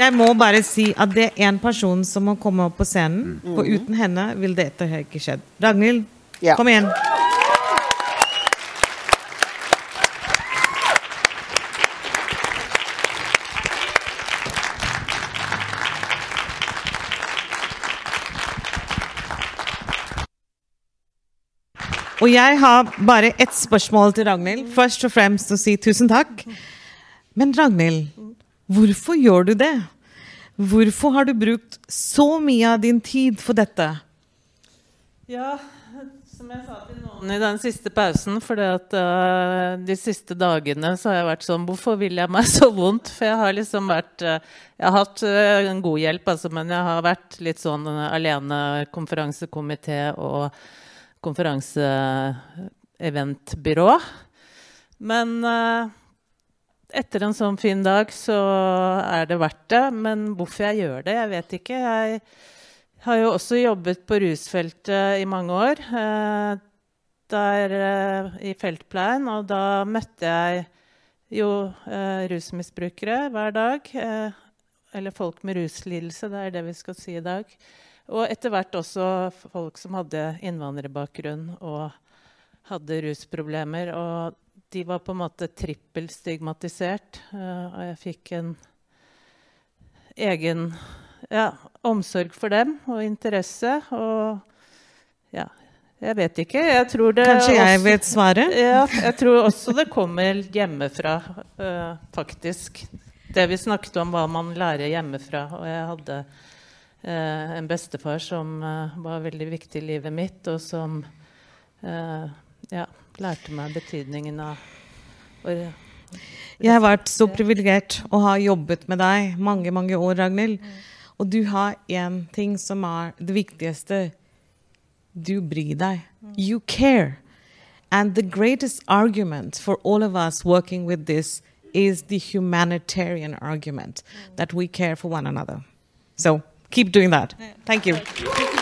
Jeg må bare si at det er en person som må komme opp på scenen. For uten henne vil dette ikke skjedd. Ragnhild, kom igjen. Og jeg har bare ett spørsmål til Ragnhild. Først og fremst å si tusen takk. Men Ragnhild, hvorfor gjør du det? Hvorfor har du brukt så mye av din tid for dette? Ja, som jeg sa til noen i den siste pausen, for de siste dagene så har jeg vært sånn Hvorfor vil jeg meg så vondt? For jeg har liksom vært uh, Jeg har hatt uh, en god hjelp, altså, men jeg har vært litt sånn alene konferansekomité og konferanseeventbyrå. Men eh, etter en sånn fin dag så er det verdt det. Men hvorfor jeg gjør det, jeg vet ikke. Jeg har jo også jobbet på rusfeltet i mange år. eh, Der eh, i feltpleien, og da møtte jeg jo rusmisbrukere hver dag. Eller folk med ruslidelse, det er det vi skal si i dag. Og etter hvert også folk som hadde innvandrerbakgrunn og hadde rusproblemer. Og de var på en måte trippelstigmatisert. Uh, og jeg fikk en egen ja, omsorg for dem og interesse. Og ja, jeg vet ikke. Jeg tror det Kanskje jeg også, vet svaret? Ja, jeg tror også det kommer hjemmefra, uh, faktisk. Det vi snakket om, hva man lærer hjemmefra. Og jeg hadde uh, en bestefar som eh, var veldig viktig i livet mitt, og som ja, lærte meg betydningen av å Jeg har vært så privilegert å ha jobbet med deg mange, mange år, Ragnhild. Og du har én ting som er det viktigste. Du bryr deg. You care. And the greatest argument for all of us working with this is the humanitarian argument that we care for one another. So keep doing that. Thank you.